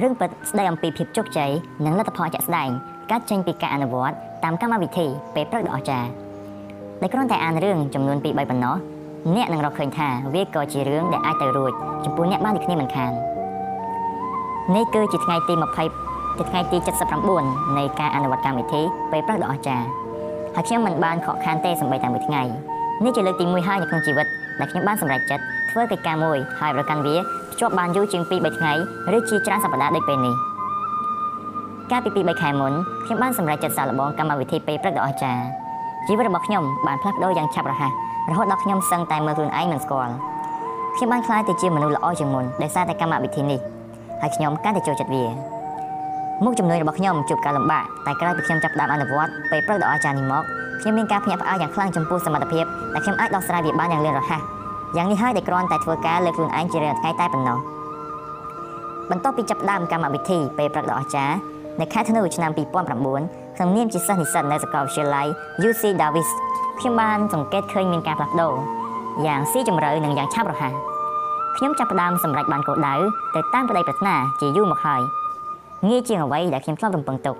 រឿងពិតស្ដីអំពីភាពជោគជ័យនិងលទ្ធផលជាក់ស្ដែងកើតចេញពីការអនុវត្តតាមកម្មវិធីពេលព្រឹកដ៏អស្ចារ្យដែលគ្រាន់តែអានរឿងចំនួន2 3ប៉ុណ្ណោះអ្នកនឹងរកឃើញថាវាក៏ជារឿងដែលអាចទៅរួចចំពោះអ្នកបានដូចគ្នាមិនខាននេះគឺជាថ្ងៃទី20ទីថ្ងៃទី79នៃការអនុវត្តកម្មវិធីពេលព្រឹកដ៏អស្ចារ្យហើយខ្ញុំមិនបានខកខានទេសម្បីតែមួយថ្ងៃនេះជាលើកទី1ហើយនៅក្នុងជីវិតដែលខ្ញុំបានសម្រេចចិត្តធ្វើកិច្ចការមួយហើយប្រកាន់វា ភ្ជាប់បានយូរជាង2 3ថ្ងៃឬជាច្រើនសប្តាហ៍ដូចពេលនេះកាលពី2 3ខែមុនខ្ញុំបានសម្រេចចិត្តសាកល្បងកម្មវិធីពេលព្រឹកដ៏អស្ចារ្យជីវិតរបស់ខ្ញុំបានផ្លាស់ប្ដូរយ៉ាងឆាប់រហ័សរហូតដល់ខ្ញុំសឹងតែមើលខ្លួនឯងមិនស្គាល់ខ្ញុំបានក្លាយទៅជាមនុស្សល្អជាងមុនដោយសារតែកម្មវិធីនេះហើយខ្ញុំកាន់តែចូលចិត្តវាមុខជំនួយរបស់ខ្ញុំជួបការលំបាកតែក្រោយពីខ្ញុំចាប់ផ្ដើមអនុវត្តពេលព្រឹកដ៏អស្ចារ្យនេះមកខ្ញុំមានការភ្ញាក់ផ្អើលយ៉ាងខ្លាំងចំពោះសមត្ថភាពដែលខ្ញុំអាចដោះស្រាយវាបានយ៉ាងលឿនរហ័ស យ៉ាងនេះហើយដែលគ្រាន់តែធ្វើការលើខ្លួនឯងជារៀងថ្ងៃតែប៉ុណ្ណោះបន្ទាប់ពីចាប់ផ្ដើមកម្មវិធីពេលព្រឹកដ៏អស្ចារ្យនៅខែធ្នូឆ្នាំ2009ក្នុងនាមជាសិស្សនិស្សិតនៅសាកលវិទ្យាល័យ UC Davis ខ្ញុំបានសង្កេតឃើញមានការផ្លាស់ប្ដូរយ៉ាងស៊ីជម្រៅនិងយ៉ាងឆាប់រហ័សខ្ញុំចាប់ផ្ដើមសម្រេចបានគោលដៅទៅតាមក្តីប្រាថ្នាជាយូរមកហើយងាយជាងអ្វីដែលខ្ញុំធ្លាប់រំពឹងទុក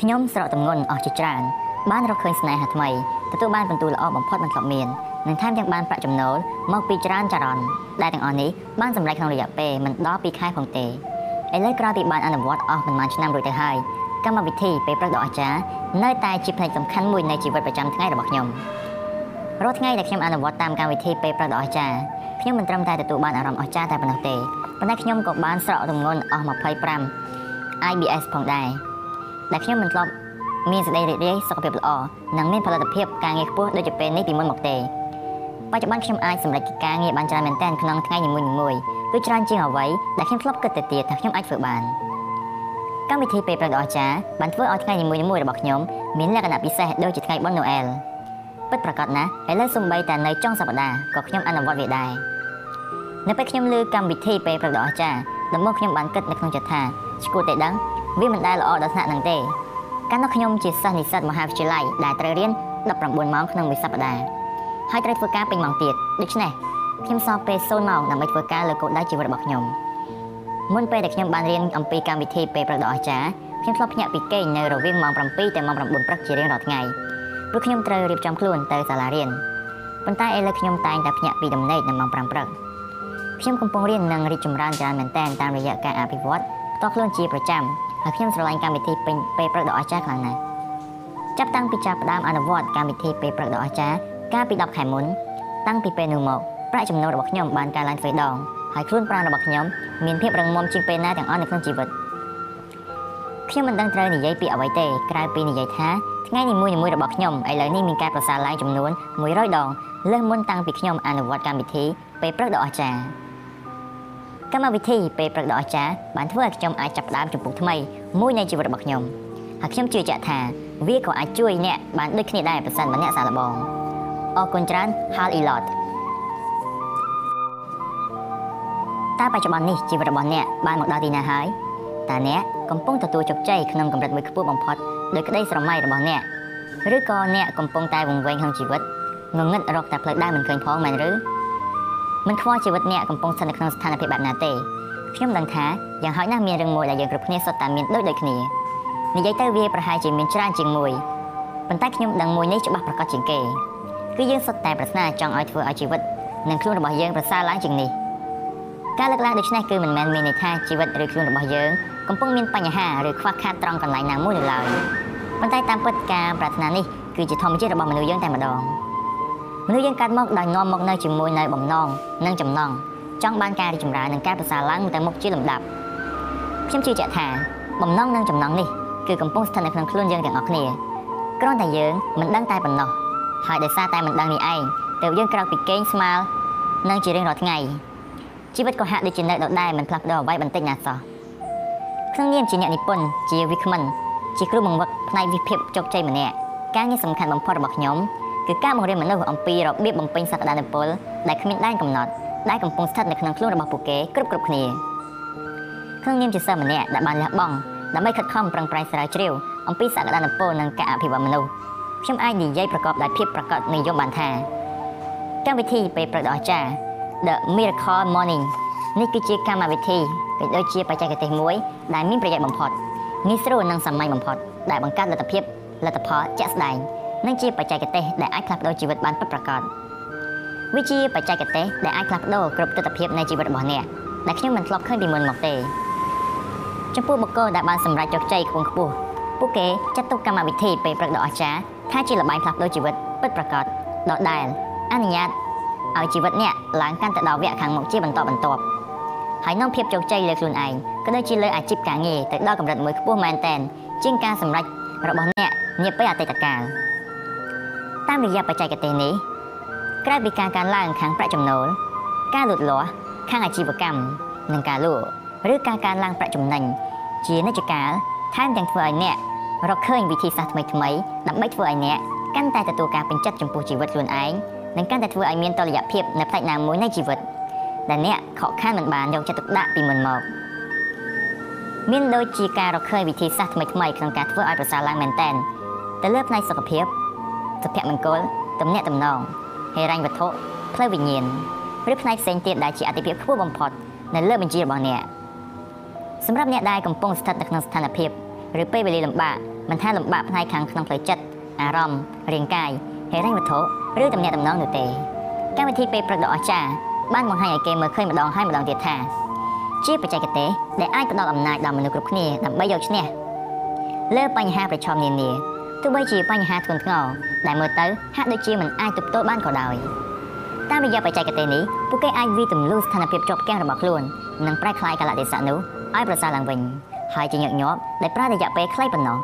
ខ្ញុំស្រកទម្ងន់អស់ជាច្រើនបានរកឃើញស្នេហាថ្មីទទួលបានបន្ទូលល្អបំផុតមិនធ្លាប់មាន និងថែមទាំងបានប្រាក់ចំណូលមកពីច្រើនចរន្តដែលទាំងអស់នេះបានសម្រេចក្នុងរយៈពេលមិនដល់2ខែផងទេឥឡូវក្រោយពីបានអនុវត្តអស់ប្រហែលឆ្នាំរួចទៅហើយកម្មវិធីពេលព្រឹកដ៏អស្ចារ្យនៅតែជាផ្នែកសំខាន់មួយនៃជីវិតប្រចាំថ្ងៃរបស់ខ្ញុំរាល់ថ្ងៃដែលខ្ញុំអនុវត្តតាមកម្មវិធីពេលព្រឹកដ៏អស្ចារ្យខ្ញុំមិនត្រឹមតែទទួលបានអារម្មណ៍អស្ចារ្យតែប៉ុណ្ណោះទេប៉ុន្តែខ្ញុំក៏បានស្រកទម្ងន់អស់25 IBS ផងដែរដែលខ្ញុំមិនធ្លាប់មានសេចក្តីរីករាយសុខភាពល្អនិងមានផលិតភាពការងារខ្ពស់ដូចជាពេលនេះពីមុនមកទេ បច្ចុប្បន្នខ្ញុំអាចសម្រេចកិច្ចការងារបានច្រើនមែនទែនក្នុងថ្ងៃនីមួយៗគឺច្រើនជាងអ្វីដែលខ្ញុំធ្លាប់គិតទៅទៀតថាខ្ញុំអាចធ្វើបានកម្មវិធីពេលព្រឹកដ៏អស្ចារ្យបានធ្វើឲ្យថ្ងៃនីមួយៗរបស់ខ្ញុំមានលក្ខណៈពិសេសដូចជាថ្ងៃបុណ្យណូអែលពិតប្រាកដណាស់ឥឡូវសំបីតែនៅចុងសប្តាហ៍ក៏ខ្ញុំអនុវត្តវាដែរនៅពេលខ្ញុំលើកម្មវិធីពេលព្រឹកដ៏អស្ចារ្យដំបូងខ្ញុំបានគិតនៅក្នុងចិត្តថាឈ្គួតតែដឹងវាមិនដែលល្អដល់ថ្នាក់ហ្នឹងទេកាលនោះខ្ញុំជាសិស្សនិស្សិតមហាវិទ្យាល័យដែលត្រូវរៀន19ម៉ោងក្នុងមួយសប្តាហ៍ ហើយត្រូវធ្វើការពេញម៉ោងទៀតដូច្នេះខ្ញុំសល់ពេល0ម៉ោងដើម្បីធ្វើការលើគោលដៅជីវិតរបស់ខ្ញុំមុនពេលដែលខ្ញុំបានរៀនអំពីកម្មវិធីពេលព្រឹកដ៏អស្ចារ្យខ្ញុំធ្លាប់ភ្ញាក់ពីគេងនៅរវាងម៉ោង7ទៅម៉ោង9ព្រឹកជារៀងរាល់ថ្ងៃព្រោះខ្ញុំត្រូវរៀបចំខ្លួនទៅសាលារៀនប៉ុន្តែឥឡូវខ្ញុំតែងតែភ្ញាក់ពីដំណេកនៅម៉ោង5ព្រឹកខ្ញុំកំពុងរៀននិងរីកចម្រើនច្រើនមែនទែនតាមរយៈការអភិវឌ្ឍផ្ទាល់ខ្លួនជាប្រចាំហើយខ្ញុំស្រឡាញ់កម្មវិធីពេញពេលព្រឹកដ៏អស្ចារ្យខ្លាំងណាស់ចាប់តាំងពីចាប់ផ្ដើមអនុវត្តកម្មវិធីពេលព្រឹកដ៏អស្ចារ្យ កាលពី10ខែមុនតាំងពីពេលនោះមកប្រាក់ចំណូលរបស់ខ្ញុំបានកើនឡើងទ្វេដងហើយខ្លួនប្រាណរបស់ខ្ញុំមានភាពរឹងមាំជាងពេលណាទាំងអស់នៅក្នុងជីវិតខ្ញុំមិនដឹងត្រូវនិយាយពីអ្វីទេក្រៅពីនិយាយថាថ្ងៃនីមួយៗរបស់ខ្ញុំឥឡូវនេះមានការប្រសើរឡើងចំនួន100ដងលើសមុនតាំងពីខ្ញុំអនុវត្តកម្មវិធីពេលព្រឹកដ៏អស្ចារ្យកម្មវិធីពេលព្រឹកដ៏អស្ចារ្យបានធ្វើឲ្យខ្ញុំអាចចាប់ផ្ដើមជំពូកថ្មីមួយនៃជីវិតរបស់ខ្ញុំហើយខ្ញុំជឿជាក់ថាវាក៏អាចជួយអ្នកបានដូចគ្នាដែរប្រសិនបើអ្នកសាកល្បង អរគុណច្រើនហាលអ៊ីឡតតើបច្ចុប្បន្ននេះជីវិតរបស់អ្នកបានមកដល់ទីណាហើយតើអ្នកកំពុងទទួលជោគជ័យក្នុងកម្រិតមួយខ្ពស់បំផុតដោយក្តីស្រមៃរបស់អ្នកឬក៏អ្នកកំពុងតែវង្វេងក្នុងជីវិតងងឹតរកតែផ្លូវដើរមិនឃើញផងមែនឬមិនខ្វល់ជីវិតអ្នកកំពុងស្ថិតនៅក្នុងស្ថានភាពបែបណាទេខ្ញុំដឹងថាយ៉ាងហោចណាស់មានរឿងមួយដែលយើងគ្រប់គ្នាសុទ្ធតែមានដូចដូចគ្នានិយាយទៅវាប្រហែលជាមានច្រើនជាងមួយប៉ុន្តែខ្ញុំដឹងមួយនេះច្បាស់ប្រកបជាងគេ គឺយើងសុទ្ធតែប្រាថ្នាចង់ឲ្យធ្វើឲ្យជីវិតនិងខ្លួនរបស់យើងប្រសើរឡើងជាងនេះការលើកឡើងដូចនេះគឺមិនមែនមានន័យថាជីវិតឬខ្លួនរបស់យើងកំពុងមានបញ្ហាឬខ្វះខាតត្រង់កន្លែងណាមួយនៅឡើយប៉ុន្តែតាមពិតការប្រាថ្នានេះគឺជាធម្មជាតិរបស់មនុស្សយើងតែម្ដងមនុស្សយើងកើតមកដោយនាំមកនៅជាមួយនៅបំណងនិងចំណងចង់បានការរីកចម្រើននិងការប្រសើរឡើងទៅមុខជាលំដាប់ខ្ញុំជឿជាក់ថាបំណងនិងចំណងនេះគឺកំពុងស្ថិតនៅក្នុងខ្លួនយើងទាំងអស់គ្នាគ្រាន់តែយើងមិនដឹងតែប៉ុណ្ណោះ ហើយដោយសារតែមិនដឹងនេះឯងទើបយើងក្រោកពីគេងស្មាលនិងជារៀងរាល់ថ្ងៃជីវិតក៏ហាក់ដូចជានៅដដែលមិនផ្លាស់ប្ដូរអ្វីបន្តិចណាសោះក្នុងនាមជាអ្នកនិពន្ធជាវិក្កាមិនជាគ្រូបង្វឹកផ្នែកវិភាគជោគជ័យម្នាក់ការងារសំខាន់បំផុតរបស់ខ្ញុំគឺការបង្រៀនមនុស្សអំពីរបៀបបំពេញសក្តានុពលដែលគ្មានដែនកំណត់ដែលកំពុងស្ថិតនៅក្នុងខ្លួនរបស់ពួកគេគ្រប់គ្រប់គ្នាក្នុងនាមជាសិស្សម្នាក់ដែលបានលះបង់ដើម្បីខិតខំប្រឹងប្រែងស្រាវជ្រាវអំពីសក្តានុពលនិងការអភិវឌ្ឍមនុស្ស ខ្ញុំអាចនិយាយប្រកបដោយភាពប្រកបនិយមបានថាកម្មវិធីពេលព្រឹកដ៏អស្ចារ្យ The Miracle Morning នេះគឺជាកម្មវិធីក៏ដូចជាបច្ចេកទេសមួយដែលមានប្រយោជន៍បំផុតងាយស្រួលនិងសាមញ្ញបំផុតដែលបង្កើតលទ្ធភាពលទ្ធផលជាក់ស្ដែងនិងជាបច្ចេកទេសដែលអាចផ្លាស់ប្ដូរជីវិតបានពិតប្រាកដវាជាបច្ចេកទេសដែលអាចផ្លាស់ប្ដូរគ្រប់ទិដ្ឋភាពនៃជីវិតរបស់អ្នកដែលខ្ញុំមិនធ្លាប់ឃើញពីមុនមកទេចំពោះបុគ្គលដែលបានសម្រេចជោគជ័យខ្ពង់ខ្ពស់ពួកគេចាត់ទុកកម្មវិធីពេលព្រឹកដ៏អស្ចារ្យ ថាជាល្បែងផ្លាស់ប្ដូរជីវិតពិតប្រាកដដដែលអនុញ្ញាតឲ្យជីវិតអ្នកឡើងកាន់ទៅដល់វគ្គខាងមុខជាបន្តបន្ទាប់ហើយនាំភាពជោគជ័យលើខ្លួនឯងក៏ដូចជាលើអាជីពការងារទៅដល់កម្រិតមួយខ្ពស់មែនទែនជាងការសម្រេចរបស់អ្នកនាពេលអតីតកាលតាមរយៈបច្ចេកទេសនេះក្រៅពីការកើនឡើងខាងប្រាក់ចំណូលការលូតលាស់ខាងអាជីវកម្មនិងការលក់ឬការកើនឡើងប្រាក់ចំណេញជានិច្ចកាលថែមទាំងធ្វើឲ្យអ្នក រកឃើញវិធីសាស្ត្រថ្មីថ្មីដើម្បីធ្វើឲ្យអ្នកកាន់តែទទួលការពេញចិត្តចំពោះជីវិតខ្លួនឯងនិងកាន់តែធ្វើឲ្យមានតុល្យភាពនៅផ្នែកណាមួយនៃជីវិតដែលអ្នកខកខានមិនបានយកចិត្តទុកដាក់ពីមុនមកមានដូចជាការរកឃើញវិធីសាស្ត្រថ្មីថ្មីក្នុងការធ្វើឲ្យប្រសើរឡើងមែនទែនទៅលើផ្នែកសុខភាពសុភមង្គលទំនាក់ទំនងហិរញ្ញវត្ថុផ្លូវវិញ្ញាណឬផ្នែកផ្សេងទៀតដែលជាអតិភិបខ្ពស់បំផុតនៅលើបញ្ជីរបស់អ្នកសម្រាប់អ្នកដែលកំពុងស្ថិតនៅក្នុងស្ថានភាព ឬពេលវេលាលំបាកមិនថាលំបាកផ្នែកខាងក្នុងផ្លូវចិត្តអារម្មណ៍រាងកាយហិរញ្ញវត្ថុឬទំនាក់ទំនងនោះទេកម្មវិធីពេលព្រឹកដ៏អស្ចារ្យបានបង្ហាញឲ្យគេមើលឃើញម្ដងហើយម្ដងទៀតថាជាបច្ចេកទេសដែលអាចផ្ដល់អំណាចដល់មនុស្សគ្រប់គ្នាដើម្បីយកឈ្នះលើបញ្ហាប្រឈមនានាទោះបីជាបញ្ហាធ្ងន់ធ្ងរដែលមើលទៅហាក់ដូចជាមិនអាចទប់ទល់បានក៏ដោយតាមរយៈបច្ចេកទេសនេះពួកគេអាចវិទម្លូស្ថានភាពជាប់គាំងរបស់ខ្លួននិងប្រែក្លាយកលៈទេសៈនោះឲ្យប្រសើរឡើងវិញ ហើយជាញឹកញាប់ដែលប្រើរយៈពេលខ្លីប៉ុណ្ណោះ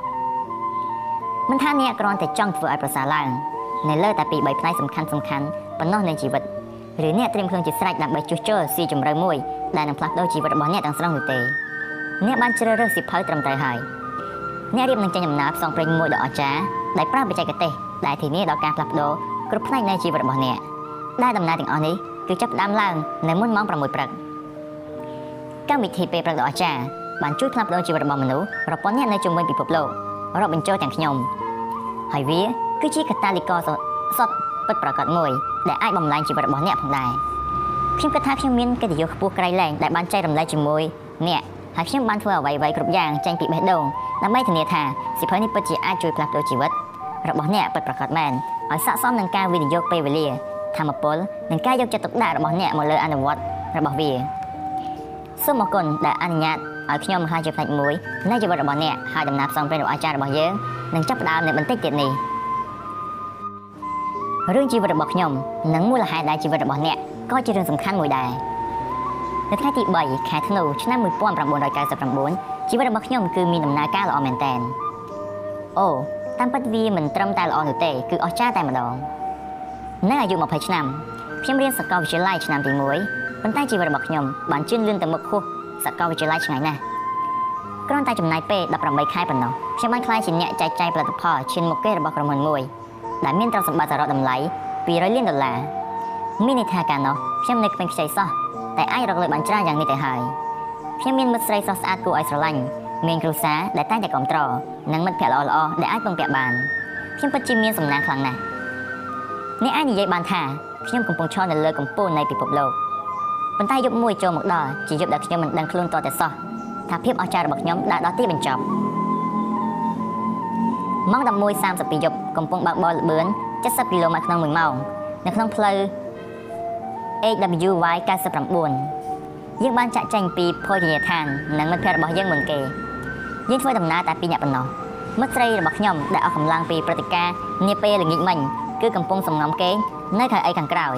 មិនថាអ្នកគ្រាន់តែចង់ធ្វើឲ្យប្រសើរឡើងនៅលើតែពី3ផ្នែកសំខាន់សំខាន់ប៉ុណ្ណោះនៃជីវិតឬអ្នកត្រៀមខ្លួនជាស្រេចដើម្បីជួសជុលស៊ីជម្រៅមួយដែលនឹងផ្លាស់ប្ដូរជីវិតរបស់អ្នកទាំងស្រុងនោះទេអ្នកបានជ្រើសរើសសិភៅត្រឹមត្រូវហើយអ្នករៀបនឹងចេញដំណើរផ្សងព្រេងមួយដ៏អស្ចារ្យដែលប្រើបច្ចេកទេសដែលធានាដល់ការផ្លាស់ប្ដូរគ្រប់ផ្នែកនៃជីវិតរបស់អ្នកដែលដំណើរទាំងអស់នេះគឺចាប់ផ្ដើមឡើងនៅមុនម៉ោង6ព្រឹកកម្មវិធីពេលព្រឹកដ៏អស្ចារ្យ បានជួយផ្លាស់ប្ដូរជីវិតរបស់មនុស្សរាប់ពាន់នាក់នៅជុំវិញពិភពលោករាប់បញ្ចូលទាំងខ្ញុំហើយវាគឺជាកតាលីករសុទ្ធពិតប្រាកដមួយដែលអាចបំលែងជីវិតរបស់អ្នកផងដែរខ្ញុំគិតថាខ្ញុំមានកិត្តិយសខ្ពស់ក្រៃលែងដែលបានចែករំលែកជាមួយអ្នកហើយខ្ញុំបានធ្វើអ្វីៗគ្រប់យ៉ាងចេញពីបេះដូងដើម្បីធានាថាសិភៅនេះពិតជាអាចជួយផ្លាស់ប្ដូរជីវិតរបស់អ្នកពិតប្រាកដមែនឲ្យស័ក្តិសមនឹងការវិនិយោគពេលវេលាធម្មពលនិងការយកចិត្តទុកដាក់របស់អ្នកមកលើអនុវត្តរបស់វាសូមអរគុណដែលអនុញ្ញាត ឲ្យខ្ញុំបង្ហាញជាផ្នែកមួយនៃជីវិតរបស់អ្នកហើយដំណើរផ្សងព្រេងរបស់អាចារ្យរបស់យើងនឹងចាប់ផ្ដើមនៅបន្តិចទៀតនេះរឿងជីវិតរបស់ខ្ញុំនិងមូលហេតុដែលជីវិតរបស់អ្នកក៏ជារឿងសំខាន់មួយដែរនៅថ្ងៃទី3ខែធ្នូឆ្នាំ1999ជីវិតរបស់ខ្ញុំគឺមានដំណើរការល្អមែនទែនអូតាមពិតវាមិនត្រឹមតែល្អនោះទេគឺអស្ចារ្យតែម្ដងនៅអាយុ20ឆ្នាំខ្ញុំរៀនសាកលវិទ្យាល័យឆ្នាំទី1ប៉ុន្តែជីវិតរបស់ខ្ញុំបានជឿនលឿនទៅមុខខុស សាកលវិទ្យាល័យឆ្ងាយណាស់គ្រាន់តែចំណាយពេល18ខែប៉ុណ្ណោះខ្ញុំបានក្លាយជាអ្នកចែកចាយផលិតផលឈានមុខគេរបស់ក្រុមហ៊ុនមួយដែលមានទ្រព្យសម្បត្តិសរុបតម្លៃ200លានដុល្លារមានន័យថាកាលនោះខ្ញុំនៅក្មេងខ្ចីសោះតែអាចរកលុយបានច្រើនយ៉ាងនេះទៅហើយខ្ញុំមានមិត្តស្រីសោះស្អាតគួរឲ្យស្រឡាញ់មានគ្រួសារដែលតែងតែគ្រប់គ្រងនិងមិត្តភ័ក្តិល្អៗដែលអាចពឹងពាក់បានខ្ញុំពិតជាមានសំណាងខ្លាំងណាស់អ្នកអាចនិយាយបានថាខ្ញុំកំពុងឈរនៅលើកំពូលនៃពិភពលោក ប៉ុន្តែយប់មួយចូលមកដល់ជាយប់ដែលខ្ញុំមិនដឹងខ្លួនតតែសោះថាភាពអស្ចារ្យរបស់ខ្ញុំ đã ដល់ទីបញ្ចប់ម៉ោង11:32យប់កំពុងបើកបរលបឿន70គីឡូម៉ែត្រក្នុង1ម៉ោងនៅក្នុងផ្លូវ AWY 99យើងបានចាក់ចែងពីភោជនីយដ្ឋាននិងមិត្តភ័ក្តិរបស់យើងមុនគេយើងធ្វើដំណើរតែពីរនាក់ប៉ុណ្ណោះមិត្តស្រីរបស់ខ្ញុំដែលអស់កម្លាំងពីព្រឹត្តិការណ៍នាពេលល្ងាចមិញគឺកំពុងសំងំគេងនៅខែអីខាងក្រោយ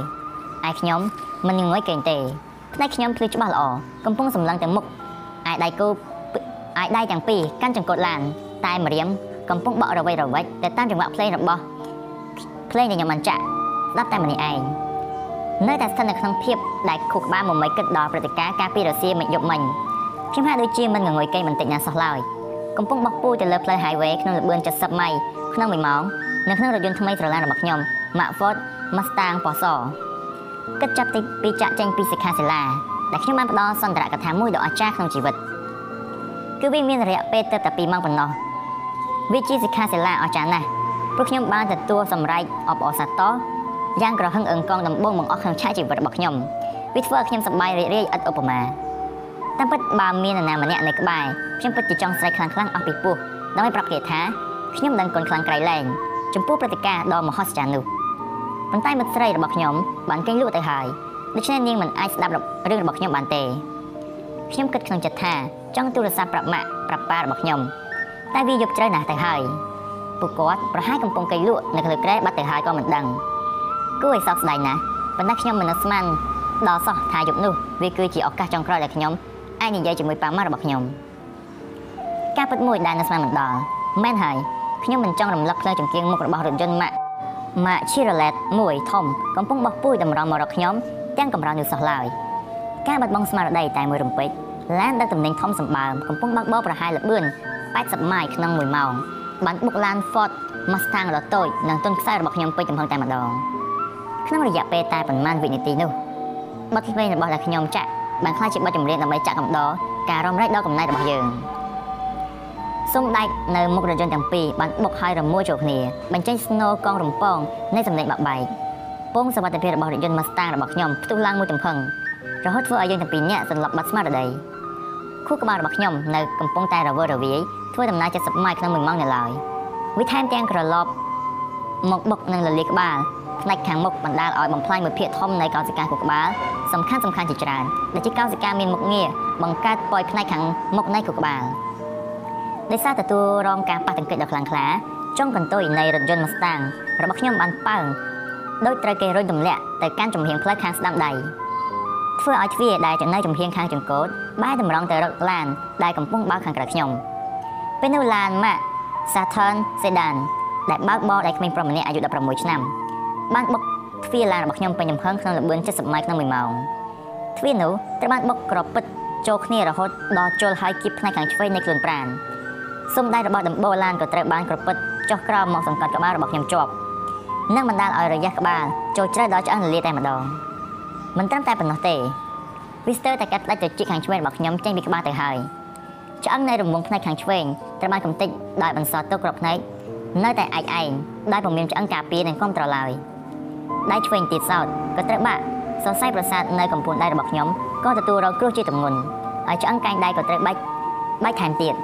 ឯខ្ញុំ មិនងងុយគេងទេផ្នែកខ្ញុំភ្លឺច្បាស់ល្អកំពុងសម្លឹងទៅមុខឯដៃគូឯដៃទាំងពីរកាន់ចង្កូតឡាន តែម្រាមកំពុងបក់រវៃរវិចទៅតាមចង្វាក់ភ្លេងរបស់ភ្លេងដែលខ្ញុំបានចាក់ស្ដាប់តែម្នាក់ឯងនៅតែស្ថិតនៅក្នុងភាពដែលខួរក្បាលមមិចគិតដល់ព្រឹត្តិការណ៍កាលពីរសៀលមិនយប់មិញខ្ញុំហាក់ដូចជាមិនងងុយគេបន្តិចណាសោះឡើយកំពុងបោះពូទៅលើផ្លូវ highway ក្នុងល្បឿន70ម៉ៃក្នុង1ម៉ោងនៅក្នុងរថយន្តថ្មីស្រឡានរបស់ខ្ញុំ Mack Ford Mustang ពណ៌ស គិតចាប់ពីចាក់ចេញពីសិក្ខាសាលាដែលខ្ញុំបានផ្ដល់សន្ទរកថាមួយដ៏អស្ចារ្យក្នុងជីវិតគឺវាមានរយៈពេលទៅតែ2ម៉ោងប៉ុណ្ណោះវាជាសិក្ខាសាលាអស្ចារ្យណាស់ព្រោះខ្ញុំបានទទួលសម្រេចអបអរសាទរយ៉ាងក្រហឹងអឹងកងដំបងបង្អស់ក្នុងឆាកជីវិតរបស់ខ្ញុំវាធ្វើឲ្យខ្ញុំសប្បាយរីករាយឥតឧបមាតាមពិតបើមាននរណាម្នាក់នៅក្បែរខ្ញុំពិតជាចង់ស្រែកខ្លាំងៗអស់ពីពោះដើម្បីប្រាប់គេថាខ្ញុំដឹងគុណខ្លាំងក្រៃលែងចំពោះព្រឹត្តិការណ៍ដ៏មហស្ចារ្យនោះ ប៉ុន្តែមិត្តស្រីរបស់ខ្ញុំបានកេងលក់ទៅហើយដូច្នេះនាងមិនអាចស្ដាប់រឿងរបស់ខ្ញុំបានទេខ្ញុំគិតក្នុងចិត្តថាចង់ទូរស័ព្ទប្រាប់ម៉ាក់ប្រាប់ប៉ារបស់ខ្ញុំតែវាយប់ជ្រៅណាស់ទៅហើយពួកគាត់ប្រហែលកំពុងកេងលក់នៅលើក្រែបាត់ទៅហើយក៏មិនដឹងគួរឲ្យសោកស្ដាយណាស់ប៉ុន្តែខ្ញុំមិននឹកស្មានដល់សោះថាយប់នោះវាគឺជាឱកាសចុងក្រោយដែលខ្ញុំអាចនិយាយជាមួយប៉ាម៉ារបស់ខ្ញុំការពិតមួយដែលនៅស្មានមិនដល់មែនហើយខ្ញុំមិនចង់រំលឹកផ្លូវចង្គៀងមុខរបស់រថយន្តម៉ាក់ ម៉ាក់ Chevrolet មួយធំកំពុងបោះពុយតម្រង់មករកខ្ញុំទាំងកំរោនយូរសោះឡើយការបាត់បង់ស្មារតីតែមួយរំពេចឡានដឹកទំនិញធំសម្បើមកំពុងបើកបរប្រហែលល្បឿន80ម៉ាយក្នុង1ម៉ោងបានបុកឡាន Ford Mustang ដ៏តូចនិងទន់ខ្សែរបស់ខ្ញុំពេញទំហំតែម្ដងក្នុងរយៈពេលតែប៉ុន្មានវិនាទីនោះបទភ្លេងរបស់ដែលខ្ញុំចាក់បានក្លាយជាបទចម្រៀងដើម្បីចាក់កំដរការរំលែកដល់កំណែរបស់យើង សុំដាច់នៅមុខរថយន្តទាំងពីរបានបុកហើយរមួយចូលគ្នាបញ្ចេញស្នូកងរំពងនៃសម្លេងបាក់បែកពងសវត្ថិភាពរបស់រថយន្ត Mustang របស់ខ្ញុំផ្ទុះឡើងមួយទំហឹងរហូតធ្វើឲ្យយើងទាំងពីរនាក់សន្លប់បាត់ស្មារតីខួរក្បាលរបស់ខ្ញុំនៅកំពុងតែរវើរវាយធ្វើដំណើរ70ម៉ាយក្នុង1ម៉ោងនៅឡើយវាថែមទាំងក្រឡប់មកបុកនឹងលលាក្បាលផ្នែកខាងមុខបណ្ដាលឲ្យបំផ្លាញមួយភាគធំនៃកោសិកាខួរក្បាលសំខាន់សំខាន់ជាច្រើនដែលជាកោសិកាមានមុខងារបង្កើតពយផ្នែកខាងមុខនៃខួរក្បាល ដោយសារទទួលរងការប៉ះទង្គិចដ៏ខ្លាំងក្លាចុងកន្ទុយនៃរថយន្ត Mustang របស់ខ្ញុំបានប៉ើងដោយត្រូវគេរុញទម្លាក់ទៅកាន់ចំហៀងផ្លូវខាងស្ដាំដៃធ្វើឲ្យទ្វារដែលចំណៃចំហៀងខាងចង្កូតបែរតម្រង់ទៅរកឡានដែលកំពុងបើកខាងក្រៅខ្ញុំពេលនោះឡានម៉ាក់ Saturn Sedan ដែលបើកបរដោយក្មេងប្រុសម្នាក់អាយុ16ឆ្នាំបានបុកទ្វារឡានរបស់ខ្ញុំពេញចំហឹងក្នុងល្បឿន70ម៉ាយក្នុង1ម៉ោងទ្វារនោះត្រូវបានបុកក្រពិតចូលគ្នារហូតដល់ជល់ហើយគៀបផ្នែកខាងឆ្វេងនៃខ្លួនប្រាណ សំដៃរបស់ដំបូលឡានក៏ត្រូវបានក្រពិតចុះក្រោមមកសង្កត់ក្បាលរបស់ខ្ញុំជាប់និងបណ្ដាលឲ្យរយះក្បាលចូលជ្រៅដល់ឆ្អឹងលលាតែម្ដងមិនត្រឹមតែប៉ុណ្ណោះទេវីស្ទើតែកាត់ផ្ដាច់ទៅជីកខាងឆ្វេងរបស់ខ្ញុំចេញពីក្បាលទៅហើយឆ្អឹងនៃរង្វង់ផ្នែកខាងឆ្វេងត្រូវបានកំទេចដោយបន្សល់ទុកគ្រប់ផ្នែកនៅតែឯកឯងដោយពុំមានឆ្អឹងការពារនិងគ្រប់ត្រឡើយដៃឆ្វេងទៀតសោតក៏ត្រូវបាក់សរសៃប្រសាទនៅកំពូលដៃរបស់ខ្ញុំក៏ទទួលរងគ្រោះជាទម្ងន់ហើយឆ្អឹងកែងដៃក៏ត្រូវបាច់បាច់ថែមទៀត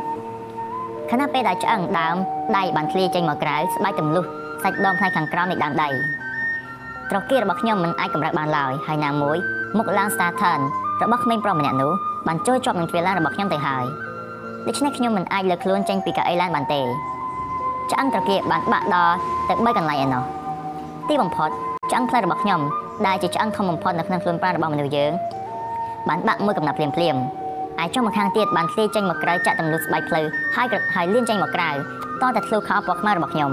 ខណៈពេលដែលឆ្អឹងដើមដៃបានធ្លាយចេញមកក្រៅស្បែកទម្លុះសាច់ដុំផ្នែកខាងក្រោមនៃដើមដៃត្រគារបស់ខ្ញុំមិនអាចកម្រើកបានឡើយហើយណាមួយមុខឡើង Saturn របស់ក្មេងប្រុសម្នាក់នោះបានចូលជាប់នឹងទ្វារឡានរបស់ខ្ញុំទៅហើយដូច្នេះខ្ញុំមិនអាចលើកខ្លួនចេញពីកៅអីឡានបានទេឆ្អឹងត្រគាបានបាក់ដល់ទៅ3កន្លែងឯណោះទីបំផុតឆ្អឹងផ្លែរបស់ខ្ញុំដែលជាឆ្អឹងធំបំផុតនៅក្នុងខ្លួនប្រាណរបស់មនុស្សយើងបានបាក់មួយកំណាប់ភ្លាមភ្លាម ឯចុងម្ខាងទៀតបានធ្លាយចេញមកក្រៅចាក់ទម្លុះស្បែកភ្លៅហើយហើយលៀនចេញមកក្រៅតតែធ្លុះខោពណ៌ខ្មៅរបស់ខ្ញុំ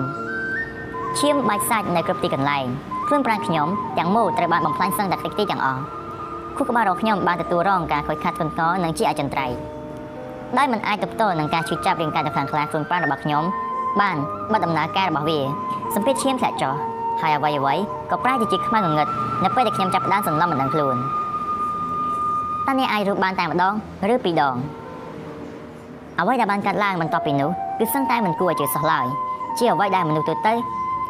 ឈាមបាច់សាច់នៅគ្រប់ទីកន្លែងខ្លួនប្រាណខ្ញុំទាំងមូលត្រូវបានបំផ្លាញសឹងតែតិចទីទាំងអស់ខួរក្បាលរបស់ខ្ញុំបានទទួលរងការខូចខាតធ្ងន់ធ្ងរនិងជាអចិន្ត្រៃយ៍ដោយមិនអាចទប់ទល់នឹងការឈឺចាប់រាងកាយដ៏ខ្លាំងក្លាខ្លួនប្រាណរបស់ខ្ញុំបានបិទដំណើរការរបស់វាសម្ពាធឈាមធ្លាក់ចុះហើយអ្វីអ្វីក៏ប្រែជាជាខ្មៅងងឹតនៅពេលដែលខ្ញុំចាប់ផ្ដើមសន្លប់មិនដឹងខ្លួន តើអ្នកអាចរកបានតែម្ដងឬពីរដងអ្វីដែលបានកាត់ឡើងបន្ទាប់ពីនោះគឺសឹងតែមិនគួរឲ្យជឿសោះឡើយជាអ្វីដែលមនុស្សទូទៅ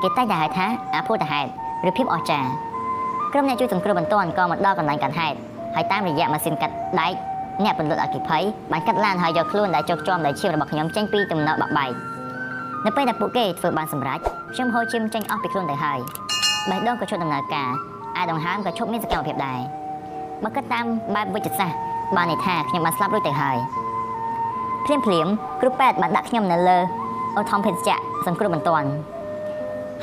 គេតែងតែហៅថាអភូតហេតុឬភាពអស្ចារ្យក្រុមអ្នកជួយសង្គ្រោះបន្ទាន់ក៏មកដល់កន្លែងកាត់ហេតុហើយតាមរយៈម៉ាស៊ីនកាត់ដែកអ្នកពន្លត់អគិភ័យបានកាត់ឡានហើយយកខ្លួនដែលចុកជាប់ដោយឈាមរបស់ខ្ញុំចេញពីទំនប់បាក់បែកនៅពេលដែលពួកគេធ្វើបានសម្រេចខ្ញុំហូរឈាមចេញអស់ពីខ្លួនទៅហើយបេះដូងក៏ឈប់ដំណើរការអាដងហើមក៏ឈប់មានសកម្មភាពដែរ បើគិតតាមបែបវិទ្យាសាស្ត្របានន័យថាខ្ញុំបានស្លាប់រួចទៅហើយភ្លាមភ្លាមគ្រូពេទ្យបានដាក់ខ្ញុំនៅលើអូថមភេសជ្ជៈសង្គ្រោះបន្ទាន់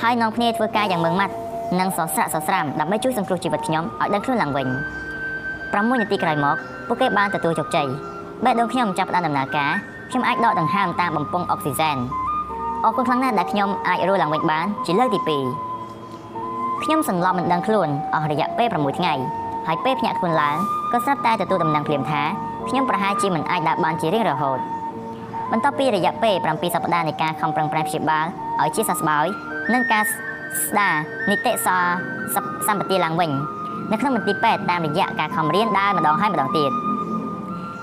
ហើយនាំគ្នាធ្វើការយ៉ាងម៉ឺងម៉ាត់និងសស្រាក់សស្រាមដើម្បីជួយសង្គ្រោះជីវិតខ្ញុំឲ្យដឹងខ្លួនឡើងវិញ6នាទីក្រោយមកពួកគេបានទទួលជោគជ័យបេះដូងខ្ញុំចាប់ផ្ដើមដំណើរការខ្ញុំអាចដកដង្ហើមតាមបំពង់អុកស៊ីហ្សែនអរគុណខ្លាំងណាស់ដែលខ្ញុំអាចរស់ឡើងវិញបានជាលើកទី2ខ្ញុំសន្លប់មិនដឹងខ្លួនអស់រយៈពេល6ថ្ងៃ ហើយពេលភ្ញាក់ខ្លួនឡើងក៏ស្រាប់តែទទួលដំណឹងភ្លាមថាខ្ញុំប្រហែលជាមិនអាចដើរបានជារៀងរហូតបន្ទាប់ពីរយៈពេល7សប្តាហ៍នៃការខំប្រឹងប្រែងព្យាបាលឲ្យជាសះស្បើយនិងការស្ដារនីតិសាសម្បត្តិឡើងវិញនៅក្នុងមន្ទីរពេទ្យតាមរយៈការខំរៀនដើរម្ដងហើយម្ដងទៀត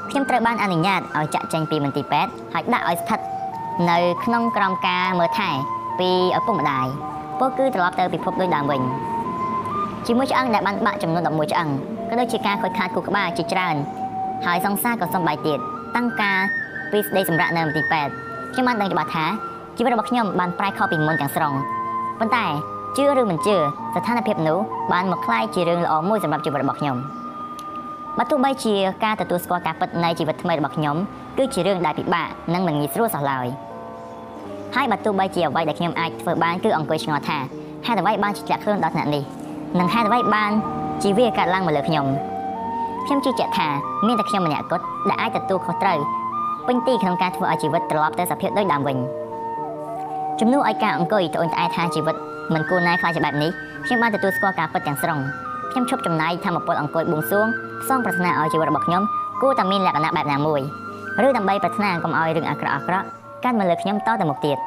ខ្ញុំត្រូវបានអនុញ្ញាតឲ្យចាក់ចេញពីមន្ទីរពេទ្យហើយដាក់ឲ្យស្ថិតនៅក្នុងក្រមការមើលថែពីឪពុកម្ដាយពោលគឺត្រឡប់ទៅពិភពដូចដើមវិញ ជាមួយឆ្អឹងដែលបានបាក់ចំនួន11ឆ្អឹងក៏ដូចជាការខូចខាតគូក្បាលជាច្រើនហើយសង្សារក៏សំបាយទៀតតាំងការពីស្ដីសម្រាប់នៅទី8ខ្ញុំបានដឹងច្បាស់ថាជីវិតរបស់ខ្ញុំបានប្រែខុសពីមុនទាំងស្រុងប៉ុន្តែជឿឬមិនជឿស្ថានភាពនោះបានមកក្លាយជារឿងល្អមួយសម្រាប់ជីវិតរបស់ខ្ញុំបើទោះបីជាការទទួលស្គាល់ការពិតនៃជីវិតថ្មីរបស់ខ្ញុំគឺជារឿងដែលពិបាកនិងមិនងាយស្រួលសោះឡើយហើយបើទោះបីជាអ្វីដែលខ្ញុំអាចធ្វើបានគឺអង្គុយឆ្ងល់ថាហេតុអ្វីបានជាធ្លាក់ខ្លួនដល់ថ្នាក់នេះ និងហេតុអ្វីបានជាវាកើតឡើងមកលើខ្ញុំខ្ញុំជឿជាក់ថាមានតែខ្ញុំម្នាក់គត់ដែលអាចទទួលខុសត្រូវពេញទីក្នុងការធ្វើឲ្យជីវិតត្រឡប់ទៅសភាពដូចដើមវិញជំនួសឲ្យការអង្គុយត្អូញត្អែថាជីវិតមិនគួរណាខ្លាចជាបែបនេះខ្ញុំបានទទួលស្គាល់ការពិតទាំងស្រុងខ្ញុំឈប់ចំណាយធម្មពលអង្គុយបួងសួងផ្សងប្រាថ្នាឲ្យជីវិតរបស់ខ្ញុំគួរតែមានលក្ខណៈបែបណាមួយឬដើម្បីប្រាថ្នាកុំឲ្យរឿងអាក្រក់អាក្រក់កាន់មកលើខ្ញុំតទៅមុខទៀត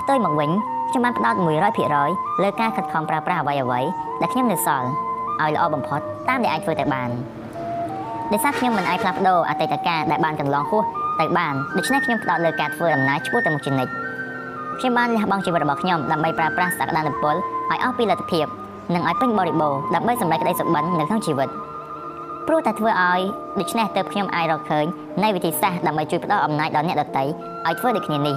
ផ្ទុយមកវិញខ្ញុំបានផ្ដោត100%លើការខិតខំប្រើប្រាស់អ្វីអ្វីដែលខ្ញុំនៅសល់ឲ្យល្អបំផុតតាមដែលអាចធ្វើទៅបានដោយសារខ្ញុំមិនអាចផ្លាស់ប្ដូរអតីតកាលដែលបានកន្លងហួសទៅបានដូច្នេះខ្ញុំផ្ដោតលើការធ្វើដំណើរឆ្ពោះទៅមុខជានិច្ចខ្ញុំបានលះបង់ជីវិតរបស់ខ្ញុំដើម្បីប្រើប្រាស់សក្តានុពលឲ្យអស់ពីលទ្ធភាពនិងឲ្យពេញបរិបូរណ៍ដើម្បីសម្រេចក្តីសុបិននៅក្នុងជីវិតព្រោះតែធ្វើឲ្យដូច្នេះទើបខ្ញុំអាចរកឃើញនៃវិធីសាស្ត្រដើម្បីជួយផ្ដល់អំណាចដល់អ្នកដទៃឲ្យធ្វើដូចគ្នានេះ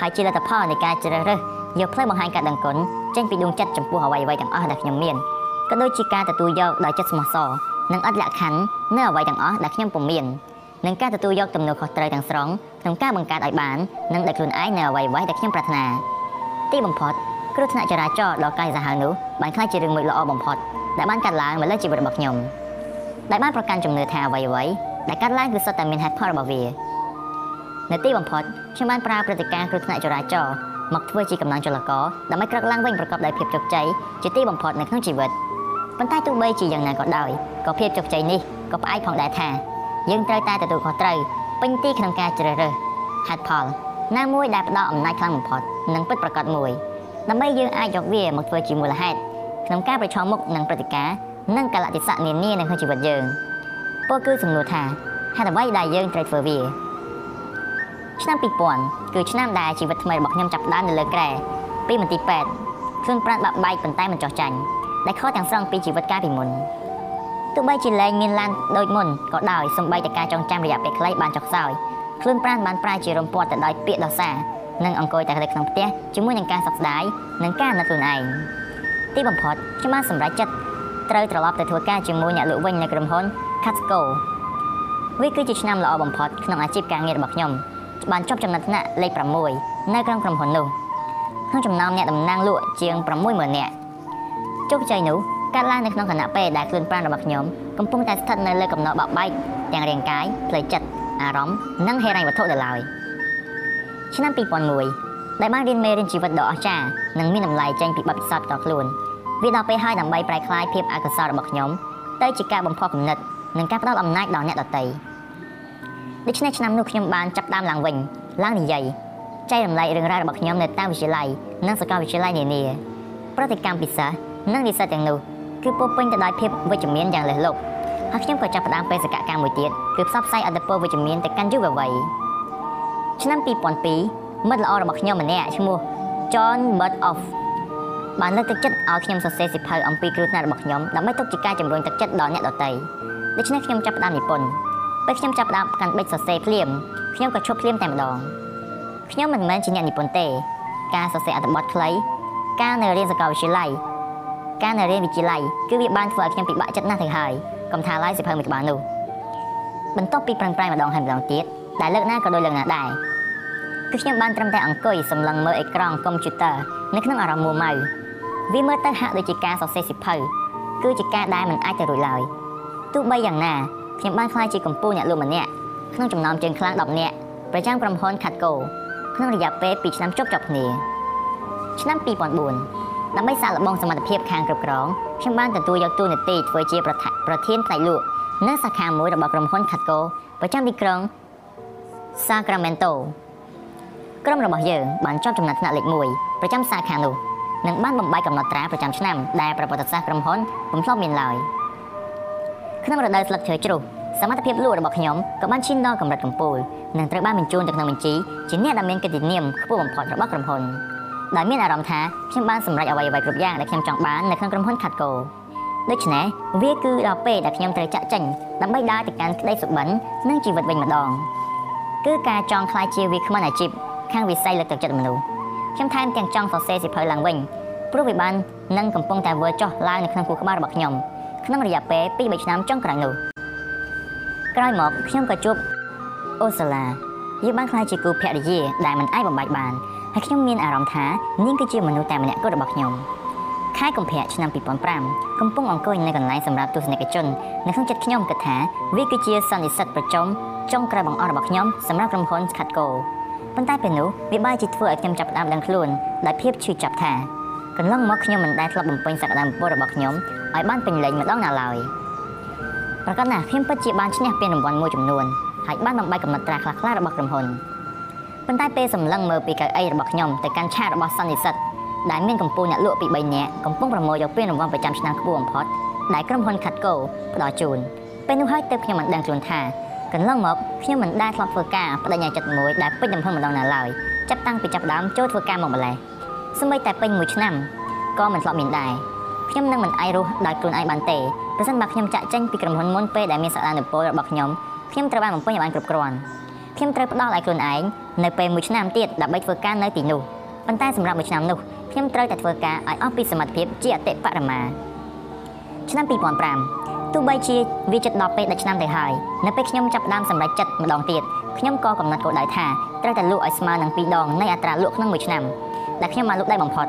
ហើយជាលទ្ធផលនៃការជ្រើសរើសយកផ្លូវបង្ហាញការដឹងគុណចេញពីដួងចិត្តចំពោះអ្វីៗទាំងអស់ដែលខ្ញុំមានក៏ដូចជាការទទួលយកដោយចិត្តស្មោះសរនិងអត់លក្ខខណ្ឌនៅអ្វីទាំងអស់ដែលខ្ញុំពុំមាននិងការទទួលយកទំនួលខុសត្រូវទាំងស្រុងក្នុងការបង្កើតឲ្យបាននិងដោយខ្លួនឯងនៅអ្វីៗដែលខ្ញុំប្រាថ្នាទីបំផុតគ្រោះថ្នាក់ចរាចរណ៍ដ៏កាយសាហាវនោះបានក្លាយជារឿងមួយល្អបំផុតដែលបានកាត់ឡើងមកលើជីវិតរបស់ខ្ញុំដែលបានប្រកាន់ជំនឿថាអ្វីអ្វីដែលកាត់ឡើងគឺសុទ្ធតែមានហេតុផលរបស់វា នៅទីបំផុតខ្ញុំបានប្រើព្រឹត្តិការណ៍គ្រោះថ្នាក់ចរាចរណ៍មកធ្វើជាកម្លាំងចលករដើម្បីក្រឹកឡើងវិញប្រកបដោយភាពជោគជ័យជាទីបំផុតនៅក្នុងជីវិតប៉ុន្តែទោះបីជាយ៉ាងណាក៏ដោយក៏ភាពជោគជ័យនេះក៏ផ្អែកផងដែរថាយើងត្រូវតែទទួលខុសត្រូវពេញទីក្នុងការជ្រើសរើសហេតុផលណាមួយដែលផ្ដល់អំណាចខ្លាំងបំផុតនិងពិតប្រាកដមួយដើម្បីយើងអាចយកវាមកធ្វើជាមូលហេតុក្នុងការប្រឈមមុខនឹងព្រឹត្តិការណ៍និងកលៈទេសៈនានានៅក្នុងជីវិតយើងពោលគឺសំណួរថាហេតុអ្វីដែលយើងត្រូវធ្វើវា ឆ្នាំ2000គឺឆ្នាំដែលជីវិតថ្មីរបស់ខ្ញុំចាប់ផ្ដើមនៅលើក្រែពីមន្ទីរពេទ្យខ្លួនប្រាណបាក់បែកប៉ុន្តែមិនចោះចាញ់ដែលខុសទាំងស្រុងពីជីវិតកាលពីមុនទោះបីជាលែងមានឡានដូចមុនក៏ដោយសំបីតែការចងចាំរយៈពេលខ្លីបានចុះខ្សោយខ្លួនប្រាណបានប្រែជារំពាត់ទៅដោយពាក្យដោសានិងអង្គុយតែនៅក្នុងផ្ទះជាមួយនឹងការសោកស្ដាយនិងការណិតខ្លួនឯងទីបំផុតខ្ញុំបានសម្រេចចិត្តត្រូវត្រឡប់ទៅធ្វើការជាមួយអ្នកលក់វិញនៅក្រុមហ៊ុន Catco វាគឺជាឆ្នាំល្អបំផុតក្នុងអាជីពការងាររបស់ខ្ញុំ បានចប់ចំណាត់ថ្នាក់លេខ6នៅក្នុងក្រុមហ៊ុននោះក្នុងចំណោមអ្នកតំណាងលក់ជាង60000នាក់ជោគជ័យនោះកើតឡើងនៅក្នុងគណៈពេលដែលខ្លួនប្រាណរបស់ខ្ញុំកំពុងតែស្ថិតនៅលើកំណត់បបែកទាំងរាងកាយផ្លូវចិត្តអារម្មណ៍និងហិរញ្ញវត្ថុទៅឡើយឆ្នាំ2001ដែលបានរៀនមេរៀនជីវិតដ៏អស្ចារ្យនិងមានតម្លៃចេញពីបទពិសោធន៍ផ្ទាល់ខ្លួនវាដល់ពេលហើយដើម្បីប្រែក្លាយភាពអកុសលរបស់ខ្ញុំទៅជាការបំផុសគំនិតនិងការផ្ដល់អំណាចដល់អ្នកដទៃ ដូច្នេះឆ្នាំនោះខ្ញុំបានចាប់ដើមឡើងវិញឡើងនិយាយចែករំលែករឿងរ៉ាវរបស់ខ្ញុំនៅតាមវិទ្យាល័យនិងសាកលវិទ្យាល័យនានាប្រតិកម្មពិសេសនិងនិស្សិតទាំងនោះគឺពោពេញទៅដោយភាពវិជ្ជមានយ៉ាងលើសលប់ហើយខ្ញុំក៏ចាប់ផ្ដើមបេសកកម្មមួយទៀតគឺផ្សព្វផ្សាយអត្តពលវិជ្ជមានទៅកាន់យុវវ័យឆ្នាំ2002មិត្តល្អរបស់ខ្ញុំម្នាក់ឈ្មោះ John Butoff បានលើកទឹកចិត្តឲ្យខ្ញុំសរសេរសៀវភៅអំពីគ្រោះថ្នាក់របស់ខ្ញុំដើម្បីទុកជាការជំរុញទឹកចិត្តដល់អ្នកដទៃដូច្នេះខ្ញុំចាប់ផ្ដើមនិពន្ធ ពេលខ្ញុំចាប់ផ្ដើមកាន់បិចសរសេរភ្លាមខ្ញុំក៏ឈប់ភ្លាមតែម្ដងខ្ញុំមិនមែនជាអ្នកនិពន្ធទេ ការសរសេរអត្ថបទខ្លី ការនៅរៀនសាកលវិទ្យាល័យការនៅរៀនវិទ្យាល័យគឺវាបានធ្វើឲ្យខ្ញុំពិបាកចិត្តណាស់ទៅហើយកុំថាឡើយសិភៅមួយក្បាលនោះបន្ទាប់ពីប្រឹងប្រែងម្ដងហើយម្ដងទៀតដែលលើកណាក៏ដូចលើកណាដែរគឺខ្ញុំបានត្រឹមតែអង្គុយសម្លឹងមើលអេក្រង់កុំព្យូទ័រនៅក្នុងអារម្មណ៍មួម៉ៅវាមើលទៅហាក់ដូចជាការសរសេរសិភៅគឺជាការដែលមិនអាចទៅរួចឡើយទោះបីយ៉ាងណា ខ្ញុំបានខ្លាចជាកម្ពុជាអ្នកលក់ម្នាក់ក្នុងចំណោមជើងខ្លាំង10នាក់ប្រចាំក្រុមហ៊ុន Catco ក្នុងរយៈពេល2ឆ្នាំជប់ជាប់គ្នាឆ្នាំ2004ដើម្បីសាកល្បងសមត្ថភាពខាងគ្រប់គ្រងខ្ញុំបានទទួលយកតួនាទីធ្វើជាប្រធានផ្នែកលក់នៅសាខាមួយរបស់ក្រុមហ៊ុន Catco ប្រចាំទីក្រុង Sacramento ក្រុមរបស់យើងបានជាប់ចំណាត់ថ្នាក់លេខ1ប្រចាំសាខានោះនិងបានបំបីកំណត់ត្រាប្រចាំឆ្នាំដែលប្រវត្តិសាស្ត្រក្រុមហ៊ុនពុំធ្លាប់មានឡើយ ក្នុងរដូវស្លឹកឈើជ្រុះសមត្ថភាពលក់របស់ខ្ញុំក៏បានឈានដល់កម្រិតកំពូលនិងត្រូវបានបញ្ជូនទៅក្នុងបញ្ជីជាអ្នកដែលមានកិត្តិនាមខ្ពស់បំផុតរបស់ក្រុមហ៊ុន។ដោយមានអារម្មណ៍ថាខ្ញុំបានសម្រេចអ្វីៗគ្រប់យ៉ាងដែលខ្ញុំចង់បាននៅក្នុងក្រុមហ៊ុន Catco ដូច្នេះវាគឺដល់ពេលដែលខ្ញុំត្រូវចាក់ចេញដើម្បីដើរទៅកាន់ក្តីសុបិននិងជីវិតវិញម្ដងគឺការចង់ខ្លាយជាវាគ្មិនអាជីពខាងវិស័យលើកទឹកចិត្តមនុស្សខ្ញុំថែមទាំងចង់សរសេរសៀវភៅឡើងវិញព្រោះវាបាននឹងកំពុងតែធ្វើចុះឡើងនៅក្នុងខួរក្បាលរបស់ខ្ញុំ ក្នុងរយៈពេល2-3ឆ្នាំចុងក្រោយនោះក្រោយមកខ្ញុំក៏ជួបអូសាឡាយើងបានខ្លាយជាគូភរិយាដែលមិនអាចបំបាច់បានហើយខ្ញុំមានអារម្មណ៍ថានាងគឺជាមនុស្សតែម្នាក់គត់របស់ខ្ញុំខែកុម្ភៈឆ្នាំ2005កំពុងអង្គុយនៅកន្លែងសម្រាប់ទស្សនិកជននៅក្នុងចិត្តខ្ញុំគិតថាវាគឺជាសន្និសិទប្រជុំចុងក្រោយបង្អស់របស់ខ្ញុំសម្រាប់ក្រុមហ៊ុន Skatco ប៉ុន្តែពេលនោះវាបែរជាធ្វើឲ្យខ្ញុំចាប់ផ្ដើមដឹងខ្លួនដោយភាពឈឺចាប់ថា កន្លងមកខ្ញុំមិនដែលធ្លាប់បំពេញសក្តានុពលរបស់ខ្ញុំឲ្យបានពេញលេញម្ដងណាឡើយប្រកាសណាខ្ញុំពិតជាបានឈ្នះពានរង្វាន់មួយចំនួនហើយបានបំបីកំណត់ត្រាខ្លះៗរបស់ក្រុមហ៊ុនប៉ុន្តែពេលសម្លឹងមើលពីកៅអីរបស់ខ្ញុំទៅកាន់ឆាករបស់សន្និសិទដែលមានកម្ពុជាអ្នកលក់ពី3នាក់កំពុងប្រមូលយកពានរង្វាន់ប្រចាំឆ្នាំខ្ពស់បំផុតដែលក្រុមហ៊ុន Katco ផ្ដល់ជូនពេលនោះហើយទើបខ្ញុំមិនដឹងខ្លួនថាកន្លងមកខ្ញុំមិនដែលធ្លាប់ធ្វើការបដិញ្ញាចិត្តមួយដែលពេញទំហឹងម្ដងណាឡើយចាប់តាំងពីចាប់ដើមចូលធ្វើការមកម្លេះ សម្បីតែពេញមួយឆ្នាំក៏មិនធ្លាប់មានដែរខ្ញុំនឹងមិនអាចរស់ដោយខ្លួនឯងបានទេប្រសិនបើខ្ញុំចាក់ចេញពីក្រុមហ៊ុនមុនពេលដែលមានសក្តានុពលរបស់ខ្ញុំខ្ញុំត្រូវបានបំពេញឲ្យបានគ្រប់គ្រាន់ខ្ញុំត្រូវផ្ដល់ឲ្យខ្លួនឯងនៅពេលមួយឆ្នាំទៀតដើម្បីធ្វើការនៅទីនោះប៉ុន្តែសម្រាប់មួយឆ្នាំនោះខ្ញុំត្រូវតែធ្វើការឲ្យអស់ពីសមត្ថភាពជាអតិបរមាឆ្នាំ2005ទោះបីជាវាជិតដល់ពេលដល់ឆ្នាំទៅហើយនៅពេលខ្ញុំចាប់ផ្ដើមសម្រេចចិត្តម្ដងទៀតខ្ញុំក៏កំណត់គោលដៅថាត្រូវតែលក់ឲ្យស្មើនឹង2ដងនៃអត្រាលក់ក្នុងមួយឆ្នាំ ដែលខ្ញុំបានលក់ได้បំផុត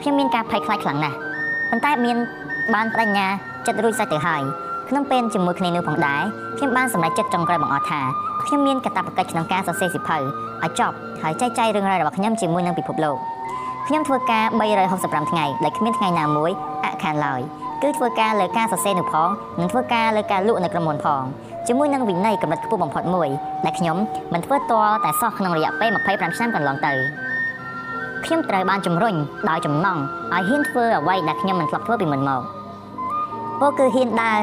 ខ្ញុំមានការភ័យខ្លាចខ្លាំងណាស់ប៉ុន្តែមានបានបដិញ្ញាចិត្តរួចស្រេចទៅហើយក្នុងពេលជាមួយគ្នានោះផងដែរខ្ញុំបានសម្រេចចិត្តចុងក្រោយបង្អស់ថាខ្ញុំមានកាតព្វកិច្ចក្នុងការសរសេរសៀវភៅឲ្យចប់ហើយចែកចាយរឿងរ៉ាវរបស់ខ្ញុំជាមួយនឹងពិភពលោកខ្ញុំធ្វើការ365ថ្ងៃដែលគ្មានថ្ងៃណាមួយអខានឡើយគឺធ្វើការលើការសរសេរនោះផងនិងធ្វើការលើការលក់នៅក្រុមហ៊ុនផងជាមួយនឹងវិន័យកម្រិតខ្ពស់បំផុតមួយដែលខ្ញុំមិនធ្វើទាល់តែសោះក្នុងរយៈពេល25ឆ្នាំកន្លងទៅ ខ្ញុំត្រូវបានជំរុញដោយចំណង់ឲ្យហ៊ានធ្វើអ្វីដែលខ្ញុំមិនធ្លាប់ធ្វើពីមុនមកពោលគឺហ៊ានដើរ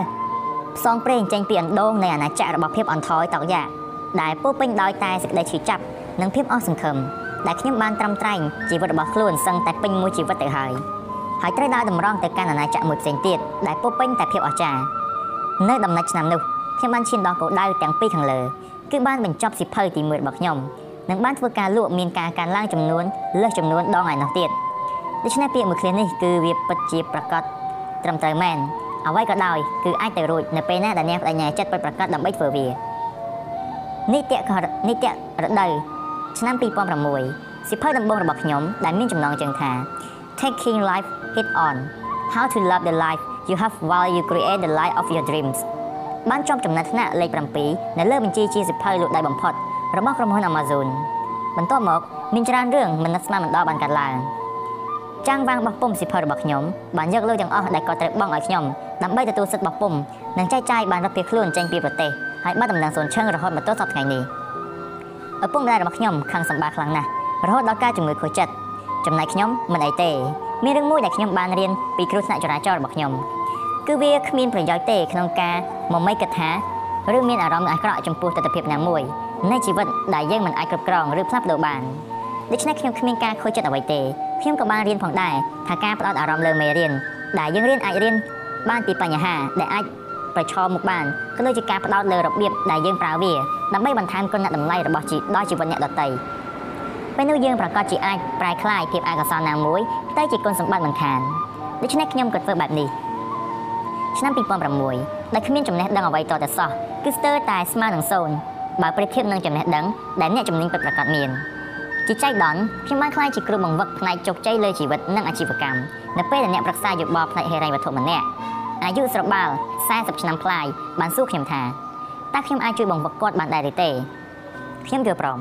ផ្សងព្រេងចេញពីអណ្ដូងនៃអាណាចក្ររបស់ភាពអន់ថយតក់យ៉ាដែលពោពេញដោយតែសេចក្តីឈឺចាប់និងភាពអស់សង្ឃឹមដែលខ្ញុំបានត្រឹមត្រែងជីវិតរបស់ខ្លួនសឹងតែពេញមួយជីវិតទៅហើយហើយត្រូវដើរតម្រង់ទៅកាន់អាណាចក្រមួយផ្សេងទៀតដែលពោពេញតែភាពអស្ចារ្យនៅដំណាច់ឆ្នាំនោះខ្ញុំបានឈានដល់គោលដៅទាំងពីរខាងលើគឺបានបញ្ចប់សិភៅទី1របស់ខ្ញុំ និងបានធ្វើការលក់មានការកើនឡើងចំនួនលើសចំនួនដងឯនោះទៀតដូច្នេះពាក្យមួយឃ្លានេះគឺវាពិតជាប្រកាសត្រឹមត្រូវមែនអ្វីក៏ដោយគឺអាចទៅរួចនៅពេលណាដែលអ្នកបដិញ្ញាចិត្តពិតប្រាកដដើម្បីធ្វើវានីតិកនីតិរដូវឆ្នាំ2006សិភៅដំបូងរបស់ខ្ញុំដែលមានចំណងជើងថា Taking Life Head On How to Love the Life You Have While You Create the Life of Your Dreams បានជាប់ចំណាត់ថ្នាក់លេខ7នៅលើបញ្ជីជាសិភៅលក់ដៃបំផុត របស់ក្រុមហ៊ុន Amazon បន្ទាប់មកមានច្រើនរឿងមិននឹកស្មានមិនដល់បានកើតឡើងចាំងវាងបោះពុំសិភៅរបស់ខ្ញុំបានយកលុយទាំងអស់ដែលគាត់ត្រូវបង់ឲ្យខ្ញុំដើម្បីទទួលសិទ្ធិបោះពុំនិងចែកចាយបានរាប់ពីខ្លួនចេញពីប្រទេសហើយបានដំណឹងសូនឈឹងរហូតមកទល់សប្តាហ៍ថ្ងៃនេះឪពុកម្ដាយរបស់ខ្ញុំខឹងសម្បាខ្លាំងណាស់រហូតដល់ការជំងឺខូចចិត្តចំណែកខ្ញុំមិនអីទេមានរឿងមួយដែលខ្ញុំបានរៀនពីគ្រូថ្នាក់ចរាចរណ៍របស់ខ្ញុំគឺវាគ្មានប្រយោជន៍ទេក្នុងការមកមីគិតថាឬមានអារម្មណ៍អាក្រក់ចំពោះទស្សនវិជ្ជាណាមួយ នៃជីវិតដែលយើងមិនអាចគ្រប់គ្រងឬផ្លាស់ប្ដូរបានដូច្នេះខ្ញុំគ្មានការខូចចិត្តអ្វីទេខ្ញុំក៏បានរៀនផងដែរថាការផ្ដោតអារម្មណ៍លើមេរៀនដែលយើងរៀនអាចរៀនបានពីបញ្ហាដែលអាចប្រឈមមុខបានក៏ដូចជាការផ្ដោតលើរបៀបដែលយើងប្រើវាដើម្បីបន្ថែមគុណតម្លៃរបស់ជីដល់ជីវិតអ្នកដទៃពេលនោះយើងប្រកាសជាអាចប្រែក្លាយភាពអកុសលណាមួយទៅជាគុណសម្បត្តិមិនខានដូច្នេះខ្ញុំក៏ធ្វើបែបនេះឆ្នាំ2006ដែលគ្មានចំណេះដឹងអ្វីតទៅសោះគឺស្ទើរតែស្មើនឹងសូន្យ បើប្រៀបធៀបនឹងចំណេះដឹងដែលអ្នកជំនាញពិតប្រាកដមានជាចៃដន្យខ្ញុំបានខ្លាយជាគ្រូបង្វឹកផ្នែកជោគជ័យលើជីវិតនិងអាជីវកម្មនៅពេលដែលអ្នកប្រឹក្សាយោបល់ផ្នែកហិរញ្ញវត្ថុម្នាក់អាយុស្របាល40ឆ្នាំប្លាយបានសួរខ្ញុំថាតើខ្ញុំអាចជួយបង្វឹកគាត់បានដែរឬទេខ្ញុំយល់ព្រម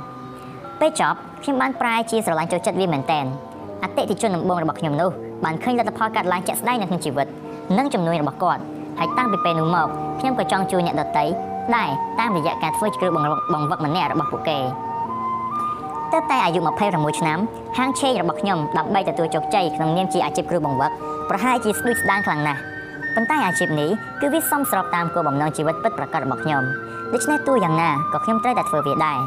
ពេលចប់ខ្ញុំបានប្រែជាស្រឡាញ់ចូលចិត្តវាមែនតែនអតិថិជនដំបូងរបស់ខ្ញុំនោះបានឃើញលទ្ធផលកាត់ឡើងជាក់ស្ដែងនៅក្នុងជីវិតនិងជំនួយរបស់គាត់ហើយតាំងពីពេលនោះមកខ្ញុំក៏ចង់ជួយអ្នកដទៃ ដែរតាមរយៈការធ្វើជាគ្រូបង្វឹកម្នាក់របស់ពួកគេទើបតែអាយុ26ឆ្នាំហាងឆេងរបស់ខ្ញុំដើម្បីទទួលជោគជ័យក្នុងនាមជាអាជីពគ្រូបង្វឹកប្រហែលជាស្ដួយស្ដាងខ្លាំងណាស់ប៉ុន្តែអាជីពនេះគឺវាសមស្របតាមគោលបំណងជីវិតពិតប្រាកដរបស់ខ្ញុំដូច្នេះទោះយ៉ាងណាក៏ខ្ញុំត្រូវតែធ្វើវាដែរ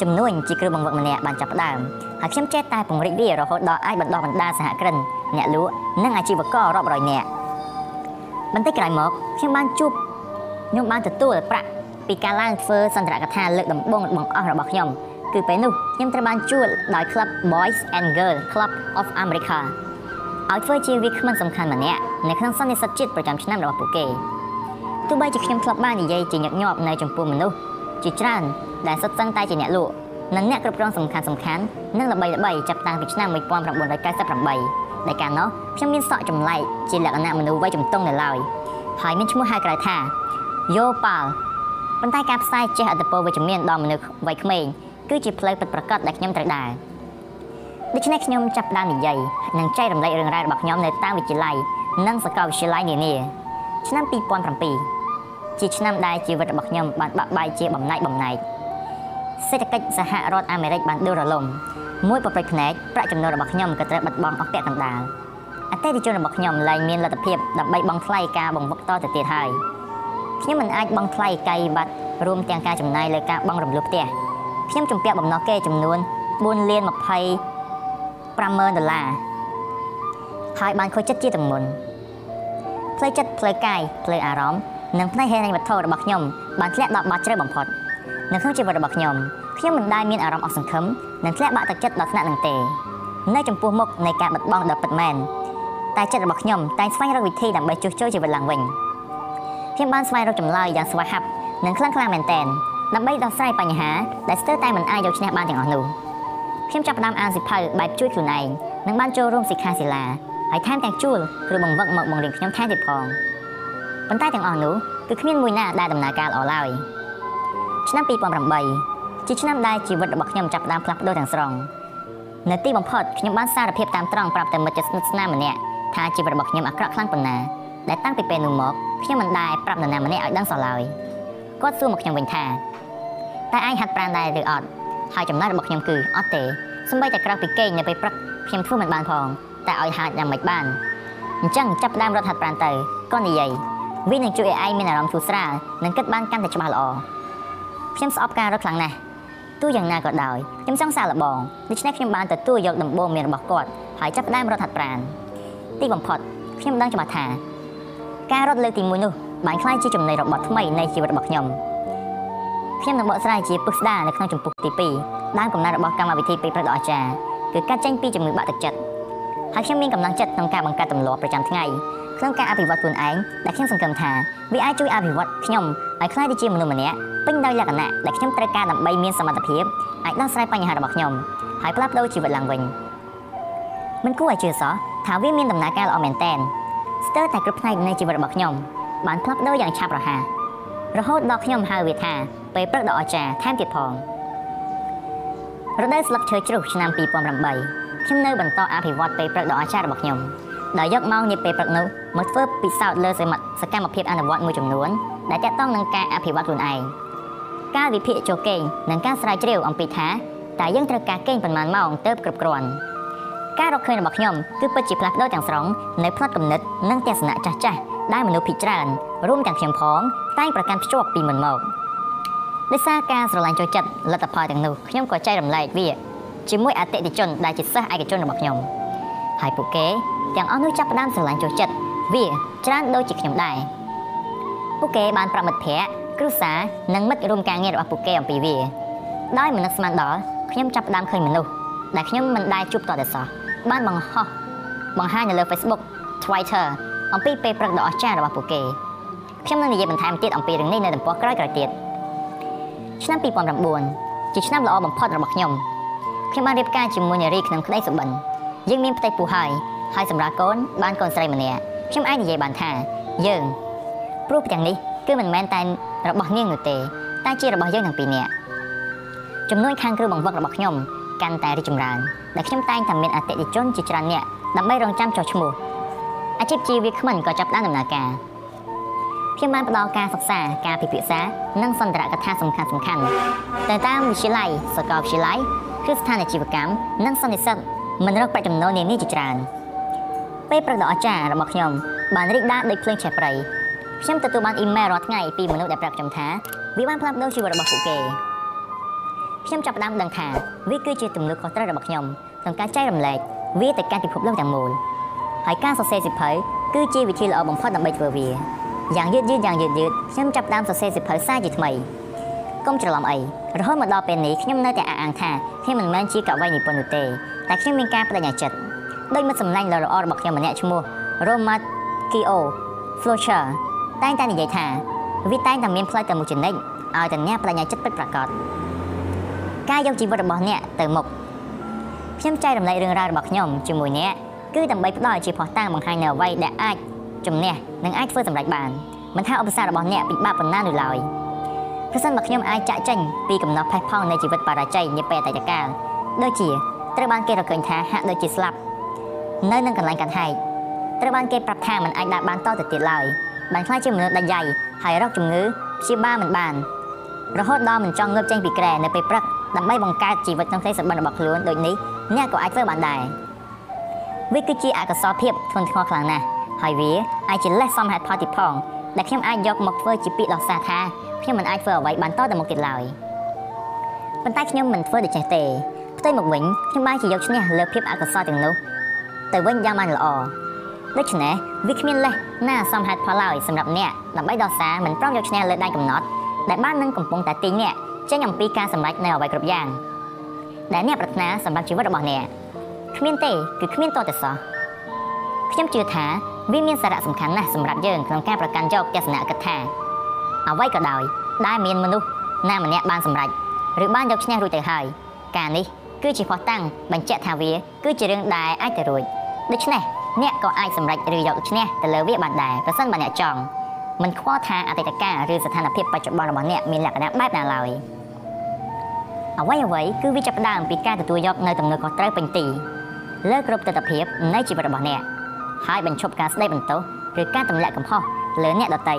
ចំនួនជាគ្រូបង្វឹកម្នាក់បានចាប់ផ្ដើមហើយខ្ញុំចេះតែពង្រីកវារហូតដល់អាចបណ្ដោះបណ្ដាលសហគ្រិនអ្នកលក់និងអាជីវកររាប់រយនាក់បន្តិចក្រោយមកខ្ញុំបានជួប ខ្ញុំបានទទួលប្រាក់ពីការឡើងធ្វើសន្ទរកថាលើកដំបូងបង្អស់របស់ខ្ញុំគឺពេលនោះខ្ញុំត្រូវបានជួលដោយ Club Boys and Girls Club of America ឲ្យធ្វើជាវាគ្មិនសំខាន់ម្នាក់នៅក្នុងសន្និសីទជាតិប្រចាំឆ្នាំរបស់ពួកគេទោះបីជាខ្ញុំធ្លាប់បាននិយាយជាញឹកញាប់នៅចំពោះមនុស្សជាច្រើនដែលសុទ្ធសឹងតែជាអ្នកលក់និងអ្នកគ្រប់គ្រងសំខាន់សំខាន់និងល្បីល្បីចាប់តាំងពីឆ្នាំ1998ដែលកាលនោះខ្ញុំមានសក់ចម្លែកជាលក្ខណៈមនុស្សវ័យជំទង់នៅឡើយហើយមានឈ្មោះហៅក្រៅថា យោប៉ាល់ប៉ុន្តែការផ្សាយចេះអត្តពលវិជ្ជមានដល់មនុស្សវ័យក្មេងគឺជាផ្លូវពិតប្រាកដដែលខ្ញុំត្រូវដើរដូច្នេះខ្ញុំចាប់ផ្ដើមនិយាយនិងចែករំលែករឿងរ៉ាវរបស់ខ្ញុំនៅតាមវិទ្យាល័យនិងសាកលវិទ្យាល័យនានាឆ្នាំ2007ជាឆ្នាំដែលជីវិតរបស់ខ្ញុំបានបាក់បែកជាបំណែកបំណែកសេដ្ឋកិច្ចសហរដ្ឋអាមេរិកបានដួលរលំមួយប្រព្រឹត្តផ្នែកប្រាក់ចំណូលរបស់ខ្ញុំក៏ត្រូវបាត់បង់អស់ពាក់កណ្ដាលអតិថិជនរបស់ខ្ញុំលែងមានលទ្ធភាពដើម្បីបង់ថ្លៃការបង្វឹកតទៅទៀតហើយ ខ្ញុំមិនអាចបង់ថ្លៃកាយបាត់រួមទាំងការចំណាយលើការបង់រំលោះផ្ទះខ្ញុំជំពាក់បំណុលគេចំនួន4លាន250000ដុល្លារហើយបានខូចចិត្តជាទាំងមុនផ្លូវចិត្តផ្លូវកាយផ្លូវអារម្មណ៍និងផ្នែកហេតុវត្ថុរបស់ខ្ញុំបានធ្លាក់ដល់បាត់ជ្រៅបំផុតនៅក្នុងជីវិតរបស់ខ្ញុំខ្ញុំមិនដែលមានអារម្មណ៍អស់សង្ឃឹមនិងធ្លាក់បាក់ទឹកចិត្តដល់ថ្នាក់នឹងទេនៅចំពោះមុខនៃការបាត់បង់ដ៏ពិតមែនតែចិត្តរបស់ខ្ញុំតែងស្វែងរកវិធីដើម្បីជួសជុលជីវិតឡើងវិញ ខ្ញុំបានស្វែងរកចម្លើយយ៉ាងស្វាហាប់និងខ្លាំងក្លាមែនទែនដើម្បីដោះស្រាយបញ្ហាដែលស្ទើរតែមិនអាចយកឈ្នះបានទាំងអស់នោះខ្ញុំចាប់ផ្ដើមអានសិភៅបែបជួយខ្លួនឯងនិងបានចូលរួមសិក្ខាសាលាហើយថែមទាំងជួលគ្រូបង្វឹកមកបង្រៀនខ្ញុំថែមទៀតផងប៉ុន្តែទាំងអស់នោះគឺគ្មានមួយណាដែលដំណើរការល្អឡើយឆ្នាំ2008ជាឆ្នាំដែលជីវិតរបស់ខ្ញុំចាប់ផ្ដើមផ្លាស់ប្ដូរទាំងស្រុងនៅទីបំផុតខ្ញុំបានសារភាពតាមត្រង់ប្រាប់ទៅមិត្តស្និទ្ធស្នាលម្នាក់ថាជីវិតរបស់ខ្ញុំអាក្រក់ខ្លាំងប៉ុណ្ណា ដែលតាំងពីពេលនោះមកខ្ញុំមិនដែលប្រាប់នរណាម្នាក់ឲ្យដឹងសោះឡើយគាត់សួរមកខ្ញុំវិញថាតែឯងហាត់ប្រាណដែរឬអត់ហើយចំណុចរបស់ខ្ញុំគឺអត់ទេសម្បីតែក្រៅពីគេងនៅពេលព្រឹកខ្ញុំធ្វើមិនបានផងតែឲ្យហាត់យ៉ាងម៉េចបានអញ្ចឹងចាប់ផ្ដើមរត់ហាត់ប្រាណទៅគាត់និយាយវានឹងជួយឲ្យឯងមានអារម្មណ៍ធូរស្រាលនិងគិតបានកាន់តែច្បាស់ល្អខ្ញុំស្អប់ការរត់ខ្លាំងណាស់ទោះយ៉ាងណាក៏ដោយខ្ញុំចង់សាកល្បងដូច្នេះខ្ញុំបានទទួលយកដំបូន្មានរបស់គាត់ហើយចាប់ផ្ដើមរត់ហាត់ប្រាណទីបំផុតខ្ញុំដឹងច្បាស់ថា ការរត់លើកទី1នោះបានក្លាយជាចំណុចរបត់ថ្មីនៃជីវិតរបស់ខ្ញុំខ្ញុំនឹងបកស្រាយជាពុស្ដានៅក្នុងចម្ពោះទី2ដើមកំណើតរបស់កម្មវិធីពេលព្រឹកដ៏អស្ចារ្យគឺកាត់ចេញពីជំងឺបាក់ទឹកចិត្តហើយខ្ញុំមានកម្លាំងចិត្តក្នុងការបង្កើតទម្លាប់ប្រចាំថ្ងៃក្នុងការអភិវឌ្ឍខ្លួនឯងដែលខ្ញុំសង្ឃឹមថាវាអាចជួយអភិវឌ្ឍខ្ញុំឲ្យក្លាយទៅជាមនុស្សម្នាក់ពេញដោយលក្ខណៈដែលខ្ញុំត្រូវការដើម្បីមានសមត្ថភាពអាចដោះស្រាយបញ្ហារបស់ខ្ញុំហើយផ្លាស់ប្ដូរជីវិតឡើងវិញមិនគួរឲ្យជឿសោះថាវាមានដំណើរការល្អមែនទែន ស្ទើរតែគ្រប់ផ្នែកនៃជីវិតរបស់ខ្ញុំបានផ្លាស់ប្ដូរយ៉ាងឆាប់រហ័សរហូតដល់ខ្ញុំហៅវាថាពេលព្រឹកដ៏អស្ចារ្យថែមទៀតផងរដូវស្លឹកឈើជ្រុះឆ្នាំ2008ខ្ញុំនៅបន្តអភិវឌ្ឍពេលព្រឹកដ៏អស្ចារ្យរបស់ខ្ញុំដោយយកម៉ោងនាពេលព្រឹកនោះមកធ្វើពិសោធន៍លើសកម្មភាពអនុវត្តមួយចំនួនដែលទាក់ទងនឹងការអភិវឌ្ឍខ្លួនឯងការវិភាគចូលគេងនិងការស្រាវជ្រាវអំពីថាតើយើងត្រូវការគេងប៉ុន្មានម៉ោងទៅគ្រប់គ្រាន់ ការរកឃើញរបស់ខ្ញុំគឺពិតជាផ្លាស់ប្ដូរទាំងស្រុងនៅផ្នត់គំនិតនិងទស្សនៈចាស់ចាស់ដែលមនុស្សភាគច្រើនរួមទាំងខ្ញុំផងតែងប្រកាន់ភ្ជាប់ពីមុនមកដោយសារការស្រឡាញ់ចូលចិត្តលទ្ធផលទាំងនោះខ្ញុំក៏ចែករំលែកវាជាមួយអតិថិជនដែលជាសិស្សឯកជនរបស់ខ្ញុំហើយពួកគេទាំងអស់នោះចាប់ផ្ដើមស្រឡាញ់ចូលចិត្តវាច្រើនដូចជាខ្ញុំដែរពួកគេបានប្រាប់មិត្តភ័ក្តិគ្រួសារនិងមិត្តរួមការងាររបស់ពួកគេអំពីវាដោយមនស្សស្មានដល់ខ្ញុំចាប់ផ្ដើមឃើញមនុស្សដែលខ្ញុំមិនដែលជួបតតែសោះ បានបង្ហោះបង្ហាញនៅលើ Facebook Twitter អំពីពេលព្រឹកដ៏អស្ចារ្យរបស់ពួកគេខ្ញុំនឹងនិយាយបន្ថែមទៀតអំពីរឿងនេះនៅទំព័រក្រោយៗទៀតឆ្នាំ2009ជាឆ្នាំល្អបំផុតរបស់ខ្ញុំខ្ញុំបានរៀបការជាមួយនារីក្នុងក្តីសុបិនយើងមានផ្ទៃពោះហើយហើយសម្រាប់កូនបានកូនស្រីម្នាក់ខ្ញុំអាចនិយាយបានថាយើងព្រោះទាំងនេះគឺមិនមែនតែរបស់នាងនោះទេតែជារបស់យើងទាំងពីរនាក់ចំនួនខាងគ្រូបង្វឹករបស់ខ្ញុំ កាន់តែរីកចម្រើនដែលខ្ញុំតែងតែមានអតិថិជនជាច្រើននាក់ដើម្បីរងចាំចុះឈ្មោះអាជីពជាវាគ្មិនក៏ចាប់ផ្ដើមដំណើរការខ្ញុំបានផ្ដល់ការសិក្សាការពិភាក្សានិងសន្ទរកថាសំខាន់សំខាន់ទៅតាមវិទ្យាល័យសាកលវិទ្យាល័យគ្រឹះស្ថានអាជីវកម្មនិងសន្និសីទមិនរកប្រាក់ចំណូលនានាជាច្រើនពេលព្រឹកដ៏អស្ចារ្យរបស់ខ្ញុំបានរីកដាលដោយភ្លើងឆេះព្រៃខ្ញុំទទួលបានអ៊ីមែលរាល់ថ្ងៃពីមនុស្សដែលប្រាប់ខ្ញុំថាវាបានផ្លាស់ប្ដូរជីវិតរបស់ពួកគេ ខ្ញុំចាប់ផ្ដើមដឹងថាវាគឺជាទំនួលខុសត្រូវរបស់ខ្ញុំក្នុងការចែករំលែកវាទៅកាន់ពិភពលោកទាំងមូលហើយការសរសេរសៀវភៅគឺជាវិធីល្អបំផុតដើម្បីធ្វើវាយ៉ាងយឺតយឺតយ៉ាងយឺតយឺតខ្ញុំចាប់ផ្ដើមសរសេរសិភៅសារជាថ្មីកុំច្រឡំអីរហូតមកដល់ពេលនេះខ្ញុំនៅតែអះអាងថាខ្ញុំមិនមែនជាកវីនិពន្ធនោះទេតែខ្ញុំមានការបដិញ្ញាចិត្តដោយមិត្តសម្លាញ់ដ៏ល្អរបស់ខ្ញុំម្នាក់ឈ្មោះ Romat Kio Fletcher តែងតែនិយាយថាវាតែងតែមានផ្លូវតែមួយចំណិចឲ្យតែអ្នកបដិញ្ញាចិត្តពិតប្រាកដ ការយកជីវិតរបស់អ្នកទៅមុខខ្ញុំចែករំលែករឿងរ៉ាវរបស់ខ្ញុំជាមួយអ្នកគឺដើម្បីផ្ដល់ជាភស្តុតាងបង្ហាញនៅអ្វីដែលអាចជំនះនិងអាចធ្វើសម្រេចបានមិនថាឧបសគ្គរបស់អ្នកពិបាកប៉ុណ្ណានោះឡើយប្រសិនបើខ្ញុំអាចចាក់ចេញពីកំណត់ផេះផង់នៃជីវិតបរាជ័យនាពេលអតីតកាលដូចជាត្រូវបានគេរកឃើញថាហាក់ដូចជាស្លាប់នៅនឹងកន្លែងកាន់ហែកត្រូវបានគេប្រាប់ថាมันអាចដើរបានតទៅទៀតឡើយបានខ្លាចជាមនុស្សដាច់យ៉ៃហើយរកជំងឺព្យាបាលមិនបានរហូតដល់មិនចង់ងើបចេញពីក្រែនៅពេលព្រឹក ដើម្បីបង្កើតជីវិតក្នុងក្តីសុបិនរបស់ខ្លួនដូចនេះអ្នកក៏អាចធ្វើបានដែរវាគឺជាអកុសលភាពធ្ងន់ធ្ងរខ្លាំងណាស់ហើយវាអាចជាលេសសមហេតុផលទីផងដែលខ្ញុំអាចយកមកធ្វើជាពាក្យដោះសារថាខ្ញុំមិនអាចធ្វើអ្វីបានតទៅមុខទៀតឡើយប៉ុន្តែខ្ញុំមិនធ្វើដូច្នេះទេផ្ទុយមកវិញខ្ញុំបានជាយកឈ្នះលើភាពអកុសលទាំងនោះទៅវិញយ៉ាងបានល្អដូច្នេះវាគ្មានលេសណាសមហេតុផលឡើយសម្រាប់អ្នកដើម្បីដោះសារមិនព្រមយកឈ្នះលើដៃកំណត់ដែលបាននឹងកំពុងតែទីងអ្នក ចេញអំពីការសម្រេចនៅអ្វីគ្រប់យ៉ាងដែលអ្នកប្រាថ្នាសម្រាប់ជីវិតរបស់អ្នកគ្មានទេគឺគ្មានតតែសោះខ្ញុំជឿថាវាមានសារៈសំខាន់ណាស់សម្រាប់យើងក្នុងការប្រកាន់យកទស្សនៈគិតថាអ្វីក៏ដោយដែលមានមនុស្សណាម្នាក់បានសម្រេចឬបានយកឈ្នះរួចទៅហើយការនេះគឺជាផុសតាំងបញ្ជាក់ថាវាគឺជារឿងដែលអាចទៅរួចដូច្នេះអ្នកក៏អាចសម្រេចឬយកឈ្នះទៅលើវាបានដែរប្រសិនបើអ្នកចង់ មិនខ្វល់ថាអតីតកាលឬស្ថានភាពបច្ចុប្បន្នរបស់អ្នកមានលក្ខណៈបែបណាឡើយអ្វីអ្វីគឺវាចាប់ផ្ដើមពីការទទួលយកនៅទំនួលខុសត្រូវពេញទីលើគ្រប់ទស្សនវិជ្ជានៃជីវិតរបស់អ្នកហើយបញ្ឈប់ការស្ដីបន្ទោសឬការទម្លាក់កំហុសលើអ្នកដទៃ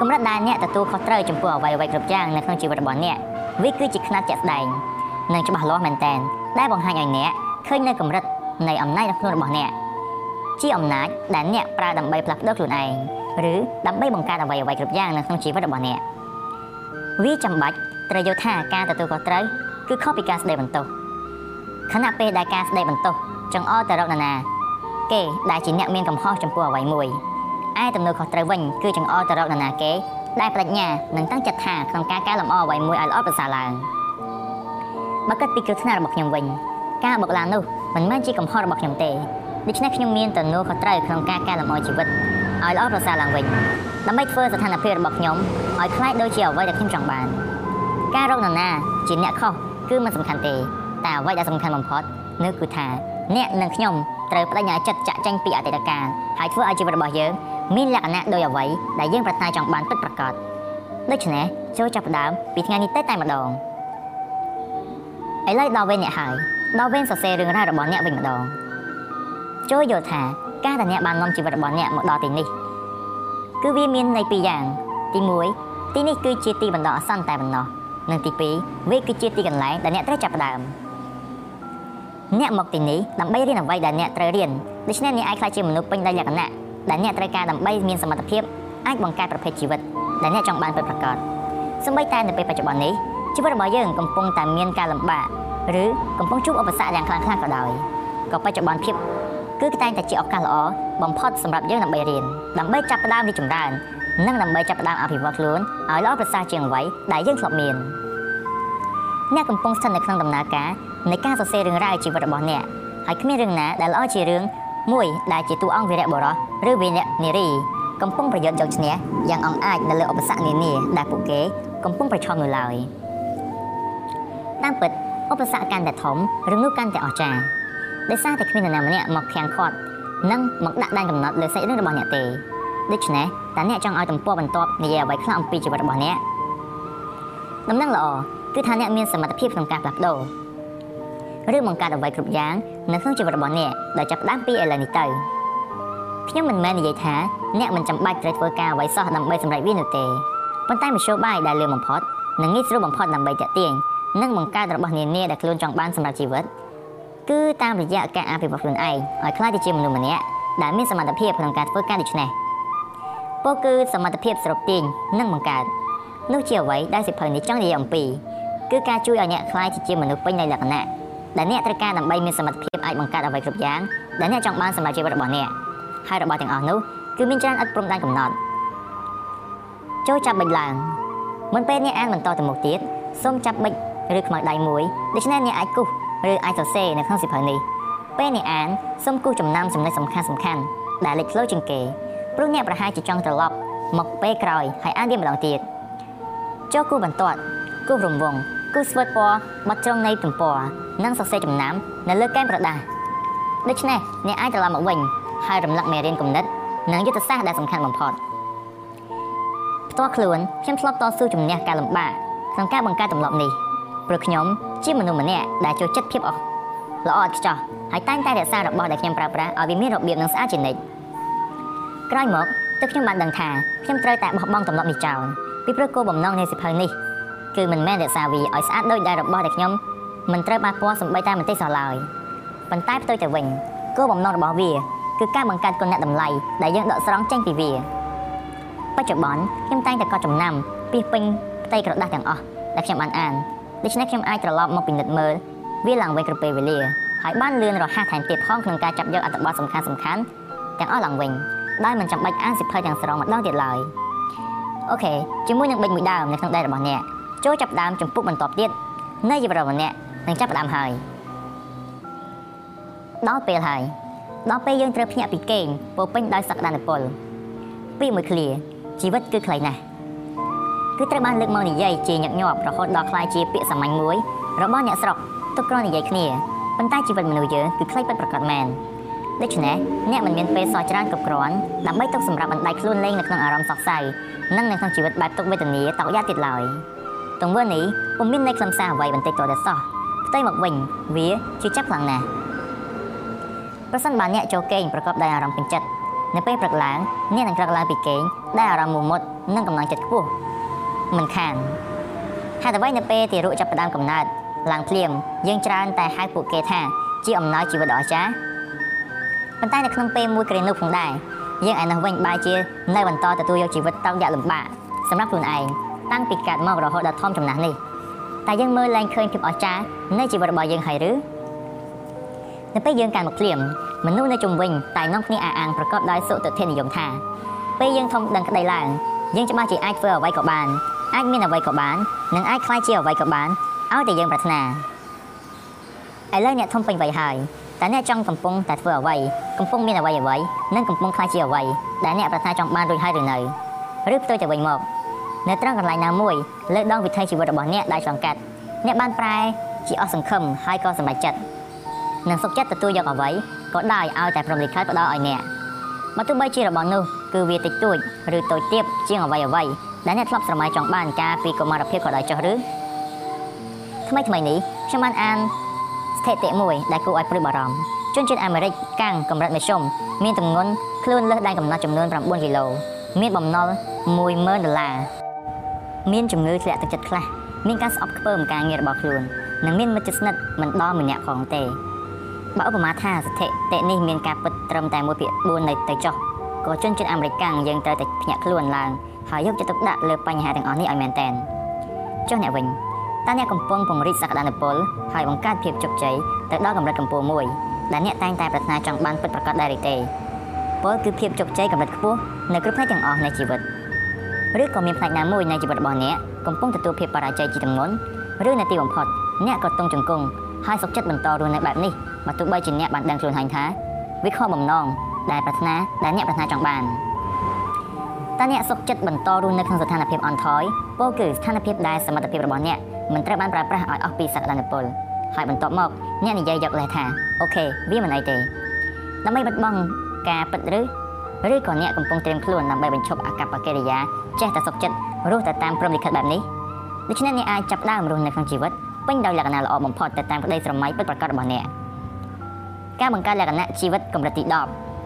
កម្រិតដែលអ្នកទទួលខុសត្រូវចំពោះអ្វីអ្វីគ្រប់យ៉ាងនៅក្នុងជីវិតរបស់អ្នកវាគឺជាຂ្នាតជាក់ស្ដែងនិងច្បាស់លាស់មែនទែនដែលបង្ហាញឲ្យអ្នកឃើញនៅកម្រិតនៃអំណាចក្នុងខ្លួនរបស់អ្នកជាអំណាចដែលអ្នកប្រើដើម្បីផ្លាស់ប្ដូរខ្លួនឯង ឬដើម្បីបង្កើតអ្វីអ្វីគ្រប់យ៉ាងនៅក្នុងជីវិតរបស់អ្នកវាចាំបាច់ត្រូវយល់ថាការទទួលខុសត្រូវគឺខុសពីការស្ដីបន្ទោសខណៈពេលដែលការស្ដីបន្ទោសចង្អុលទៅរកនរណា គេដែលជាអ្នកមានកំហុសចំពោះអ្វីមួយឯទំនួលខុសត្រូវវិញគឺចង្អុលទៅរកនរណាគេដែលប្រាជ្ញានិងតាំងចិត្តថាក្នុងការកែលម្អអ្វីមួយឲ្យល្អប្រសើរឡើងបើគិតពីគ្រឹះថ្នាក់របស់ខ្ញុំវិញការបុកឡាននោះមិនមែនជាកំហុសរបស់ខ្ញុំទេដូច្នេះខ្ញុំមានទំនួលខុសត្រូវក្នុងការកែលម្អជីវិត ឲ្យល្អប្រសើរឡើងវិញដើម្បីធ្វើស្ថានភាពរបស់ខ្ញុំឲ្យคล้ายដូចជាអ្វីដែលខ្ញុំចង់បានការរកនរណាជាអ្នកខុសគឺមិនសំខាន់ទេតែអ្វីដែលសំខាន់បំផុតនោះគឺថាអ្នកនិងខ្ញុំត្រូវបដិញ្ញាចិត្តចាក់ចេញពីអតីតកាលហើយធ្វើឲ្យជីវិតរបស់យើងមានលក្ខណៈដោយអ្វីដែលយើងប្រាថ្នាចង់បានពិតប្រាកដដូច្នេះចូលចាប់ផ្ដើមពីថ្ងៃនេះទៅតែម្ដងឥឡូវដល់វេនអ្នកហើយដល់វេនសរសេររឿងរ៉ាវរបស់អ្នកវិញម្ដងចូលយល់ថា ការដែលអ្នកបាននាំជីវិតរបស់អ្នកមកដល់ទីនេះគឺវាមានន័យពីរយ៉ាង ទី1ទីនេះគឺជាទីបណ្ដោះអាសន្នតែប៉ុណ្ណោះនិងទី2វាគឺជាទីកន្លែងដែលអ្នកត្រូវចាប់ផ្ដើមអ្នកមកទីនេះដើម្បីរៀនអ្វីដែលអ្នកត្រូវរៀនដូច្នេះអ្នកអាចក្លាយជាមនុស្សពេញដោយលក្ខណៈដែលអ្នកត្រូវការដើម្បីមានសមត្ថភាពអាចបង្កើតប្រភេទជីវិតដែលអ្នកចង់បានពិតប្រាកដសម្បីតែនៅពេលបច្ចុប្បន្ននេះជីវិតរបស់យើងកំពុងតែមានការលំបាកឬកំពុងជួបឧបសគ្គយ៉ាងខ្លាំងក្លាក៏ដោយក៏បច្ចុប្បន្នភាព គឺតែងតែជាឱកាសល្អបំផុតសម្រាប់យើងដើម្បីរៀនដើម្បីចាប់ផ្ដើមរីកចម្រើននិងដើម្បីចាប់ផ្ដើមអភិវឌ្ឍខ្លួនឲ្យល្អប្រសើរជាងអ្វីដែលយើងធ្លាប់មានអ្នកកំពុងស្ថិតនៅក្នុងដំណើរការនៃការសរសេររឿងរ៉ាវជីវិតរបស់អ្នកហើយគ្មានរឿងណាដែលល្អជារឿងមួយដែលជាតួអង្គវីរៈបុរសឬវីរៈនារីកំពុងប្រយុទ្ធយកឈ្នះយ៉ាងអង្អាចនៅលើឧបសគ្គនានាដែលពួកគេកំពុងប្រឈមនៅឡើយតាមពិតឧបសគ្គកាន់តែធំរឿងនោះកាន់តែអស្ចារ្យ ដោយសារតែគ្មាននរណាម្នាក់មកខាំងខាត់និងមកដាក់ដែនកំណត់លើសាច់រឿងរបស់អ្នកទេដូច្នេះតើអ្នកចង់ឲ្យទំព័របន្ទាប់និយាយអ្វីខ្លះអំពីជីវិតរបស់អ្នកដំណឹងល្អគឺថាអ្នកមានសមត្ថភាពក្នុងការផ្លាស់ប្ដូរឬបង្កើតអ្វីគ្រប់យ៉ាងនៅក្នុងជីវិតរបស់អ្នកដែលចាប់ផ្ដើមពីឥឡូវនេះទៅខ្ញុំមិនមែននិយាយថាអ្នកមិនចាំបាច់ត្រូវធ្វើការអ្វីសោះដើម្បីសម្រេចវានោះទេប៉ុន្តែមធ្យោបាយដែលលឿនបំផុតនិងងាយស្រួលបំផុតដើម្បីតាក់ទាញនិងបង្កើតរបស់នានាដែលខ្លួនចង់បានសម្រាប់ជីវិត គឺតាមរយៈការអភិវឌ្ឍខ្លួនឯងឲ្យក្លាយទៅជាមនុស្សម្នាក់ដែលមានសមត្ថភាពក្នុងការធ្វើការដូចនេះពោលគឺសមត្ថភាពស្រុបទាញនិងបង្កើតនោះជាអ្វីដែលសិភៅនេះចង់និយាយអំពីគឺការជួយឲ្យអ្នកក្លាយជាមនុស្សពេញនៃលក្ខណៈដែលអ្នកត្រូវការដើម្បីមានសមត្ថភាពអាចបង្កើតអ្វីគ្រប់យ៉ាងដែលអ្នកចង់បានសម្រាប់ជីវិតរបស់អ្នកហើយរបស់ទាំងអស់នោះគឺមានច្រើនឥតព្រំដែនកំណត់ចូលចាប់បិចឡើងមុនពេលអ្នកអានបន្តទៅមុខទៀតសូមចាប់បិចឬខ្មៅដៃមួយដូច្នេះអ្នកអាចគូស ឬអាចសរសេរនៅក្នុងសៀវភៅនេះពេលអ្នកអានសូមគូសចំណាំចំណុចសំខាន់សំខាន់ដែលលេចធ្លោជាងគេព្រោះអ្នកប្រហែលជាចង់ត្រឡប់មកពេលក្រោយហើយអានវាម្ដងទៀតចូលគូសបន្ទាត់គូសរង្វង់គូសស្វិតពណ៌បត់ត្រង់នៃទំព័រនិងសរសេរចំណាំនៅលើកែមក្រដាសដូច្នេះអ្នកអាចត្រឡប់មកវិញហើយរំលឹកមេរៀនគំនិតនិងយុទ្ធសាស្ត្រដែលសំខាន់បំផុតផ្ទាល់ខ្លួនខ្ញុំធ្លាប់តស៊ូជំនះការលំបាកក្នុងការបង្កើតទម្លាប់នេះព្រោះខ្ញុំជាមនុស្សម្នាក់ដែលចូលចិត្តភាពអស់ល្អឥតខ្ចោះហើយតែងតែរក្សារបស់ដែលខ្ញុំប្រើប្រាស់ឲ្យវាមានរបៀបនិងស្អាតជានិច្ចក្រោយមកទើបខ្ញុំបានដឹងថាខ្ញុំត្រូវតែបោះបង់ទម្លាប់នេះចោលពីព្រោះគោលបំណងនៃសិភៅនេះគឺមិនមែនរក្សាវាឲ្យស្អាតដូចដែលរបស់ដែលខ្ញុំមិនត្រូវបានពាល់សំបីតែបន្តិចសោះឡើយប៉ុន្តែផ្ទុយទៅវិញគោលបំណងរបស់វាគឺការបង្កើតគុណតម្លៃដែលយើងដកស្រង់ចេញពីវាបច្ចុប្បន្នខ្ញុំតែងតែកត់ចំណាំពីពេញផ្ទៃក្រដាស់ទាំងអស់ដែលខ្ញុំបានអាន ដូច្នេះខ្ញុំអាចត្រឡប់មកពិនិត្យមើលវាឡើងវិញគ្រប់ពេលវេលាហើយបានលឿនរហ័សថែមទៀតផងក្នុងការចាប់យកអត្ថបទសំខាន់សំខាន់ទាំងអស់ឡើងវិញដោយមិនចាំបាច់អានសិភៅទាំងស្រុងម្ដងទៀតឡើយអូខេជាមួយនឹងបិចមួយដើមនៅក្នុងដៃរបស់អ្នកចូលចាប់ដើមចម្ពុះបន្ទាប់ទៀតនៃជីវិតរបស់អ្នកនឹងចាប់ផ្ដើមហើយដល់ពេលហើយដល់ពេលយើងត្រូវភ្ញាក់ពីគេងពោពេញដោយសក្តានុពលពីមួយឃ្លាជីវិតគឺខ្លីណាស់ គឺត្រូវបានលើកមកនិយាយជាញឹកញាប់រហូតដល់ក្លាយជាពាក្យសាមញ្ញមួយរបស់អ្នកស្រុកទុកគ្រាន់និយាយគ្នាប៉ុន្តែជីវិតមនុស្សយើងគឺខ្លីពិតប្រាកដមែនដូច្នេះអ្នកមិនមានពេលសោះច្រើនគ្រប់គ្រាន់ដើម្បីទុកសម្រាប់បណ្ដៃខ្លួនលេងនៅក្នុងអារម្មណ៍សោកសៅនិងនៅក្នុងជីវិតបែបទុកវេទនាតោកយ៉ាទៀតឡើយទង្វើនេះពុំមានន័យខ្លឹមសារអ្វីបន្តិចតួតែសោះផ្ទុយមកវិញវាជាចាប់ខ្លាំងណាស់ប្រសិនបើអ្នកចូលគេងប្រកបដោយអារម្មណ៍ពេញចិត្តនៅពេលព្រឹកឡើងអ្នកនឹងក្រឹកឡើងពីគេងដែលអារម្មណ៍មមុតនិងកម្លាំងចិត្តខ្ពស់ មិនខានហេតុអ្វីនៅពេលទារកចាប់ផ្ដើមកំណើតឡើងភ្លាមយើងច្រើនតែហៅពួកគេថាជាអំណោយជីវិតដ៏អស្ចារ្យប៉ុន្តែនៅក្នុងពេលមួយគ្រានោះផងដែរយើងឯនោះវិញបែរជានៅបន្តទទួលយកជីវិតតោកយ៉ាក់លំបាកសម្រាប់ខ្លួនឯងតាំងពីកើតមករហូតដល់ធំចំណាស់នេះតែយើងមើលឡើងឃើញភាពអស្ចារ្យនៃជីវិតរបស់យើងហើយឬនៅពេលយើងកាន់មកភ្លាមមនុស្សនៅជុំវិញតែនាំគ្នាអះអាងប្រកបដោយសុទិដ្ឋិនិយមថាពេលយើងធំដឹងក្តីឡើងយើងច្បាស់ជាអាចធ្វើអ្វីក៏បាន អាចមានអ្វីក៏បាននិងអាចខ្លាយជាអ្វីក៏បានឲ្យតែយើងប្រាថ្នាឥឡូវអ្នកធំពេញវ័យហើយតើអ្នកចង់កំពុងតែធ្វើអ្វីកំពុងមានអ្វីអ្វីនិងកំពុងខ្លាចជាអ្វីដែលអ្នកប្រាថ្នាចង់បានរួចហើយឬនៅឬផ្ទុយទៅវិញមកនៅត្រង់កន្លែងណាមួយលើដងវិថីជីវិតរបស់អ្នកដែលឆ្លងកាត់អ្នកបានប្រែជាអស់សង្ឃឹមហើយក៏សម្រេចចិត្តនិងសុខចិត្តទទួលយកអ្វីក៏ដោយឲ្យតែព្រមលិខិតផ្ដល់ឲ្យអ្នកបើទោះបីជារបស់នោះគឺវាតិចតួចឬតូចទាបជាងអ្វីអ្វី ដែលអ្នកធ្លាប់ស្រមៃចង់បានកាលពីកុមារភាពក៏ដោយចុះឬថ្មីថ្មីនេះខ្ញុំបានអានស្ថិតិមួយដែលគួរឲ្យព្រួយបារម្ភជនជាតិអាមេរិកកាំងកម្រិតមធ្យមមានទម្ងន់ខ្លួនលើសដែនកំណត់ចំនួន9គីឡូមានបំណុល10000ដុល្លារមានជំងឺធ្លាក់ទឹកចិត្តខ្លះមានការស្អប់ខ្ពើមការងាររបស់ខ្លួននិងមានមិត្តជិតស្និទ្ធមិនដល់ម្នាក់ផងទេបើឧបមាថាស្ថិតិនេះមានការពិតត្រឹមតែ1ភាគ4នៃទៅចុះក៏ជនជាតិអាមេរិកកាំងយើងត្រូវតែភ្ញាក់ខ្លួនឡើង ហើយយកចិត្តទុកដាក់លើបញ្ហាទាំងអស់នេះឲ្យមែនតែនចុះអ្នកវិញតើអ្នកកំពុងពង្រីកសក្តានុពលហើយបង្កើតភាពជោគជ័យទៅដល់កម្រិតកម្ពស់មួយដែលអ្នកតែងតែប្រាថ្នាចង់បានពិតប្រាកដដែរឬទេពលគឺភាពជោគជ័យកម្រិតខ្ពស់នៅគ្រប់ផ្នែកទាំងអស់នៃជីវិតឬក៏មានផ្នែកណាមួយនៃជីវិតរបស់អ្នកកំពុងទទួលភាពបរាជ័យជាទម្ងន់ឬនៅទីបំផុតអ្នកក៏ទង់ជង្គង់ហើយសុខចិត្តបន្តរស់នៅបែបនេះបើទោះបីជាអ្នកបានដឹងខ្លួនហើយថាវាខុសបំណងដែលប្រាថ្នាដែលអ្នកប្រាថ្នាចង់បាន តើអ្នកសុខចិត្តបន្តរស់នៅក្នុងស្ថានភាពអន់ថយពោលគឺស្ថានភាពដែលសមត្ថភាពរបស់អ្នកមិនត្រូវបានប្រើប្រាស់ឲ្យអស់ពីសក្តានុពលហើយបន្ទាប់មកអ្នកនិយាយយកលេសថាអូខេវាមិនអីទេដើម្បីបាត់បង់ការពិតឬឬក៏អ្នកកំពុងត្រៀមខ្លួនដើម្បីបញ្ឈប់អកប្បកិរិយាចេះតែសុខចិត្តរស់ទៅតាមព្រំលិខិតបែបនេះដូច្នេះអ្នកអាចចាប់ដើមរស់នៅក្នុងជីវិតពេញដោយលក្ខណៈល្អបំផុតទៅតាមក្តីស្រមៃពិតប្រាកដរបស់អ្នកការបង្កើតលក្ខណៈជីវិតកម្រិតទី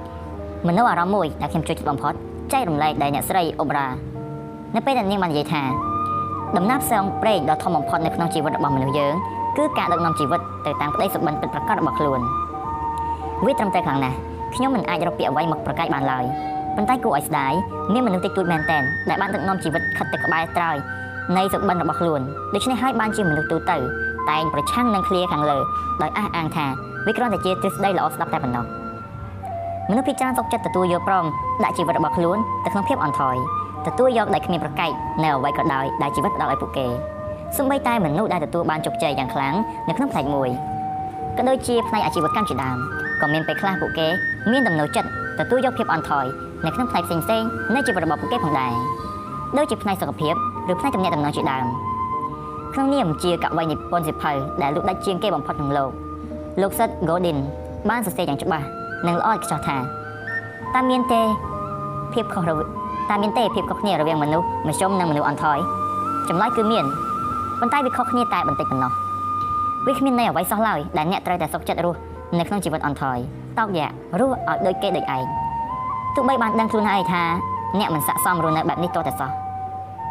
10មនោអារម្មណ៍មួយដែលខ្ញុំចូលចិត្តបំផុត ចែករំលែកដោយអ្នកស្រីអូបរ៉ានៅពេលដែលនាងបាននិយាយថាដំណាប់ផ្សងព្រេងដ៏ធំបំផុតនៅក្នុងជីវិតរបស់មនុស្សយើងគឺការដឹកនាំជីវិតទៅតាមក្តីសុបិនពិតប្រាកដរបស់ខ្លួនវាត្រឹមត្រូវខ្លាំងណាស់ខ្ញុំមិនអាចរកពាក្យអ្វីមកប្រកែកបានឡើយប៉ុន្តែគួរឲ្យស្ដាយមានមនុស្សតិចតួចមែនទែនដែលបានដឹកនាំជីវិតខិតទៅក្បែរត្រើយនៃសុបិនរបស់ខ្លួនដូច្នេះហើយបានជាមនុស្សទូទៅតែងប្រឆាំងនឹងឃ្លាខាងលើដោយអះអាងថាវាគ្រាន់តែជាទ្រឹស្ដីល្អស្ដាប់តែប៉ុណ្ណោះ មនុស្សភាគច្រើនសុខចិត្តទទួលយកព្រមដាក់ជីវិតរបស់ខ្លួនទៅក្នុងភាពអន់ថយទទួលយកដោយគ្មានប្រកែកនៅអ្វីក៏ដោយដែលជីវិតផ្ដល់ឲ្យពួកគេសូម្បីតែមនុស្សដែលទទួលបានជោគជ័យយ៉ាងខ្លាំងនៅក្នុងផ្នែកមួយក៏ដូចជាផ្នែកអាជីវកម្មជាដើមក៏មានពេលខ្លះពួកគេមានដំណោចិត្តទទួលយកភាពអន់ថយនៅក្នុងផ្នែកផ្សេងៗនៃជីវិតរបស់ពួកគេផងដែរដូចជាផ្នែកសុខភាពឬផ្នែកទំនាក់ទំនងជាដើមក្នុងនាមជាកវីនិពន្ធសិភៅដែលលោកដាច់ជាងគេបំផុតក្នុងលោកលោកសិត Godin បានសរសេរយ៉ាងច្បាស់ និងល្អឥតខ្ចោះថាតើមានទេភាពខុសរវាងតើមានទេភាពខុសគ្នារវាងមនុស្សមធ្យមនិងមនុស្សអន់ថយចម្លើយគឺមានប៉ុន្តែវាខុសគ្នាតែបន្តិចប៉ុណ្ណោះវាគ្មានន័យអ្វីសោះឡើយដែលអ្នកត្រូវតែសុខចិត្តរស់នៅក្នុងជីវិតអន់ថយតោកយ៉ារស់ឲ្យដូចគេដូចឯងទោះបីបានដឹងខ្លួនហើយថាអ្នកមិនស័ក្តិសមរស់នៅបែបនេះតតែសោះ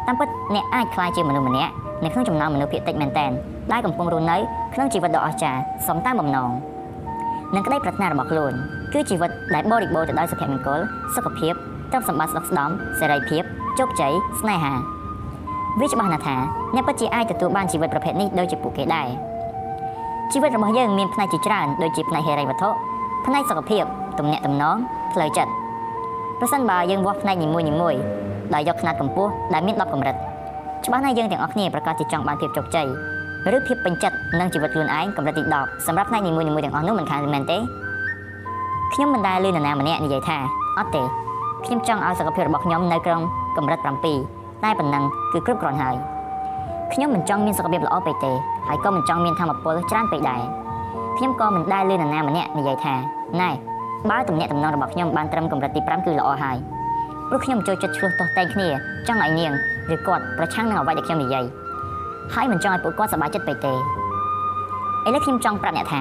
តាមពិតអ្នកអាចក្លាយជាមនុស្សម្នាក់នៅក្នុងចំណោមមនុស្សភាគតិចមែនតែនដែលកំពុងរស់នៅក្នុងជីវិតដ៏អស្ចារ្យសំតាមបំណងនិងក្តីប្រាថ្នារបស់ខ្លួន គឺជីវិតដែលបរិបូរទៅដោយសុភមង្គលសុខភាពទ្រព្យសម្បត្តិស្ដុកស្ដំសេរីភាពជោគជ័យស្នេហាវាច្បាស់ណាស់ថាអ្នកពិតជាអាចទទួលបានជីវិតប្រភេទនេះដូចជាពួកគេដែរជីវិតរបស់យើងមានផ្នែកជាច្រើនដូចជាផ្នែកហិរញ្ញវត្ថុផ្នែកសុខភាពទំនាក់ទំនងផ្លូវចិត្តប្រសិនបើយើងវាស់ផ្នែកនីមួយៗដោយយកຂະຫນាត់កម្ពស់ដែលមាន10កម្រិតច្បាស់ណាស់យើងទាំងអស់គ្នាប្រកាសជាចង់បានភាពជោគជ័យឬភាពពេញចិត្តនឹងជីវិតខ្លួនឯងកម្រិតទី10សម្រាប់ផ្នែកនីមួយៗទាំងអស់នោះមិនខានមែនទេ ខ្ញុំមិនដែលឮនរណាម្នាក់និយាយថាអត់ទេខ្ញុំចង់ឲ្យសុខភាពរបស់ខ្ញុំនៅក្នុងកម្រិត7តែប៉ុណ្ណឹងគឺគ្រប់គ្រាន់ហើយខ្ញុំមិនចង់មានសុខភាពល្អពេកទេហើយក៏មិនចង់មានធម៌ពលច្រើនពេកដែរខ្ញុំក៏មិនដែលឮនរណាម្នាក់និយាយថាណែបើទំនាក់ទំនងរបស់ខ្ញុំបានត្រឹមកម្រិតទី5គឺល្អហើយព្រោះខ្ញុំចូលចិត្តឆ្លោះទាស់តែងគ្នាចង់ឲ្យនាងឬគាត់ប្រឆាំងនឹងអ្វីដែលខ្ញុំនិយាយហើយមិនចង់ឲ្យពួកគាត់សប្បាយចិត្តពេកទេឥឡូវខ្ញុំចង់ប្រាប់អ្នកថា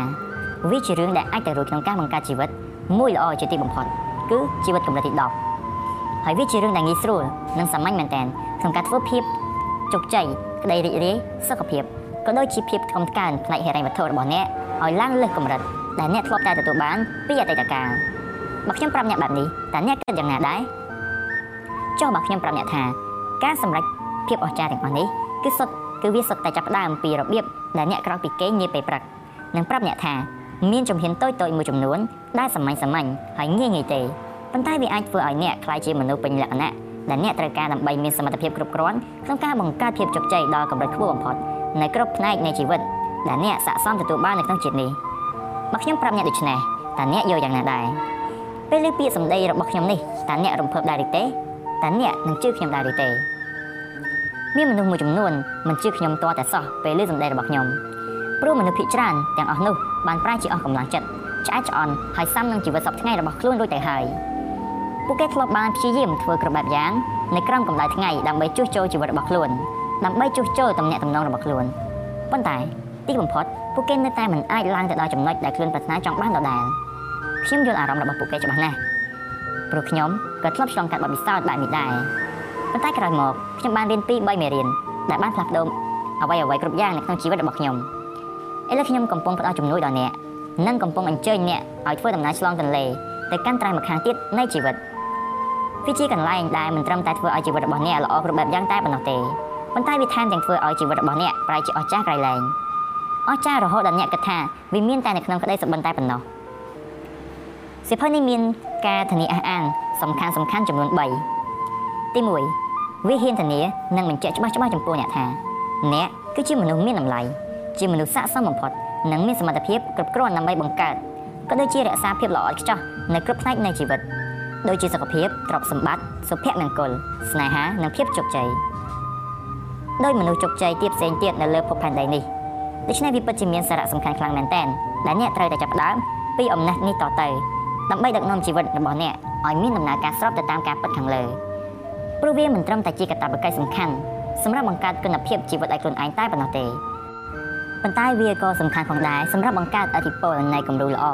វាជារឿងដែលអាចទៅរួចក្នុងការបង្កើតជីវិត មួយល្អជាទីបំផុតគឺជីវិតកម្រិតទី10ហើយវាជារឿងដែលងាយស្រួលនិងសាមញ្ញមែនទែនក្នុងការធ្វើភាពជោគជ័យក្តីរីករាយសុខភាពក៏ដូចជាភាពកំកើនផ្នែកហិរញ្ញវត្ថុរបស់អ្នកឲ្យឡើងលើសកម្រិតដែលអ្នកធ្លាប់តែទទួលបានពីអតីតកាលបើខ្ញុំប្រាប់អ្នកបែបនេះតើអ្នកគិតយ៉ាងណាដែរចុះបើខ្ញុំប្រាប់អ្នកថាការសម្រេចភាពអស្ចារ្យទាំងអស់នេះគឺសុទ្ធគឺវាសុទ្ធតែចាប់ផ្ដើមពីរបៀបដែលអ្នកក្រោកពីគេងនាពេលព្រឹកនិងប្រាប់អ្នកថា មានជំហានតូចតូចមួយចំនួនដែលសាមញ្ញសាមញ្ញហើយងាយងាយទេប៉ុន្តែវាអាចធ្វើឲ្យអ្នកក្លាយជាមនុស្សពេញលក្ខណៈដែលអ្នកត្រូវការដើម្បីមានសមត្ថភាពគ្រប់គ្រាន់ក្នុងការបង្កើតភាពជោគជ័យដល់កម្រិតខ្ពស់បំផុតនៅគ្រប់ផ្នែកនៃជីវិតដែលអ្នកស័ក្តិសមទទួលបាននៅក្នុងជាតិនេះបើខ្ញុំប្រាប់អ្នកដូច្នេះតើអ្នកយល់យ៉ាងណាដែរពេលឮពាក្យសម្ដីរបស់ខ្ញុំនេះតើអ្នករំភើបដែរឬទេតើអ្នកនឹងជឿខ្ញុំដែរឬទេមានមនុស្សមួយចំនួនមិនជឿខ្ញុំទាល់តែសោះពេលឮសម្ដីរបស់ខ្ញុំ ព្រោះមនុស្សភាគច្រើនទាំងអស់នោះបានប្រែជាអស់កម្លាំងចិត្តឆ្អែតឆ្អន់ហើយសាំនឹងជីវិតសពថ្ងៃរបស់ខ្លួនរួចទៅហើយពួកគេធ្លាប់បានព្យាយាមធ្វើគ្រប់បែបយ៉ាងនៅក្រោមកម្ដៅថ្ងៃដើម្បីជួសជុលជីវិតរបស់ខ្លួនដើម្បីជួសជុលទំនាក់ទំនងរបស់ខ្លួនប៉ុន្តែទីបំផុតពួកគេនៅតែមិនអាចឡើងទៅដល់ចំណុចដែលខ្លួនប្រាថ្នាចង់បានដដែលខ្ញុំយល់អារម្មណ៍របស់ពួកគេច្បាស់ណាស់ព្រោះខ្ញុំក៏ធ្លាប់ឆ្លងកាត់បទពិសោធន៍បែបនេះដែរប៉ុន្តែក្រោយមកខ្ញុំបានរៀនពី3មេរៀនដែលបានផ្លាស់ប្ដូរអ្វីអ្វីគ្រប់យ៉ាងនៅក្នុងជីវិតរបស់ខ្ញុំ ឥឡូវខ្ញុំកំពុងផ្ដល់ជំនួយដល់អ្នកនិងកំពុងអញ្ជើញអ្នកឲ្យធ្វើដំណើរឆ្លងទន្លេទៅកាន់ត្រៃម្ខាងទៀតនៃជីវិតវាជាកន្លែងដែលមិនត្រឹមតែធ្វើឲ្យជីវិតរបស់អ្នកល្អគ្រប់បែបយ៉ាងតែប៉ុណ្ណោះទេប៉ុន្តែវាថែមទាំងធ្វើឲ្យជីវិតរបស់អ្នកប្រែជាអស្ចារ្យក្រៃលែងអស្ចារ្យរហូតដល់អ្នកគិតថាវាមានតែនៅក្នុងក្តីសុបិនតែប៉ុណ្ណោះសិភៅនេះមានការធានាអះអាងសំខាន់សំខាន់ចំនួន3ទី1វាហ៊ានធានានិងបញ្ជាក់ច្បាស់ច្បាស់ចំពោះអ្នកថាអ្នកគឺជាមនុស្សមានតម្លៃ ជាមនុស្សស័ក្តិសមបំផុតនិងមានសមត្ថភាពគ្រប់គ្រាន់ដើម្បីបង្កើតក៏ដូចជារក្សាភាពល្អឥតខ្ចោះនៅគ្រប់ផ្នែកនៃជីវិតដូចជាសុខភាពទ្រព្យសម្បត្តិសុភមង្គលស្នេហានិងភាពជោគជ័យដោយមនុស្សជោគជ័យទៀតផ្សេងទៀតនៅលើភពផែនដីនេះដូច្នេះវាពិតជាមានសារៈសំខាន់ខ្លាំងមែនទែនដែលអ្នកត្រូវតែចាប់ផ្ដើមពីអំណះនេះតទៅដើម្បីដឹកនាំជីវិតរបស់អ្នកឲ្យមានដំណើរការស្របទៅតាមការពិតខាងលើព្រោះវាមិនត្រឹមតែជាកាតព្វកិច្ចសំខាន់សម្រាប់បង្កើតគុណភាពជីវិតឲ្យខ្លួនឯងតែប៉ុណ្ណោះទេ ប៉ុន្តែវាក៏សំខាន់ផងដែរសម្រាប់បង្កើតអធិពលនៃគំរូល្អ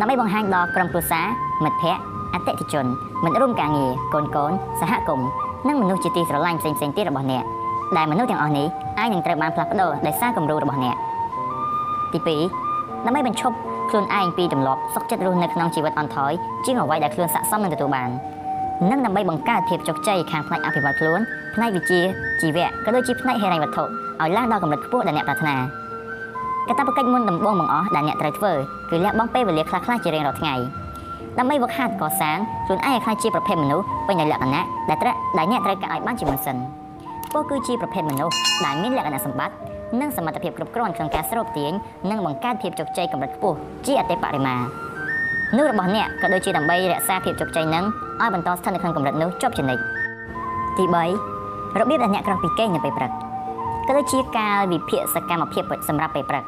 ដើម្បីបង្ហាញដល់ក្រុមគ្រួសារមិត្តភ័ក្តិអតិថិជនមិត្តរួមការងារកូនកូនសហគមន៍និងមនុស្សជាទីស្រឡាញ់ផ្សេងៗទៀតរបស់អ្នកដែលមនុស្សទាំងអស់នេះអាចនឹងត្រូវបានផ្លាស់ប្ដូរដោយសារគំរូរបស់អ្នកទី2ដើម្បីបញ្ឈប់ខ្លួនឯងពីទម្លាប់សុខចិត្តរស់នៅក្នុងជីវិតអន់ថយជាងអ្វីដែលខ្លួនស័ក្តិសមនឹងទទួលបាននិងដើម្បីបង្កើតភាពជោគជ័យខាងផ្នែកអភិវឌ្ឍខ្លួនផ្នែកវិជ្ជាជីវៈក៏ដូចជាផ្នែកហិរញ្ញវត្ថុឲ្យឡើងដល់កម្រិតខ្ពស់ដែលអ្នកប្រាថ្នា កាតព្វកិច្ចមុនដំបូងបង្អស់ដែលអ្នកត្រូវធ្វើគឺលះបង់ពេលវេលាខ្លះៗជារៀងរាល់ថ្ងៃដើម្បីវឹកហាត់កសាងខ្លួនឯងឲ្យក្លាយជាប្រភេទមនុស្សពេញដោយលក្ខណៈដែលត្រូវដែលអ្នកត្រូវការឲ្យបានជាមុនសិនពោលគឺជាប្រភេទមនុស្សដែលមានលក្ខណៈសម្បត្តិនិងសមត្ថភាពគ្រប់គ្រាន់ក្នុងការស្រូបទាញនិងបង្កើតភាពជោគជ័យកម្រិតខ្ពស់ជាអតិបរមានោះរបស់អ្នកក៏ដូចជាដើម្បីរក្សាភាពជោគជ័យនឹងឲ្យបន្តស្ថិតនៅក្នុងកម្រិតនោះជាប់ជានិច្ចទី3របៀបដែលអ្នកក្រោះពីគេងនៅពេលព្រឹកក៏ដូចជាការវិភាគសកម្មភាពសម្រាប់ពេលព្រឹក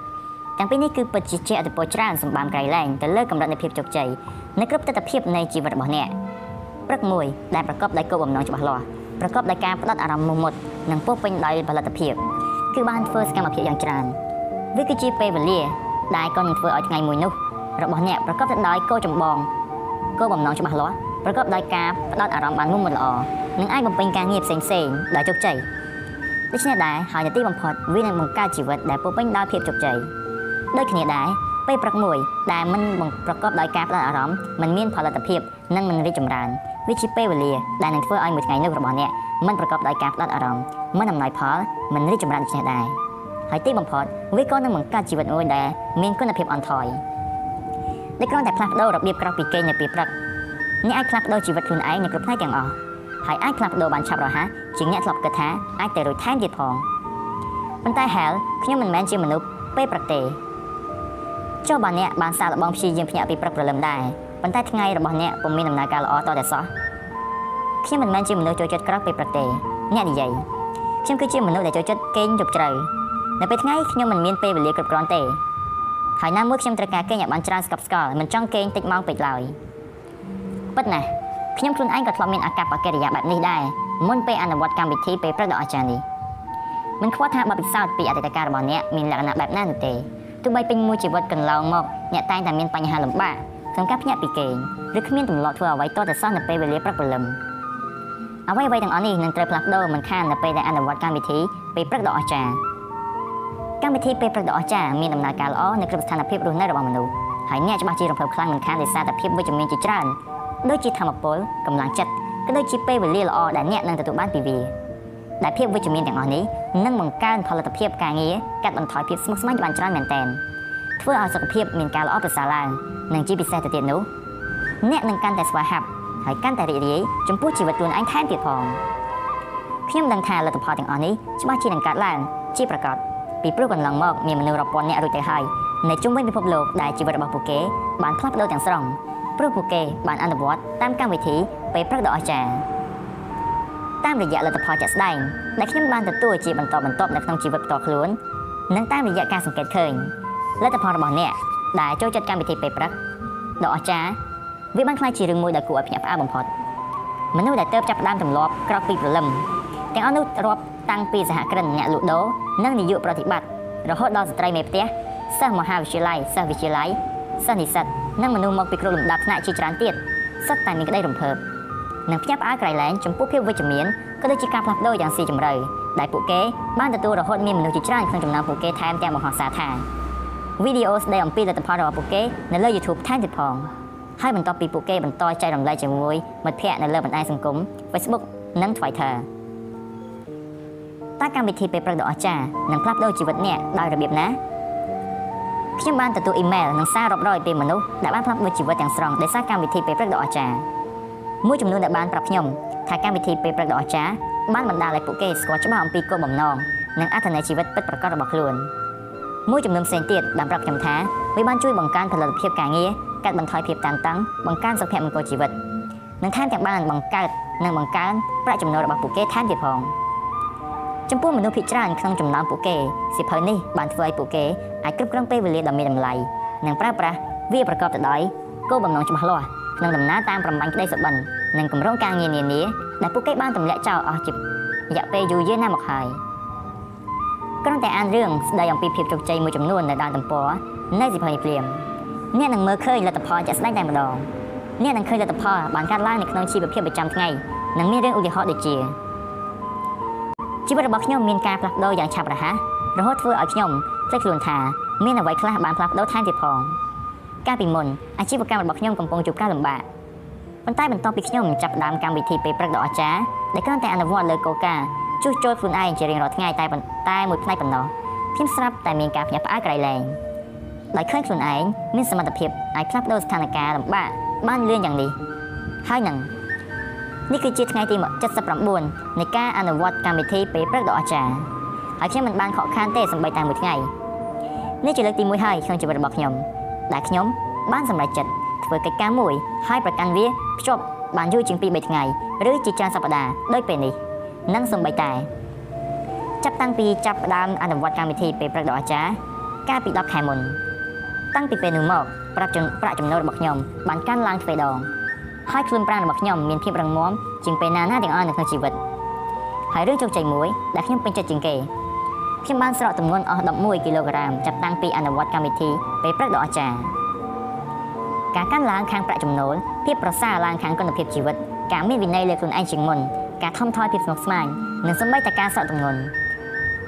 ទាំងពីរនេះគឺពិតជាជាអតិពលច្រើនសម្បំក្រៃលែងទៅលើកម្រិតនៃភាពជោគជ័យនៅគ្រប់ទិដ្ឋភាពនៃជីវិតរបស់អ្នកព្រឹកមួយដែលប្រកបដោយគោលបំណងច្បាស់លាស់ប្រកបដោយការផ្ដោតអារម្មណ៍មុមុតនិងពោពេញដោយផលិតភាពគឺបានធ្វើសកម្មភាពយ៉ាងច្រើនវាគឺជាពេលវេលាដែលក៏នឹងធ្វើឲ្យថ្ងៃមួយនោះរបស់អ្នកប្រកបទៅដោយគោលចម្បងគោលបំណងច្បាស់លាស់ប្រកបដោយការផ្ដោតអារម្មណ៍បានមុមុតល្អនិងអាចបំពេញការងារផ្សេងៗដោយជោគជ័យដូច្នេះដែរហើយនៅទីបំផុតវានឹងបង្កើតជីវិតដែលពោពេញដោយភាពជោគជ័យ ដូចគ្នាដែរពេលព្រឹកមួយដែលមិនប្រកបដោយការផ្ដោតអារម្មណ៍មិនមានផលិតភាពនិងមិនរីកចម្រើនវាជាពេលវេលាដែលនឹងធ្វើឲ្យមួយថ្ងៃនោះរបស់អ្នកមិនប្រកបដោយការផ្ដោតអារម្មណ៍មិនអំណោយផលមិនរីកចម្រើនដូចនេះដែរហើយទីបំផុតវាក៏នឹងបង្កើតជីវិតមួយដែលមានគុណភាពអន់ថយដូចគ្រាន់តែផ្លាស់ប្ដូររបៀបក្រោកពីគេងនៅពេលព្រឹកអ្នកអាចផ្លាស់ប្ដូរជីវិតខ្លួនឯងនៅគ្រប់ផ្នែកទាំងអស់ហើយអាចផ្លាស់ប្ដូរបានឆាប់រហ័សជាងអ្នកធ្លាប់គិតថាអាចទៅរួចថែមទៀតផងប៉ុន្តែ Hell ខ្ញុំមិនមែនជាមនុស្សពេលព្រឹកទេ ចុះបើអ្នកបានសាកល្បងព្យាយាមភ្ញាក់ពីព្រឹកព្រលឹមដែរប៉ុន្តែថ្ងៃរបស់អ្នកពុំមានដំណើរការល្អតតែសោះខ្ញុំមិនមែនជាមនុស្សចូលចិត្តក្រោកពេលព្រឹកទេអ្នកនិយាយខ្ញុំគឺជាមនុស្សដែលចូលចិត្តគេងយប់ជ្រៅនៅពេលថ្ងៃខ្ញុំមិនមានពេលវេលាគ្រប់គ្រាន់ទេហើយណាមួយខ្ញុំត្រូវការគេងឲ្យបានច្រើនស្កប់ស្កល់មិនចង់គេងតិចម៉ោងពេកឡើយពិតណាស់ខ្ញុំខ្លួនឯងក៏ធ្លាប់មានអាកប្បកិរិយាបែបនេះដែរមុនពេលអនុវត្តកម្មវិធីពេលព្រឹកដ៏អស្ចារ្យនេះមិនខ្វល់ថាបទពិសោធន៍ពីអតីតកាលរបស់អ្នកមានលក្ខណៈបែបណានោះទេ ទោះបីពេញមួយជីវិតកន្លងមកអ្នកតែងតែមានបញ្ហាលំបាកក្នុងការភ្ញាក់ពីគេងឬគ្មានទម្លាប់ធ្វើអ្វីតតែសោះនៅពេលវេលាព្រឹកព្រលឹមអ្វីអ្វីទាំងអស់នេះនឹងត្រូវផ្លាស់ប្ដូរមិនខាននៅពេលដែលអនុវត្តកម្មវិធីពេលព្រឹកដ៏អស្ចារ្យកម្មវិធីពេលព្រឹកដ៏អស្ចារ្យមានដំណើរការល្អនៅគ្រប់ស្ថានភាពរស់នៅរបស់មនុស្សហើយអ្នកច្បាស់ជារំភើបខ្លាំងមិនខានដោយសារតែភាពវិជ្ជមានជាច្រើនដូចជាធម៌ពលកម្លាំងចិត្តក៏ដូចជាពេលវេលាល្អដែលអ្នកនឹងទទួលបានពីវា ដែលភាពវិជ្ជមានទាំងអស់នេះនឹងបង្កើនផលិតភាពការងារកាត់បន្ថយភាពស្មុគស្មាញបានច្រើនមែនទែនធ្វើឲ្យសុខភាពមានការល្អប្រសើរឡើងនិងជាពិសេសទៅទៀតនោះអ្នកនឹងកាន់តែស្វាហាប់ហើយកាន់តែរីករាយចំពោះជីវិតខ្លួនឯងថែមទៀតផងខ្ញុំដឹងថាលទ្ធផលទាំងអស់នេះច្បាស់ជានឹងកើតឡើងជាប្រកបពីព្រោះកន្លងមកមានមនុស្សរាប់ពាន់នាក់រួចទៅហើយនៅជុំវិញពិភពលោកដែលជីវិតរបស់ពួកគេបានផ្លាស់ប្ដូរទាំងស្រុងព្រោះពួកគេបានអនុវត្តតាមកម្មវិធីពេលព្រឹកដ៏អស្ចារ្យ តាមរយៈលទ្ធផលជាក់ស្ដែងដែលខ្ញុំបានទទួលជាបន្តបន្ទាប់នៅក្នុងជីវិតផ្ទាល់ខ្លួននិងតាមរយៈការសង្កេតឃើញលទ្ធផលរបស់អ្នកដែលចូលចិត្តកម្មវិធីពេលព្រឹកដ៏អស្ចារ្យវាបានក្លាយជារឿងមួយដែលគួរឲ្យភ្ញាក់ផ្អើលបំផុតមនុស្សដែលទៅចាប់ផ្ដើមទម្លាប់ក្រោកពីព្រលឹមទាំងអស់នោះរាប់តាំងពីសហគ្រិនអ្នកលក់ដូរនិងនាយកប្រតិបត្តិរហូតដល់ស្ត្រីមេផ្ទះសិស្សមហាវិទ្យាល័យសិស្សវិទ្យាល័យសិស្សនិស្សិតនិងមនុស្សមកពីគ្រប់លំដាប់ថ្នាក់ជាច្រើនទៀតសុទ្ធតែមានក្តីរំភើប និងភ្ញាក់ផ្អើលក្រៃលែងចំពោះភាពវិជ្ជមានក៏ដូចជាការផ្លាស់ប្ដូរយ៉ាងស៊ីជម្រៅដែលពួកគេបានទទួលរហូតមានមនុស្សជាច្រើនក្នុងចំណោមពួកគេថែមទាំងបង្ហោះសារថាវីដេអូស្ដីអំពីលទ្ធផលរបស់ពួកគេនៅលើ YouTube ថែមទៀតផងហើយបន្ទាប់ពីពួកគេបន្តចែករំលែកជាមួយមិត្តភ័ក្តិនៅលើបណ្ដាញសង្គម Facebook និង Twitter តើកម្មវិធីពេលព្រឹកដ៏អស្ចារ្យនឹងផ្លាស់ប្ដូរជីវិតអ្នកដោយរបៀបណាខ្ញុំបានទទួលអ៊ីមែលនិងសាររាប់រយពីមនុស្សដែលបានផ្លាស់ប្ដូរជីវិតទាំងស្រុងដោយសារកម្មវិធីពេលព្រឹកដ៏អស្ចារ្យ មួយចំនួនដែលបានប្រាប់ខ្ញុំថាកម្មវិធីពេលព្រឹកដ៏អស្ចារ្យបានបណ្ដាលឲ្យពួកគេស្គាល់ច្បាស់អំពីគោលបំណងនិងអត្ថន័យជីវិតពិតប្រាកដរបស់ខ្លួនមួយចំនួនផ្សេងទៀតបានប្រាប់ខ្ញុំថាវាបានជួយបង្កើនផលិតភាពការងារកាត់បន្ថយភាពតានតឹងបង្កើនសុខភាពមង្គលជីវិតនិងថែមទាំងបានបង្កើតនិងបង្កើនប្រាក់ចំណូលរបស់ពួកគេថែមទៀតផងចំពោះមនុស្សភាគច្រើនក្នុងចំណោមពួកគេសិភៅនេះបានធ្វើឲ្យពួកគេអាចគ្រប់គ្រងពេលវេលាដ៏មានតម្លៃនិងប្រើប្រាស់វាប្រកបទៅដោយគោលបំណងច្បាស់លាស់ក្នុងដំណើរតាមប្រមាញ់ក្តីសុបិននិងគម្រោងការងារនានាដែលពួកគេបានទម្លាក់ចោលអស់ជារយៈពេលយូរយារណាស់មកហើយគ្រាន់តែអានរឿងស្ដីអំពីភាពជោគជ័យមួយចំនួននៅដើមទំព័រនៃសិភៅនេះព្រាមអ្នកនឹងមើលឃើញលទ្ធផលជាក់ស្ដែងតែម្ដងអ្នកនឹងឃើញលទ្ធផលបានកើតឡើងនៅក្នុងជីវភាពប្រចាំថ្ងៃនិងមានរឿងឧទាហរណ៍ដូចជាជីវិតរបស់ខ្ញុំមានការផ្លាស់ប្ដូរយ៉ាងឆាប់រហ័សរហូតធ្វើឲ្យខ្ញុំភ្លេចខ្លួនថាមានអ្វីខ្លះបានផ្លាស់ប្ដូរថែមទៀតផង កាលពីមុនអាជីវកម្មរបស់ខ្ញុំកំពុងជួបការលំបាកប៉ុន្តែបន្ទាប់ពីខ្ញុំចាប់ផ្ដើមកម្មវិធីពេលព្រឹកដ៏អស្ចារ្យដែលគ្រាន់តែអនុវត្តលើកូកាជួសជុលខ្លួនឯងជារៀងរាល់ថ្ងៃតែតែមួយផ្នែកប៉ុណ្ណោះខ្ញុំស្រាប់តែមានការភ្ញាក់ផ្អើលក្រៃលែងដោយឃើញខ្លួនឯងមានសមត្ថភាពអាចផ្លាស់ប្ដូរស្ថានភាពលំបាកបានលឿនយ៉ាងនេះហើយនឹងនេះគឺជាថ្ងៃទី79នៃការអនុវត្តកម្មវិធីពេលព្រឹកដ៏អស្ចារ្យហើយខ្ញុំមិនបានខកខានទេសម្បីតែមួយថ្ងៃនេះជាលើកទី1ហើយក្នុងជីវិតរបស់ខ្ញុំ ដែលខ្ញុំបានសម្រេចចិត្តធ្វើកិច្ចការមួយហើយប្រកាន់វាភ្ជាប់បានយូរជាង2 3ថ្ងៃឬជាច្រើនសប្តាហ៍ដូចពេលនេះនិងសម្បីតែចាប់តាំងពីចាប់ផ្ដើមអនុវត្តកម្មវិធីពេលព្រឹកដ៏អស្ចារ្យកាលពី10ខែមុនតាំងពីពេលនោះមកប្រាក់ប្រាក់ចំណូលរបស់ខ្ញុំបានកាន់ឡើងទ្វេដងហើយខ្លួនប្រាណរបស់ខ្ញុំមានភាពរឹងមាំជាងពេលណាណាទាំងអស់នៅក្នុងជីវិតហើយរឿងជោគជ័យមួយដែលខ្ញុំពេញចិត្តជាងគេ ខ្ញុំបានស្រកទម្ងន់អស់11គីឡូក្រាមចាប់តាំងពីអនុវត្តកម្មវិធីពេលព្រឹកដ៏អស្ចារ្យការកាន់ឡើងខាងប្រាក់ចំណូលភាពប្រសើរឡើងខាងគុណភាពជីវិតការមានវិន័យលើខ្លួនឯងជាងមុនការថមថយភាពស្មុគស្មាញនិងសម្បីតែការស្រកទម្ងន់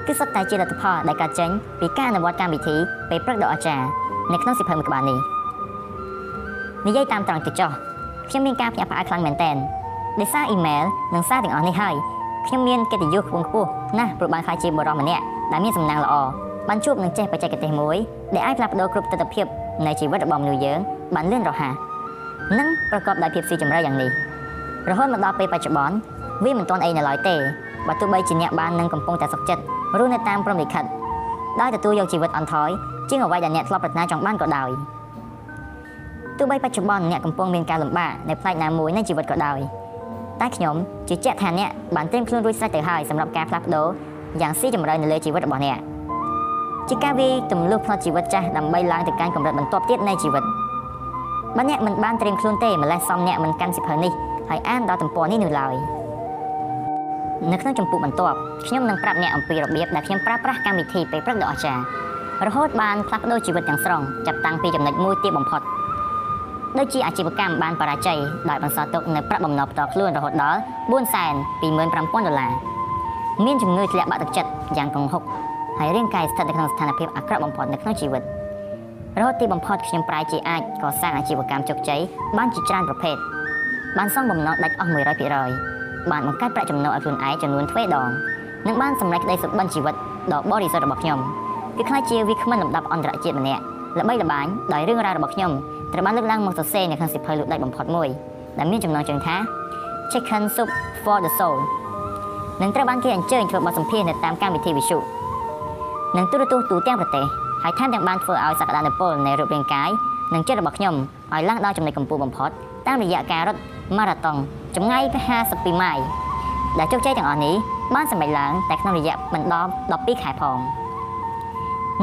គឺសុទ្ធតែជាលទ្ធផលដែលកើតចេញពីការអនុវត្តកម្មវិធីពេលព្រឹកដ៏អស្ចារ្យនៅក្នុងសិភៅមួយក្បាលនេះនិយាយតាមត្រង់ទៅចុះខ្ញុំមានការភ្ញាក់ផ្អើលខ្លាំងមែនទែនដោយសារអ៊ីមែលនិងសារទាំងអស់នេះហើយខ្ញុំមានកិត្តិយសខ្ពង់ខ្ពស់ណាស់ព្រោះបានក្លាយជាបរិសម្នាក់ ដែលមានសំណាងល្អបានជួបនឹងចេះបច្ចេកទេសមួយដែលអាចផ្លាស់ប្ដូរគ្រប់ទិដ្ឋភាពនៃជីវិតរបស់មនុស្សយើងបានលឿនរហ័សនិងប្រកបដោយភាពស៊ីជម្រៅយ៉ាងនេះរហូតមកដល់ពេលបច្ចុប្បន្នវាមិនទាន់អីនៅឡើយទេបើទោះបីជាអ្នកបាននឹងកំពុងតែសុខចិត្តរស់នៅតាមព្រំលិខិតដោយទទួលយកជីវិតអន់ថយជាងអ្វីដែលអ្នកធ្លាប់ប្រាថ្នាចង់បានក៏ដោយទោះបីបច្ចុប្បន្នអ្នកកំពុងមានការលំបាកនៅផ្នែកណាមួយនៃជីវិតក៏ដោយតែខ្ញុំជឿជាក់ថាអ្នកបានត្រៀមខ្លួនរួចស្រេចទៅហើយសម្រាប់ការផ្លាស់ប្ដូរ យ៉ាងស៊ីជម្រៅនៅលើជីវិតរបស់អ្នកជាការវាទម្លុះផ្នត់ជីវិតចាស់ដើម្បីឡើងទៅកាន់កម្រិតបន្ទាប់ទៀតនៃជីវិតបើអ្នកមិនបានត្រៀមខ្លួនទេម្លេះសំអ្នកមិនកាន់សិភៅនេះហើយអានដល់ទំព័រនេះនោះឡើយនៅក្នុងចម្ពោះបន្ទាប់ខ្ញុំនឹងប្រាប់អ្នកអំពីរបៀបដែលខ្ញុំប្រើប្រាស់កម្មវិធីពេលព្រឹកដ៏អស្ចារ្យរហូតបានផ្លាស់ប្ដូរជីវិតទាំងស្រុងចាប់តាំងពីចំណុចមួយទាបបំផុតដូចជាអាជីវកម្មបានបរាជ័យដោយបន្សល់ទុកនៅប្រាក់បំណុលផ្ទាល់ខ្លួនរហូតដល់425,000ដុល្លារ មានជំងឺធ្លាក់បាក់ទឹកចិត្តយ៉ាងគង្ហុកហើយរាងកាយស្ថិតនៅក្នុងស្ថានភាពអាក្រក់បំផុតនៅក្នុងជីវិតរហូតទីបំផុតខ្ញុំប្រែជាអាចកសាងអាជីវកម្មជោគជ័យបានជាច្រើនប្រភេទបានសងបំណុលដាច់អស់100%បានបង្កើតប្រាក់ចំណូលឲ្យខ្លួនឯងចំនួនទ្វេដងនិងបានសម្រេចក្តីសុបិនជីវិតដ៏បរិសុទ្ធរបស់ខ្ញុំគឺខ្ល้ายជាវាគ្មិនលំដាប់អន្តរជាតិម្នាក់ល្បីល្បាញដោយរឿងរ៉ាវរបស់ខ្ញុំត្រូវបានលើកឡើងមកសរសេរនៅក្នុងសៀវភៅលក់ដាច់បំផុតមួយដែលមានចំណងជើងថា Chicken Soup for the Soul នឹងត្រូវបានគេអញ្ជើញធ្វើបទសម្ភាសន៍នៅតាមកម្មវិធីវិទ្យុនិងទូរទស្សន៍ទូទាំងប្រទេសហើយថែមទាំងបានធ្វើឲ្យសក្តានុពលនៃរូបរាងកាយនិងចិត្តរបស់ខ្ញុំឲ្យឡើងដល់ចំណុចកម្ពស់បំផុតតាមរយៈការរត់ម៉ារ៉ាតុងចម្ងាយ52ម៉ាយដែលជោគជ័យទាំងអស់នេះបានសម្រេចឡើងតែក្នុងរយៈមិនដល់12ខែផង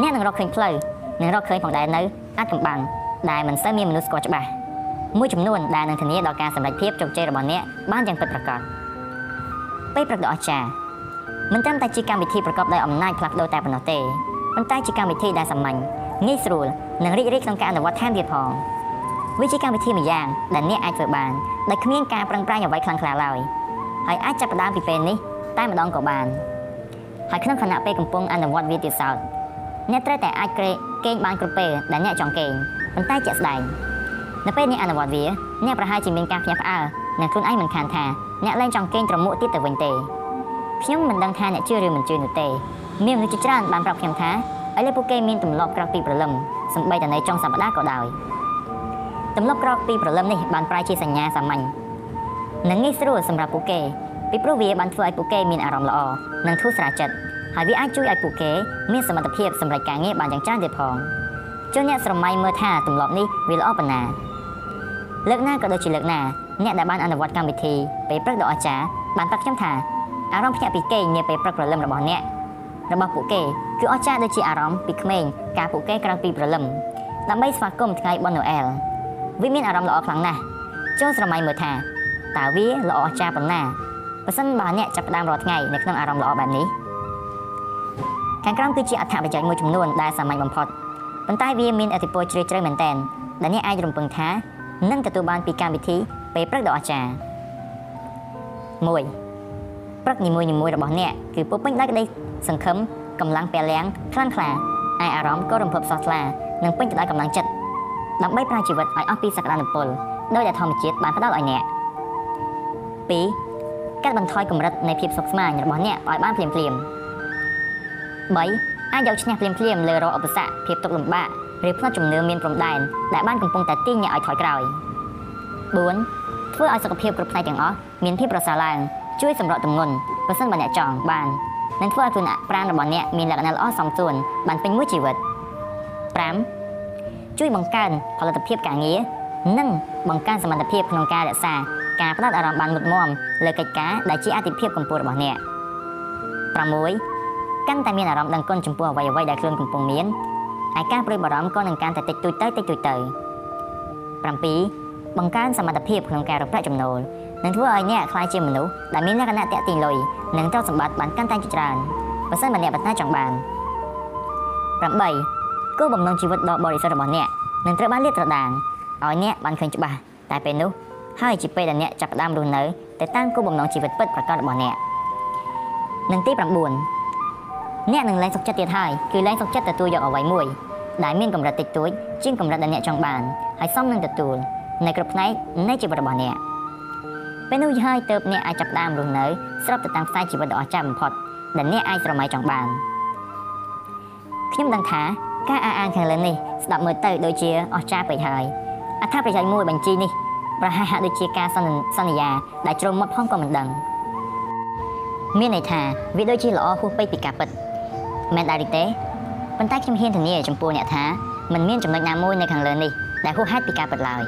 អ្នកនឹងរកឃើញផ្លូវនិងរកឃើញផងដែរនៅអាចកំបាំងដែលមិនសូវមានមនុស្សស្គាល់ច្បាស់មួយចំនួនដែលនឹងធានាដល់ការសម្រេចភាពជោគជ័យរបស់អ្នកបានយ៉ាងពិតប្រាកដ ពេលប្រកបដោយអស្ចារ្យមិនត្រឹមតែជាកម្មវិធីប្រកបដោយអំណាចផ្លាស់ប្ដូរតែប៉ុណ្ណោះទេប៉ុន្តែជាកម្មវិធីដែលសាមញ្ញងាយស្រួលនិងរីករាយក្នុងការអនុវត្តថែមទៀតផងវាជាកម្មវិធីមួយយ៉ាងដែលអ្នកអាចធ្វើបានដោយគ្មានការប្រឹងប្រែងអ្វីខ្លាំងក្លាឡើយហើយអាចចាប់ផ្ដើមពីពេលនេះតែម្ដងក៏បានហើយក្នុងខណៈពេលកំពុងអនុវត្តវាទៀតសោតអ្នកត្រូវតែអាចក្រេកគេងបានគ្រប់ពេលដែលអ្នកចង់គេងប៉ុន្តែជាក់ស្ដែងនៅពេលអ្នកអនុវត្តវាអ្នកប្រហែលជាមានការភ្ញាក់ផ្អើលនិងខ្លួនឯងមិនខានថា អ្នកលែងចង់គេងត្រមួកទៀតទៅវិញទេខ្ញុំមិនដឹងថាអ្នកជឿឬមិនជឿនោះទេមានមនុស្សជាច្រើនបានប្រាប់ខ្ញុំថាឥឡូវពួកគេមានទម្លាប់ក្រោកពីព្រលឹមសម្បីតែនៅចុងសប្តាហ៍ក៏ដោយទម្លាប់ក្រោកពីព្រលឹមនេះបានប្រែជាសញ្ញាសាមញ្ញនិងងាយស្រួលសម្រាប់ពួកគេពីព្រោះវាបានធ្វើឲ្យពួកគេមានអារម្មណ៍ល្អនិងធូរស្រាលចិត្តហើយវាអាចជួយឲ្យពួកគេមានសមត្ថភាពសម្រេចការងារបានយ៉ាងច្រើនទៀតផងជួនអ្នកស្រមៃមើលថាទម្លាប់នេះវាល្អប៉ុណ្ណាលើកណាក៏ដូចជាលើកណា អ្នកដែលបានអនុវត្តកម្មវិធីពេលព្រឹកដ៏អស្ចារ្យបានប្រាប់ខ្ញុំថាអារម្មណ៍ភ្ញាក់ពីគេងនាពេលព្រឹកព្រលឹមរបស់អ្នករបស់ពួកគេគឺអស្ចារ្យដូចជាអារម្មណ៍ពីក្មេងការពួកគេក្រោយពីព្រលឹមដើម្បីស្វាគមន៍ថ្ងៃបុណ្យណូអែលវាមានអារម្មណ៍ល្អខ្លាំងណាស់ចូលស្រមៃមើលថាតើវាល្អអស្ចារ្យប៉ុណ្ណាបើសិនបើអ្នកចាប់ផ្ដើមរាល់ថ្ងៃនៅក្នុងអារម្មណ៍ល្អបែបនេះខាងក្រោមគឺជាអត្ថប្រយោជន៍មួយចំនួនដែលសាមញ្ញបំផុតប៉ុន្តែវាមានអធិពលជ្រាលជ្រៅមែនទែនដែលអ្នកអាចរំពឹងថានឹងទទួលបានពីកម្មវិធី ពេលព្រឹកដ៏អស្ចារ្យ1ព្រឹកនីមួយៗរបស់អ្នកគឺពុពេញដោយក្តីសង្ឃឹមកម្លាំងពលំខ្លាំងក្លាឯអារម្មណ៍ក៏រំភើបសោះថ្លានិងពេញទៅដោយកម្លាំងចិត្តដើម្បីប្រើជីវិតឲ្យអស់ពីសក្តានុពលដោយដែលធម្មជាតិបានផ្ដល់ឲ្យអ្នក2កាត់បន្ថយកម្រិតនៃភាពសុខស្មាញរបស់អ្នកឲ្យបានភ្លាមភ្លាម3អាចយកឈ្នះភ្លាមភ្លាមលើរាល់ឧបសគ្គភាពទុក្ខលំបាកឬផ្នត់ជំនឿមានព្រំដែនដែលបានកំពុងតែទាញអ្នកឲ្យថយក្រោយ4 ធ្វើឲ្យសុខភាពគ្រប់ផ្នែកទាំងអស់មានភាពប្រសើរឡើងជួយសម្រកទម្ងន់ប្រសិនបើអ្នកចង់បាននឹងធ្វើឲ្យខ្លួនប្រាណរបស់អ្នកមានលក្ខណៈល្អសមសួនបានពេញមួយជីវិត5ជួយបង្កើនផលិតភាពការងារនិងបង្កើនសមត្ថភាពក្នុងការរក្សាការផ្ដោតអារម្មណ៍បានមុតមមលើកិច្ចការដែលជាអាទិភាពកម្ពុជារបស់អ្នក6កាន់តែមានអារម្មណ៍ដឹងគុណចំពោះអ្វីអ្វីដែលខ្លួនកំពុងមានឯការព្រួយបារម្ភក៏នឹងកាន់តែតិចតួចទៅតិចតួចទៅ7 បង្កើនសមត្ថភាពក្នុងការរកប្រាក់ចំណូលនឹងធ្វើឲ្យអ្នកក្លាយជាមនុស្សដែលមានលក្ខណៈតាក់ទាញលុយនិងទ្រព្យសម្បត្តិបានកាន់តែច្រើនបើសិនបើអ្នកប្រាថ្នាចង់បាន8គោលបំណងជីវិតដ៏បរិសុទ្ធរបស់អ្នកនឹងត្រូវបានលាតត្រដាងឲ្យអ្នកបានឃើញច្បាស់តែពេលនោះហើយជាពេលដែលអ្នកចាប់ផ្ដើមរស់នៅទៅតាមគោលបំណងជីវិតពិតប្រាកដរបស់អ្នកនិងទី9អ្នកនឹងលែងសុខចិត្តទៀតហើយគឺលែងសុខចិត្តទទួលយកអ្វីមួយដែលមានកម្រិតតិចតួចជាងកម្រិតដែលអ្នកចង់បានហើយសមនឹងទទួល នៅគ្រប់ផ្នែកនៃជីវិតរបស់អ្នកពេលនោះហើយទៅអ្នកអាចចាប់ផ្ដើមរស់នៅស្របទៅតាមខ្សែជីវិតដ៏អស្ចារ្យបំផុតដែលអ្នកអាចស្រមៃចង់បានខ្ញុំដឹងថាការអះអាងខាងលើនេះស្ដាប់មើលទៅដូចជាអស្ចារ្យពេកហើយអត្ថប្រយោជន៍មួយបញ្ជីនេះប្រហែលហាក់ដូចជាការសន្យាដែលជ្រុំមាត់ផងក៏មិនដឹងមានន័យថាវាដូចជាល្អហួសពេកពីការពិតមែនដែរទេប៉ុន្តែខ្ញុំហ៊ានធានាចំពោះអ្នកថាมันមានចំណុចណាមួយនៅខាងលើនេះដែលហួសហេតុពីការពិតឡើយ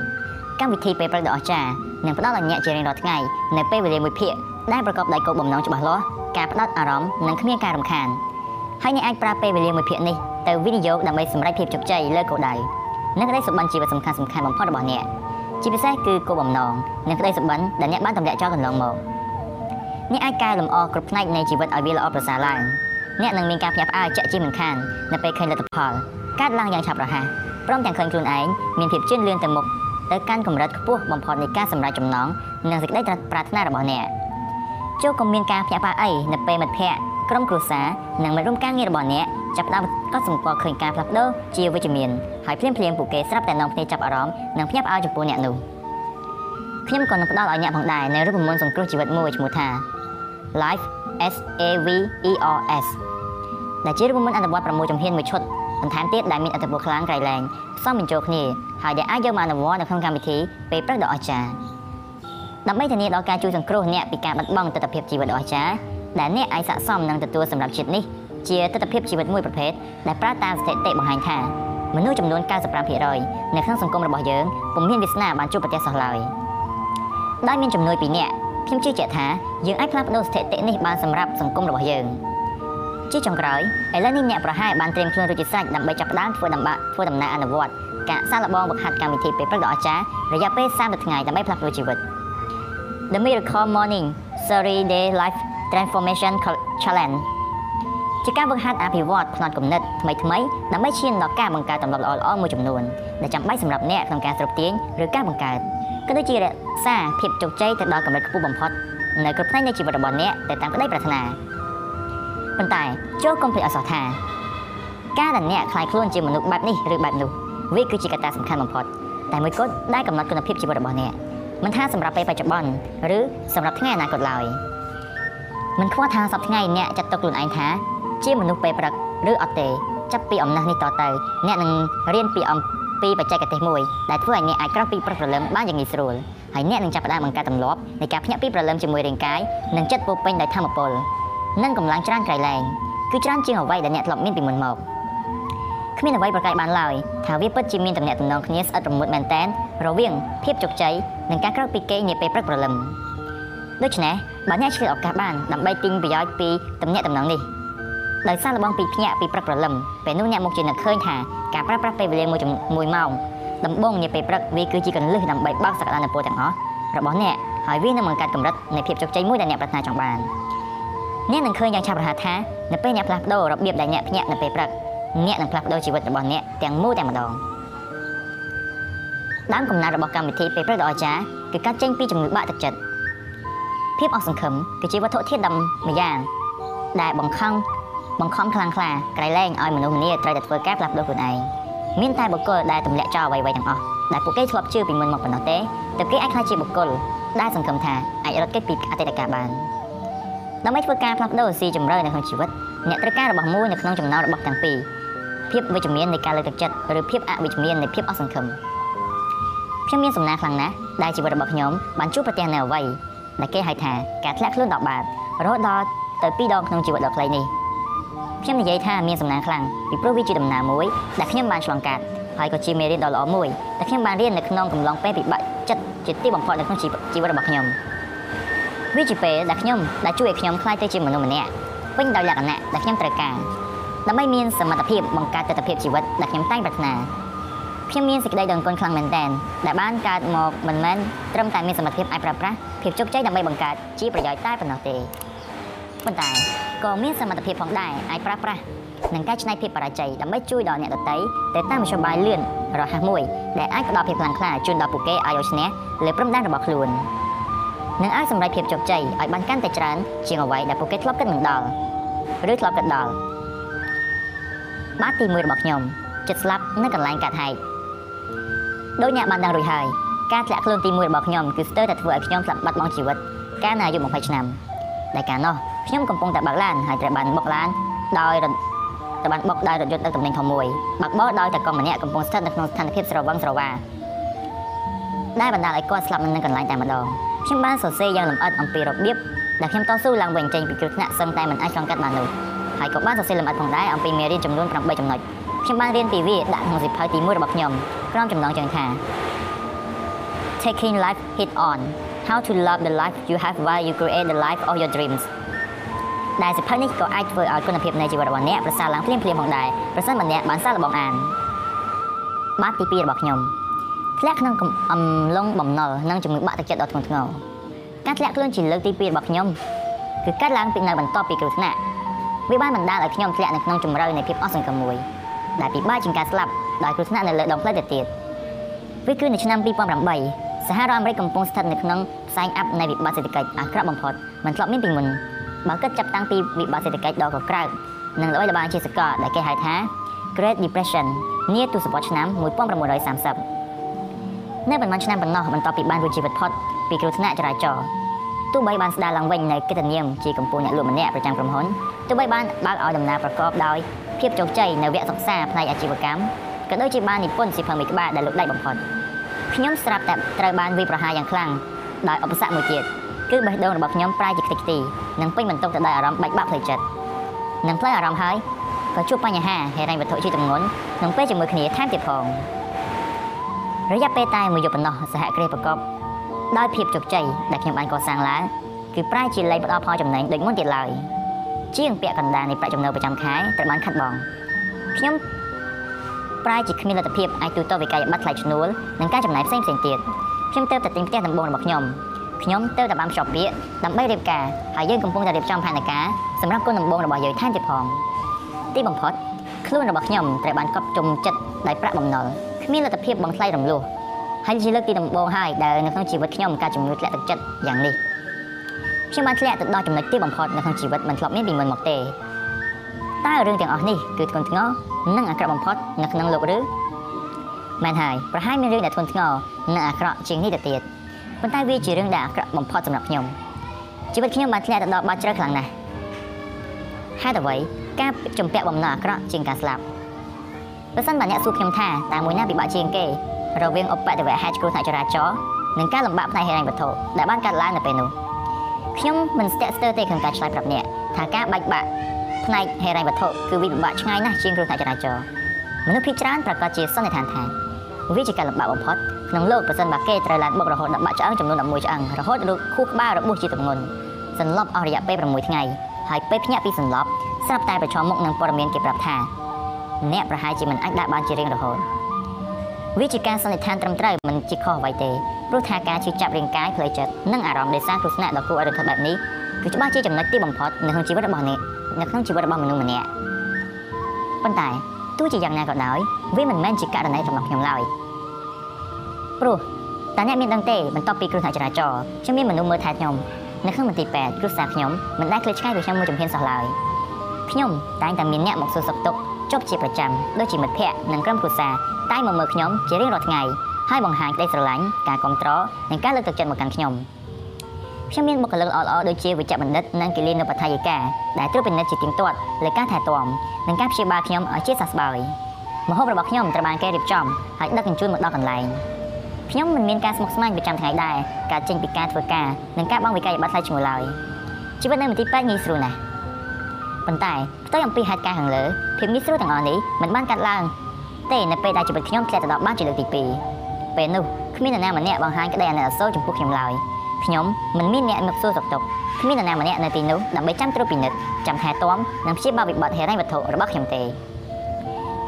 កម្មវិធីពេលព្រឹកដ៏អស្ចារ្យនឹងផ្ដល់ឲ្យអ្នកជារៀងរាល់ថ្ងៃនៅពេលវេលាមួយភាគដែលប្រកបដោយគោលបំណងច្បាស់លាស់ការផ្ដោតអារម្មណ៍និងគ្មានការរំខានហើយអ្នកអាចប្រើពេលវេលាមួយភាគនេះទៅវិនិយោគដើម្បីសម្រេចភាពជោគជ័យលើគោលដៅនិងក្តីសុបិនជីវិតសំខាន់សំខាន់បំផុតរបស់អ្នកជាពិសេសគឺគោលបំណងនិងក្តីសុបិនដែលអ្នកបានទម្លាក់ចោលកន្លងមកអ្នកអាចកែលម្អគ្រប់ផ្នែកនៃជីវិតឲ្យវាល្អប្រសើរឡើងអ្នកនឹងមានការភ្ញាក់ផ្អើលចាក់ជាមិនខាននៅពេលឃើញលទ្ធផលកើតឡើងយ៉ាងឆាប់រហ័សព្រមទាំងឃើញខ្លួនឯងមានភាពជឿនលឿនទៅមុខ ទៅកាន់កម្រិតខ្ពស់បំផុតនៃការសម្រេចចំណងនិងសេចក្តីប្រាថ្នារបស់អ្នកចូលកុំមានការភ្ញាក់ផ្អើលអីនៅពេលមិត្តភ័ក្តិក្រុមគ្រួសារនិងមិត្តរួមការងាររបស់អ្នកចាប់ផ្ដើមកត់សម្គាល់ឃើញការផ្លាស់ប្ដូរជាវិជ្ជមានហើយភ្លាមភ្លាមពួកគេស្រាប់តែនាំគ្នាចាប់អារម្មណ៍និងភ្ញាក់ផ្អើលចំពោះអ្នកនោះខ្ញុំក៏នឹងផ្ដល់ឲ្យអ្នកផងដែរនៅរូបមន្តសង្គ្រោះជីវិតមួយឈ្មោះថា Life S A V E R S ដែលជារូបមន្តអនុវត្ត6ជំហានមួយឈុត បន្ថែមទៀតដែលមានអត្ថប្រយោជន៍ខ្លាំងក្រៃលែងផ្សំបញ្ចូលគ្នាហើយដែលអាចយកមកអនុវត្តនៅក្នុងកម្មវិធីពេលព្រឹកដ៏អស្ចារ្យដើម្បីធានាដល់ការជួយសង្គ្រោះអ្នកពីការបាត់បង់ទស្សនវិជ្ជាជីវិតដ៏អស្ចារ្យដែលអ្នកអាចស័ក្តិសមនឹងទទួលសម្រាប់ជាតិនេះជាទស្សនវិជ្ជាជីវិតមួយប្រភេទដែលប្រើតាមស្ថិតិបង្ហាញថាមនុស្សចំនួន95%នៅក្នុងសង្គមរបស់យើងពុំមានវាសនាបានជួបប្រទះសោះឡើយដោយមានចំនួនពីអ្នកខ្ញុំជឿជាក់ថាយើងអាចផ្លាស់ប្ដូរស្ថិតិនេះបានសម្រាប់សង្គមរបស់យើង ជាចុងក្រោយឥឡូវនេះអ្នកប្រហែលបានត្រៀមខ្លួនរួចជាស្រេចដើម្បីចាប់ផ្ដើមធ្វើដំណើរធ្វើដំណើរអនុវត្តការសាកល្បងវឹកហាត់កម្មវិធីពេលព្រឹកដ៏អស្ចារ្យរយៈពេល30ថ្ងៃដើម្បីផ្លាស់ប្ដូរជីវិត The Miracle Morning 30 Day Life Transformation Challenge ជាការវឹកហាត់អភិវឌ្ឍផ្នត់គំនិតថ្មីថ្មីដើម្បីឈានដល់ការបង្កើតទម្លាប់ល្អៗមួយចំនួនដែលចាំបាច់សម្រាប់អ្នកក្នុងការស្រូបទាញឬការបង្កើតក៏ដូចជារក្សាភាពជោគជ័យទៅដល់កម្រិតខ្ពស់បំផុតនៅគ្រប់ផ្នែកនៃជីវិតរបស់អ្នកទៅតាមក្តីប្រាថ្នា ប៉ុន្តែចូលកុំភ្លេចអសោះថាការដែលអ្នកខ្លាយខ្លួនជាមនុស្សបែបនេះឬបែបនោះវាគឺជាកត្តាសំខាន់បំផុតតែមួយគត់ដែលកំណត់គុណភាពជីវិតរបស់អ្នកមិនថាសម្រាប់ពេលបច្ចុប្បន្នឬសម្រាប់ថ្ងៃអនាគតឡើយមិនខ្វល់ថាសប្តាហ៍ថ្ងៃអ្នកចាត់ទុកខ្លួនឯងថា ជាមនុស្សពេលព្រឹកឬអត់ទេចាប់ពីអំណះនេះតទៅអ្នកនឹងរៀនពីអំពីបច្ចេកទេសមួយដែលធ្វើឲ្យអ្នកអាចក្រោកពីព្រឹកព្រលឹមបានយ៉ាងងាយស្រួលហើយអ្នកនឹងចាប់ផ្ដើមបង្កើតទម្លាប់នៃការភ្ញាក់ពីព្រលឹមជាមួយរាងកាយនិងចិត្តពោពេញដោយធម៌ពល និងកម្លាំងច្រើនក្រៃលែងគឺច្រើនជាងអ្វីដែលអ្នកធ្លាប់មានពីមុនមកគ្មានអ្វីប្រកែកបានឡើយថាវាពិតជាមានតំណែងតំណងគ្នាស្អិតរមួតមែនតែនរវាងភាពជោគជ័យនិងការក្រោកពីគេងនាពេលព្រឹកព្រលឹមដូច្នេះបើអ្នកឆ្លៀតឱកាសបានដើម្បីទិញប្រយោជន៍ពីតំណែងតំណងនេះដោយសារលបងពីភ្ញាក់ពីព្រឹកព្រលឹមពេលនោះអ្នកមកជានឹកឃើញថាការប្រើប្រាស់ពេលវេលាមួយមួយម៉ោងដំបូងនាពេលព្រឹកវាគឺជាកលឹះដើម្បីបើកសក្តានុពលទាំងអស់របស់អ្នកហើយវានឹងបង្កើតកម្រិតនៃភាពជោគជ័យមួយដែលអ្នកប្រាថ្នាចង់បាន អ្នកនឹងឃើញយ៉ាងឆាប់រហ័សថានៅពេលអ្នកផ្លាស់ប្ដូររបៀបដែលអ្នកភ្ញាក់នៅពេលព្រឹកអ្នកនឹងផ្លាស់ប្ដូរជីវិតរបស់អ្នកទាំងមូលតែម្ដងដើមកំណើតរបស់កម្មវិធីពេលព្រឹកដ៏អស្ចារ្យគឺកាត់ចេញពីជំងឺបាក់ទឹកចិត្តភាពអស់សង្ឃឹមគឺជាវត្ថុធាតុដើមម្យ៉ាងដែលបង្ខំបង្ខំខ្លាំងក្លាក្រៃលែងឲ្យមនុស្សម្នាត្រូវតែធ្វើការផ្លាស់ប្ដូរខ្លួនឯងមានតែបុគ្គលដែលទម្លាក់ចោលអ្វីៗទាំងអស់ដែលពួកគេធ្លាប់ជឿពីមុនមកប៉ុណ្ណោះទេទើបគេអាចក្លាយជាបុគ្គលដែលសង្ឃឹមថាអាចរត់គេចពីអតីតកាលបាន ដើម្បីធ្វើការផ្លាស់ប្ដូរស៊ីជម្រៅនៅក្នុងជីវិតអ្នកត្រូវការរបស់មួយនៅក្នុងចំណោមរបស់ទាំងពីរភាពវិជ្ជមាននៃការលើកទឹកចិត្តឬភាពអវិជ្ជមាននៃភាពអស់សង្ឃឹមខ្ញុំមានសំណាងខ្លាំងណាស់ដែលជីវិតរបស់ខ្ញុំបានជួបប្រទះនៅអ្វីដែលគេហៅថាការធ្លាក់ខ្លួនដល់បាតរហូតដល់ទៅ2ដងក្នុងជីវិតដ៏ខ្លីនេះខ្ញុំនិយាយថាមានសំណាងខ្លាំងពីព្រោះវាជាដំណើរមួយដែលខ្ញុំបានឆ្លងកាត់ហើយក៏ជាមេរៀនដ៏ល្អមួយដែលខ្ញុំបានរៀននៅក្នុងកំឡុងពេលពិបាកចិត្តជាទីបំផុតនៅក្នុងជីវិតរបស់ខ្ញុំ វាជាពេលដែលខ្ញុំដែលជួយឲ្យខ្ញុំខ្លាយទៅជាមនុស្សម្នាក់ពេញដោយលក្ខណៈដែលខ្ញុំត្រូវការដើម្បីមានសមត្ថភាពបង្កើតទស្សនវិជ្ជាជីវិតដែលខ្ញុំតែងប្រាថ្នាខ្ញុំមានសេចក្តីដឹងគុណខ្លាំងមែនទែនដែលបានកើតមកមិនមែនត្រឹមតែមានសមត្ថភាពអាចប្រើប្រាស់ភាពជោគជ័យដើម្បីបង្កើតជាប្រយោជន៍តែប៉ុណ្ណោះទេប៉ុន្តែក៏មានសមត្ថភាពផងដែរអាចប្រើប្រាស់និងកែច្នៃភាពបរាជ័យដើម្បីជួយដល់អ្នកដទៃទៅតាមមធ្យោបាយលឿនរហ័សមួយដែលអាចផ្ដល់ភាពខ្លាំងក្លាជូនដល់ពួកគេឲ្យយកឈ្នះលើព្រំដែនរបស់ខ្លួន និងអាចសម្រេចភាពជោគជ័យឲ្យបានកាន់តែច្រើនជាងអ្វីដែលពួកគេធ្លាប់គិតមិនដល់ឬធ្លាប់គិតដល់បាតទី1របស់ខ្ញុំចិត្តស្លាប់នៅកន្លែងកាត់ហែកដោយអ្នកបានដឹងរួចហើយការធ្លាក់ខ្លួនទី1របស់ខ្ញុំគឺស្ទើរតែធ្វើឲ្យខ្ញុំស្លាប់បាត់បង់ជីវិតកាលនៅអាយុ20ឆ្នាំដែលកាលនោះខ្ញុំកំពុងតែបើកឡានហើយត្រូវបានបុកឡានដោយត្រូវបានបុកដោយរថយន្តដឹកទំនិញធំមួយបើកបរដោយតែកុំម្នាក់កំពុងស្ថិតនៅក្នុងស្ថានភាពស្រវឹងស្រវាដែលបណ្ដាលឲ្យគាត់ស្លាប់នៅកន្លែងតែម្ដង ខ្ញុំបានសរសេរយ៉ាងលម្អិតអំពីរបៀបដែលខ្ញុំតស៊ូឡើងវិញចេញពីគ្រោះថ្នាក់សឹងតែមិនអាចឆ្លងកាត់បាននោះហើយក៏បានសរសេរលម្អិតផងដែរអំពីមេរៀនចំនួន8ចំណុចខ្ញុំបានរៀនពីវាដាក់ក្នុងសៀវភៅទី1របស់ខ្ញុំក្រុមចំណងជើងថា Taking life head on How to love the life you have while you create the life of your dreams ដែលសៀវភៅនេះក៏អាចធ្វើឲ្យគុណភាពនៃជីវិតរបស់អ្នកប្រសើរឡើងភ្លាមៗផងដែរប្រសិនបើអ្នកបានសាកល្បងអានបាតទី2របស់ខ្ញុំ ធ្លាក់ក្នុងអំឡុងបំណុលនិងជំងឺបាក់ទឹកចិត្តដ៏ធ្ងន់ធ្ងរការធ្លាក់ខ្លួនជាលើកទី2របស់ខ្ញុំគឺកើតឡើងពីនៅបន្ទាប់ពីគ្រោះថ្នាក់វាបានបណ្ដាលឲ្យខ្ញុំធ្លាក់នៅក្នុងជំរៅនៃភាពអស់សង្ឃឹមមួយដែលពិបាកជាងការស្លាប់ដោយគ្រោះថ្នាក់នៅលើដងផ្លូវទៅទៀតវាគឺនៅឆ្នាំ2008សហរដ្ឋអាមេរិកកំពុងស្ថិតនៅក្នុងផ្សែងអាប់នៃវិបត្តិសេដ្ឋកិច្ចអាក្រក់បំផុតមិនធ្លាប់មានពីមុនបើគិតចាប់តាំងពីវិបត្តិសេដ្ឋកិច្ចដ៏កក្រើកនិងល្បីល្បាញជាសកលដែលគេហៅថា Great Depression នាទសវត្សរ៍ឆ្នាំ1930 នៅប៉ុន្មានឆ្នាំប៉ុណ្ណោះបន្ទាប់ពីបានរួចជីវិតផុតពីគ្រោះថ្នាក់ចរាចរណ៍ទោះបីបានស្ដារឡើងវិញនៅកិត្តិនាមជាកម្ពុជាអ្នកលក់ម្នាក់ប្រចាំក្រុមហ៊ុនទោះបីបានបើកឲ្យដំណើរប្រកបដោយភាពជោគជ័យនៅវគ្គសិក្សាផ្នែកអាជីវកម្មក៏ដូចជាបាននិពន្ធសៀវភៅមួយក្បាលដែលលោកដៃបំផុតខ្ញុំស្រាប់តែត្រូវបានវាយប្រហារយ៉ាងខ្លាំងដោយឧបសគ្គមួយទៀតគឺបេះដូងរបស់ខ្ញុំប្រែជាខ្ទេចខ្ទីនិងពេញបន្ទុកទៅដោយអារម្មណ៍បែកបាក់ផ្លូវចិត្តនិងផ្លូវអារម្មណ៍ហើយក៏ជួបបញ្ហាហិរញ្ញវត្ថុជាទម្ងន់ក្នុងពេលជាមួយគ្នាថែមទៀតផង រយៈពេលតែមួយយប់ប៉ុណ្ណោះសហគ្រាសប្រកបដោយភាពជោគជ័យដែលខ្ញុំបានកសាងឡើងគឺប្រែជាលែងផ្ដល់ផលចំណេញដូចមុនទៀតឡើយជាងពាក់កណ្ដាលនៃប្រាក់ចំណូលប្រចាំខែត្រូវបានខាត់បងខ្ញុំប្រែជាគ្មានលទ្ធភាពអាចទូទាត់វិក័យប័ត្រថ្លៃឈ្នួលនិងការចំណាយផ្សេងផ្សេងទៀតខ្ញុំទៅតែទិញផ្ទះដំបូងរបស់ខ្ញុំខ្ញុំទៅតែបានភ្ជាប់ពាក្យដើម្បីរៀបការហើយយើងកំពុងតែរៀបចំផែនការសម្រាប់គុណដំបូងរបស់យើងថែមទៀតផងទីបំផុតខ្លួនរបស់ខ្ញុំត្រូវបានកប់ជុំចិត្តដោយប្រាក់បំណុលគ្មានលទ្ធភាពបង់ថ្លៃរំលោះហើយជាលើកទីដំបូងហើយដែលនៅក្នុងជីវិតខ្ញុំការជំងឺធ្លាក់ទឹកចិត្តយ៉ាងនេះខ្ញុំបានធ្លាក់ទៅដល់ចំណុចទីបំផុតនៅក្នុងជីវិតមិនធ្លាប់មានពីមុនមកទេតើរឿងទាំងអស់នេះគឺធ្ងន់ធ្ងរនិងអាក្រក់បំផុតនៅក្នុងលោកឬមែនហើយប្រហែលមានរឿងដែលធ្ងន់ធ្ងរនិងអាក្រក់ជាងនេះទៅទៀតប៉ុន្តែវាជារឿងដែលអាក្រក់បំផុតសម្រាប់ខ្ញុំជីវិតខ្ញុំបានធ្លាក់ទៅដល់បាត់ជ្រៅខ្លាំងណាស់ហេតុអ្វីការជំពាក់បំណុលអាក្រក់ជាងការស្លាប់ បើសិនបើអ្នកសួរខ្ញុំថាតើមួយណាពិបាកជាងគេរវាងឧបទ្ទវហេតុគ្រោះថ្នាក់ចរាចរណ៍និងការលំបាកផ្នែកហិរញ្ញវត្ថុដែលបានកើតឡើងនៅពេលនោះខ្ញុំមិនស្ទាក់ស្ទើរទេក្នុងការឆ្លើយប្រាប់អ្នកថាការបែកបាក់ផ្នែកហិរញ្ញវត្ថុគឺវាពិបាកឆ្ងាយណាស់ជាងគ្រោះថ្នាក់ចរាចរណ៍មនុស្សភាគច្រើនប្រកាសជាសន្និដ្ឋានថាវាជាការលំបាកបំផុតក្នុងលោកប្រសិនបើគេត្រូវឡើងបុករហូតដល់បាក់ឆ្អឹងចំនួន11ឆ្អឹងរហូតដល់ខួរក្បាលរបួសជាទម្ងន់សន្លប់អស់រយៈពេល6ថ្ងៃហើយពេលភ្ញាក់ពីសន្លប់ស្រាប់តែប្រឈមមុខនឹងព័ត៌មានគេប្រាប់ថា អ្នកប្រហែលជាមិនអាចដើរបានជារៀងរហូតវាជាការសន្និដ្ឋានត្រឹមត្រូវមិនជាខុសអ្វីទេព្រោះថាការជឿចាប់រាងកាយផ្លូវចិត្តនិងអារម្មណ៍ដោយសារគ្រោះថ្នាក់ដ៏គួរឲ្យរន្ធត់បែបនេះគឺច្បាស់ជាចំណុចទីបំផុតនៅក្នុងជីវិតរបស់អ្នកនៅក្នុងជីវិតរបស់មនុស្សម្នាក់ប៉ុន្តែទោះជាយ៉ាងណាក៏ដោយវាមិនមែនជាករណីរបស់ខ្ញុំឡើយព្រោះតើអ្នកមានដឹងទេបន្ទាប់ពីគ្រោះថ្នាក់ចរាចរណ៍ខ្ញុំមានមនុស្សមើលថែខ្ញុំនៅក្នុងមន្ទីរពេទ្យគ្រួសារខ្ញុំមិនដែលឃ្លាតឆ្ងាយពីខ្ញុំមួយជំហានសោះឡើយខ្ញុំតែងតែមានអ្នកមកសួរសុខទុក្ខ ជប់ជាប្រចាំដូចជាមិត្តភ័ក្តិនិងក្រុមគ្រួសារតែមកមើលខ្ញុំជារៀងរាល់ថ្ងៃហើយបង្ហាញក្តីស្រឡាញ់ការគ្រប់គ្រងនិងការលើកទឹកចិត្តមកកាន់ខ្ញុំខ្ញុំមានបុគ្គលិកល្អៗដូចជាវិជ្ជបណ្ឌិតនិងគិលានុបដ្ឋាយិកាដែលត្រួតពិនិត្យជាទៀងទាត់លើការថែទាំនិងការព្យាបាលខ្ញុំឲ្យជាសះស្បើយម្ហូបរបស់ខ្ញុំត្រូវបានគេរៀបចំហើយដឹកជញ្ជូនមកដល់កន្លែងខ្ញុំមិនមានការស្មុគស្មាញប្រចាំថ្ងៃដែរការចេញពីការធ្វើការនិងការបង់វិក័យប័ត្រថ្លៃឈ្នួលឡើយជីវិតនៅមន្ទីរពេទ្យងាយស្រួលណាស់ ប៉ុន្តែផ្ទុយអំពីហេតុការណ៍ខាងលើភាពងាយស្រួលទាំងអស់នេះមិនបានកាត់ឡើងទេនៅពេលដែលជីវិតខ្ញុំធ្លាក់ទៅដល់បានជាលើកទី2ពេលនោះគ្មាននរណាម្នាក់បង្ហាញក្តីអាណិតអាសូរចំពោះខ្ញុំឡើយខ្ញុំមិនមានអ្នកមកសួរសុខទុក្ខគ្មាននរណាម្នាក់នៅទីនោះដើម្បីចាំត្រួតពិនិត្យចាំថែទាំនិងព្យាបាលវិបត្តិហិរញ្ញវត្ថុរបស់ខ្ញុំទេ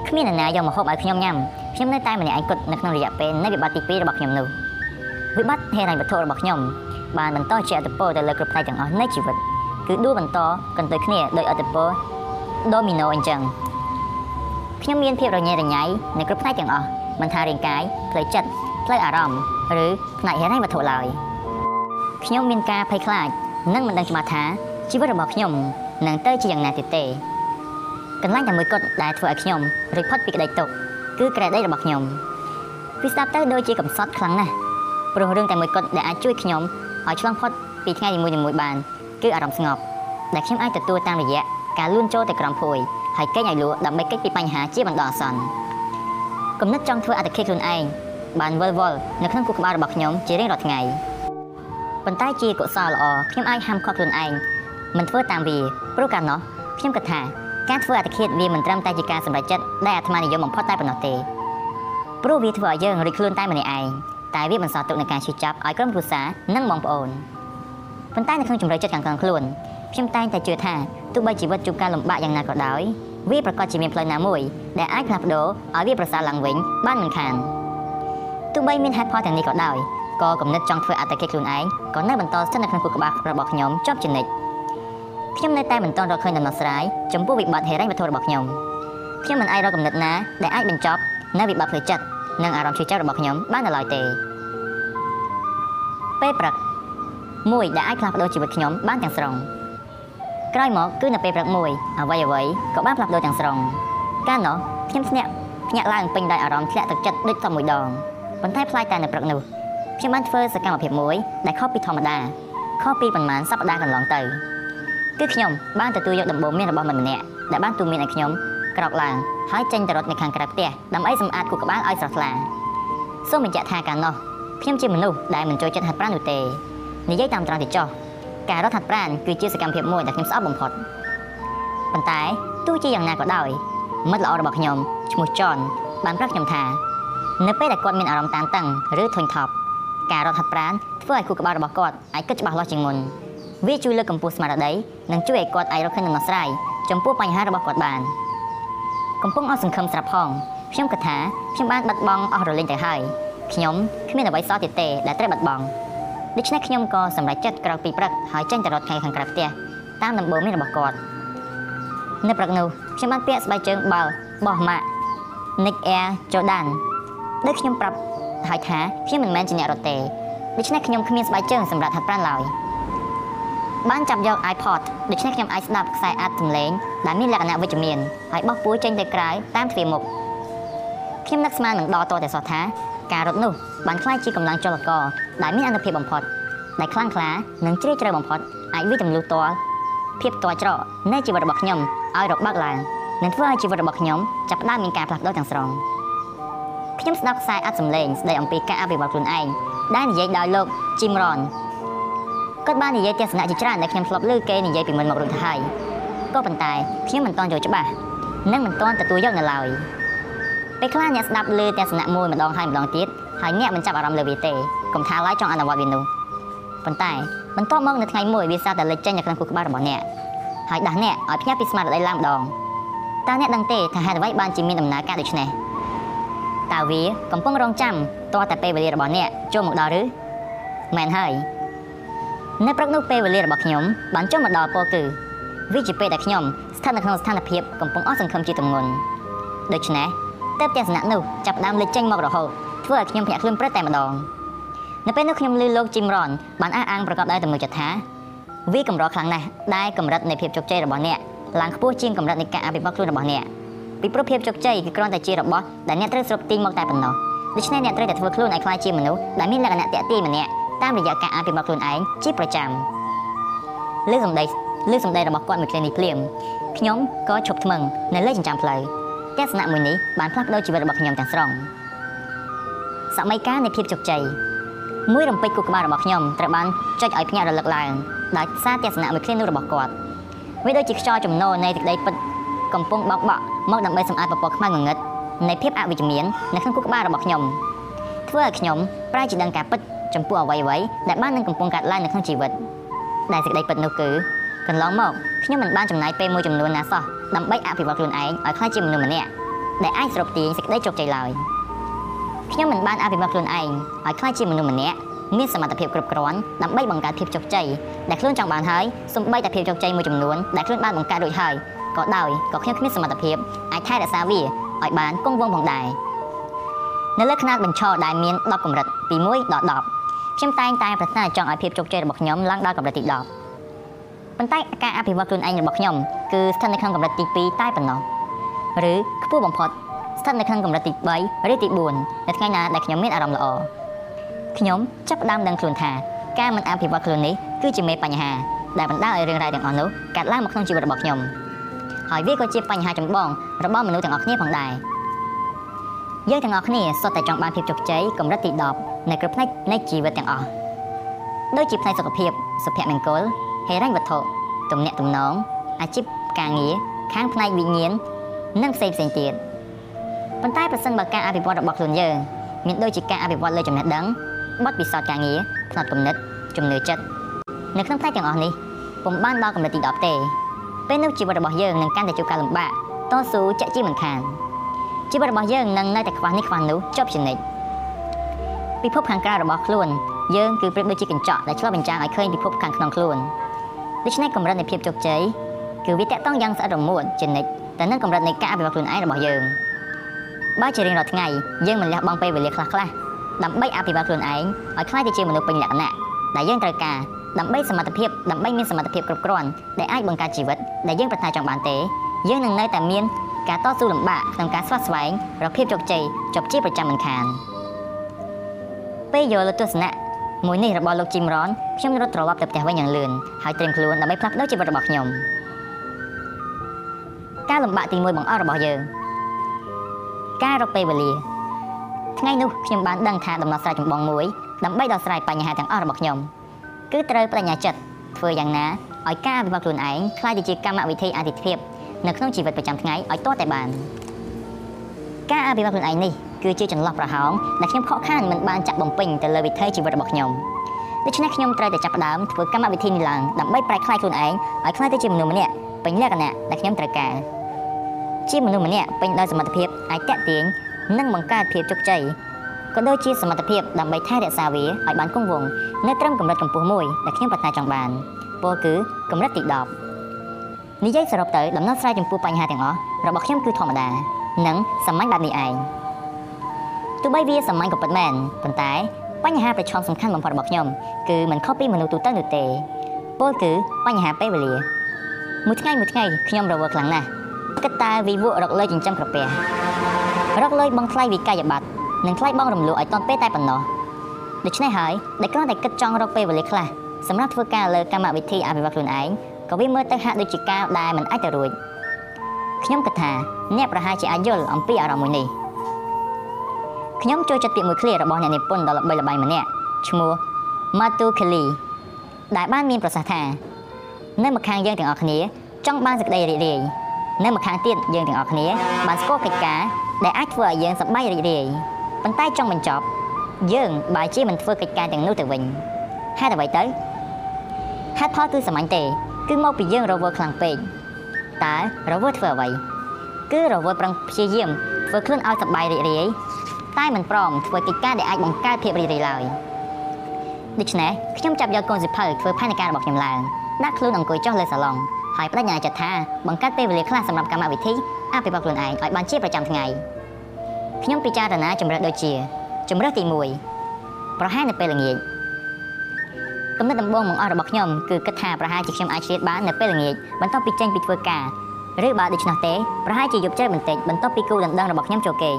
គ្មាននរណាយកមកហូបឲ្យខ្ញុំញ៉ាំខ្ញុំនៅតែម្នាក់ឯងគត់នៅក្នុងរយៈពេលនៃវិបត្តិទី2របស់ខ្ញុំនោះវិបត្តិហិរញ្ញវត្ថុរបស់ខ្ញុំបានបន្តជាអត្តពលទៅលើគ្រប់ផ្នែកទាំងអស់នៃជីវិត គឺដួលបន្តកន្ទុយគ្នាដោយអត្តពលដូមីណូអញ្ចឹងខ្ញុំមានភាពរញ៉េរញ៉ៃនៅគ្រប់ផ្នែកទាំងអស់មិនថារាងកាយផ្លូវចិត្តផ្លូវអារម្មណ៍ឬផ្នែកហិរញ្ញវត្ថុឡើយខ្ញុំមានការភ័យខ្លាចនិងមិនដឹងច្បាស់ថាជីវិតរបស់ខ្ញុំនឹងទៅជាយ៉ាងណាទៀតទេកន្លែងតែមួយគត់ដែលធ្វើឲ្យខ្ញុំរួចផុតពីក្តីទុក្ខគឺក្រែដីរបស់ខ្ញុំវាស្ដាប់ទៅដូចជាកំសត់ខ្លាំងណាស់ព្រោះរឿងតែមួយគត់ដែលអាចជួយខ្ញុំឲ្យឆ្លងផុតពីថ្ងៃនីមួយៗបាន គឺអារម្មណ៍ស្ងប់ដែលខ្ញុំអាចទទួលតាមរយៈការលួនចូលទៅក្រំភួយហើយគេងឲ្យលក់ដើម្បីគេចពីបញ្ហាជាបណ្ដោះអាសន្នគំនិតចង់ធ្វើអត្តឃាតខ្លួនឯងបានវិលវល់នៅក្នុងខួរក្បាលរបស់ខ្ញុំជារៀងរាល់ថ្ងៃប៉ុន្តែជាកុសលល្អខ្ញុំអាចហាមឃាត់ខ្លួនឯងមិនធ្វើតាមវាព្រោះកាលនោះខ្ញុំគិតថាការធ្វើអត្តឃាតវាមិនត្រឹមតែជាការសម្រេចចិត្តដែលអាត្មានិយមបំផុតតែប៉ុណ្ណោះទេព្រោះវាធ្វើឲ្យយើងរីកខ្លួនតែម្នាក់ឯងតែវាបន្សល់ទុកនូវការឈឺចាប់ឲ្យក្រុមគ្រួសារនិងបងប្អូន ប៉ុន្តែនៅក្នុងជំរឿចិត្តខាងក្នុងខ្លួនខ្ញុំតែងតែជឿថាទោះបីជីវិតជួបការលំបាកយ៉ាងណាក៏ដោយវាប្រកាសជាមានផ្លូវណាមួយដែលអាចផ្លាស់ប្ដូរឲ្យវាប្រសើរឡើងវិញបានមិនខានទោះបីមានហេតុផលទាំងនេះក៏ដោយក៏គំនិតចង់ធ្វើអត្តកិច្ចខ្លួនឯងក៏នៅបន្តស្ថិតនៅក្នុងខួរក្បាលរបស់ខ្ញុំជាប់ជានិច្ចខ្ញុំនៅតែមិនទាន់រកឃើញដំណោះស្រាយចំពោះវិបត្តិហិរញ្ញវត្ថុរបស់ខ្ញុំខ្ញុំមិនអាចរកគំនិតណាដែលអាចបញ្ចប់នៅវិបត្តិផ្លូវចិត្តនិងអារម្មណ៍ឈឺចាប់របស់ខ្ញុំបាននៅឡើយទេពេលព្រឹក មួយដែលអាចផ្លាស់ប្ដូរជីវិតខ្ញុំបានទាំងស្រុងក្រោយមកគឺនៅពេលព្រឹកមួយអ្វីអ្វីក៏បានផ្លាស់ប្ដូរទាំងស្រុងកាលនោះខ្ញុំស្នាក់ភ្ញាក់ឡើងពេញដោយអារម្មណ៍ធ្លាក់ទឹកចិត្តដូចតមួយដងប៉ុន្តែផ្លាយតែនៅព្រឹកនោះខ្ញុំបានធ្វើសកម្មភាពមួយដែលខុសពីធម្មតាខុសពីប្រហែលសប្តាហ៍កន្លងទៅគឺខ្ញុំបានទទួលយកដំបូន្មានរបស់មិត្តម្នាក់ដែលបានទូន្មានឲ្យខ្ញុំក្រោកឡើងហើយចេញទៅរត់នៅខាងក្រៅផ្ទះដើម្បីសម្អាតខួរក្បាលឲ្យស្រស់ថ្លាសូមបញ្ជាក់ថាកាលនោះខ្ញុំជាមនុស្សដែលមិនចូលចិត្តហាត់ប្រាណនោះទេ និយាយតាមត្រង់ទៅចុះការរត់ហាត់ប្រាណគឺជាសកម្មភាពមួយដែលខ្ញុំស្អប់បំផុតប៉ុន្តែទោះជាយ៉ាងណាក៏ដោយមិត្តល្អរបស់ខ្ញុំឈ្មោះចនបានប្រាប់ខ្ញុំថានៅពេលដែលគាត់មានអារម្មណ៍តានតឹងឬធុញថប់ការរត់ហាត់ប្រាណធ្វើឲ្យខួរក្បាលរបស់គាត់អាចគិតច្បាស់លាស់ជាងមុនវាជួយលើកកម្ពស់ស្មារតីនិងជួយឲ្យគាត់អាចរកឃើញដំណោះស្រាយចំពោះបញ្ហារបស់គាត់បានកំពុងអស់សង្ឃឹមស្រាប់ផងខ្ញុំគិតថាខ្ញុំបានបាត់បង់អស់រលីងទៅហើយខ្ញុំគ្មានអ្វីសល់ទៀតទេដែលត្រូវបាត់បង់ ដូច្នេះខ្ញុំក៏សម្រេចចិត្តក្រោកពីព្រឹកហើយចេញទៅរត់ថ្ងៃខាងក្រៅផ្ទះតាមដំបូន្មានរបស់គាត់នៅព្រឹកនោះខ្ញុំបានពាក់ស្បែកជើងបាល់បោះម៉ាក់ Nick Air Jordan ដូចខ្ញុំប្រាប់ហើយថាខ្ញុំមិនមែនជាអ្នករត់ទេដូច្នេះខ្ញុំគ្មានស្បែកជើងសម្រាប់ហាត់ប្រាណឡើយបានចាប់យក iPod ដូច្នេះខ្ញុំអាចស្ដាប់ខ្សែអាត់សំឡេងដែលមានលក្ខណៈវិជ្ជមានហើយបោះពួរចេញទៅក្រៅតាមទ្វារមុខខ្ញុំនឹកស្មាននឹងដល់តតែសោះថា ការរត់នោះបានក្លាយជាកម្លាំងចលករដែលមានអនុភាពបំផុតដែលខ្លាំងក្លានិងជ្រាលជ្រៅបំផុតអាចវិទម្លុះតលភាពតច្រកនៃជីវិតរបស់ខ្ញុំឲ្យរបើកឡើងនិងធ្វើឲ្យជីវិតរបស់ខ្ញុំចាប់ផ្ដើមមានការផ្លាស់ប្ដូរទាំងស្រុងខ្ញុំស្ដាប់ខ្សែអត្ថសម្លេងស្ដីអំពីការអភិវឌ្ឍខ្លួនឯងដែលនិយាយដោយលោក Jim Rohn គាត់បាននិយាយទស្សនៈជាច្រើនដែលខ្ញុំធ្លាប់ឮគេនិយាយពីមុនមករួចទៅហើយក៏ប៉ុន្តែខ្ញុំមិនទាន់យល់ច្បាស់និងមិនទាន់ទទួលយកនៅឡើយ ពេលខ្លះអ្នកស្ដាប់ឮទស្សនៈមួយម្ដងហើយម្ដងទៀតហើយអ្នកមិនចាប់អារម្មណ៍លើវាទេកុំថាឡើយចង់អនុវត្តវានោះប៉ុន្តែបន្ទាប់មកនៅថ្ងៃមួយវាសារតែលេចចេញនៅក្នុងខួរក្បាលរបស់អ្នកហើយដាស់អ្នកឲ្យផ្ញើពីស្មារតីឡើងម្ដងតើអ្នកដឹងទេថាហេតុអ្វីបានជាមានដំណើរការដូចនេះតើវាកំពុងរងចាំតតែពេលវេលារបស់អ្នកចូលមកដល់ឬមែនហើយនៅព្រឹកនោះពេលវេលារបស់ខ្ញុំបានចូលមកដល់ពលគឺវាជាពេលដែលខ្ញុំស្ថិតនៅក្នុងស្ថានភាពកំពុងអស់សង្ឃឹមជាទម្ងន់ដូច្នេះ ទើបទស្សនៈនោះចាប់ដើមលេចចេញមករហូតធ្វើឲ្យខ្ញុំភ្ញាក់ខ្លួនព្រឹកតែម្ដងនៅពេលនោះខ្ញុំឮលោក Jim Rohn បានអះអាងប្រកបដោយទំនុកចិត្តថាវាកម្រខ្លាំងណាស់ដែលកម្រិតនៃភាពជោគជ័យរបស់អ្នកឡើងខ្ពស់ជាងកម្រិតនៃការអភិវឌ្ឍខ្លួនរបស់អ្នកពីព្រោះភាពជោគជ័យគឺគ្រាន់តែជារបស់ដែលអ្នកត្រូវស្រុកទាញមកតែប៉ុណ្ណោះដូច្នេះអ្នកត្រូវតែធ្វើខ្លួនឲ្យក្លាយជាមនុស្សដែលមានលក្ខណៈតាក់ទាញម្នាក់តាមរយៈការអភិវឌ្ឍខ្លួនឯងជាប្រចាំលើសំដីលើសំដីរបស់គាត់មួយគ្រានេះភ្លាមខ្ញុំក៏ឈប់ថ្មឹងនៅលើចិញ្ចើមផ្លូវ ទស្សនៈមួយនេះបានផ្លាស់ប្ដូរជីវិតរបស់ខ្ញុំទាំងស្រុងសម័យកាលនៃភាពជោគជ័យមួយរំពេចគូក្បាលរបស់ខ្ញុំត្រូវបានចុចឲ្យភ្ញាក់រលឹកឡើងដោយសារទស្សនៈមួយឃ្លានោះរបស់គាត់វាដូចជាខ្យល់ចំណូលនៃទឹកដីពិតកំពុងបោកបក់មកដើម្បីសម្អាតពពកខ្មៅងងឹតនៃភាពអវិជ្ជមាននៅក្នុងគូក្បាលរបស់ខ្ញុំធ្វើឲ្យខ្ញុំប្រែជាដឹងការពិតចំពោះអ្វីៗដែលបាននឹងកំពុងកើតឡើងនៅក្នុងជីវិតដែលសេចក្តីពិតនោះគឺកន្លងមក ខ្ញុំមិនបានចំណាយពេលមួយចំនួនណាសោះដើម្បីអភិវឌ្ឍខ្លួនឯងឲ្យក្លាយជាមនុស្សម្នាក់ដែលអាចស្រូបទាញសេចក្តីជោគជ័យឡើយខ្ញុំមិនបានអភិវឌ្ឍខ្លួនឯងឲ្យក្លាយជាមនុស្សម្នាក់មានសមត្ថភាពគ្រប់គ្រាន់ដើម្បីបង្កើតភាពជោគជ័យដែលខ្លួនចង់បានហើយសម្បីតែភាពជោគជ័យមួយចំនួនដែលខ្លួនបានបង្កើតរួចហើយក៏ដោយក៏ខ្ញុំគ្មានសមត្ថភាពអាចថែរក្សាវាឲ្យបានគង់វង្សផងដែរនៅលើខ្នាតបញ្ឈរដែលមាន10កម្រិតពី1ដល់10ខ្ញុំតែងតែប្រាថ្នាចង់ឲ្យភាពជោគជ័យរបស់ខ្ញុំឡើងដល់កម្រិតទី10 ប៉ុន្តែការអភិវឌ្ឍខ្លួនឯងរបស់ខ្ញុំគឺស្ថិតនៅក្នុងកម្រិតទី2តែប៉ុណ្ណោះឬខ្ពស់បំផុតស្ថិតនៅក្នុងកម្រិតទី3ឬទី4នៅថ្ងៃណាដែលខ្ញុំមានអារម្មណ៍ល្អខ្ញុំចាប់ផ្ដើមដឹងខ្លួនថាការមិនអភិវឌ្ឍខ្លួននេះគឺជាមេបញ្ហាដែលបណ្ដាលឲ្យរឿងរ៉ាវទាំងអស់នោះកើតឡើងមកក្នុងជីវិតរបស់ខ្ញុំហើយវាក៏ជាបញ្ហាចម្បងរបស់មនុស្សទាំងអស់គ្នាផងដែរយើងទាំងអស់គ្នាសុទ្ធតែចង់បានភាពជោគជ័យកម្រិតទី10នៅគ្រប់ផ្នែកនៃជីវិតទាំងអស់ដូចជាផ្នែកសុខភាពសុភមង្គល ហិរញ្ញវត្ថុទំនាក់ទំនងអាជីពការងារខាងផ្នែកវិញ្ញាណនិងផ្សេងផ្សេងទៀតប៉ុន្តែប្រសិនបើការអភិវឌ្ឍរបស់ខ្លួនយើងមានដូចជាការអភិវឌ្ឍលើចំណេះដឹងបទពិសោធន៍ការងារផ្នត់គំនិតជំនឿចិត្តនៅក្នុងផ្នែកទាំងអស់នេះពុំបានដល់កម្រិតទី10ទេពេលនោះជីវិតរបស់យើងនឹងកាន់តែជួបការលំបាកតស៊ូចាក់ជាមិនខានជីវិតរបស់យើងនឹងនៅតែខ្វះនេះខ្វះនោះជាប់ជានិច្ចពិភពខាងក្រៅរបស់ខ្លួនយើងគឺប្រៀបដូចជាកញ្ចក់ដែលឆ្លុះបញ្ចាំងឲ្យឃើញពិភពខាងក្នុងខ្លួន ដូច្នេះកម្រិតនៃភាពជោគជ័យគឺវាតកតងយ៉ាងស្អិតរមួតជានិច្ចតែនឹងកម្រិតនៃការអភិវឌ្ឍខ្លួនឯងរបស់យើងបើជារៀងរាល់ថ្ងៃយើងមិនលះបង់ពេលវេលាខ្លះខ្លះដើម្បីអភិវឌ្ឍខ្លួនឯងឲ្យក្លាយទៅជាមនុស្សពេញលក្ខណៈដែលយើងត្រូវការដើម្បីសមត្ថភាពដើម្បីមានសមត្ថភាពគ្រប់គ្រាន់ដែលអាចបង្កើតជីវិតដែលយើងប្រាថ្នាចង់បានទេយើងនឹងនៅតែមានការតស៊ូលំបាកក្នុងការស្វាស្វែងរកភាពជោគជ័យជាប់ជាប្រចាំមិនខានពេលយកលើទស្សនៈ មួយនេះរបស់លោកជីមរ៉នខ្ញុំរត់ត្រឡប់ទៅផ្ទះវិញយ៉ាងលឿនហើយត្រៀមខ្លួនដើម្បីផ្លាស់ប្ដូរជីវិតរបស់ខ្ញុំការលំបាកទី1បង្អស់របស់យើងការរកពេលវេលាថ្ងៃនោះខ្ញុំបានដឹងថាដំណោះស្រាយចម្បងមួយដើម្បីដោះស្រាយបញ្ហាទាំងអស់របស់ខ្ញុំគឺត្រូវបញ្ញាចិត្តធ្វើយ៉ាងណាឲ្យការអភិវឌ្ឍខ្លួនឯងក្លាយទៅជាកម្មវិធីអតិថិភាពនៅក្នុងជីវិតប្រចាំថ្ងៃឲ្យទាល់តែបាន ការអភិវឌ្ឍខ្លួនឯងនេះ គឺជាចន្លោះប្រហោងដែលខ្ញុំខកខានមិនបានចាក់បំពេញទៅលើវិថីជីវិតរបស់ខ្ញុំដូច្នេះខ្ញុំត្រូវតែចាប់ផ្ដើមធ្វើកម្មវិធីនេះឡើងដើម្បីប្រែក្លាយខ្លួនឯងឲ្យក្លាយទៅជាមនុស្សម្នាក់ពេញលក្ខណៈដែលខ្ញុំត្រូវការជាមនុស្សម្នាក់ពេញដោយសមត្ថភាពអាចតាក់ទាញនិងបង្កើតភាពជោគជ័យក៏ដូចជាសមត្ថភាពដើម្បីថែរក្សាវាឲ្យបានគង់វង្សនៅត្រឹមកម្រិតកម្ពស់មួយដែលខ្ញុំប្រាថ្នាចង់បានពោលគឺកម្រិតទី10និយាយសរុបទៅដំណោះស្រាយចំពោះបញ្ហាទាំងអស់របស់ខ្ញុំគឺធម្មតា និងសាមញ្ញបែបនេះឯង ទោះបីវាសាមញ្ញក៏ពិតមែនប៉ុន្តែបញ្ហាប្រឈមសំខាន់បំផុតរបស់ខ្ញុំគឺមិនខុសពីមនុស្សទូទៅនោះទេពោលគឺបញ្ហាពេលវេលាមួយថ្ងៃមួយថ្ងៃខ្ញុំរវល់ខ្លាំងណាស់គិតតែវិវករកលុយចិញ្ចឹមក្រពះរកលុយបង់ថ្លៃវិក័យប័ត្រនិងថ្លៃបង់រំលោះឲ្យតន់ពេលតែប៉ុណ្ណោះដូច្នេះហើយដែលគ្រាន់តែគិតចង់រកពេលវេលាខ្លះសម្រាប់ធ្វើការលើកម្មវិធីអភិវឌ្ឍខ្លួនឯងក៏វាមើលទៅហាក់ដូចជាការដែលមិនអាចទៅរួចខ្ញុំគិតថាអ្នកប្រហែលជាអាចយល់អំពីអារម្មណ៍មួយនេះ ខ្ញុំចូលចិត្តពាក្យមួយឃ្លារបស់អ្នកនិពន្ធដ៏ល្បីល្បាញម្នាក់ឈ្មោះ Matu Kelly ដែលបានមានប្រសាសន៍ថានៅម្ខាងយើងទាំងអស់គ្នាចង់បានសេចក្តីរីករាយនៅម្ខាងទៀតយើងទាំងអស់គ្នាបានស្គាល់កិច្ចការដែលអាចធ្វើឲ្យយើងសប្បាយរីករាយប៉ុន្តែចង់បញ្ចប់ យើងបើជាមិនធ្វើកិច្ចការទាំងនោះទៅវិញហេតុអ្វីទៅហេតុផលគឺសាមញ្ញទេ គឺមកពីយើងរវល់ខ្លាំងពេកតើរវល់ធ្វើអ្វី គឺរវល់ប្រឹងព្យាយាមធ្វើខ្លួនឲ្យសប្បាយរីករាយ តែមិនព្រមធ្វើកិច្ចការដែលអាចបង្កើតភាពរីករាយឡើយដូច្នេះខ្ញុំចាប់យកកូនសិភៅធ្វើផែនការរបស់ខ្ញុំឡើងដាក់ខ្លួនអង្គុយចុះលើសាឡុងហើយបដិញ្ញាចិត្តថាបង្កើតពេលវេលាខ្លះសម្រាប់កម្មវិធីអភិវឌ្ឍខ្លួនឯងឲ្យបានជាប្រចាំថ្ងៃខ្ញុំពិចារណាជំរើសដូចជាជំរើសទី1ប្រហែលនៅពេលល្ងាចគំនិតដំបូងបង្អស់របស់ខ្ញុំគឺគិតថាប្រហែលជាខ្ញុំអាចឆ្លៀតបាននៅពេលល្ងាចបន្ទាប់ពីចេញពីធ្វើការឬបើដូច្នោះទេប្រហែលជាយប់ជ្រៅបន្តិចបន្ទាប់ពីគូដណ្ដឹងរបស់ខ្ញុំចូលគេង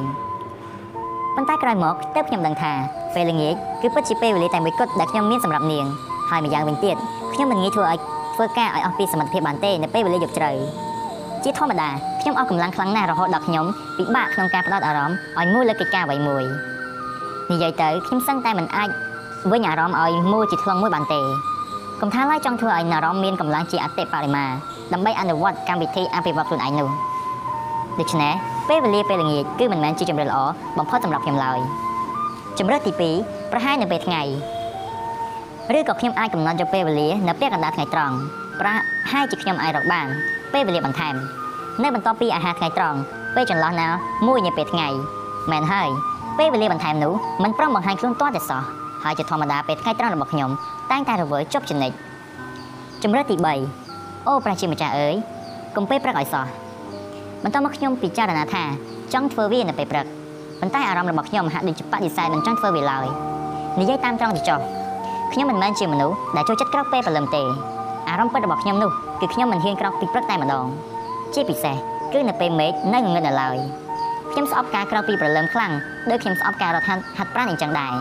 ប៉ុន្តែក្រោយមកទើបខ្ញុំដឹងថាពេលល្ងាចគឺពិតជាពេលវេលាតែមួយគត់ដែលខ្ញុំមានសម្រាប់នាងហើយម្យ៉ាងវិញទៀតខ្ញុំមិនងាយធ្វើឲ្យធ្វើការឲ្យអស់ពីសមត្ថភាពបានទេនៅពេលវេលាយប់ជ្រៅជាធម្មតាខ្ញុំអស់កម្លាំងខ្លាំងណាស់រហូតដល់ខ្ញុំពិបាកក្នុងការផ្ដោតអារម្មណ៍ឲ្យមួយលើកិច្ចការអ្វីមួយនិយាយទៅខ្ញុំសឹងតែមិនអាចវិញអារម្មណ៍ឲ្យមូលជាថ្លឹងមួយបានទេកុំថាឡើយចង់ធ្វើឲ្យអារម្មណ៍មានកម្លាំងជាអតិបរិមាដើម្បីអនុវត្តកម្មវិធីអភិវឌ្ឍខ្លួនឯងនោះដូច្នេះ ពេលវេលាពេលល្ងាចគឺមិនមែនជាជំរឿនល្អបំផុតសម្រាប់ខ្ញុំឡើយជំរឿនទី2ប្រហែលនៅពេលថ្ងៃឬក៏ខ្ញុំអាចកំណត់យកពេលវេលានៅពេលកណ្ដាលថ្ងៃត្រង់ប្រហែលជាខ្ញុំអាចរកបាន ពេលវេលាបន្ថែមនៅបន្ទាប់ពីអាហារថ្ងៃត្រង់ពេលចន្លោះណាមួយនៅពេលថ្ងៃមែនហើយពេលវេលាបន្ថែមនោះมันប្រំបង្ហាញខ្លួនទាល់តែសោះហើយជាធម្មតាពេលថ្ងៃត្រង់របស់ខ្ញុំតែងតែរវើជប់ចំណិចជំរឿនទី3អូព្រះជាម្ចាស់អើយកុំពេលព្រឹកឲ្យសោះ បន្តមកខ្ញុំពិចារណាថាចង់ធ្វើវានៅពេលព្រឹកប៉ុន្តែអារម្មណ៍របស់ខ្ញុំហាក់ដូចជាបដិសេធមិនចង់ធ្វើវាឡើយនិយាយតាមត្រង់ទៅចុះខ្ញុំមិនមែនជាមនុស្សដែលចូលចិត្តក្រោកពេលព្រលឹមទេអារម្មណ៍ពិតរបស់ខ្ញុំនោះគឺខ្ញុំមិនហ៊ានក្រោកពីព្រឹកតែម្ដងជាពិសេសគឺនៅពេលមេឃនៅងងឹតនៅឡើយខ្ញុំស្អប់ការក្រោកពីព្រលឹមខ្លាំងដូចខ្ញុំស្អប់ការរត់ហាត់ប្រាណអញ្ចឹងដែរ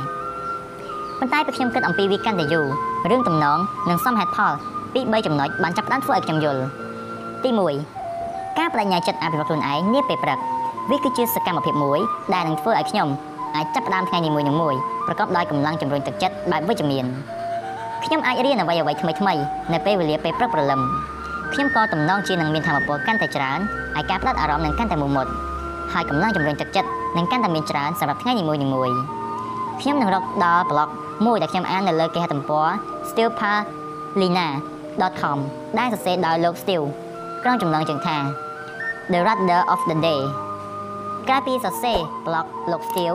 ប៉ុន្តែពេលខ្ញុំគិតអំពីវាកាន់តែយូររឿងតំណងនិងសមហេតុផលពី3ចំណុចបានចាប់ផ្ដើមធ្វើឲ្យខ្ញុំយល់ទី1 ការបដិញ្ញាចិត្តអភិវឌ្ឍខ្លួនឯងនាពេលព្រឹកវាគឺជាសកម្មភាពមួយដែលនឹងធ្វើឲ្យខ្ញុំអាចចាប់ផ្ដើមថ្ងៃនីមួយៗប្រកបដោយកម្លាំងជំរុញទឹកចិត្តបែបវិជ្ជមានខ្ញុំអាចរៀនអ្វីអ្វីថ្មីថ្មីនៅពេលវេលាពេលព្រឹកព្រលឹមខ្ញុំក៏តំណងជានឹងមានធម៌ពលកាន់តែច្រើនហើយការផ្ដោតអារម្មណ៍នឹងកាន់តែមមាំហើយកម្លាំងជំរុញទឹកចិត្តនឹងកាន់តែមានច្រើនសម្រាប់ថ្ងៃនីមួយៗខ្ញុំនឹងរកដល់ប្លុកមួយដែលខ្ញុំអាននៅលើគេហទំព័រ stillpalina.com ដែលសរសេរដោយលោក Still ក្រុមចំណងជើងថា The Radar of the Day កាលពីសរសេរ blog លោក Still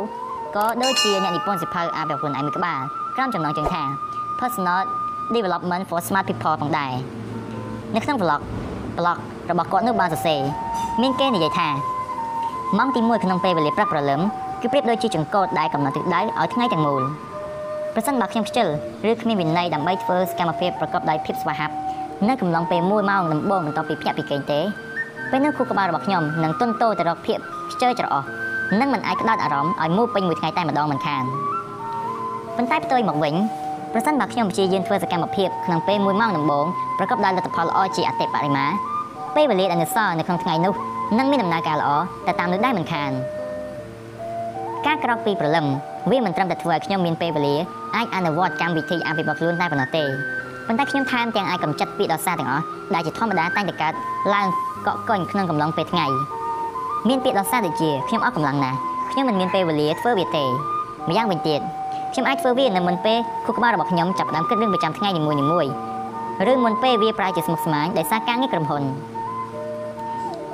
ក៏ដូចជាអ្នកនិពន្ធសិភៅអាពីខ្លួនឯងមួយក្បាលក្រុមចំណងជើងថា Personal Development for Smart People ផងដែរនៅក្នុង blog blog របស់គាត់នោះបានសរសេរមានគេនិយាយថាម៉ោងទី1ក្នុងពេលវេលាព្រឹកព្រលឹមគឺប្រៀបដូចជាចង្កូតដែលកំណត់ទិសដៅឲ្យថ្ងៃទាំងមូលប្រសិនបើខ្ញុំខ្ជិលឬគ្មានវិន័យដើម្បីធ្វើសកម្មភាពប្រកបដោយភាពស្វាហាប់នៅកំឡុងពេល1ម៉ោងដំបូងបន្ទាប់ពីភ្ញាក់ពីគេងទេ ពេលនោះខួរក្បាលរបស់ខ្ញុំនឹងទន់តូទៅរកភាពខ្ជិលច្រអូសនិងមិនអាចក្តោតអារម្មណ៍ឲ្យមូលពេញមួយថ្ងៃតែម្ដងមិនខានប៉ុន្តែផ្ទុយមកវិញប្រសិនបើខ្ញុំព្យាយាមធ្វើសកម្មភាពក្នុងពេល1ម៉ោងដំបូងប្រកបដោយលទ្ធផលល្អជាអតិបរមាពេលវេលាដែលនៅសល់នៅក្នុងថ្ងៃនោះនឹងមានដំណើរការល្អតែតាមនោះដែរមិនខានការក្រោកពីព្រលឹមវាមិនត្រឹមតែធ្វើឲ្យខ្ញុំមានពេលវេលាអាចអនុវត្តកម្មវិធីអភិវឌ្ឍខ្លួនតែប៉ុណ្ណោះទេ ប៉ុន្តែខ្ញុំថែមទាំងអាចកម្ចាត់ពាក្យដោសាទាំងអស់ដែលជាធម្មតាតែងតែកើតឡើងកក់កុញក្នុងកំឡុងពេលថ្ងៃមានពាក្យដោសាដូចជាខ្ញុំអស់កម្លាំងណាស់ខ្ញុំមិនមានពេលវេលាធ្វើវាទេម្យ៉ាងវិញទៀតខ្ញុំអាចធ្វើវានៅមុនពេលខួរក្បាលរបស់ខ្ញុំចាប់ផ្ដើមគិតរឿងប្រចាំថ្ងៃនីមួយៗឬមុនពេលវាប្រែជាស្មុគស្មាញដោយសារការងារក្រុមហ៊ុន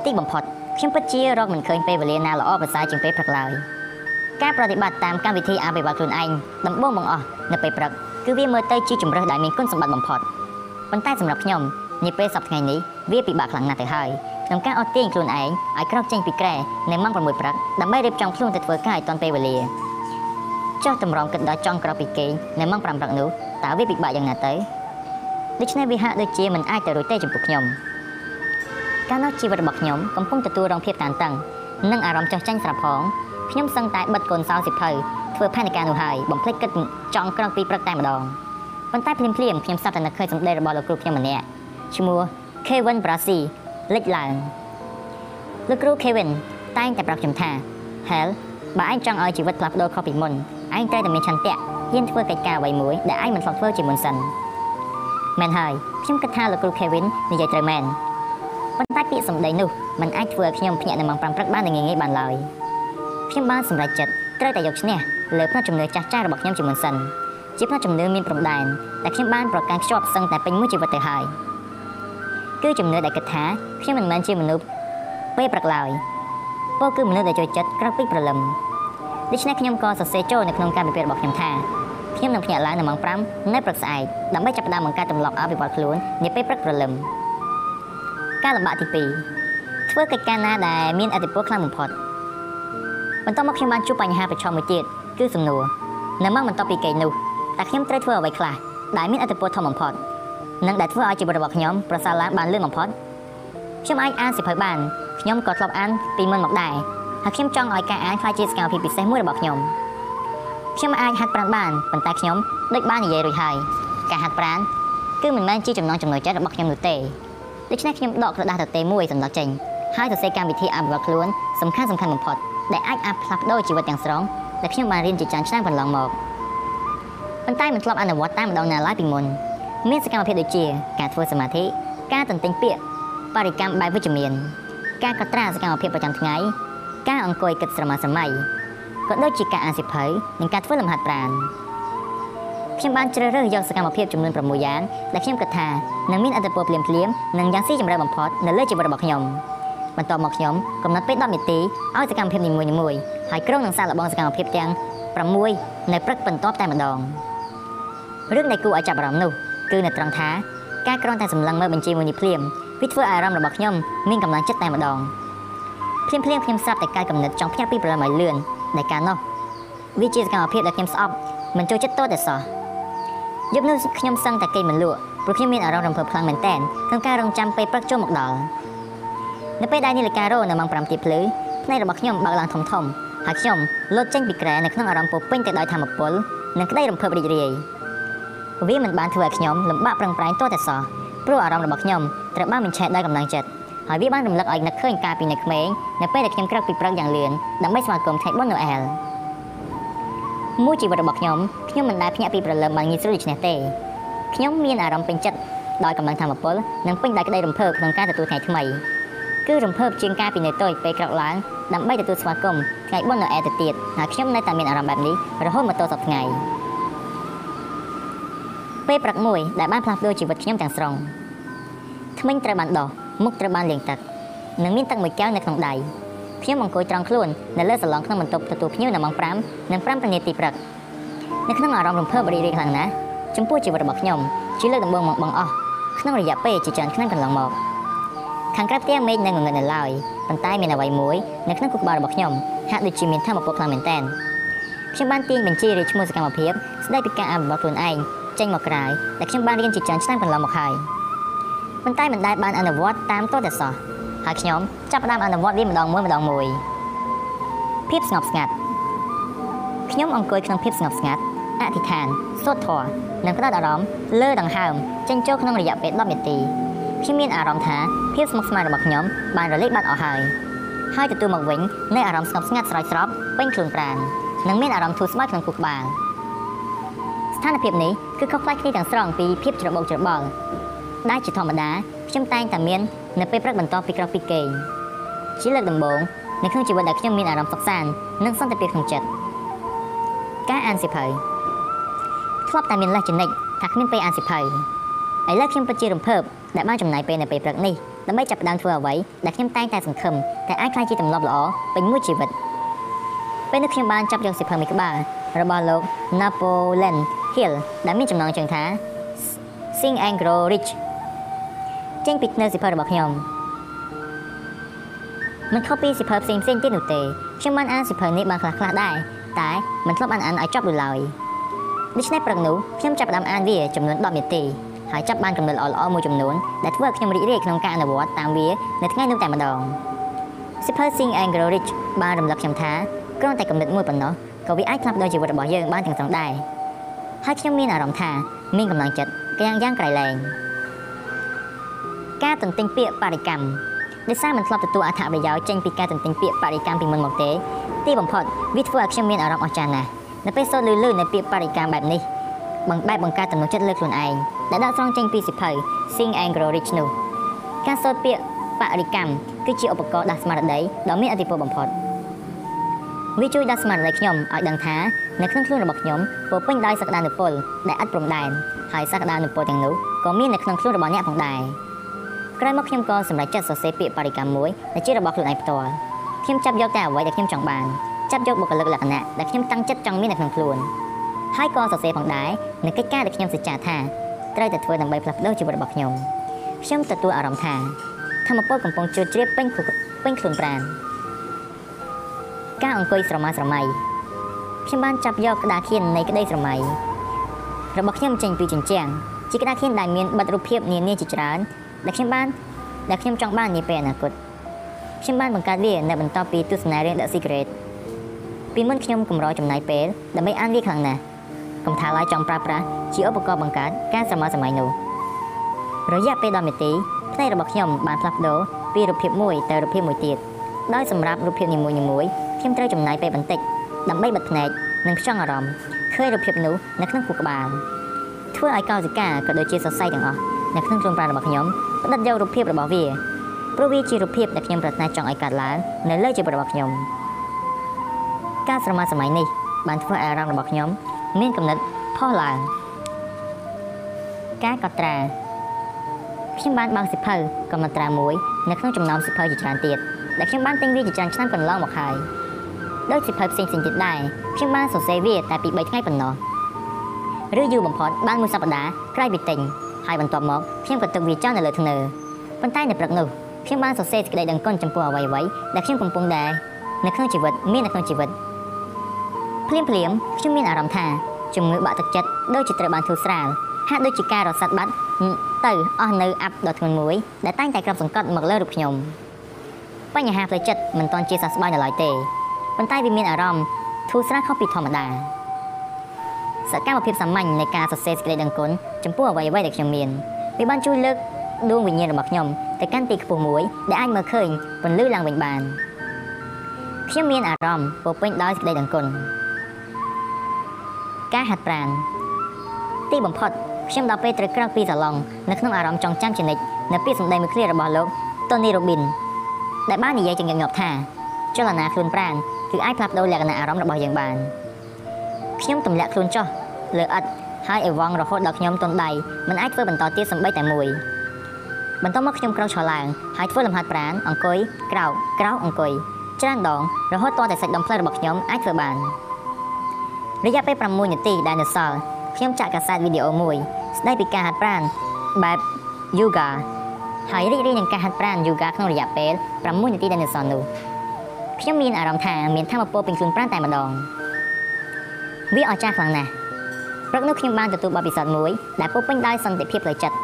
ទីបំផុតខ្ញុំពិតជារកមិនឃើញពេលវេលាណាល្អប្រសើរជាងពេលព្រឹកឡើយការប្រតិបត្តិតាមកម្មវិធីអភិវឌ្ឍខ្លួនឯងដំបូងបង្អស់នៅពេលព្រឹក គឺវាមើលទៅជាជំរើសដែលមានគុណសម្បត្តិបំផុតប៉ុន្តែសម្រាប់ខ្ញុំនាពេលសប្តាហ៍ថ្ងៃនេះវាពិបាកខ្លាំងណាស់ទៅហើយក្នុងការអត់ទាញខ្លួនឯងឲ្យក្រោកចេញពីក្រែនៅម៉ោង6ព្រឹកដើម្បីរៀបចំខ្លួនទៅធ្វើការឲ្យទាន់ពេលវេលាចុះតម្រង់គិតដល់ចង់ក្រោកពីគេងនៅម៉ោង5ព្រឹកនោះតើវាពិបាកយ៉ាងណាទៅដូច្នេះវាហាក់ដូចជាមិនអាចទៅរួចទេចំពោះខ្ញុំកាលនោះជីវិតរបស់ខ្ញុំកំពុងទទួលរងភាពតានតឹងនិងអារម្មណ៍ចុះចាញ់ស្រាប់ផងខ្ញុំសឹងតែបិទកូនសោសិភៅ ធ្វើផែនការនោះហើយបំភ្លេចគិតចង់ក្រោកពីព្រឹកតែម្ដងប៉ុន្តែភ្លាមភ្លាមខ្ញុំស្ដាប់តែនៅឃើញសម្ដីរបស់លោកគ្រូខ្ញុំម្នាក់ឈ្មោះ Kevin Brasi លេចឡើងលោកគ្រូ Kevin តែងតែប្រាប់ខ្ញុំថា Hell បើឯងចង់ឲ្យជីវិតផ្លាស់ប្ដូរខុសពីមុនឯងត្រូវតែមានឆន្ទៈហ៊ានធ្វើកិច្ចការអ្វីមួយដែលឯងមិនធ្លាប់ធ្វើជាមុនសិនមែនហើយខ្ញុំគិតថាលោកគ្រូ Kevin និយាយត្រូវមែនប៉ុន្តែពាក្យសម្ដីនោះมันអាចធ្វើឲ្យខ្ញុំភ្ញាក់នៅម៉ោង5ព្រឹកបានងាយៗបានឡើយខ្ញុំបានសម្រេចចិត្ត ត្រូវតែយកឈ្នះលើផ្នែកជំនឿចាស់ចាស់របស់ខ្ញុំជាមុនសិនជាផ្នែកជំនឿមានព្រំដែនដែលខ្ញុំបានប្រកាន់ខ្ជាប់សឹងតែពេញមួយជីវិតទៅហើយគឺជំនឿដែលគិតថាខ្ញុំមិនមែនជាមនុស្សពេលព្រឹកឡើយពោលគឺមនុស្សដែលចូលចិត្តក្រោកពីព្រលឹមដូច្នេះខ្ញុំក៏សរសេរចូលនៅក្នុងការពិភាក្សារបស់ខ្ញុំថាខ្ញុំនឹងភ្ញាក់ឡើងនៅម៉ោង5នៅព្រឹកស្អែកដើម្បីចាប់ផ្ដើមបង្កើតទម្លាប់អភិវឌ្ឍខ្លួននាពេលព្រឹកព្រលឹមការលំបាកទី2ធ្វើកិច្ចការណាដែលមានអតិពលខ្លាំងបំផុត បន្ទាប់មកខ្ញុំបានជួបបញ្ហាប្រឈមមួយទៀតគឺសំណួរនៅម៉ោងបន្ទាប់ពីគេនោះតើខ្ញុំត្រូវធ្វើអ្វីខ្លះដែលមានអតិពលធំបំផុតនិងដែលធ្វើឲ្យជីវិតរបស់ខ្ញុំប្រសើរឡើងបានលឿនបំផុតខ្ញុំអាចអានសៀវភៅបានខ្ញុំក៏ធ្លាប់អានពីមុនមកដែរហើយខ្ញុំចង់ឲ្យការអានក្លាយជាសកម្មភាពពិសេសមួយរបស់ខ្ញុំខ្ញុំអាចហាត់ប្រាណបានប៉ុន្តែខ្ញុំដូចបាននិយាយរួចហើយការហាត់ប្រាណគឺមិនមែនជាចំណងចំណុចចិត្តរបស់ខ្ញុំនោះទេដូច្នេះខ្ញុំដកក្រដាសទទេមួយសម្រាប់ចេញហើយសរសេរកម្មវិធីអភិវឌ្ឍខ្លួនសំខាន់សំខាន់បំផុត ដែលអាចអាចផ្លាស់ប្ដូរជីវិតទាំងស្រុងដែលខ្ញុំបានរៀនជាច្រើនឆ្នាំកន្លងមកប៉ុន្តែមិនធ្លាប់អនុវត្តតាមម្ដងណាឡើយពីមុនមានសកម្មភាពដូចជាការធ្វើសមាធិការទន្ទិញពាក្យបរិកម្មបែបវិជ្ជមាន ការកត់ត្រាសកម្មភាពប្រចាំថ្ងៃការអង្គុយគិតស្រមើស្រមៃក៏ដូចជាការអានសៀវភៅនិងការធ្វើលំហាត់ប្រាណខ្ញុំបានជ្រើសរើសយកសកម្មភាពចំនួន6យ៉ាងដែលខ្ញុំគិតថានឹងមានអត្ថប្រយោជន៍ភ្លាមៗនិងយ៉ាងស៊ីជម្រៅបំផុតនៅលើជីវិតរបស់ខ្ញុំ បន្ទាប់មកខ្ញុំកំណត់ពេល10នាទីឲ្យសកម្មភាពនីមួយៗហើយក្រុងនឹងសាកល្បងសកម្មភាពទាំង6នៅព្រឹកបន្ទាប់តែម្ដងរឿងដែលគួរឲ្យចាប់អារម្មណ៍នោះគឺនៅត្រង់ថាការគ្រាន់តែសម្លឹងមើលបញ្ជីមួយនេះភ្លាមវាធ្វើឲ្យអារម្មណ៍របស់ខ្ញុំមានកម្លាំងចិត្តតែម្ដងភ្លាមភ្លាមខ្ញុំស្រាប់តែកាយកំណត់ចង់ផ្ទះពីព្រលឹមឲ្យលឿនដែលកាលនោះវាជាសកម្មភាពដែលខ្ញុំស្អប់មិនចូលចិត្តតតែសោះយប់នោះខ្ញុំសឹងតែគេមិនលក់ព្រោះខ្ញុំមានអារម្មណ៍រំភើបខ្លាំងមែនទែនក្នុងការរងចាំពេលព្រឹកចូលមកដល់ នៅពេលដែលនាឡិការោនៅម៉ោង5ទៀបភ្លឺភ្នែករបស់ខ្ញុំបើកឡើងធំធំហើយខ្ញុំលោតចេញពីក្រែនៅក្នុងអារម្មណ៍ពោពេញទៅដោយធម៌ពលនិងក្តីរំភើបរីករាយវាមិនបានធ្វើឲ្យខ្ញុំលំបាកប្រឹងប្រែងទាល់តែសោះព្រោះអារម្មណ៍របស់ខ្ញុំត្រូវបានបញ្ឆេះដោយកម្លាំងចិត្តហើយវាបានរំលឹកឲ្យនឹកឃើញកាលពីនៅក្មេងនៅពេលដែលខ្ញុំក្រឹកពីព្រឹកយ៉ាងលឿនដើម្បីស្វាគមន៍ថ្ងៃបុណ្យណូអែលមួយជីវិតរបស់ខ្ញុំខ្ញុំមិនដែលភ្ញាក់ពីព្រលឹមបានងាយស្រួលដូច្នេះទេខ្ញុំមានអារម្មណ៍ពេញចិត្តដោយកម្លាំងធម៌ពលនិងពេញដោយក្តីរំភើបក្នុងការទទួលថ្ងៃថ្មី គឺរំភើបជាងការពីនៅតូចពេលក្រោកឡើងដើម្បីទទួលស្វាគមន៍ថ្ងៃបុណ្យណូអែលទៅទៀតហើយខ្ញុំនៅតែមានអារម្មណ៍បែបនេះរហូតមកទល់សប្តាហ៍ថ្ងៃពេលព្រឹកមួយដែលបានផ្លាស់ប្ដូរជីវិតខ្ញុំទាំងស្រុងថ្មិញត្រូវបានដោះមុខត្រូវបានលាងទឹកនិងមានទឹកមួយកែវនៅក្នុងដៃខ្ញុំអង្គុយត្រង់ខ្លួននៅលើសាឡុងក្នុងបន្ទប់ទទួលភ្ញៀវនៅម៉ោង5និង5នាទីព្រឹកនៅក្នុងអារម្មណ៍រំភើបរីករាយខ្លាំងណាស់ចំពោះជីវិតរបស់ខ្ញុំជាលើកដំបូងមកបងអស់ក្នុងរយៈពេលជាច្រើនឆ្នាំកន្លងមក ខាងក្រៅផ្ទះមេឃនៅងងឹតនៅឡើយប៉ុន្តែមានអ្វីមួយនៅក្នុងគុកក្បាលរបស់ខ្ញុំហាក់ដូចជាមានធម៌ពលខ្លាំងមែនទែនខ្ញុំបានទាញបញ្ជីរាយឈ្មោះសកម្មភាពស្ដីពីការអភិវឌ្ឍខ្លួនឯងចេញមកក្រៅដែលខ្ញុំបានរៀនជាច្រើនឆ្នាំកន្លងមកហើយប៉ុន្តែមិនដែលបានអនុវត្តតាមតតែសោះហើយខ្ញុំចាប់ផ្ដើមអនុវត្តវាម្ដងមួយម្ដងមួយភាពស្ងប់ស្ងាត់ខ្ញុំអង្គុយក្នុងភាពស្ងប់ស្ងាត់អធិដ្ឋានសូត្រធម៌និងផ្ដោតអារម្មណ៍លើដង្ហើមចេញចូលក្នុងរយៈពេល10នាទី ខ្ញុំមានអារម្មណ៍ថាភាពស្មុគស្មាញរបស់ខ្ញុំបានរលាយបាត់អស់ហើយហើយទទួលមកវិញនៅអារម្មណ៍ស្ងប់ស្ងាត់ស្រោចស្រពពេញខ្លួនប្រាណនិងមានអារម្មណ៍ធូរស្បើយក្នុងខួរក្បាលស្ថានភាពនេះគឺខុសប្លែកគ្នាទាំងស្រុងពីភាពច្របូកច្របល់ដែលជាធម្មតាខ្ញុំតែងតែមាននៅពេលព្រឹកបន្ទាប់ពីក្រោកពីគេងជាលើកដំបូងនៅក្នុងជីវិតដែលខ្ញុំមានអារម្មណ៍សុខសាន្តនិងសន្តិភាពក្នុងចិត្តការអានសៀវភៅធ្លាប់តែមានលេសចនិចថាគ្មានពេលអានសៀវភៅឥឡូវខ្ញុំពិតជារំភើប ដែលបានចំណាយពេលនៅពេលព្រឹកនេះដើម្បីចាប់ផ្ដើមធ្វើអ្វីដែលខ្ញុំតែងតែសង្ឃឹមតែអាចក្លាយជាទម្លាប់ល្អពេញមួយជីវិតពេលនេះខ្ញុំបានចាប់យកសៀវភៅមួយក្បាលរបស់លោក Napoleon Hill ដែលមានចំណងជើងថា Think and Grow Rich ចេញពីនៅសិភៅរបស់ខ្ញុំមិនខុសពីសិភៅផ្សេងផ្សេងទៀតនោះទេខ្ញុំបានអានសិភៅនេះបានខ្លះខ្លះដែរតែមិនធ្លាប់អានអានឲ្យចប់ឡើយដូច្នេះព្រឹកនោះខ្ញុំចាប់ផ្ដើមអានវាចំនួន10នាទី ហើយចាប់បានកំណត់ល្អៗមួយចំនួនដែលធ្វើឲ្យខ្ញុំរីករាយក្នុងការអនុវត្តតាមវានៅថ្ងៃនោះតែម្ដងសិភៅ Think and Grow Rich បានរំលឹកខ្ញុំថាគ្រាន់តែកំណត់មួយប៉ុណ្ណោះក៏វាអាចផ្លាស់ប្ដូរជីវិតរបស់យើងបានទាំងស្រុងដែរហើយខ្ញុំមានអារម្មណ៍ថាមានកម្លាំងចិត្តយ៉ាងយ៉ាងក្រៃលែងការទន្ទិញពាក្យបរិកម្មដោយសារមិនធ្លាប់ទទួលអត្ថប្រយោជន៍ចេញពីការទន្ទិញពាក្យបរិកម្មពីមុនមកទេទីបំផុតវាធ្វើឲ្យខ្ញុំមានអារម្មណ៍អស្ចារ្យណាស់នៅពេលសូត្រលឺៗនៅពាក្យបរិកម្មបែបនេះបង្បែបបង្កើតទំនុកចិត្តលើខ្លួនឯង ដែលដកស្រង់ចេញពីសិភៅ Sing and Grow Rich នោះការសូត្រពាក្យបរិកម្មគឺជាឧបករណ៍ដាស់ស្មារតីដ៏មានឥទ្ធិពលបំផុតវាជួយដាស់ស្មារតីខ្ញុំឲ្យដឹងថានៅក្នុងខ្លួនរបស់ខ្ញុំពោពេញដោយសក្តានុពលដែលឥតព្រំដែនហើយសក្តានុពលទាំងនោះក៏មាននៅក្នុងខ្លួនរបស់អ្នកផងដែរក្រោយមកខ្ញុំក៏សម្រេចចិត្តសរសេរពាក្យបរិកម្មមួយដែលជារបស់ខ្លួនឯងផ្ទាល់ខ្ញុំចាប់យកតែអ្វីដែលខ្ញុំចង់បានចាប់យកបុគ្គលិកលក្ខណៈដែលខ្ញុំតាំងចិត្តចង់មាននៅក្នុងខ្លួនហើយក៏សរសេរផងដែរនៅកិច្ចការដែលខ្ញុំសច្ចាថា ត្រូវតែធ្វើដើម្បីផ្លាស់ប្ដូរជីវិតរបស់ខ្ញុំខ្ញុំទទួលអារម្មណ៍ថាធម្មពលកំពុងជ្រួតជ្រាបពេញពេញខ្លួនប្រាណការអង្គុយស្រមើស្រមៃខ្ញុំបានចាប់យកក្តារខៀននៃក្តីស្រមៃរបស់ខ្ញុំចេញពីជញ្ជាំងជាក្តារខៀនដែលមានបិទរូបភាពនានាជាច្រើនដែលខ្ញុំបានដែលខ្ញុំចង់បាននាពេលអនាគតខ្ញុំបានបង្កើតវានៅបន្ទាប់ពីទស្សនារឿង The Secret ពីមុនខ្ញុំកម្រចំណាយពេលដើម្បីអានវាខ្លាំងណាស់ កុំថាឡើយចង់ប្រើប្រាស់ជាឧបករណ៍បង្កើតការសម័យសម័យនោះរយៈពេល10នាទីផ្នែករបស់ខ្ញុំបានផ្លាស់ប្ដូរពីរូបភាពមួយទៅរូបភាពមួយទៀតដោយសម្រាប់រូបភាពនីមួយៗខ្ញុំត្រូវចំណាយពេលបន្តិចដើម្បីបិទភ្នែកនិងខ្ចង់អារម្មណ៍ឃើញរូបភាពនោះនៅក្នុងខួរក្បាលធ្វើឲ្យកោសិកាក៏ដូចជាសរសៃទាំងអស់នៅក្នុងខ្លួនប្រាណរបស់ខ្ញុំផ្ដិតយករូបភាពរបស់វាព្រោះវាជារូបភាពដែលខ្ញុំប្រាថ្នាចង់ឲ្យកើតឡើងនៅលើជីវិតរបស់ខ្ញុំការស្រមោលសម័យនេះបានធ្វើឲ្យអារម្មណ៍របស់ខ្ញុំ មានកំណត់ផុសឡើងការកត់ត្រាខ្ញុំបានបើកសិភៅកំណត់ត្រាមួយនៅក្នុងចំណោមសិភៅជាច្រើនទៀតដែលខ្ញុំបានទិញវាជាច្រើនឆ្នាំកន្លងមកហើយដោយសិភៅផ្សេងៗទៀតដែរខ្ញុំបានសរសេរវាតែពី3ថ្ងៃប៉ុណ្ណោះឬយូរបំផុតបានមួយសប្តាហ៍ក្រោយពីទិញហើយបន្ទាប់មកខ្ញុំក៏ទុកវាចោលនៅលើធ្នើប៉ុន្តែនៅព្រឹកនោះខ្ញុំបានសរសេរសេចក្តីដឹងគុណចំពោះអ្វីៗដែលខ្ញុំកំពុងដែរនៅក្នុងជីវិតមាននៅក្នុងជីវិត ភ្លាមភ្លាមខ្ញុំមានអារម្មណ៍ថាជំងឺបាក់ទឹកចិត្តដូចជាត្រូវបានធូរស្រាលហាក់ដូចជាការរសាត់បាត់ទៅអស់នៅអាប់ដ៏ធ្ងន់មួយដែលតែងតែក្របសង្កត់មកលើរូបខ្ញុំបញ្ហាផ្លូវចិត្តមិនទាន់ជាសះស្បើយនៅឡើយទេប៉ុន្តែវាមានអារម្មណ៍ធូរស្រាលខុសពីធម្មតាសកម្មភាពសាមញ្ញនៃការសរសេរសេចក្តីដឹងគុណចំពោះអ្វីៗដែលខ្ញុំមានវាបានជួយលើកដួងវិញ្ញាណរបស់ខ្ញុំទៅកាន់ទីខ្ពស់មួយដែលអាចមើលឃើញពន្លឺឡើងវិញបានខ្ញុំមានអារម្មណ៍ពោពេញដោយសេចក្តីដឹងគុណ ការហាត់ប្រាណទីបំផុតខ្ញុំដល់ពេលត្រូវក្រោកពីសាឡុងនៅក្នុងអារម្មណ៍ចងចាំជានិច្ចនៅពាក្យសម្ដីមួយឃ្លារបស់លោក Tony Robbins ដែលបាននិយាយជាញឹកញាប់ថាចលនាខ្លួនប្រាណគឺអាចផ្លាស់ប្ដូរលក្ខណៈអារម្មណ៍របស់យើងបានខ្ញុំទម្លាក់ខ្លួនចុះលើឥដ្ឋហើយអីវងរហូតដល់ខ្ញុំទន់ដៃមិនអាចធ្វើបន្តទៀតសំបីតែមួយបន្ទាប់មកខ្ញុំក្រោកឈរឡើងហើយធ្វើលំហាត់ប្រាណអង្គុយក្រោកក្រោកអង្គុយច្រើនដងរហូតទាល់តែសាច់ដុំផ្លូវរបស់ខ្ញុំអាចធ្វើបាន រយៈពេល6នាទីដែលនៅសល់ខ្ញុំចាក់កាសែតវីដេអូមួយស្ដីពីការហាត់ប្រាណបែប yoga ហើយរីករាយនឹងការហាត់ប្រាណ yoga ក្នុងរយៈពេល6នាទីដែលនៅសល់នោះខ្ញុំមានអារម្មណ៍ថាមានធម៌ពលពេញខ្លួនប្រាណតែម្ដងវាអស្ចារ្យខ្លាំងណាស់ព្រឹកនោះខ្ញុំបានទទួលបទពិសោធន៍មួយដែលពោពេញដោយសន្តិភាពផ្លូវចិត្ត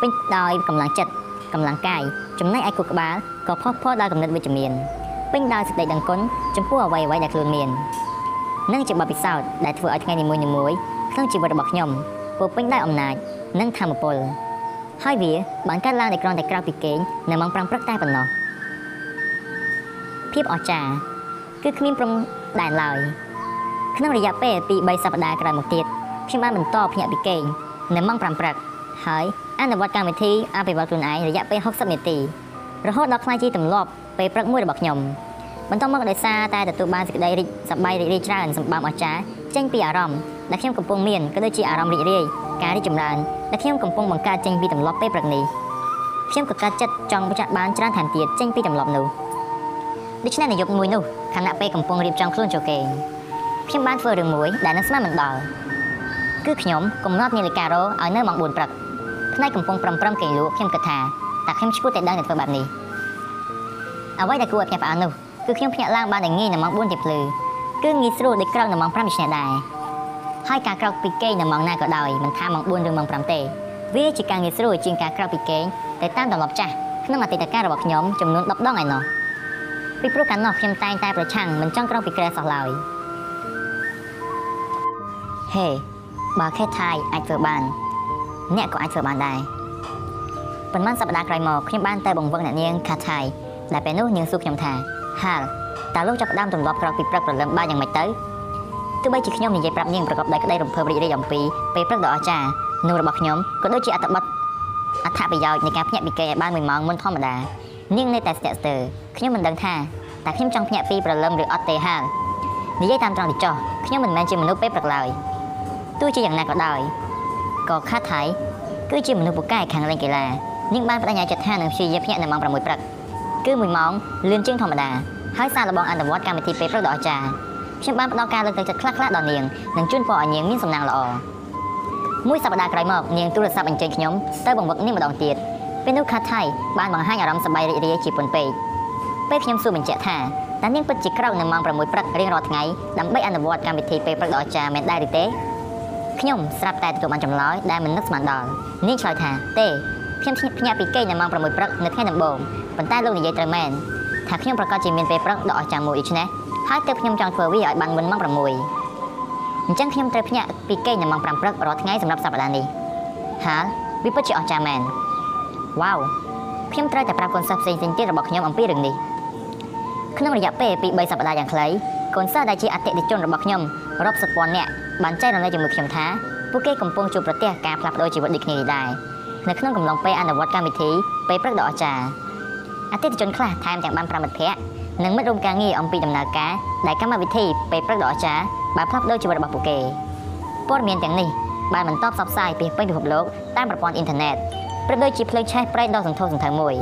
ពេញដោយកម្លាំងចិត្តកម្លាំងកាយចំណែកឯខួរក្បាលក៏ផុសផុលដោយគំនិតវិជ្ជមានពេញដោយសេចក្តីដឹងគុណចំពោះអ្វីៗដែលខ្លួនមាន និងជាបទពិសោធន៍ដែលធ្វើឲ្យថ្ងៃនីមួយៗក្នុងជីវិតរបស់ខ្ញុំពោពេញដោយអំណាចនិងធម៌ពលហើយវាបានកើតឡើងដោយគ្រាន់តែក្រោកពីគេងនៅម៉ោង5ព្រឹកតែប៉ុណ្ណោះភាពអស្ចារ្យគឺគ្មានព្រំដែនឡើយក្នុងរយៈពេលពី3សប្តាហ៍ក្រោយមកទៀតខ្ញុំបានបន្តភ្ញាក់ពីគេងនៅម៉ោង5ព្រឹកហើយអនុវត្តកម្មវិធីអភិវឌ្ឍខ្លួនឯងរយៈពេល60នាទីរហូតដល់ខ្លាយជាទម្លាប់ពេលព្រឹកមួយរបស់ខ្ញុំ បន្តមកដោយសារតែទទួលបានសេចក្តីរីកសប្បាយរីករាយច្រើនសម្បើមអស្ចារ្យចេញពីអារម្មណ៍ដែលខ្ញុំកំពុងមានក៏ដូចជាអារម្មណ៍រីករាយការរីកចម្រើនដែលខ្ញុំកំពុងបង្កើតចេញពីទម្លាប់ពេលព្រឹកនេះខ្ញុំក៏កើតចិត្តចង់បញ្ចាក់បានច្រើនថែមទៀតចេញពីទម្លាប់នោះដូច្នេះនៅយប់មួយនោះខណៈពេលកំពុងរៀបចំខ្លួនចូលគេងខ្ញុំបានធ្វើរឿងមួយដែលនឹងស្មានមិនដល់គឺខ្ញុំកំណត់នាឡិការោឲ្យនៅម៉ោង4ព្រឹកផ្នែកកំពុងប្រំប្រំគេងលក់ខ្ញុំគិតថាតើខ្ញុំឈ្មោះតែដឹងតែធ្វើបែបនេះអ្វីដែលគួរឲ្យភ្ញាក់ផ្អើលនោះ គឺខ្ញុំភ្ញាក់ឡើងបានតែងាយនៅម៉ោង4ទៀបភ្លឺគឺងាយស្រួលដូចក្រោកនៅម៉ោង5ដូច្នេះដែរហើយការក្រោកពីគេងនៅម៉ោងណាក៏ដោយមិនថាម៉ោង4ឬម៉ោង5ទេវាជាការងាយស្រួលជាងការក្រោកពីគេងតែតាមទម្លាប់ចាស់ក្នុងអតីតកាលរបស់ខ្ញុំចំនួន10ដងឯណោះពីព្រោះកាលនោះខ្ញុំតែងតែប្រឆាំងមិនចង់ក្រោកពីគ្រែសោះឡើយហេបើខេថៃអាចធ្វើបាន អ្នកក៏អាចធ្វើបានដែរប៉ុន្មានសប្តាហ៍ក្រោយមកខ្ញុំបានទៅបង្វឹកអ្នកនាងខាថៃដែលពេលនោះនាងសួរខ្ញុំថា ហាលតើលោកចាប់ផ្ដើមទម្លាប់ក្រោកពីព្រឹកព្រលឹមបានយ៉ាងម៉េចទៅទោះបីជាខ្ញុំនិយាយប្រាប់នាងប្រកបដោយក្តីរំភើបរីករាយអំពីពេលព្រឹកដ៏អស្ចារ្យនោះរបស់ខ្ញុំក៏ដូចជាអត្ថបទអត្ថប្រយោជន៍នៃការភ្ញាក់ពីគេឲ្យបាន1ម៉ោងមុនធម្មតានាងនៅតែស្ទាក់ស្ទើរខ្ញុំមិនដឹងថាតើខ្ញុំចង់ភ្ញាក់ពីព្រលឹមឬអត់ទេហាលនិយាយតាមត្រង់ទៅចុះខ្ញុំមិនមែនជាមនុស្សពេលព្រឹកឡើយទោះជាយ៉ាងណាក៏ដោយក៏ខាត់ថៃគឺជាមនុស្សពូកែខាងលេងកីឡានាងបានបដិញ្ញាចិត្តថានឹងព្យាយាមភ្ញាក់នៅម៉ោង6ព្រឹក គឺ1ម៉ោងលឿនជាងធម្មតាហើយសារលបងអនុវត្តកម្មវិធីពេលព្រឹកដ៏អស្ចារ្យខ្ញុំបានផ្ដល់ការលើកទឹកចិត្តខ្លះៗដល់នាងនិងជូនពរឲ្យនាងមានសំណាងល្អមួយសប្តាហ៍ក្រោយមកនាងទូរស័ព្ទអញ្ជើញខ្ញុំទៅបង្វឹកនាងម្ដងទៀតពេលនោះខាត់ថៃបានបង្ហាញអារម្មណ៍សប្បាយរីករាយជាពន់ពេកពេលខ្ញុំសួរបញ្ជាក់ថាតើនាងពិតជាក្រោកនៅម៉ោង6ព្រឹករៀងរាល់ថ្ងៃដើម្បីអនុវត្តកម្មវិធីពេលព្រឹកដ៏អស្ចារ្យមែនដែរឬទេខ្ញុំស្រាប់តែទទួលបានចម្លើយដែលមិននឹកស្មានដល់នាងឆ្លើយថាទេខ្ញុំភ្ញាក់ពីគេងនៅម៉ោង6ព្រឹកនៅថ្ងៃដំបូង ប៉ុន្តែលោកនិយាយត្រូវមែនថាខ្ញុំប្រកាសជាមានពេលព្រឹកដ៏អស្ចារ្យមួយដូច្នេះហើយទើបខ្ញុំចង់ធ្វើវាឲ្យបានមុនម៉ោង6អញ្ចឹងខ្ញុំត្រូវភ្ញាក់ពីគេងនៅម៉ោង5ព្រឹករាល់ថ្ងៃសម្រាប់សប្តាហ៍នេះហាវាពិតជាអស្ចារ្យមែនវ៉ាវខ្ញុំត្រូវតែប្រាប់កូនសិស្សផ្សេងៗទៀតរបស់ខ្ញុំអំពីរឿងនេះក្នុងរយៈពេលពី3សប្តាហ៍យ៉ាងខ្លីកូនសិស្សដែលជាអតិថិជនរបស់ខ្ញុំរាប់សិបពាន់នាក់បានចែករំលែកជាមួយខ្ញុំថាពួកគេកំពុងជួបប្រទះការផ្លាស់ប្ដូរជីវិតដូចគ្នានេះដែរនៅក្នុងកំឡុងពេលអនុវត្តកម្មវិធីពេលព្រឹកដ៏អស្ចារ្យ អតិថិជនខ្លះថែមទាំងបានប្រាប់មិត្តភ័ក្តិនិងមិត្តរួមការងារអំពីដំណើរការដែលកម្មវិធីពេលព្រឹកដ៏អស្ចារ្យបានផ្លាស់ប្ដូរជីវិតរបស់ពួកគេព័ត៌មានទាំងនេះបានបន្តផ្សព្វផ្សាយពីពេញពិភពលោកតាមប្រព័ន្ធអ៊ីនធឺណិតប្រៀបដូចជាភ្លើងឆេះប្រេងដ៏សន្ធោសន្ធៅមួយ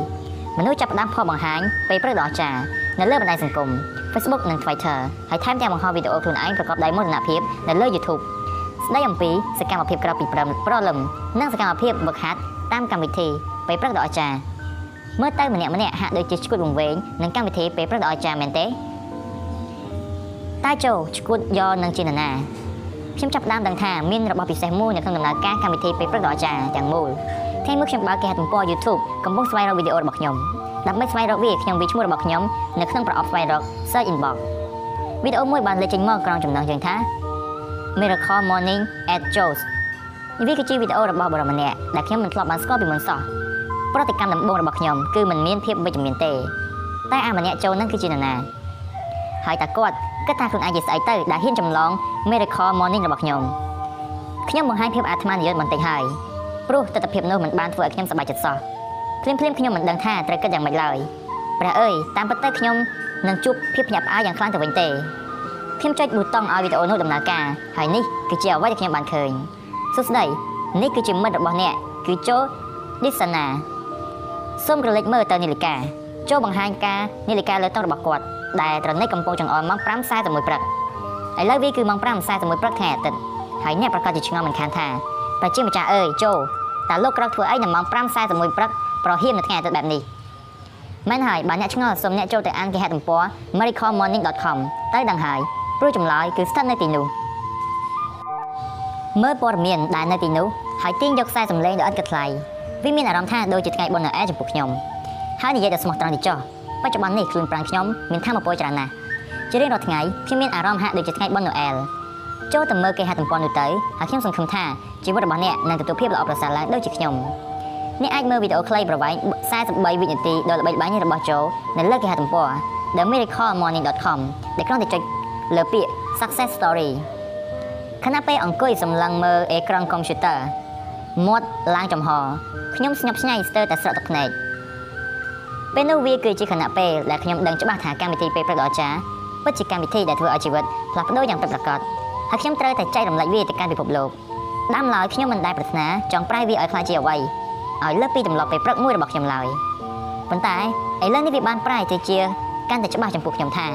មនុស្សចាប់ផ្ដើមផុសបង្ហាញពេលព្រឹកដ៏អស្ចារ្យនៅលើបណ្ដាញសង្គម Facebook និង Twitter ហើយថែមទាំងបង្ហោះវីដេអូខ្លួនឯងប្រកបដោយមោទនភាពនៅលើ YouTube ស្ដីអំពីសកម្មភាពក្រៅពីព្រមប្រលឹមនិងសកម្មភាពវឹកហាត់តាមកម្មវិធីពេលព្រឹកដ៏អស្ចារ្យ មើលទៅម្នាក់ម្នាក់ហាក់ដូចជាឈួតវង្វេងនឹងកម្មវិធីពេលព្រឹកដ៏អស្ចារ្យមែនទេតែចូលឈួតយកនឹងជានរណាខ្ញុំចាប់ផ្ដើមដឹងថាមានរបស់ពិសេសមួយនៅក្នុងដំណើរការកម្មវិធីពេលព្រឹកដ៏អស្ចារ្យទាំងមូលថ្ងៃមួយខ្ញុំបើកគេហទំព័រ YouTube កំពុងស្វែងរកវីដេអូរបស់ខ្ញុំដើម្បីស្វែងរកវាខ្ញុំវាឈ្មោះរបស់ខ្ញុំនៅក្នុងប្រអប់ស្វែងរក Search Inbox វីដេអូមួយបានលេចចេញមកក្រោមចំណងជើងថា Miracle Morning at Joe's នេះវាគឺជាវីដេអូរបស់បរិមម្នាក់ដែលខ្ញុំមិនធ្លាប់បានស្គាល់ពីមុនសោះ ប្រតិកម្មដំបូងរបស់ខ្ញុំគឺមិនមានភាពវិជ្ជមានទេតែអាម្នាក់ចូលនឹងគឺជានរណាហើយតាគាត់គិតថាខ្លួនឯងជាស្អីទៅដែលហ៊ានចម្លង Miracle Morning របស់ខ្ញុំខ្ញុំបង្ហាញភាពអាត្មានិយមបន្តិចហើយព្រោះទស្សនវិជ្ជានោះមិនបានធ្វើឲ្យខ្ញុំសប្បាយចិត្តសោះភ្លាមភ្លាមខ្ញុំមិនដឹងថាត្រូវគិតយ៉ាងម៉េចឡើយព្រះអើយតាមពិតទៅខ្ញុំនឹងជួបភាពភ្ញាក់ផ្អើលយ៉ាងខ្លាំងទៅវិញទេខ្ញុំចុចប៊ូតុងឲ្យវីដេអូនោះដំណើរការហើយនេះគឺជាអ្វីដែលខ្ញុំបានឃើញសួស្តីនេះគឺជាមិត្តរបស់អ្នកគឺជូឌីសាណា សូមក្រឡេកមើលទៅនាឡិកាចូលបង្ហាញការនាឡិកាលើតុរបស់គាត់ដែលត្រនិចកំពុងចង្អុលម៉ោង5:41ព្រឹកឥឡូវវាគឺម៉ោង5:41ព្រឹកថ្ងៃអាទិត្យហើយអ្នកប្រកាសជាឆ្ងល់មិនខានថាប្រជាម្ចាស់អើយចូលតើលោកក្រោកធ្វើអីនៅម៉ោង5:41ព្រឹកប្រហៀមនៅថ្ងៃអាទិត្យបែបនេះមែនហើយបើអ្នកឆ្ងល់សូមអ្នកចូលទៅអានគេហទំព័រ miraclemorning.com ទៅដឹងហើយព្រោះចម្លើយគឺស្ថិតនៅទីនោះមើលព័ត៌មានដែលនៅទីនោះហើយទាញយកខ្សែសំឡេងដ៏ឥតគិតថ្លៃ វាមានអារម្មណ៍ថាដូចជាថ្ងៃបុណ្យណូអែលចំពោះខ្ញុំហើយនិយាយដល់ស្មោះត្រង់ទីចុះបច្ចុប្បន្ននេះខ្លួនប្រាំងខ្ញុំមានធម៌ពលច្រើនណាស់ជារៀងរាល់ថ្ងៃខ្ញុំមានអារម្មណ៍ហាក់ដូចជាថ្ងៃបុណ្យណូអែលចូលទៅមើលគេហទំព័រនោះទៅហើយខ្ញុំសង្ឃឹមថាជីវិតរបស់អ្នកនឹងទទួលភាពល្អប្រសើរឡើងដូចជាខ្ញុំអ្នកអាចមើលវីដេអូខ្លីប្រវែង43វិនាទីដ៏ល្បីល្បាញរបស់โจនៅលើគេហទំព័រ themiraclemorning.com ដែលគ្រាន់តែចុចលើពាក្យ success story ខណៈពេលអង្គុយសម្លឹងមើលអេក្រង់កុំព្យូទ័រ មាត់ឡើងចំហខ្ញុំស្ញប់ស្ញែងស្ទើរតែស្រក់ទឹកភ្នែកពេលនោះវាគឺជាខណៈពេលដែលខ្ញុំដឹងច្បាស់ថាកម្មវិធីពេលព្រឹកដ៏អស្ចារ្យពិតជាកម្មវិធីដែលធ្វើឲ្យជីវិតផ្លាស់ប្ដូរយ៉ាងពិតប្រាកដហើយខ្ញុំត្រូវតែចែករំលែកវាទៅកាន់ពិភពលោកដើមឡើយខ្ញុំមិនដែលប្រាថ្នាចង់ប្រែវាឲ្យខ្លាចជាអ្វីឲ្យលើសពីទម្លាប់ពេលព្រឹកមួយរបស់ខ្ញុំឡើយប៉ុន្តែឥឡូវនេះវាបានប្រែទៅជាកាន់តែច្បាស់ចំពោះខ្ញុំថា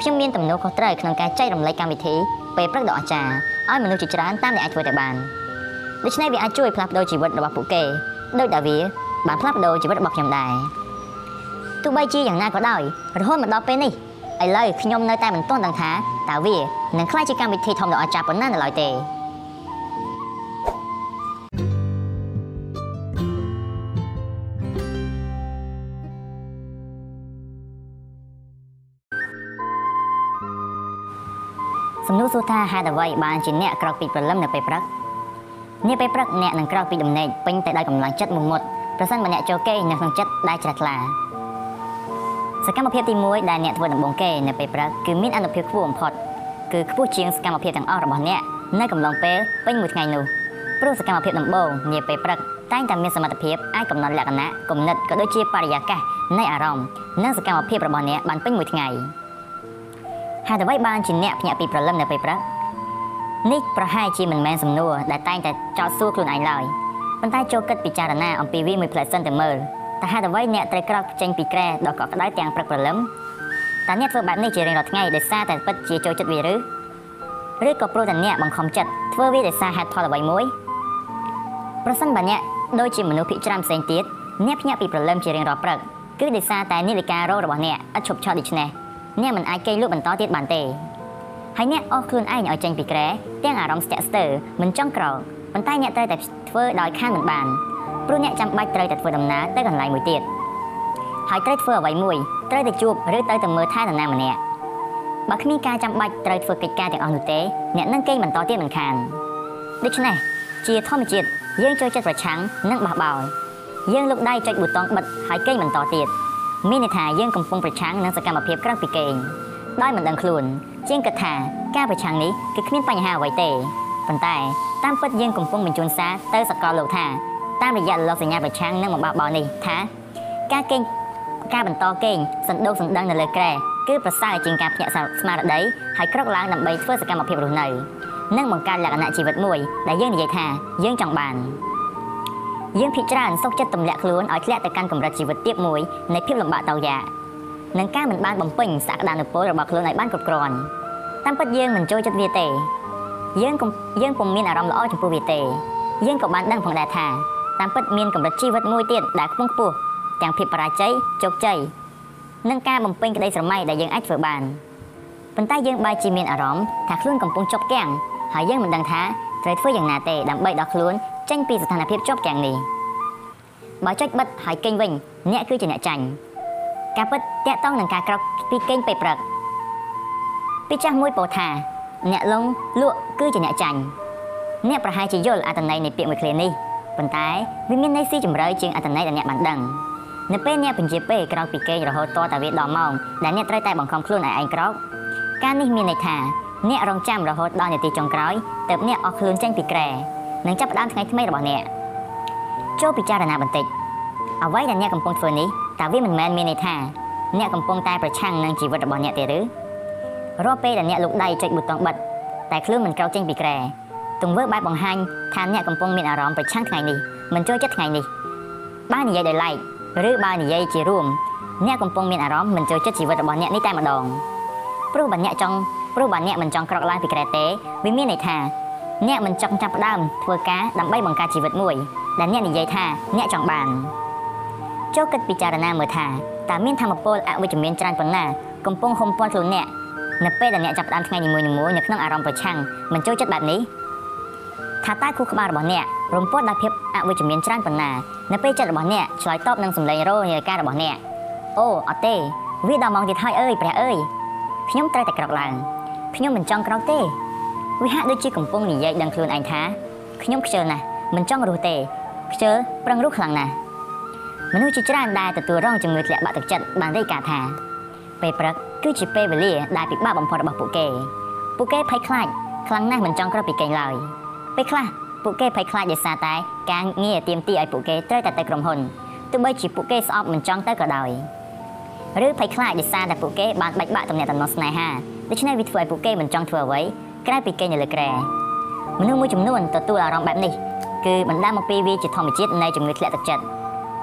ខ្ញុំមានទំនួលខុសត្រូវក្នុងការចែករំលែកកម្មវិធីពេលព្រឹកដ៏អស្ចារ្យឲ្យមនុស្សជាច្រើនតាមដែលអាចធ្វើទៅបាន ដូច្នេះវាអាចជួយផ្លាស់ប្ដូរជីវិតរបស់ពួកគេដោយដែលវាបានផ្លាស់ប្ដូរជីវិតរបស់ខ្ញុំដែរទោះបីជាយ៉ាងណាក៏ដោយរហូតមកដល់ពេលនេះឥឡូវខ្ញុំនៅតែមិនទាន់ដឹងថាតើវានឹងក្លាយជាកម្មវិធីធំដ៏អស្ចារ្យប៉ុណ្ណានៅឡើយទេសំណួរសួរថាហេតុអ្វីបានជាអ្នកក្រោកពីព្រលឹមនៅពេលព្រឹក នាពេលព្រឹកអ្នកនឹងក្រោកពីដំណេកពេញទៅដោយកម្លាំងចិត្តមុងមុតប្រសិនបើអ្នកចូលគេនៅក្នុងចិត្តដែលជ្រះថ្លាសកម្មភាពទី1ដែលអ្នកធ្វើដំបូងគេនៅពេលព្រឹកគឺមានអនុភាពខ្ពស់បំផុតគឺខ្ពស់ជាងសកម្មភាពទាំងអស់របស់អ្នកនៅកំឡុងពេលពេញមួយថ្ងៃនោះព្រោះសកម្មភាពដំបូងនាពេលព្រឹកតែងតែមានសមត្ថភាពអាចកំណត់លក្ខណៈគំនិតក៏ដូចជាបរិយាកាសនៃអារម្មណ៍និងសកម្មភាពរបស់អ្នកបានពេញមួយថ្ងៃហេតុអ្វីបានជាអ្នកភ្ញាក់ពីព្រលឹមនៅពេលព្រឹក នេះប្រហែលជាមិនមែនសំណួរដែលតែងតែចោទសួរខ្លួនឯងឡើយប៉ុន្តែចូលគិតពិចារណាអំពីវាមួយផ្លែសិនទៅមើលតើហេតុអ្វីអ្នកត្រូវក្រោកចេញពីក្រែដ៏កក់ក្ដៅទាំងព្រឹកព្រលឹមតើអ្នកធ្វើបែបនេះជារៀងរាល់ថ្ងៃដោយសារតែពិតជាចូលចិត្តវាឬឬក៏ព្រោះតែអ្នកបង្ខំចិត្តធ្វើវាដោយសារហេតុផលអ្វីមួយប្រសិនបើអ្នកដូចជាមនុស្សភិកច្រើនផ្សេងទៀតអ្នកភ្ញាក់ពីព្រលឹមជារៀងរាល់ព្រឹកគឺដោយសារតែនាឡិការោរបស់អ្នកឥតឈប់ឆាប់ដូច្នេះអ្នកមិនអាចគេងលក់បន្តទៀតបានទេ ហើយអ្នកអស់ខ្លួនឯងឲ្យចេញពីក្រែទាំងអារម្មណ៍ស្ទាក់ស្ទើរមិនចង់ក្រោកប៉ុន្តែអ្នកត្រូវតែធ្វើដោយខានមិនបានព្រោះអ្នកចាំបាច់ត្រូវតែធ្វើដំណើរទៅកន្លែងមួយទៀតហើយត្រូវធ្វើអ្វីមួយត្រូវតែជួបឬត្រូវតែមើលថែនរណាម្នាក់បើគ្មានការចាំបាច់ត្រូវធ្វើកិច្ចការទាំងអស់នោះទេអ្នកនឹងគេងបន្តទៀតមិនខានដូច្នេះជាធម្មជាតិយើងចូលចិត្តប្រឆាំងនិងបះបោរយើងលុកដៃចុចប៊ូតុងបិទហើយគេងបន្តទៀតមានន័យថាយើងកំពុងប្រឆាំងនឹងសកម្មភាពក្រៅពីគេងដោយមិនដឹងខ្លួន ជាងគិតថាការប្រឆាំងនេះគឺគ្មានបញ្ហាអ្វីទេប៉ុន្តែតាមពិតយើងកំពុងបញ្ជូនសារទៅសកលលោកថាតាមរយៈលោកសញ្ញាប្រឆាំងនិងបំបោបោនេះថាការកេងការបន្តកេងសណ្ដូកសណ្ដឹងនៅលើក្រែគឺប្រសើរជាងការភ្ញាក់ស្មារតីហើយក្រោកឡើងដើម្បីធ្វើសកម្មភាពរស់នៅនិងបង្កើតលក្ខណៈជីវិតមួយដែលយើងនិយាយថាយើងចង់បានយើងភិកច្រើនសុខចិត្តទម្លាក់ខ្លួនឲ្យធ្លាក់ទៅកាន់កម្រិតជីវិតទាបមួយនៃភាពលំបាកតៅយ៉ានិងការមិនបានបំពេញសក្តានុពលរបស់ខ្លួនឲ្យបានគ្រប់គ្រាន់ តាមពិតយើងមិនចូលចិត្តវាទេយើងយើងពុំមានអារម្មណ៍ល្អចំពោះវាទេយើងក៏បានដឹងផងដែរថាតាមពិតមានកម្រិតជីវិតមួយទៀតដែលខ្ពង់ខ្ពស់ទាំងភាពបរាជ័យជោគជ័យនិងការបំពេញក្តីស្រមៃដែលយើងអាចធ្វើបានប៉ុន្តែយើងបែរជាមានអារម្មណ៍ថាខ្លួនកំពុងជាប់គាំងហើយយើងមិនដឹងថាត្រូវធ្វើយ៉ាងណាទេដើម្បីដោះខ្លួនចេញពីស្ថានភាពជាប់គាំងនេះបើចុចបិទហើយកេងវិញអ្នកគឺជាអ្នកចាញ់ការពិតតាក់ទងនឹងការក្រោកពីកេងពេលព្រឹក ពីចាស់មួយពោលថា អ្នកលងលក់គឺជាអ្នកចាញ់អ្នកប្រហែលជាយល់អត្ថន័យនៃពាក្យមួយឃ្លានេះប៉ុន្តែវាមានន័យស៊ីជម្រៅជាងអត្ថន័យដែលអ្នកបានដឹងនៅពេលអ្នកបញ្ជាពេលក្រោកពីគេងរហូតតតែវាដល់ម៉ោងដែលអ្នកត្រូវតែបង្ខំខ្លួនឲ្យឯងក្រោកការនេះមានន័យថាអ្នករងចាំរហូតដល់នាទីចុងក្រោយទើបអ្នកអស់ខ្លួនចេញពីក្រែនិងចាប់ផ្ដើមថ្ងៃថ្មីរបស់អ្នកចូលពិចារណាបន្តិចអ្វីដែលអ្នកកំពុងធ្វើនេះតើវាមិនមែនមានន័យថាអ្នកកំពុងតែប្រឆាំងនឹងជីវិតរបស់អ្នកទេឬ រាល់ពេលដែលអ្នកលូកដៃចុចប៊ូតុងបិទតែខ្លួនមិនក្រោកចេញពីក្រែទង្វើបែបបង្ហាញថាអ្នកកំពុងមានអារម្មណ៍ប្រឆាំងថ្ងៃនេះមិនចូលចិត្តថ្ងៃនេះបើនិយាយដោយឡែកឬបើនិយាយជារួមអ្នកកំពុងមានអារម្មណ៍មិនចូលចិត្តជីវិតរបស់អ្នកនេះតែម្ដងព្រោះបើអ្នកចង់ព្រោះបើអ្នកមិនចង់ក្រោកឡើងពីក្រែទេវាមានន័យថាអ្នកមិនចង់ចាប់ផ្ដើមធ្វើការដើម្បីបង្កើតជីវិតមួយដែលអ្នកនិយាយថាអ្នកចង់បានចូលគិតពិចារណាមើលថាតើមានធម៌ពលអវិជ្ជមានច្រើនប៉ុណ្ណាកំពុងហុំព័ទ្ធខ្លួនអ្នក នៅពេលដែលអ្នកចាប់ផ្ដើមថ្ងៃនីមួយៗនៅក្នុងអារម្មណ៍ប្រឆាំងមិនចូលចិត្តបែបនេះថាតើខួរក្បាលរបស់អ្នករំពាត់ដោយភាពអវិជ្ជមានច្រើនប៉ុណ្ណានៅពេលចិត្តរបស់អ្នកឆ្លើយតបនឹងសម្លេងរោនាឡិការបស់អ្នកអូអត់ទេវាដល់ម៉ោងទៀតហើយអើយព្រះអើយខ្ញុំត្រូវតែក្រោកឡើងខ្ញុំមិនចង់ក្រោកទេវាហាក់ដូចជាកំពុងនិយាយដឹងខ្លួនឯងថាខ្ញុំខ្ជិលណាស់មិនចង់រស់ទេខ្ជិលប្រឹងរស់ខ្លាំងណាស់មនុស្សជាច្រើនដែលទទួលរងជំងឺធ្លាក់បាក់ទឹកចិត្តបានរាយការណ៍ថាពេលព្រឹក គឺជាពេលវេលាដែលពិបាកបំផុតរបស់ពួកគេពួកគេភ័យខ្លាចខ្លាំងណាស់មិនចង់ក្រោកពីគេងឡើយពេលខ្លះពួកគេភ័យខ្លាចដោយសារតែការងារទាមទារឲ្យពួកគេត្រូវតែទៅក្រុមហ៊ុនទោះបីជាពួកគេស្អប់មិនចង់ទៅក៏ដោយឬភ័យខ្លាចដោយសារតែពួកគេបានបែកបាក់ទំនាក់ទំនងស្នេហាដូច្នេះវាធ្វើឲ្យពួកគេមិនចង់ធ្វើអ្វីក្រៅពីគេងនៅលើក្រែមនុស្សមួយចំនួនទទួលអារម្មណ៍បែបនេះគឺបណ្ដាលមកពីវាជាធម្មជាតិនៃជំងឺធ្លាក់ទឹកចិត្ត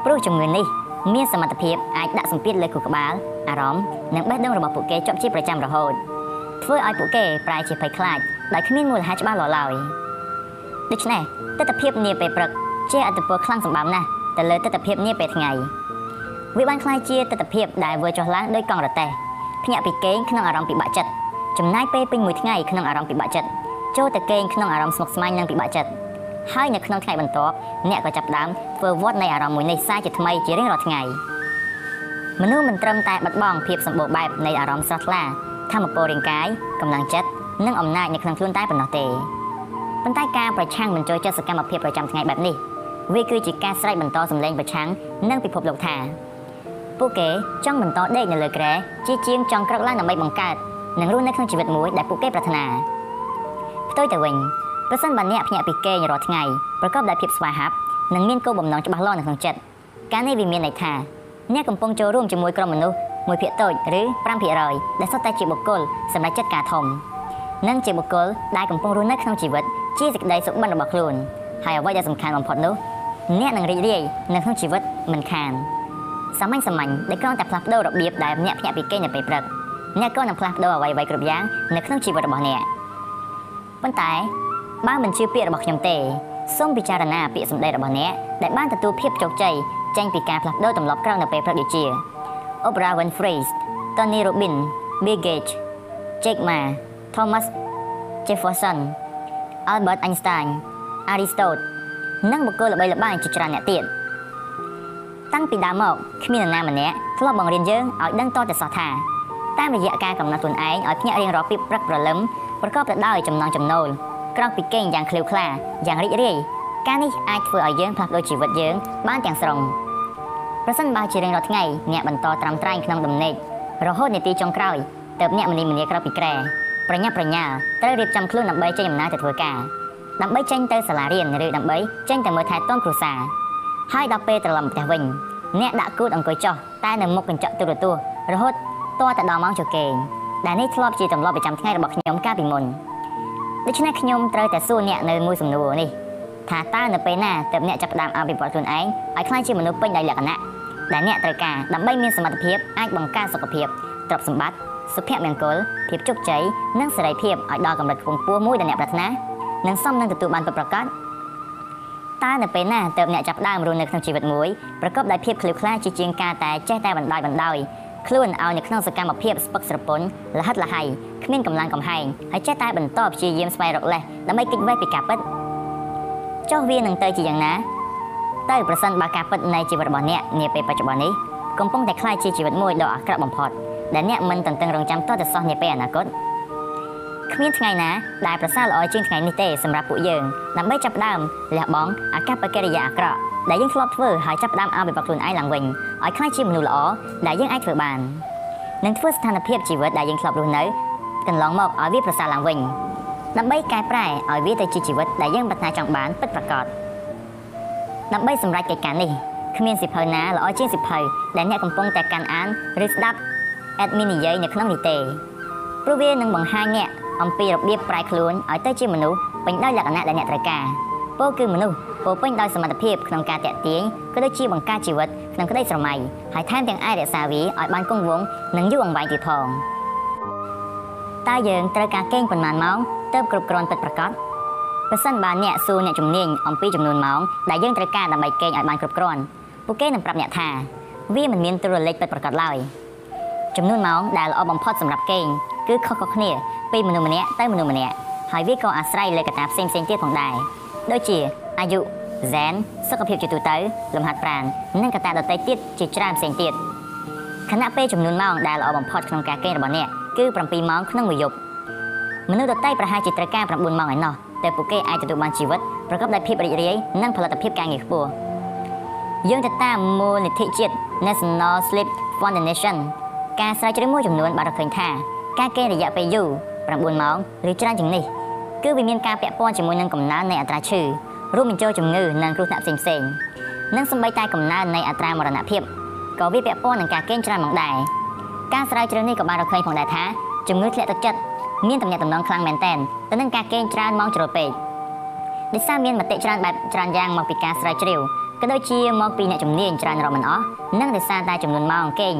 ព្រោះជំងឺនេះមានសមត្ថភាពអាចដាក់សម្ពាធលើខួរក្បាល អារម្មណ៍និងបេះដូងរបស់ពួកគេជាប់ជាប្រចាំរហូតធ្វើឲ្យពួកគេប្រែជាភ័យខ្លាចដោយគ្មានមូលហេតុច្បាស់លាស់ឡើយដូច្នេះទស្សនវិជ្ជានាពេលព្រឹកជាអត្តពលខ្លាំងសម្បំណាស់ទៅលើទស្សនវិជ្ជានាពេលថ្ងៃវាបានខ្លាយជាទស្សនវិជ្ជាដែលវើចុះឡើងដោយកង់រទេះភ្ញាក់ពីគេងក្នុងអារម្មណ៍ពិបាកចិត្តចំណាយពេលពេញមួយថ្ងៃក្នុងអារម្មណ៍ពិបាកចិត្តចូលទៅគេងក្នុងអារម្មណ៍ស្មុគស្មាញនិងពិបាកចិត្តហើយនៅក្នុងថ្ងៃបន្ទាប់អ្នកក៏ចាប់ផ្ដើមធ្វើវត្តនៃអារម្មណ៍មួយនេះសារជាថ្មីជារៀងរាល់ថ្ងៃ។ មនុស្សមិនត្រឹមតែបាត់បង់ភាពសម្បូរបែបនៃអារម្មណ៍ស្រស់ថ្លាធម្មពលរាងកាយកម្លាំងចិត្តនិងអំណាចនៅក្នុងខ្លួនតែប៉ុណ្ណោះទេប៉ុន្តែការប្រឆាំងមិនចូលចិត្តសកម្មភាពប្រចាំថ្ងៃបែបនេះវាគឺជាការស្រែកបន្តសម្លេងប្រឆាំងនឹងពិភពលោកថាពួកគេចង់បន្តដេកនៅលើក្រែជាជាងចង់ក្រោកឡើងដើម្បីបង្កើតនិងរស់នៅក្នុងជីវិតមួយដែលពួកគេប្រាថ្នាផ្ទុយទៅវិញប្រសិនបើអ្នកភ្ញាក់ពីគេងរាល់ថ្ងៃប្រកបដោយភាពស្វាហាប់និងមានគោលបំណងច្បាស់លាស់នៅក្នុងចិត្តការនេះវាមានន័យថា អ្នកកំពុងចូលរួមជាមួយក្រុមមនុស្សមួយភាគតូចឬ5%ដែលសុទ្ធតែជាបុគ្គលសម្រាប់ចិត្តការធំនិងជាបុគ្គលដែលកំពុងរស់នៅក្នុងជីវិតជាសេចក្តីសុបិនរបស់ខ្លួនហើយអ្វីដែលសំខាន់បំផុតនោះអ្នកនឹងរីករាយនៅក្នុងជីវិតមិនខានសាមញ្ញសាមញ្ញដែលគ្រាន់តែផ្លាស់ប្ដូររបៀបដែលអ្នកភ្ញាក់ពីគេងនៅពេលព្រឹកអ្នកក៏នឹងផ្លាស់ប្ដូរអ្វីៗគ្រប់យ៉ាងនៅក្នុងជីវិតរបស់អ្នកប៉ុន្តែបើមិនជឿពាក្យរបស់ខ្ញុំទេសូមពិចារណាពាក្យសម្ដីរបស់អ្នកដែលបានទទួលភាពជោគជ័យ ចេញពីការផ្លាស់ប្ដូរទម្លាប់ក្រោយនៅពេលព្រឹកដូចជា Oprah Winfrey, Tony Robbins, Bill Gates, Jack Ma, Thomas Jefferson, Albert Einstein, Aristotle និងបុគ្គលល្បីល្បាញជាច្រើនអ្នកទៀតតាំងពីដើមមកគ្មាននរណាម្នាក់ធ្លាប់បង្រៀនយើងឲ្យដឹងតទៅសោះថាតាមរយៈការកំណត់ខ្លួនឯងឲ្យភ្ញាក់រៀងរាល់ពីព្រឹកព្រលឹមប្រកបទៅដោយចំណងចំណូលក្រោកពីគេងយ៉ាងឃ្លាវខ្លាយ៉ាងរីករាយការនេះអាចធ្វើឲ្យយើងផ្លាស់ប្ដូរជីវិតយើងបានទាំងស្រុង ប្រសិនបើជារៀងរាល់ថ្ងៃអ្នកបន្តត្រាំត្រែងក្នុងដំណេករហូតនាទីចុងក្រោយតើបអ្នកមនីមនីក្រោកពីក្រែប្រញាប់ប្រញាល់ត្រូវរៀបចំខ្លួនដើម្បីចេញដំណើរទៅធ្វើការដើម្បីចេញទៅសាលារៀនឬដើម្បីចេញទៅមើលថែទាំគ្រួសារហើយដល់ពេលត្រឡប់ផ្ទះវិញអ្នកដាក់គូតអង្គុយចុះតែនៅមុខកញ្ចក់ទូរទស្សន៍រហូតតតែដល់ម៉ោងចូលគេងដែលនេះធ្លាប់ជាទម្លាប់ប្រចាំថ្ងៃរបស់ខ្ញុំកាលពីមុនដូច្នេះខ្ញុំត្រូវតែសួរអ្នកនៅមួយសំណួរនេះថាតើនៅពេលណាទើបអ្នកចាប់ផ្ដើមអភិវឌ្ឍខ្លួនឯងឲ្យក្លាយជាមនុស្សពេញដោយលក្ខណៈ ដែលអ្នកត្រូវការដើម្បីមានសមត្ថភាពអាចបង្កើនសុខភាពទ្រព្យសម្បត្តិសុភមង្គលភាពជោគជ័យនិងសេរីភាពឲ្យដល់កម្រិតខ្ពង់ខ្ពស់មួយដែលអ្នកប្រាថ្នានិងសមនឹងទទួលបានពិតប្រាកដតើនៅពេលណាទើបអ្នកចាប់ផ្ដើមរស់នៅក្នុងជីវិតមួយប្រកបដោយភាពឃ្លាវខ្លាជាជាងការតែចេះតែបណ្ដោយបណ្ដោយខ្លួនឲ្យនៅក្នុងសកម្មភាពស្ពឹកស្រពន់លហិតលហៃគ្មានកម្លាំងកំហែងហើយចេះតែបន្តព្យាយាមស្វែងរកលេសដើម្បីគេចវេសពីការពិតចុះវានឹងទៅជាយ៉ាងណា ទៅប្រសិនបើការពិតនៃជីវិតរបស់អ្នកនាពេលបច្ចុប្បន្ននេះកំពុងតែคล้ายជាជីវិតមួយដ៏អាក្រក់បំផុតដែលអ្នកមិនតន្ទឹងរង់ចាំតទៅសោះនាពេលអនាគតគ្មានថ្ងៃណាដែលប្រសើរល្អជាងថ្ងៃនេះទេសម្រាប់ពួកយើងដើម្បីចាប់ផ្ដើមលះបង់អាកប្បកិរិយាអាក្រក់ដែលយើងធ្លាប់ធ្វើហើយចាប់ផ្ដើមអភិវឌ្ឍខ្លួនឯងឡើងវិញឲ្យក្លាយជាមនុស្សល្អដែលយើងអាចធ្វើបាននិងធ្វើស្ថានភាពជីវិតដែលយើងធ្លាប់រស់នៅកន្លងមកឲ្យវាប្រសើរឡើងវិញដើម្បីកែប្រែឲ្យវាទៅជាជីវិតដែលយើងប្រាថ្នាចង់បានពិតប្រាកដ ដើម្បីសម្រេចកិច្ចការនេះគ្មានសិភៅណាល្អជាងសិភៅដែលអ្នកកំពុងតែកាន់អានឬស្ដាប់ admin និយាយនៅក្នុងនេះទេព្រោះវានឹងបង្ហាញអ្នកអំពីរបៀបប្រែខ្លួនឲ្យទៅជាមនុស្សពេញដោយលក្ខណៈដែលអ្នកត្រូវការពោលគឺមនុស្សពោពេញដោយសមត្ថភាពក្នុងការតាក់ទាញក៏ដូចជាបង្កើតជីវិតក្នុងក្តីស្រមៃហើយថែមទាំងអាចរក្សាវាឲ្យបានគង់វង្សនិងយូរអង្វែងទៀតផងតើយើងត្រូវការកេងប៉ុន្មានម៉ោងទើបគ្រប់គ្រាន់ពិតប្រាកដ ប្រសិនបើអ្នកសួរអ្នកជំនាញអំពីចំនួនម៉ោងដែលយើងត្រូវការដើម្បីកេងឲ្យបានគ្រប់គ្រាន់ពួកគេនឹងប្រាប់អ្នកថាវាមិនមានទូរលេខពិតប្រាកដឡើយចំនួនម៉ោងដែលល្អបំផុតសម្រាប់កេងគឺខុសៗគ្នាពីមនុស្សម្នាក់ទៅមនុស្សម្នាក់ហើយវាក៏អាស្រ័យលើកត្តាផ្សេងៗទៀតផងដែរដូចជាអាយុហ្សែនសុខភាពជាទូទៅលំហាត់ប្រាណនិងកត្តាដទៃទៀតជាច្រើនផ្សេងទៀតខណៈពេលចំនួនម៉ោងដែលល្អបំផុតក្នុងការគេងរបស់អ្នកគឺ7ម៉ោងក្នុងមួយយប់មនុស្សដទៃប្រហែលជាត្រូវការ9ម៉ោងឯណោះ តែពួកគេអាចទទួលបានជីវិតប្រកបដោយភាពរីករាយនិងផលិតភាពការងារខ្ពស់យើងទៅតាមមូលនិធិជាតិ National Sleep Foundation ការស្រាវជ្រាវមួយចំនួនបានរកឃើញថាការគេងរយៈពេលយូរ9ម៉ោងឬច្រើនជាងនេះគឺវាមានការពាក់ព័ន្ធជាមួយនឹងកំណើននៃអត្រាឈឺរួមបញ្ចូលជំងឺនិងគ្រោះថ្នាក់ផ្សេងៗនិងសម្បីតែកំណើននៃអត្រាមរណភាពក៏វាពាក់ព័ន្ធនឹងការគេងច្រើនមកដែរការស្រាវជ្រាវនេះក៏បានរកឃើញផងដែរថាជំងឺធ្លាក់ទឹកចិត្ត មានទំនាក់ទំនងខ្លាំងមែនទែនទៅនឹងការគេងច្រើនម៉ោងជ្រុលពេកដោយសារមានមតិច្រើនបែបច្រើនយ៉ាងមកពីការស្រាវជ្រាវក៏ដូចជាមកពីអ្នកជំនាញច្រើនរាប់មិនអស់និងដោយសារតែចំនួនម៉ោងគេង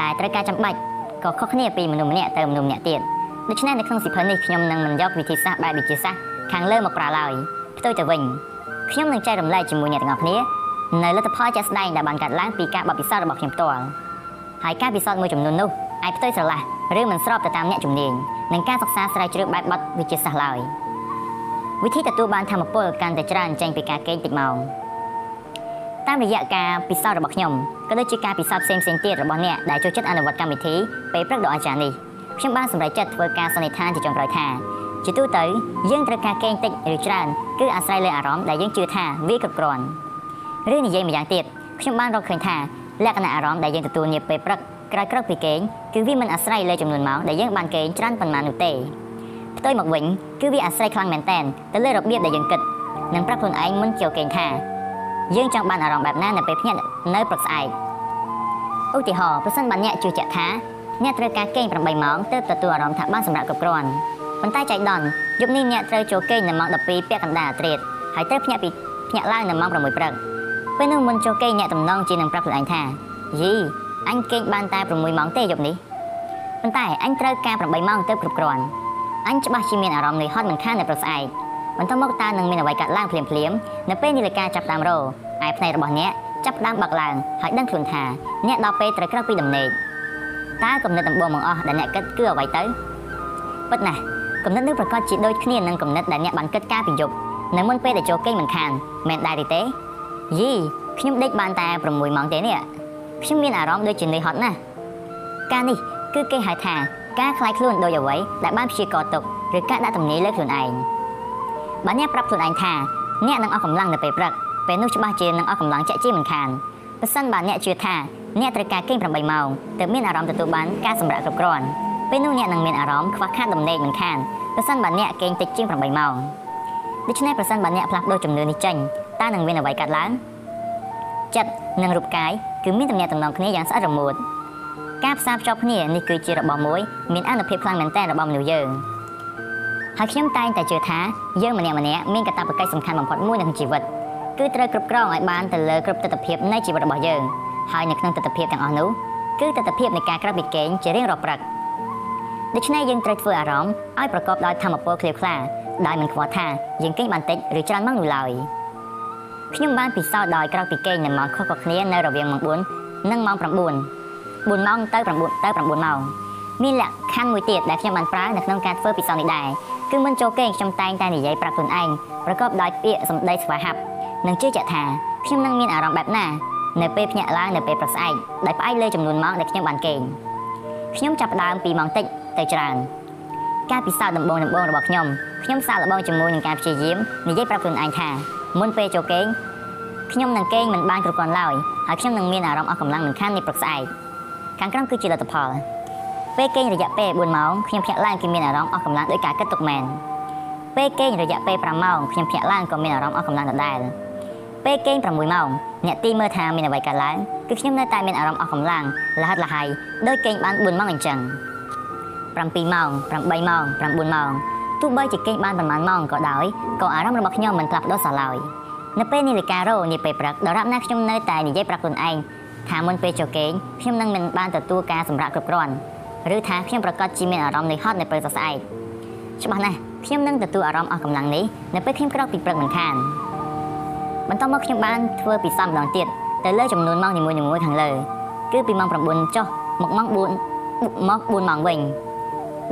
ដែលត្រូវការចាំបាច់ក៏ខុសគ្នាពីមនុស្សម្នាក់ទៅមនុស្សម្នាក់ទៀតដូច្នេះនៅក្នុងសិភៅនេះខ្ញុំនឹងមិនយកវិធីសាស្ត្របែបវិទ្យាសាស្ត្រខាងលើមកប្រើឡើយផ្ទុយទៅវិញខ្ញុំនឹងចែករំលែកជាមួយអ្នកទាំងអស់គ្នានៅលទ្ធផលជាក់ស្ដែងដែលបានកើតឡើងពីការបទពិសោធន៍របស់ខ្ញុំផ្ទាល់ហើយការពិសោធន៍មួយចំនួននោះអាចផ្ទុយស្រឡះ ឬមិនស្របទៅតាមអ្នកជំនាញនិងការសិក្សាស្រាវជ្រាវបែបបទវិទ្យាសាស្ត្រឡើយវិធីទទួលបានធម៌ពលកាន់តែច្រើនចេញពីការគេងតិចម៉ោងតាមរយៈការពិសោធន៍របស់ខ្ញុំក៏ដូចជាការពិសោធន៍ផ្សេងៗទៀតរបស់អ្នកដែលចូលចិត្តអនុវត្តកម្មវិធីពេលព្រឹកដ៏អស្ចារ្យនេះខ្ញុំបានសម្រេចចិត្តធ្វើការសន្និដ្ឋានជាចុងក្រោយថាជាទូទៅយើងត្រូវការគេងតិចឬច្រើនគឺអាស្រ័យលើអារម្មណ៍ដែលយើងជឿថាវាគ្រប់គ្រាន់ឬនិយាយម្យ៉ាងទៀតខ្ញុំបានរកឃើញថាលក្ខណៈអារម្មណ៍ដែលយើងទទួលនាពេលព្រឹក ក្រោយក្រោកពីគេងគឺវាមិនអាស្រ័យលើចំនួនម៉ោងដែលយើងបានគេងច្រើនប៉ុន្មាននោះទេផ្ទុយមកវិញគឺវាអាស្រ័យខ្លាំងមែនទែនទៅលើរបៀបដែលយើងគិតនិងប្រាប់ខ្លួនឯងមុនចូលគេងថាយើងចង់បានអារម្មណ៍បែបណានៅពេលភ្ញាក់នៅព្រឹកស្អែកឧទាហរណ៍ប្រសិនបើអ្នកជឿជាក់ថាអ្នកត្រូវការគេង8ម៉ោងទើបទទួលអារម្មណ៍ថាបានសម្រាប់គ្រប់គ្រាន់ប៉ុន្តែចៃដន្យយប់នេះអ្នកត្រូវចូលគេងនៅម៉ោង12ពាក់កណ្ដាលអាត្រេតហើយត្រូវភ្ញាក់ពីភ្ញាក់ឡើងនៅម៉ោង6ព្រឹកពេលនោះមុនចូលគេងអ្នកតំណងជានឹងប្រាប់ខ្លួនឯងថាយី អញគេងបានតែ6ម៉ោងទេយប់នេះប៉ុន្តែអញត្រូវការ8ម៉ោងទើបគ្រប់គ្រាន់អញច្បាស់ជាមានអារម្មណ៍នឿយហត់មិនខាននៅព្រឹកស្អែកបន្ទាប់មកតើនឹងមានអ្វីកើតឡើងភ្លាមភ្លាមនៅពេលនាឡិកាចាប់តាមរោឯផ្នែករបស់អ្នកចាប់ដើមបាក់ឡើងហើយដឹងខ្លួនថាអ្នកដល់ពេលត្រូវក្រោកពីដំណេកតើគំនិតដំបូងបង្អស់ដែលអ្នកគិតគឺអ្វីទៅពិតណាស់គំនិតនេះប្រកាសជាដូចគ្នានឹងគំនិតដែលអ្នកបានគិតកាលពីយប់នៅមុនពេលដែលចូលគេងមិនខានមែនដែរទេយីខ្ញុំដេកបានតែ6ម៉ោងទេនេះ ខ្ញុំមានអារម្មណ៍ដូចជានឿយហត់ណាស់ការនេះគឺគេហៅថាការខ្លាយខ្លួនដោយអ្វីដែលបានព្យាករទុកឬការដាក់ទំនាយលើខ្លួនឯងបើអ្នកប្រាប់ខ្លួនឯងថាអ្នកនឹងអស់កម្លាំងនៅពេលព្រឹកពេលនោះច្បាស់ជានឹងអស់កម្លាំងចាក់ជាមិនខានបើសិនបើអ្នកជឿថាអ្នកត្រូវការគេង8ម៉ោងទើបមានអារម្មណ៍ទទួលបានការសម្រាកគ្រប់គ្រាន់ពេលនោះអ្នកនឹងមានអារម្មណ៍ខ្វះខាតដំណេកមិនខានប្រសិនបើអ្នកគេងតិចជាង8ម៉ោងដូច្នេះប្រសិនបើអ្នកផ្លាស់ប្ដូរជំនឿនេះចេញតើនឹងមានអ្វីកើតឡើង ចិត្តនិងរូបកាយគឺមានទំនាក់ទំនងគ្នាយ៉ាងស្អិតរមួតការផ្សារភ្ជាប់គ្នានេះគឺជារបស់មួយមានអនុភាពខ្លាំងមែនទែនរបស់មនុស្សយើងហើយខ្ញុំតែងតែជឿថាយើងម្នាក់ម្នាក់មានកាតព្វកិច្ចសំខាន់បំផុតមួយក្នុងជីវិតគឺត្រូវគ្រប់គ្រងឲ្យបានទៅលើគ្រប់ទស្សនវិជ្ជានៃជីវិតរបស់យើងហើយនៅក្នុងទស្សនវិជ្ជាទាំងអស់នោះគឺទស្សនវិជ្ជានៃការក្រៅពីគេងជារៀងរាល់ព្រឹកដូច្នេះយើងត្រូវធ្វើអារម្មណ៍ឲ្យប្រកបដោយធម៌ពលឃ្លាវខ្លាដោយមិនខ្វល់ថាយើងគេងបានតិចឬច្រើនម៉ោងនោះឡើយ ខ្ញុំបានពិសោធន៍ដោយក្រៅពីគេងនៅម៉ោងខុសៗគ្នានៅរវាងម៉ោង4និងម៉ោង9 4ម៉ោងទៅ9ទៅ9ម៉ោងមានលក្ខខណ្ឌមួយទៀតដែលខ្ញុំបានប្រើនៅក្នុងការធ្វើពិសោធន៍នេះដែរគឺមិនចូលគេងខ្ញុំតែងតែនិយាយប្រាប់ខ្លួនឯងប្រកបដោយពាក្យសម្ដីស្វាហាប់និងជឿជាក់ថាខ្ញុំនឹងមានអារម្មណ៍បែបណានៅពេលភ្ញាក់ឡើងនៅពេលព្រឹកស្អែកដោយផ្អែកលើចំនួនម៉ោងដែលខ្ញុំបានគេងខ្ញុំចាប់ផ្ដើមពីម៉ោងតិចទៅច្រើនការពិសោធន៍ដំបូងដំបូងរបស់ខ្ញុំខ្ញុំសាកល្បងជាមួយនឹងការព្យាយាមនិយាយប្រាប់ខ្លួនឯងថា មុនពេលចូលគេងខ្ញុំនឹងគេងមិនបានគ្រប់គ្រាន់ឡើយហើយខ្ញុំនឹងមានអារម្មណ៍អស់កម្លាំងមិនខាននេះព្រឹកស្អែកខាងក្រោមគឺជាលទ្ធផលពេលគេងរយៈពេល4ម៉ោងខ្ញុំភ្ញាក់ឡើងគឺមានអារម្មណ៍អស់កម្លាំងដោយការគិតទុកមែនពេលគេងរយៈពេល5ម៉ោងខ្ញុំភ្ញាក់ឡើងក៏មានអារម្មណ៍អស់កម្លាំងដដែលពេលគេង6ម៉ោងអ្នកទីមើលថាមានអ្វីកើតឡើងគឺខ្ញុំនៅតែមានអារម្មណ៍អស់កម្លាំងលះហិតលះហើយដោយគេងបាន4ម៉ោងអញ្ចឹង7ម៉ោង8ម៉ោង9ម៉ោង ទោះបីជាគេងបានប្រហែលម៉ោងក៏ដោយក៏អារម្មណ៍របស់ខ្ញុំមិនផ្លាស់ប្ដូរសោះឡើយនៅពេលនាឡិការ៉ូនាពេលព្រឹកដរាបណាខ្ញុំនៅតែនិយាយប្រាប់ខ្លួនឯងថាមុនពេលចូលគេងខ្ញុំនឹងមិនបានទទួលការសម្រាប់គ្រប់គ្រាន់ឬថាខ្ញុំប្រកាសជាមានអារម្មណ៍នឿយហត់នៅពេលសស្អែកច្បាស់ណាស់ខ្ញុំនឹងទទួលអារម្មណ៍អស់កម្លាំងនេះនៅពេលខ្ញុំក្រោកពីព្រឹកមិនខានបន្តមកខ្ញុំបានធ្វើពិសោធន៍ម្ដងទៀតទៅលើចំនួនម៉ោងនីមួយៗខាងលើគឺពីម៉ោង9ចុះមកម៉ោង4មក4ម៉ោងវិញ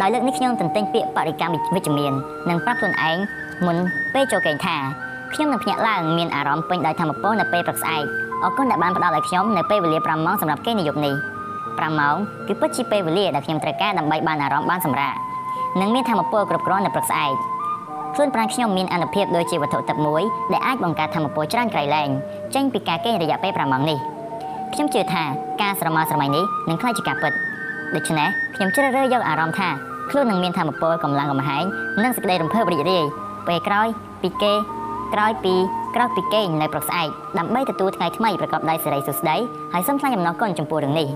ដោយលើកនេះខ្ញុំទន្ទិញពាក្យបរិកម្មវិជ្ជមាននិងប្រាប់ខ្លួនឯងមុនពេលចូលគេងថាខ្ញុំនឹងភ្ញាក់ឡើងមានអារម្មណ៍ពេញដោយធម៌ពលនៅពេលព្រឹកស្អែកអរគុណដែលបានផ្ដល់ឲ្យខ្ញុំនៅពេលវេលា5ម៉ោងសម្រាប់គេងនាយប់នេះ5ម៉ោងគឺពិតជាពេលវេលាដែលខ្ញុំត្រូវការដើម្បីបានអារម្មណ៍បានសម្រាកនិងមានធម៌ពលគ្រប់គ្រាន់នៅព្រឹកស្អែកខ្លួនប្រាណខ្ញុំមានអនុភាពដូចជាវត្ថុទឹកមួយដែលអាចបង្កើតធម៌ពលច្រើនក្រៃលែងចេញពីការគេងរយៈពេល5ម៉ោងនេះខ្ញុំជឿថាការស្រមើស្រមៃនេះនឹងក្លាយជាការពិត ដូច្នេះខ្ញុំជ្រើសរើសយកអារម្មណ៍ថាខ្លួននឹងមានធម៌ពលកម្លាំងកំហែងនិងសេចក្តីរំភើបរីករាយពេលក្រោយពីគេក្រោយពីក្រោយពីគេងនៅព្រឹកស្អែកដើម្បីទទួលថ្ងៃថ្មីប្រកបដោយសេរីសុខស្ដីហើយសូមថ្លែងអំណរគុណចំពោះរឿងនេះ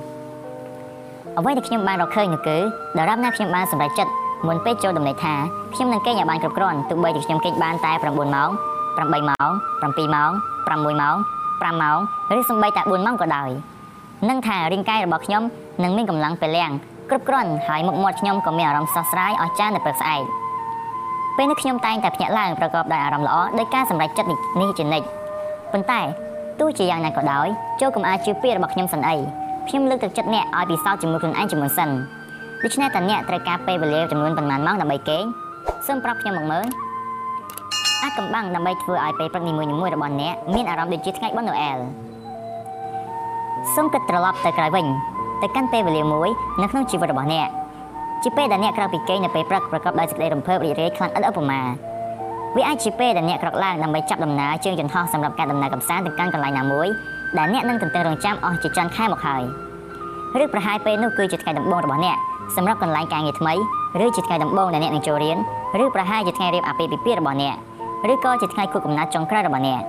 អ្វីដែលខ្ញុំបានរកឃើញនោះគឺដរាបណាខ្ញុំបានសម្រេចចិត្តមុនពេលចូលដំណេកថាខ្ញុំនឹងគេងឲ្យបានគ្រប់គ្រាន់ទោះបីជាខ្ញុំគេងបានតែ9ម៉ោង8ម៉ោង7ម៉ោង6ម៉ោង5ម៉ោងឬសូម្បីតែ4ម៉ោងក៏ដោយ នឹងថារាងកាយរបស់ខ្ញុំនឹងមានកម្លាំងពលំគ្រប់គ្រាន់ហើយមុខមាត់ខ្ញុំក៏មានអារម្មណ៍ស្រស់ស្រាយអស្ចារ្យនៅព្រឹកស្អែកពេលនេះខ្ញុំតែងតែភ្ញាក់ឡើងប្រកបដោយអារម្មណ៍ល្អដោយការសម្រេចចិត្តនេះជានិច្ចប៉ុន្តែទោះជាយ៉ាងណាក៏ដោយចូលកុំអាចជឿពាក្យរបស់ខ្ញុំសិនអីខ្ញុំលើកទឹកចិត្តអ្នកឲ្យពិសោធន៍ជាមួយខ្លួនឯងជាមុនសិនដូច្នេះតើអ្នកត្រូវការពេលវេលាចំនួនប៉ុន្មានម៉ោងដើម្បីគេងសូមប្រាប់ខ្ញុំមកមើលអាចកំបាំងដើម្បីធ្វើឲ្យពេលព្រឹកនីមួយៗរបស់អ្នកមានអារម្មណ៍ដូចជាថ្ងៃបុណ្យណូអែល សូមគិតត្រឡប់ទៅក្រោយវិញទៅកាន់ពេលវេលាមួយនៅក្នុងជីវិតរបស់អ្នកជាពេលដែលអ្នកក្រោកពីគេងនៅពេលព្រឹកប្រកបដោយសេចក្តីរំភើបរីករាយខ្លាំងឥតឧបមាវាអាចជាពេលដែលអ្នកក្រោកឡើងដើម្បីចាប់ដំណើរជើងយន្តហោះសម្រាប់ការដំណើរកម្សាន្តទៅកាន់កន្លែងណាមួយដែលអ្នកនឹងទន្ទឹងរង់ចាំអស់ជាច្រើនខែមកហើយឬប្រហែលពេលនោះគឺជាថ្ងៃដំបូងរបស់អ្នកសម្រាប់កន្លែងការងារថ្មីឬជាថ្ងៃដំបូងដែលអ្នកនឹងចូលរៀនឬប្រហែលជាថ្ងៃរៀបអាពាហ៍ពិពាហ៍របស់អ្នកឬក៏ជាថ្ងៃខួបកំណើតចុងក្រោយរបស់អ្នក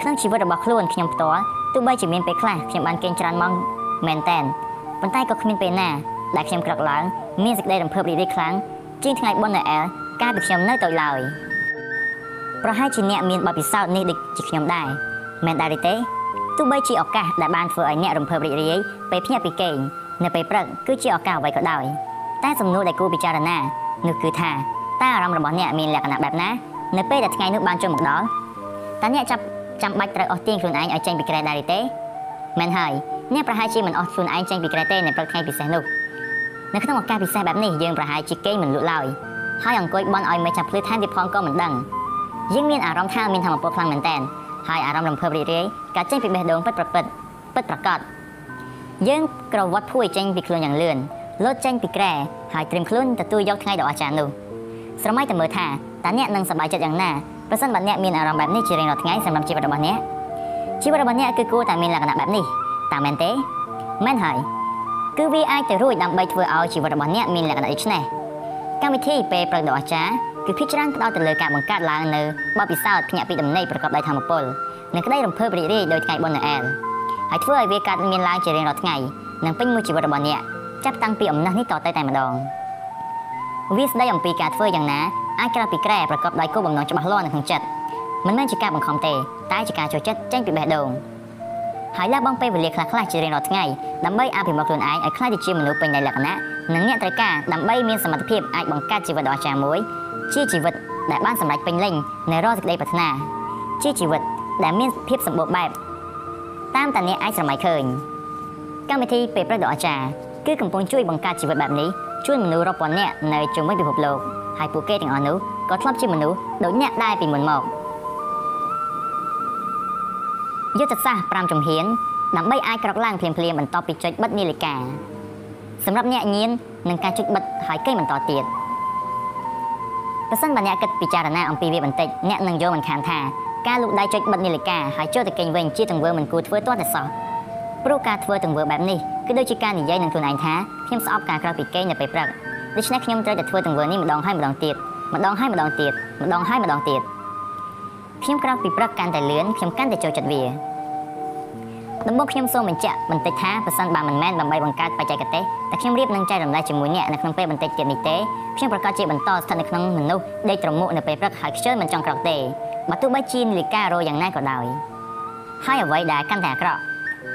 ក្នុងជីវិតរបស់ខ្លួនខ្ញុំផ្ទាល់ ទោះបីជាមានពេលខ្លះខ្ញុំបានគេងច្រើនម៉ោងមែនតែនប៉ុន្តែក៏គ្មានពេលណាដែលខ្ញុំក្រឹកឡើងមានសេចក្តីរំភើបរីករាយខ្លាំងជាងថ្ងៃបុណ្យណូអែលកាលពីខ្ញុំនៅតូចឡើយប្រហែលជាអ្នកមានបទពិសោធន៍នេះដូចជាខ្ញុំដែរមែនដែរទេទោះបីជាឱកាសដែលបានធ្វើឲ្យអ្នករំភើបរីករាយពេលភ្ញាក់ពីគេងនៅពេលព្រឹកគឺជាឱកាសអ្វីក៏ដោយតែសំណួរដែលគួរពិចារណានោះគឺថាតើអារម្មណ៍របស់អ្នកមានលក្ខណៈបែបណានៅពេលដែលថ្ងៃនោះបានចូលមកដល់តើអ្នកចាប់ ចាំបាច់ត្រូវអស់ទាញខ្លួនឯងឲ្យចេញពីក្រែដែរទេមែនហើយអ្នកប្រហែលជាមិនអស់ខ្លួនឯងចេញពីក្រែទេនៅព្រឹកថ្ងៃពិសេសនោះនៅក្នុងឱកាសពិសេសបែបនេះយើងប្រហែលជាគេងមិនលក់ឡើយហើយអង្គុយបន់ឲ្យមេចាប់ភ្លឺថែមទៀតផងក៏មិនដឹងយើងមានអារម្មណ៍ថាមានធម៌ពលខ្លាំងមែនតើហើយអារម្មណ៍រំភើបរីករាយកើតចេញពីបេះដូងពិតប្រពិតពិតប្រកបយើងក្រវត្តភួយចេញពីខ្លួនយ៉ាងលឿនលោតចេញពីក្រែហើយត្រៀមខ្លួនទទួលយកថ្ងៃដ៏អស្ចារ្យនោះស្រមៃតែមើលថាតើអ្នកនឹងសប្បាយចិត្តយ៉ាងណា ប្រសិនបើអ្នកមានអារម្មណ៍បែបនេះជារៀងរាល់ថ្ងៃសម្រាប់ជីវិតរបស់អ្នកជីវិតរបស់អ្នកគឺគួរតែមានលក្ខណៈបែបនេះតាមមែនទេមែនហើយគឺវាអាចទៅរួចដើម្បីធ្វើឲ្យជីវិតរបស់អ្នកមានលក្ខណៈដូចនេះកម្មវិធីពេលព្រឹកដ៏អស្ចារ្យគឺភាគច្រើនផ្ដោតទៅលើការបង្កើតឡើងនៅបទពិសោធន៍ភ្ញាក់ពីដំណេកប្រកបដោយធម៌ពលនិងក្តីរំភើបរីករាយដោយថ្ងៃបុណ្យណូអែលហើយធ្វើឲ្យវាកើតមានឡើងជារៀងរាល់ថ្ងៃនិងពេញមួយជីវិតរបស់អ្នកចាប់តាំងពីអំណះនេះតទៅតែម្ដងវាស្ដីអំពីការធ្វើយ៉ាងណា អាចក្រៅពីក្រែប្រកបដោយគោលបំណងច្បាស់លាស់នៅក្នុងចិត្តមិនមែនជាការបង្ខំទេតែជាការចូលចិត្តចេញពីបេះដូងហើយលះបង់ពេលវេលាខ្លះៗជារៀងរាល់ថ្ងៃដើម្បីអភិវឌ្ឍខ្លួនឯងឲ្យក្លាយទៅជាមនុស្សពេញដោយលក្ខណៈនិងអ្នកត្រូវការដើម្បីមានសមត្ថភាពអាចបង្កើតជីវិតដ៏អស្ចារ្យមួយជាជីវិតដែលបានសម្រេចពេញលេញនៅរាល់សេចក្តីប្រាថ្នាជាជីវិតដែលមានភាពសម្បូរបែបតាមតាអ្នកអាចស្រមៃឃើញកម្មវិធីពេលព្រឹកដ៏អស្ចារ្យគឺកំពុងជួយបង្កើតជីវិតបែបនេះជួយមនុស្សរាប់ពាន់នាក់នៅជុំវិញពិភពលោក ហើយពួកគេទាំងអស់នោះក៏ធ្លាប់ជាមនុស្សដូចអ្នកដែរពីមុនមកយុទ្ធសាស្ត្រ5ជំហានដើម្បីអាចក្រោកឡើងភ្លាមៗបន្ទាប់ពីចុចបិទនាឡិកាសម្រាប់អ្នកញៀននឹងការចុចបិទហើយគេបន្តទៀតប្រសិនបើអ្នកគិតពិចារណាអំពីវាបន្តិចអ្នកនឹងយល់មិនខានថាការលូកដៃចុចបិទនាឡិកាហើយចូលទៅគេងវិញជាទង្វើមិនគួរធ្វើទាល់តែសោះព្រោះការធ្វើទង្វើបែបនេះគឺដូចជាការនិយាយនឹងខ្លួនឯងថាខ្ញុំស្អប់ការក្រោកពីគេងនៅពេលព្រឹក ដូច្នេះខ្ញុំត្រូវតែធ្វើទង្វើនេះម្ដងហើយម្ដងទៀតម្ដងហើយម្ដងទៀតម្ដងហើយម្ដងទៀតខ្ញុំក្រោកពីព្រឹកកាន់តែលឿនខ្ញុំកាន់តែចូលចិត្តវាដំបូងខ្ញុំសូមបញ្ជាក់បន្តិចថាប្រសិនបើមិនមែនដើម្បីបង្កើតបច្ចេកទេសតែខ្ញុំរៀបនឹងចែករំលែកជាមួយអ្នកនៅក្នុងពេលបន្តិចទៀតនេះទេខ្ញុំប្រកាសជាបន្តស្ថិតនៅក្នុងមនុស្សដេកត្រមុកនៅពេលព្រឹកហើយខ្ជិលមិនចង់ក្រោកទេបើទោះបីជានាឡិការោយ៉ាងណាក៏ដោយហើយអ្វីដែលកាន់តែអាក្រក់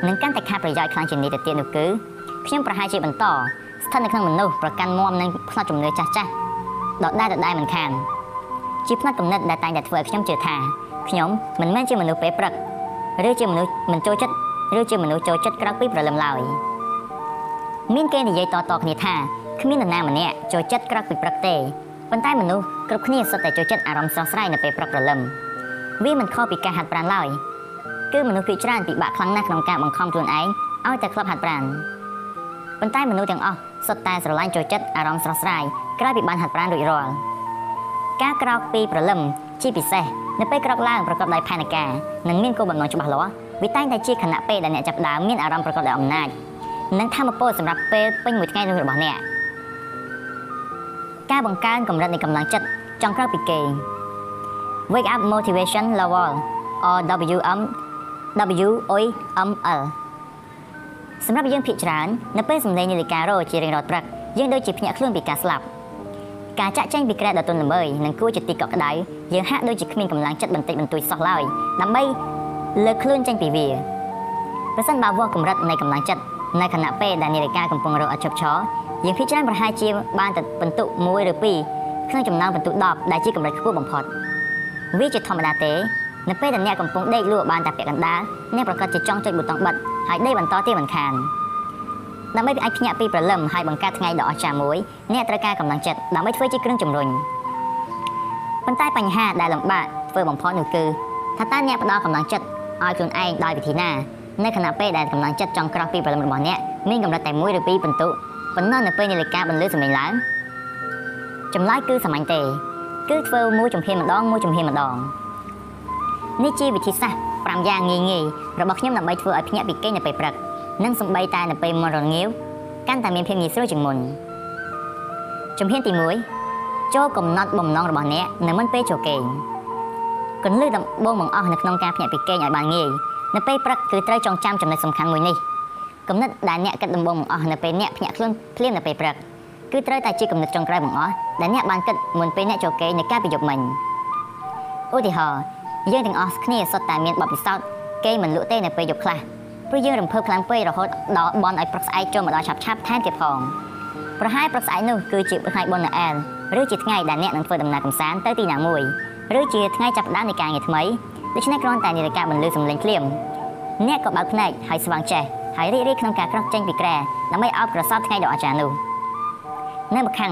និងកាន់តែខាតប្រយោជន៍ខ្លាំងជាងនេះទៅទៀតនោះគឺខ្ញុំប្រហែលជាបន្ត ស្ថិតនៅក្នុងមនុស្សប្រកាន់មុំនឹងផ្នែកជំនឿចាស់ចាស់ដដែលដដែលមិនខានជាផ្នែកកំណត់ដែលតែងតែធ្វើឲ្យខ្ញុំជឿថាខ្ញុំមិនមែនជាមនុស្សពេលព្រឹកឬជាមនុស្សមិនចូលចិត្តឬជាមនុស្សចូលចិត្តក្រៅពីព្រលឹមឡើយមានគេនិយាយតៗគ្នាថាគ្មាននរណាម្នាក់ចូលចិត្តក្រៅពីព្រឹកទេប៉ុន្តែមនុស្សគ្រប់គ្នាសុទ្ធតែចូលចិត្តអារម្មណ៍ស្រស់ស្រាយនៅពេលព្រឹកព្រលឹមវាមិនខុសពីការហាត់ប្រាណឡើយគឺមនុស្សភាគច្រើនពិបាកខ្លាំងណាស់ក្នុងការបង្ខំខ្លួនឯងឲ្យតែក្លឹបហាត់ប្រាណប៉ុន្តែមនុស្សទាំងអស់ សុទ្ធតែស្រឡាញ់ចូលចិត្តអារម្មណ៍ស្រស់ស្រាយក្រោយពីបានហាត់ប្រាណរួចរាល់ការក្រោកពីព្រលឹមជាពិសេសនៅពេលក្រោកឡើងប្រកបដោយផែនការនិងមានគោលបំណងច្បាស់លាស់វាតែងតែជាខណៈពេលដែលអ្នកចាប់ផ្ដើមមានអារម្មណ៍ប្រកបដោយអំណាចនិងធម៌ពលសម្រាប់ពេលពេញមួយថ្ងៃនោះរបស់អ្នកការបង្កើនកម្រិតនៃកម្លាំងចិត្តចង់ក្រៅពីគេ Wake up motivation level or WM WOML សម្រាប់យើងភាគច្រើននៅពេលសម្លេងនាឡិការោជារៀងរាល់ព្រឹកយើងដូចជាភ្ញាក់ខ្លួនពីការស្លាប់ការចាក់ចែងពីក្រែដ៏ទន់ល្មើយនិងគួរជាទីកក់ក្ដៅយើងហាក់ដូចជាគ្មានកម្លាំងចិត្តបន្តិចបន្តួចសោះឡើយដើម្បីលើកខ្លួនចេញពីវាប្រសិនបើវាស់កម្រិតនៃកម្លាំងចិត្តនៅខណៈពេលដែលនាឡិកាកំពុងរកអត់ជប់ឈរយើងភាគច្រើនប្រហែលជាបានតែបន្ទុក1ឬ2ក្នុងចំណោមបន្ទុក10ដែលជាកម្រិតខ្ពស់បំផុតវាជាធម្មតាទេនៅពេលដែលអ្នកកំពុងដេកលក់បានតែពាក់កណ្ដាលអ្នកប្រកាសជាចង់ចុចប៊ូតុងបិទ ហើយដេកបន្តទៀតមិនខានដើម្បីអាចភ្ញាក់ពីព្រលឹមហើយបង្កើតថ្ងៃដ៏អស្ចារ្យមួយអ្នកត្រូវការកម្លាំងចិត្តដើម្បីធ្វើជាគ្រឿងជំរុញប៉ុន្តែបញ្ហាដែលលំបាកធ្វើបំផុតនោះគឺថាតើអ្នកផ្ដល់កម្លាំងចិត្តឲ្យខ្លួនឯងដោយវិធីណានៅខណៈពេលដែលកម្លាំងចិត្តចង់ក្រោះពីព្រលឹមរបស់អ្នកមានកម្រិតតែ1ឬ2ពិន្ទុប៉ុន្តែនៅពេលនាឡិកាបន្លឺសំឡេងឡើងចម្លើយគឺសាមញ្ញទេ គឺធ្វើមួយជំហានម្ដងមួយជំហានម្ដងនេះជាវិធីសាស្ត្រ5យ៉ាងងាយងាយ របស់ខ្ញុំដើម្បីធ្វើឲ្យភ្ញាក់ពីគេងនៅពេលព្រឹកនិងសំបីតែនៅពេលមុនរងាវកាន់តែមានភាពងាយស្រួលជាងមុនជំហានទី1ចូលកំណត់បំណងរបស់អ្នកនៅមុនពេលចូលគេងគន្លឹះដំបូងបង្អស់នៅក្នុងការភ្ញាក់ពីគេងឲ្យបានងាយនៅពេលព្រឹកគឺត្រូវចងចាំចំណុចសំខាន់មួយនេះគំនិតដែលអ្នកគិតដំបូងបង្អស់នៅពេលអ្នកភ្ញាក់ខ្លួនភ្លាមនៅពេលព្រឹកគឺត្រូវតែជាគំនិតចុងក្រោយបង្អស់ដែលអ្នកបានគិតមុនពេលអ្នកចូលគេងនៅកាលពីយប់មិញឧទាហរណ៍យើងទាំងអស់គ្នាសុទ្ធតែមានបទពិសោធន៍ គេមិនលក់ទេនៅពេលយប់ខ្លះព្រោះយើងរំភើបខ្លាំងពេករហូតដល់បនឲ្យព្រឹកស្អែកចូលមកដល់ឆាប់ឆាប់ថែមទៀតផងប្រហែលព្រឹកស្អែកនោះគឺជាថ្ងៃបុណ្យណូអែលឬជាថ្ងៃដែលអ្នកនឹងធ្វើដំណើរកម្សាន្តទៅទីណាមួយឬជាថ្ងៃចាប់ផ្ដើមនៃការងារថ្មីដូច្នេះគ្រាន់តែនាឡិកាបន្លឺសំឡេងភ្លាមអ្នកក៏បើកភ្នែកហើយស្វាងចេះហើយរីករាយក្នុងការក្រោះចេញពីក្រែដើម្បីអោបក្រសោបថ្ងៃដ៏អស្ចារ្យនោះនៅម្ខាង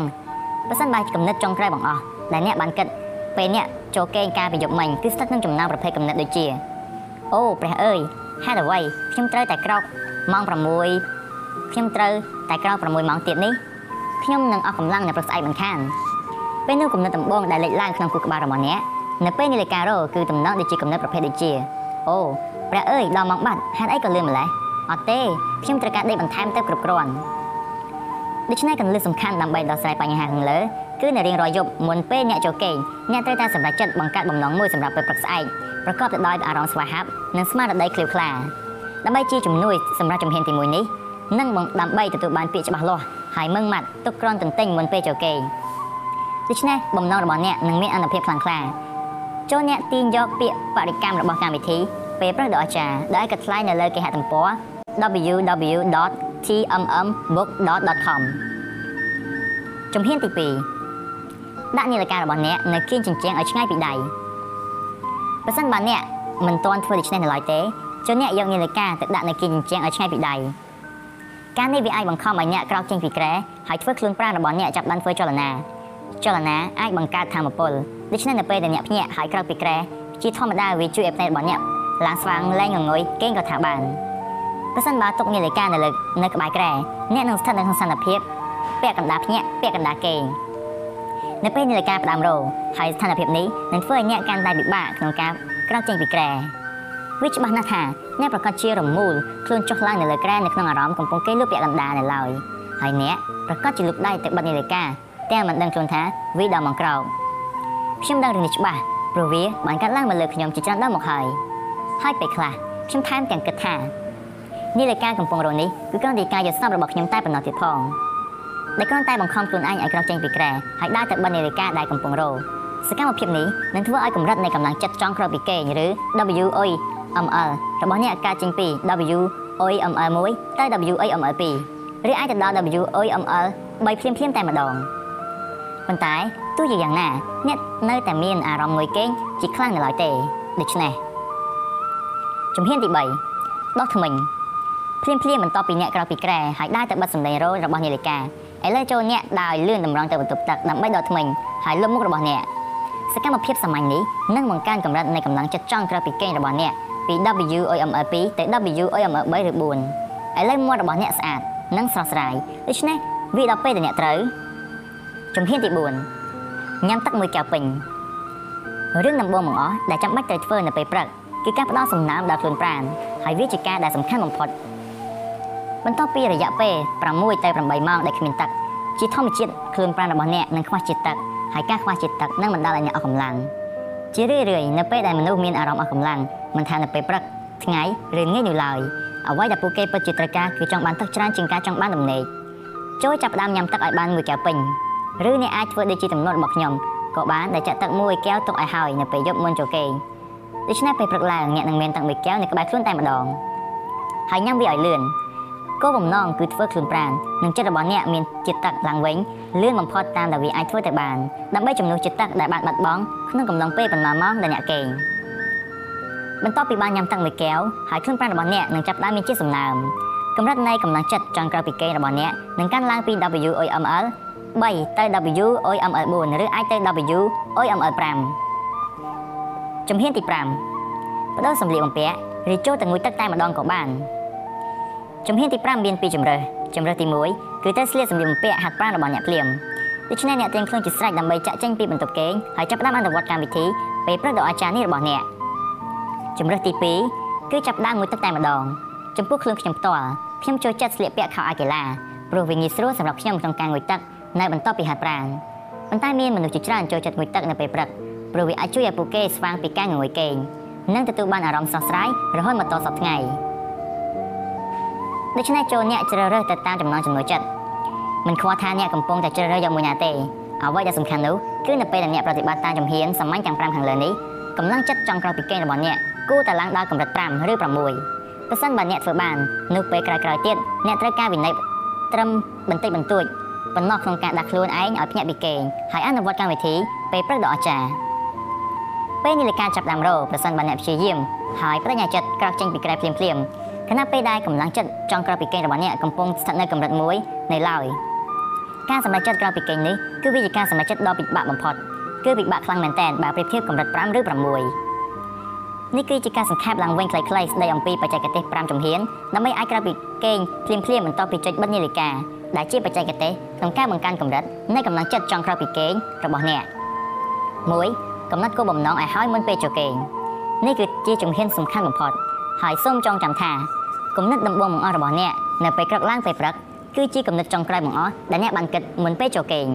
បើសិនបើគំនិតចុងក្រោយបង្អស់ដែលអ្នកបានគិតពេលអ្នកចូលគេងការពីយប់មិញគឺស្ថិតក្នុងចំណោមប្រភេទគំនិតដូចជា អូព្រះអើយហេតុអ្វីខ្ញុំត្រូវតែក្រោកម៉ោង6ខ្ញុំត្រូវតែក្រោក6ម៉ោងទៀតនេះខ្ញុំនឹងអស់កម្លាំងនៅព្រឹកស្អែកមិនខានពេលនោះគំនិតដំបូងដែលលេចឡើងក្នុងខួរក្បាលរបស់អ្នកនៅពេលនាឡិការោគឺតំណងដូចជាគំនិតប្រភេទដូចជាអូព្រះអើយដល់ម៉ោងបាត់ហេតុអីក៏លឿនម្ល៉េះអត់ទេខ្ញុំត្រូវការដេកបន្ថែមទៅគ្រប់គ្រាន់ដូច្នេះកន្លឹះសំខាន់ដើម្បីដោះស្រាយបញ្ហាខាងលើ គឺនៅរៀងរាល់យប់មុនពេលអ្នកចូលគេងអ្នកត្រូវតែសម្រេចចិត្តបង្កើតបំណងមួយសម្រាប់ពេលព្រឹកស្អែកប្រកបទៅដោយអារម្មណ៍ស្វាហាប់និងស្មារតីឃ្លាវខ្លាដើម្បីជាជំនួយសម្រាប់ជំហានទី1នេះនិងដើម្បីទទួលបានពាក្យច្បាស់លាស់ហើយមឹងម៉ាត់ទុកក្រនទន្ទិញមុនពេលចូលគេងដូច្នេះបំណងរបស់អ្នកនឹងមានអនុភាពខ្លាំងក្លាចូលអ្នកទាញយកពាក្យបរិកម្មរបស់កម្មវិធីពេលព្រឹកដ៏អស្ចារ្យដែលកត់ថ្លែងនៅលើគេហទំព័រ www.tmmbook.com ជំហានទី2 ដាក់នាឡិការបស់អ្នកនៅគៀនជញ្ជាំងឲ្យឆ្ងាយពីដៃបើសិនបើអ្នកមិនទាន់ធ្វើដូច្នេះនៅឡើយទេចូលអ្នកយកនាឡិកាទៅដាក់នៅគៀនជញ្ជាំងឲ្យឆ្ងាយពីដៃការនេះវាអាចបង្ខំឲ្យអ្នកក្រោកចេញពីគ្រែហើយធ្វើខ្លួនប្រាណរបស់អ្នកចាប់បានធ្វើចលនាចលនាអាចបង្កើតធម៌ពលដូច្នេះនៅពេលដែលអ្នកភ្ញាក់ហើយក្រោកពីគ្រែជាធម្មតាវាជួយឲ្យភ្នែករបស់អ្នកឡើងស្វាងលែងងងុយគេងក៏ថាបានប្រសិនបើទុកនាឡិកានៅលើនៅក្បែរគ្រែអ្នកនឹងស្ថិតនៅក្នុងសន្តិភាពពាក់កណ្ដាលភ្ញាក់ពាក់កណ្ដាលគេង នៅពេលនាឡិកាផ្ដើមរោហើយស្ថានភាពនេះនឹងធ្វើឲ្យអ្នកកាន់តែពិបាកក្នុងការក្រោកចេញពីគ្រែវាច្បាស់ណាស់ថាអ្នកប្រកាសជារមូលខ្លួនចុះឡើងនៅលើគ្រែនៅក្នុងអារម្មណ៍កំពុងគេលុបពាក់កណ្ដាលនៅឡើយហើយអ្នកប្រកាសជាលុបដៃទៅបិទនាឡិកាទាំងមិនដឹងខ្លួនថាវាដល់មកក្រោកខ្ញុំដឹងរឿងនេះច្បាស់ព្រោះវាបានកាត់ឡើងមកលើខ្ញុំជាច្រើនដងមកហើយហើយពេលខ្លះខ្ញុំថែមទាំងគិតថានាឡិកាកំពុងរនេះគឺគ្រាន់តែការយល់ស្របរបស់ខ្ញុំតែប៉ុណ្ណោះទៀតផង ដែលគ្រាន់តែបង្ខំខ្លួនឯងឲ្យក្រោកចេញពីគ្រែហើយដើរទៅបិទនាឡិកាដែលកំពុងរសកម្មភាពនេះនឹងធ្វើឲ្យកម្រិតនៃកម្លាំងចិត្តចង់ក្រោកពីគេងឬ WOML របស់អ្នកកើតចេញពី WOML 1 ទៅ WOML 2 ឬអាចទៅដល់ WOML 3ភ្លាមៗតែម្ដងប៉ុន្តែទោះជាយ៉ាងណាអ្នកនៅតែមានអារម្មណ៍ងុយគេងជាខ្លាំងនៅឡើយទេដូច្នេះជំហានទី3ដោះថ្មិញភ្លាមភ្លាមបន្ទាប់ពីអ្នកក្រោកពីក្រែហើយដើរទៅបិទសម្លេងរោរបស់នាឡិកា ឥឡូវចូលអ្នកដើរលឿនតម្រង់ទៅបន្ទប់ទឹកដើម្បីដកថ្មិញហើយលុបមុខរបស់អ្នកសកម្មភាពសាមញ្ញនេះនឹងបង្កើនកម្រិតនៃកម្លាំងចិត្តចង់ក្រោកពីគេងរបស់អ្នកពី WOML2 ទៅ WOML3 ឬ4ឥឡូវមាត់របស់អ្នកស្អាតនិងស្រស់ស្រាយដូច្នេះវាដល់ពេលដែលអ្នកត្រូវជំហានទី4ញ៉ាំទឹកមួយកែវពេញរឿងដំបូងបង្អស់ដែលចាំបាច់ត្រូវធ្វើនៅពេលព្រឹកគឺការផ្ដល់សំណើមដល់ខ្លួនប្រាណហើយវាជាការដែលសំខាន់បំផុត បន្ទាប់ពីរយៈពេល6ទៅ8ម៉ោងដែលគ្មានទឹកជាធម្មជាតិខ្លួនប្រាណរបស់អ្នកនឹងខ្វះជាតិទឹកហើយការខ្វះជាតិទឹកនឹងបណ្ដាលឲ្យអ្នកអស់កម្លាំងជារឿយៗនៅពេលដែលមនុស្សមានអារម្មណ៍អស់កម្លាំងមិនថានៅពេលព្រឹកថ្ងៃឬងាយនោះឡើយអ្វីដែលពួកគេពិតជាត្រូវការគឺចង់បានទឹកច្រើនជាងការចង់បានដំណេកចូលចាប់ផ្ដើមញ៉ាំទឹកឲ្យបានមួយកែវពេញឬអ្នកអាចធ្វើដូចជាទំនួលរបស់ខ្ញុំក៏បានដែលចាក់ទឹកមួយកែវទុកឲ្យហើយនៅពេលយប់មុនចូលគេងដូច្នេះពេលព្រឹកឡើងអ្នកនឹងមានទឹកមួយកែវនៅក្បែរខ្លួនតែម្ដងហើយញ៉ាំវាឲ្យលឿន គោលបំណងគឺធ្វើខ្លួនប្រាណនិងចិត្តរបស់អ្នកមានជាតិទឹកឡើងវិញលឿនបំផុតតាមដែលវាអាចធ្វើទៅបានដើម្បីជំនួសជាតិទឹកដែលបានបាត់បង់ក្នុងកំឡុងពេលប៉ុន្មានម៉ោងដែលអ្នកគេងបន្ទាប់ពីបានញ៉ាំទឹកមួយកែវហើយខ្លួនប្រាណរបស់អ្នកនឹងចាប់ផ្ដើមមានជាតិសំណើមកម្រិតនៃកម្លាំងចិត្តចង់ក្រៅពីគេងរបស់អ្នកនឹងកាន់ឡើងពី WOML 3ទៅ WOML 4ឬអាចទៅ WOML 5ជំហានទី5បដូរសម្លៀកបំពាក់ឬចូលទៅងូយទឹកតែម្ដងក៏បាន ជំហានទី5មានពីរជំរើសជំរើសទី1គឺទៅស្លៀកសម្លៀកបំពាក់ហាត់ប្រាណរបស់អ្នកភ្លាមដូច្នេះអ្នកត្រៀមខ្លួនជាស្រេចដើម្បីចាក់ចេញពីបន្ទប់គេងហើយចាប់ផ្ដើមអនុវត្តកម្មវិធីពេលព្រឹកដ៏អស្ចារ្យនេះរបស់អ្នកជំរើសទី2គឺចាប់ផ្ដើមងូយទឹកតែម្ដងចំពោះខ្លួនខ្ញុំផ្ទាល់ខ្ញុំចូលចិត្តស្លៀកពាក់ខោអាកេឡាព្រោះវាងាយស្រួលសម្រាប់ខ្ញុំក្នុងការងូយទឹកនៅបន្ទាប់ពីហាត់ប្រាណប៉ុន្តែមានមនុស្សជាច្រើនចូលចិត្តងូយទឹកនៅពេលព្រឹកព្រោះវាអាចជួយឲ្យពួកគេស្វាងពីការងូយគេងនិងទទួលបានអារម្មណ៍ស្រស់ស្រាយរហូតមកដល់សប្តាហ៍ថ្ងៃ ដូច្នេះចូលអ្នកជ្រើសរើសទៅតាមចំណង់ចំណូលចិត្តមិនខ្វល់ថាអ្នកកំពុងតែជ្រើសរើសយកមួយណាទេអ្វីដែលសំខាន់នោះគឺនៅពេលដែលអ្នកប្រតិបត្តិតាមជំហានសាមញ្ញទាំង5ខាងលើនេះកម្លាំងចិត្តចង់ក្រោយពីគេងរបស់អ្នកគួរតែឡើងដល់កម្រិត5ឬ6ប្រសិនបើអ្នកធ្វើបាននោះពេលក្រោយៗទៀតអ្នកត្រូវការវិន័យត្រឹមបន្តិចបន្តួចប៉ុណ្ណោះក្នុងការដាក់ខ្លួនឯងឲ្យភ្ញាក់ពីគេងហើយអនុវត្តកម្មវិធីពេលព្រឹកដ៏អស្ចារ្យពេលនាឡិកាចាប់ដើមរោប្រសិនបើអ្នកព្យាយាមហើយបញ្ញាចិត្តក្រោកចេញពីក្រែភ្លាមភ្លាម ខណៈពេលដែលកម្លាំងចិត្តចង់ក្រោកពីគេងរបស់អ្នកកំពុងស្ថិតនៅកម្រិតមួយនៅឡើយការសម្រេចចិត្តក្រោកពីគេងនេះគឺវាជាការសម្រេចចិត្តដ៏ពិបាកបំផុតគឺពិបាកខ្លាំងមែនទែនបើប្រៀបធៀបកម្រិត5ឬ6នេះគឺជាការសង្ខេបឡើងវិញខ្លីៗស្ដីអំពីបច្ចេកទេស5ជំហានដើម្បីអាចក្រោកពីគេងភ្លាមភ្លាមបន្ទាប់ពីចុចបិទនាឡិកាដែលជាបច្ចេកទេសក្នុងការបង្កើនកម្រិតនៃកម្លាំងចិត្តចង់ក្រោកពីគេងរបស់អ្នក1កំណត់គោលបំណងឲ្យហើយមុនពេលចូលគេងនេះគឺជាជំហានសំខាន់បំផុតហើយសូមចងចាំថា គំនិតដំបូងបង្អស់របស់អ្នកនៅពេលក្រឹកឡើងពេលព្រឹកគឺជាគំនិតចុងក្រោយបង្អស់ដែលអ្នកបានគិតមុនពេលចូលគេង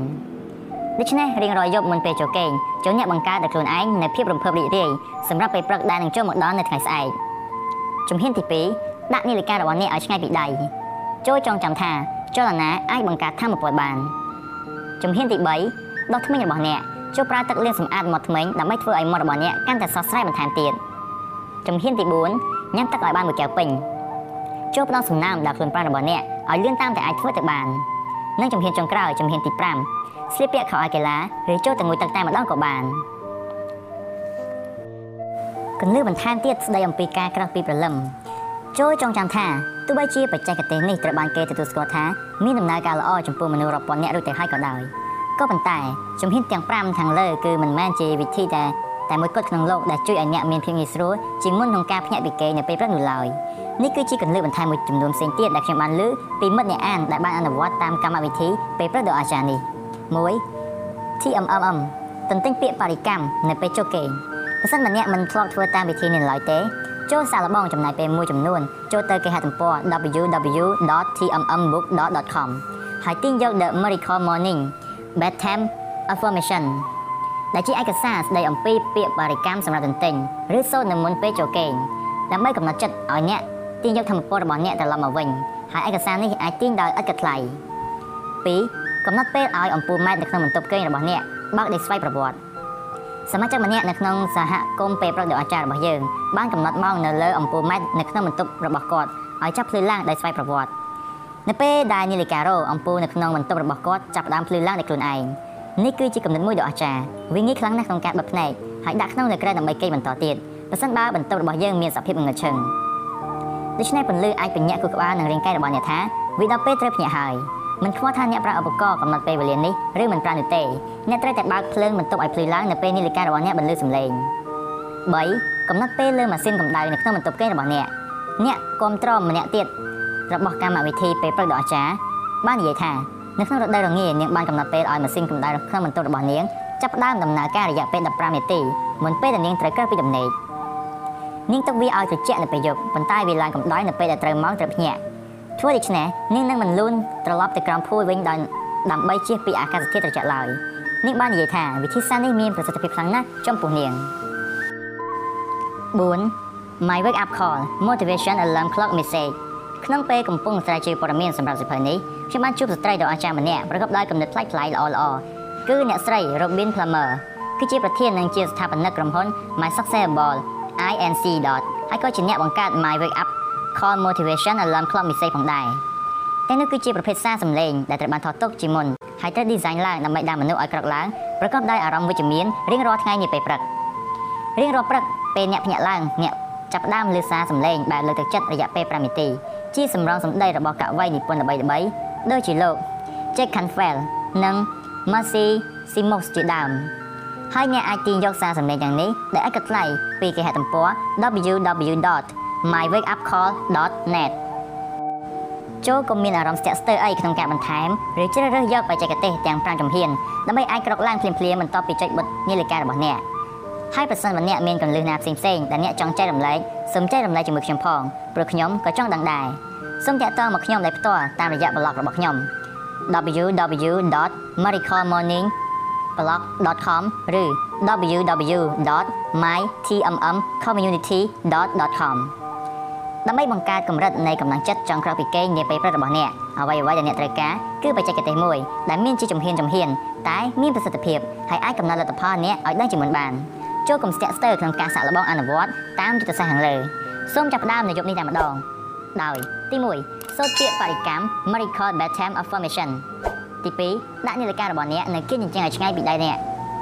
ដូច្នេះរៀងរាល់យប់មុនពេលចូលគេងចូលអ្នកបង្កើតដោយខ្លួនឯងនូវភាពរំភើបរីករាយសម្រាប់ពេលព្រឹកដែលនឹងចូលមកដល់នៅថ្ងៃស្អែកជំហានទី2ដាក់នាឡិការបស់អ្នកឲ្យឆ្ងាយពីដៃចូលចងចាំថាចលនាអាចបង្កើតធម៌ពលបានជំហានទី3ដោះធ្មេញរបស់អ្នកចូលប្រើទឹកលាងសម្អាតមាត់ធ្មេញដើម្បីធ្វើឲ្យមាត់របស់អ្នកកាន់តែស្រស់ស្រាយបន្ថែមទៀតជំហានទី4ញ៉ាំទឹកឲ្យបានមួយកែវពេញ ចូលផ្ដល់សំណើមដល់ខ្លួនប្រាណរបស់អ្នកឲ្យលឿនតាមដែលអាចធ្វើទៅបាននិងជំហានចុងក្រោយជំហានទី5ស្លៀកពាក់ខោអាវកីឡាឬចូលទៅងូតទឹកតែម្ដងក៏បានគន្លឹះបន្ថែមទៀតស្ដីអំពីការក្រោកពីព្រលឹមចូលចងចាំថាទោះបីជាបច្ចេកទេសនេះត្រូវបានគេទទួលស្គាល់ថាមានដំណើរការល្អចំពោះមនុស្សរាប់ពាន់អ្នករួចទៅហើយក៏ដោយក៏ប៉ុន្តែជំហានទាំង5ខាងលើគឺមិនមែនជាវិធីតែតែមួយគត់ក្នុងលោកដែលជួយឲ្យអ្នកមានភាពងាយស្រួលជាងមុនក្នុងការភ្ញាក់ពីគេនៅពេលព្រឹកនោះឡើយ នេះគឺជាកន្លឹះបន្ថែមមួយចំនួនផ្សេងទៀតដែលខ្ញុំបានលើពីមិត្តអ្នកអានដែលបានអនុវត្តតាមកម្មវិធីពេលព្រឹកដ៏អស្ចារ្យនេះ1 TMMM ទន្ទិញពាក្យបរិកម្មនៅពេលចុះគេងបើសិនបើអ្នកមិនធ្លាប់ធ្វើតាមវិធីនេះឡើយទេចូលសាកល្បងចំណាយពេលមួយចំនួនចូលទៅគេហទំព័រ www.tmmbook.com ហើយទាញយក The Miracle Morning Bedtime Affirmation ដែលជាឯកសារស្ដីអំពីពាក្យបរិកម្មសម្រាប់ទន្ទិញឬសូត្រនៅមុនពេលចូលគេងដើម្បីកំណត់ចិត្តឲ្យអ្នក ទាញយកធម៌ពលរបស់អ្នកត្រឡប់មកវិញហើយឯកសារនេះអាចទាញដោយឥតគិតថ្លៃ2កំណត់ពេលឲ្យអំពូលម៉ែត្រនៅក្នុងបន្ទប់គេងរបស់អ្នកបើកដោយស្វ័យប្រវត្តិសមាជិកម្នាក់នៅក្នុងសហគមន៍ពេលព្រឹកដ៏អាចារ្យរបស់យើងបានកំណត់ម៉ោងនៅលើអំពូលម៉ែត្រនៅក្នុងបន្ទប់របស់គាត់ឲ្យចាប់ភ្លឺឡើងដោយស្វ័យប្រវត្តិនៅពេលដែលនាឡិការ៉ូអំពូលនៅក្នុងបន្ទប់របស់គាត់ចាប់ផ្ដើមភ្លឺឡើងដោយខ្លួនឯងនេះគឺជាគំនិតមួយដ៏អស្ចារ្យវាងាយខ្លាំងណាស់ក្នុងការបិទភ្នែកហើយដាក់ក្នុងនៅក្រែដើម្បីគេងបន្តទៀតប្រសិនបើបន្ទប់របស់យើងមានសភាពងងឹតឈឹង ដូច្នេះពន្លឺអាចបញ្ញាក់ខួរក្បាលនិងរាងកាយរបស់អ្នកថាវាដល់ពេលត្រូវភ្ញាក់ហើយមិនខ្វល់ថាអ្នកប្រើឧបករណ៍កំណត់ពេលវេលានេះឬមិនប្រើនោះទេអ្នកត្រូវតែបើកភ្លើងបន្ទប់ឲ្យភ្លឺឡើងនៅពេលនាឡិការបស់អ្នកបន្លឺសំឡេង3កំណត់ពេលលើម៉ាស៊ីនកម្ដៅនៅក្នុងបន្ទប់គេងរបស់អ្នកអ្នកគ្រប់គ្រងម្នាក់ទៀតរបស់កម្មវិធីពេលព្រឹកដ៏អស្ចារ្យបាននិយាយថានៅក្នុងរដូវរងានាងបានកំណត់ពេលឲ្យម៉ាស៊ីនកម្ដៅក្នុងបន្ទប់របស់នាងចាប់ផ្ដើមដំណើរការរយៈពេល15នាទីមុនពេលដែលនាងត្រូវក្រោកពីដំណេក នាងទុកវាឲ្យត្រជាក់នៅពេលយប់ប៉ុន្តែវាឡើងកម្ដៅនៅពេលដែលត្រូវម៉ោងត្រូវភ្ញាក់ធ្វើដូច្នេះនាងនឹងមិនលូនត្រឡប់ទៅក្រោមភួយវិញដោយដើម្បីជៀសពីអាកាសធាតុត្រជាក់ឡើយនាងបាននិយាយថាវិធីសាស្ត្រនេះមានប្រសិទ្ធភាពខ្លាំងណាស់ចំពោះនាង4 My wake up call motivation alarm clock message ក្នុងពេលកំពុងស្រាវជ្រាវព័ត៌មានសម្រាប់សិភៅនេះខ្ញុំបានជួបស្ត្រីដ៏អស្ចារ្យម្នាក់ប្រកបដោយគំនិតប្លែកៗល្អល្អគឺអ្នកស្រី Robin Plummer គឺជាប្រធាននិងជាស្ថាបនិកក្រុមហ៊ុន My Successable Inc. ហើយក៏ជាអ្នកបង្កើត My Wake Up Call Motivation Alarm Clock Message ផងដែរតែនោះគឺជាប្រភេទសារសំឡេងដែលត្រូវបានថតទុកជាមុនហើយត្រូវ design ឡើងដើម្បីដាក់មនុស្សឲ្យក្រកឡើងប្រកបដោយអារម្មណ៍វិជ្ជមានរៀងរាល់ថ្ងៃនាពេលព្រឹករៀងរាល់ព្រឹកពេលអ្នកភ្ញាក់ឡើងអ្នកចាប់ផ្ដើមលើសារសំឡេងបែបលើកទឹកចិត្តរយៈពេល5នាទីជាសម្រងសម្ដីរបស់កវីនិពន្ធល្បីៗដូចជាលោក Jack Canfield និង Mercy Simos ជាដើម ហើយអ្នកអាចទាញយកសារសម្លេងទាំងនេះដែលឥតគិតថ្លៃពីគេហទំព័រ www.mywakeupcall.net ចូលក៏មានអារម្មណ៍ស្ទាក់ស្ទើរអីក្នុងការបន្ថែមឬជ្រើសរើសយកបច្ចេកទេសទាំង5ជំហានដើម្បីអាចក្រោកឡើងភ្លាមៗបន្ទាប់ពីចុចប៊ុតនាឡិការបស់អ្នកហើយប្រសិនបើអ្នកមានកន្លឹះណាផ្សេងៗដែលអ្នកចង់ចែករំលែកសូមចែករំលែកជាមួយខ្ញុំផងព្រោះខ្ញុំក៏ចង់ដឹងដែរសូមតាក់ទងមកខ្ញុំដោយផ្ទាល់តាមរយៈ blog របស់ខ្ញុំ www.miraclemorningblog.com ឬ www.mytmmcommunity.com ដើម្បីបង្កើតកម្រិតនៃកម្លាំងចិត្តចង់ក្រោកពីគេងនាពេលព្រឹករបស់អ្នកអ្វីៗដែលអ្នកត្រូវការគឺបច្ចេកទេសមួយដែលមានជាជំហានជំហានតែមានប្រសិទ្ធភាពហើយអាចកំណត់លទ្ធផលអ្នកឲ្យដឹងជាមុនបានចូលកុំស្ទាក់ស្ទើរក្នុងការសាក់លបងអនុវត្តតាមយុទ្ធសាស្ត្រខាងលើសូមចាប់ផ្ដើមនៅយប់នេះតែម្ដងដោយទី1សូត្រពាក្យបរិកម្ម Miracle Bedtime Affirmation ទី2ដាក់នាឡិការបស់អ្នកនៅគៀនជញ្ជាំងឲ្យឆ្ងាយពីដៃអ្នក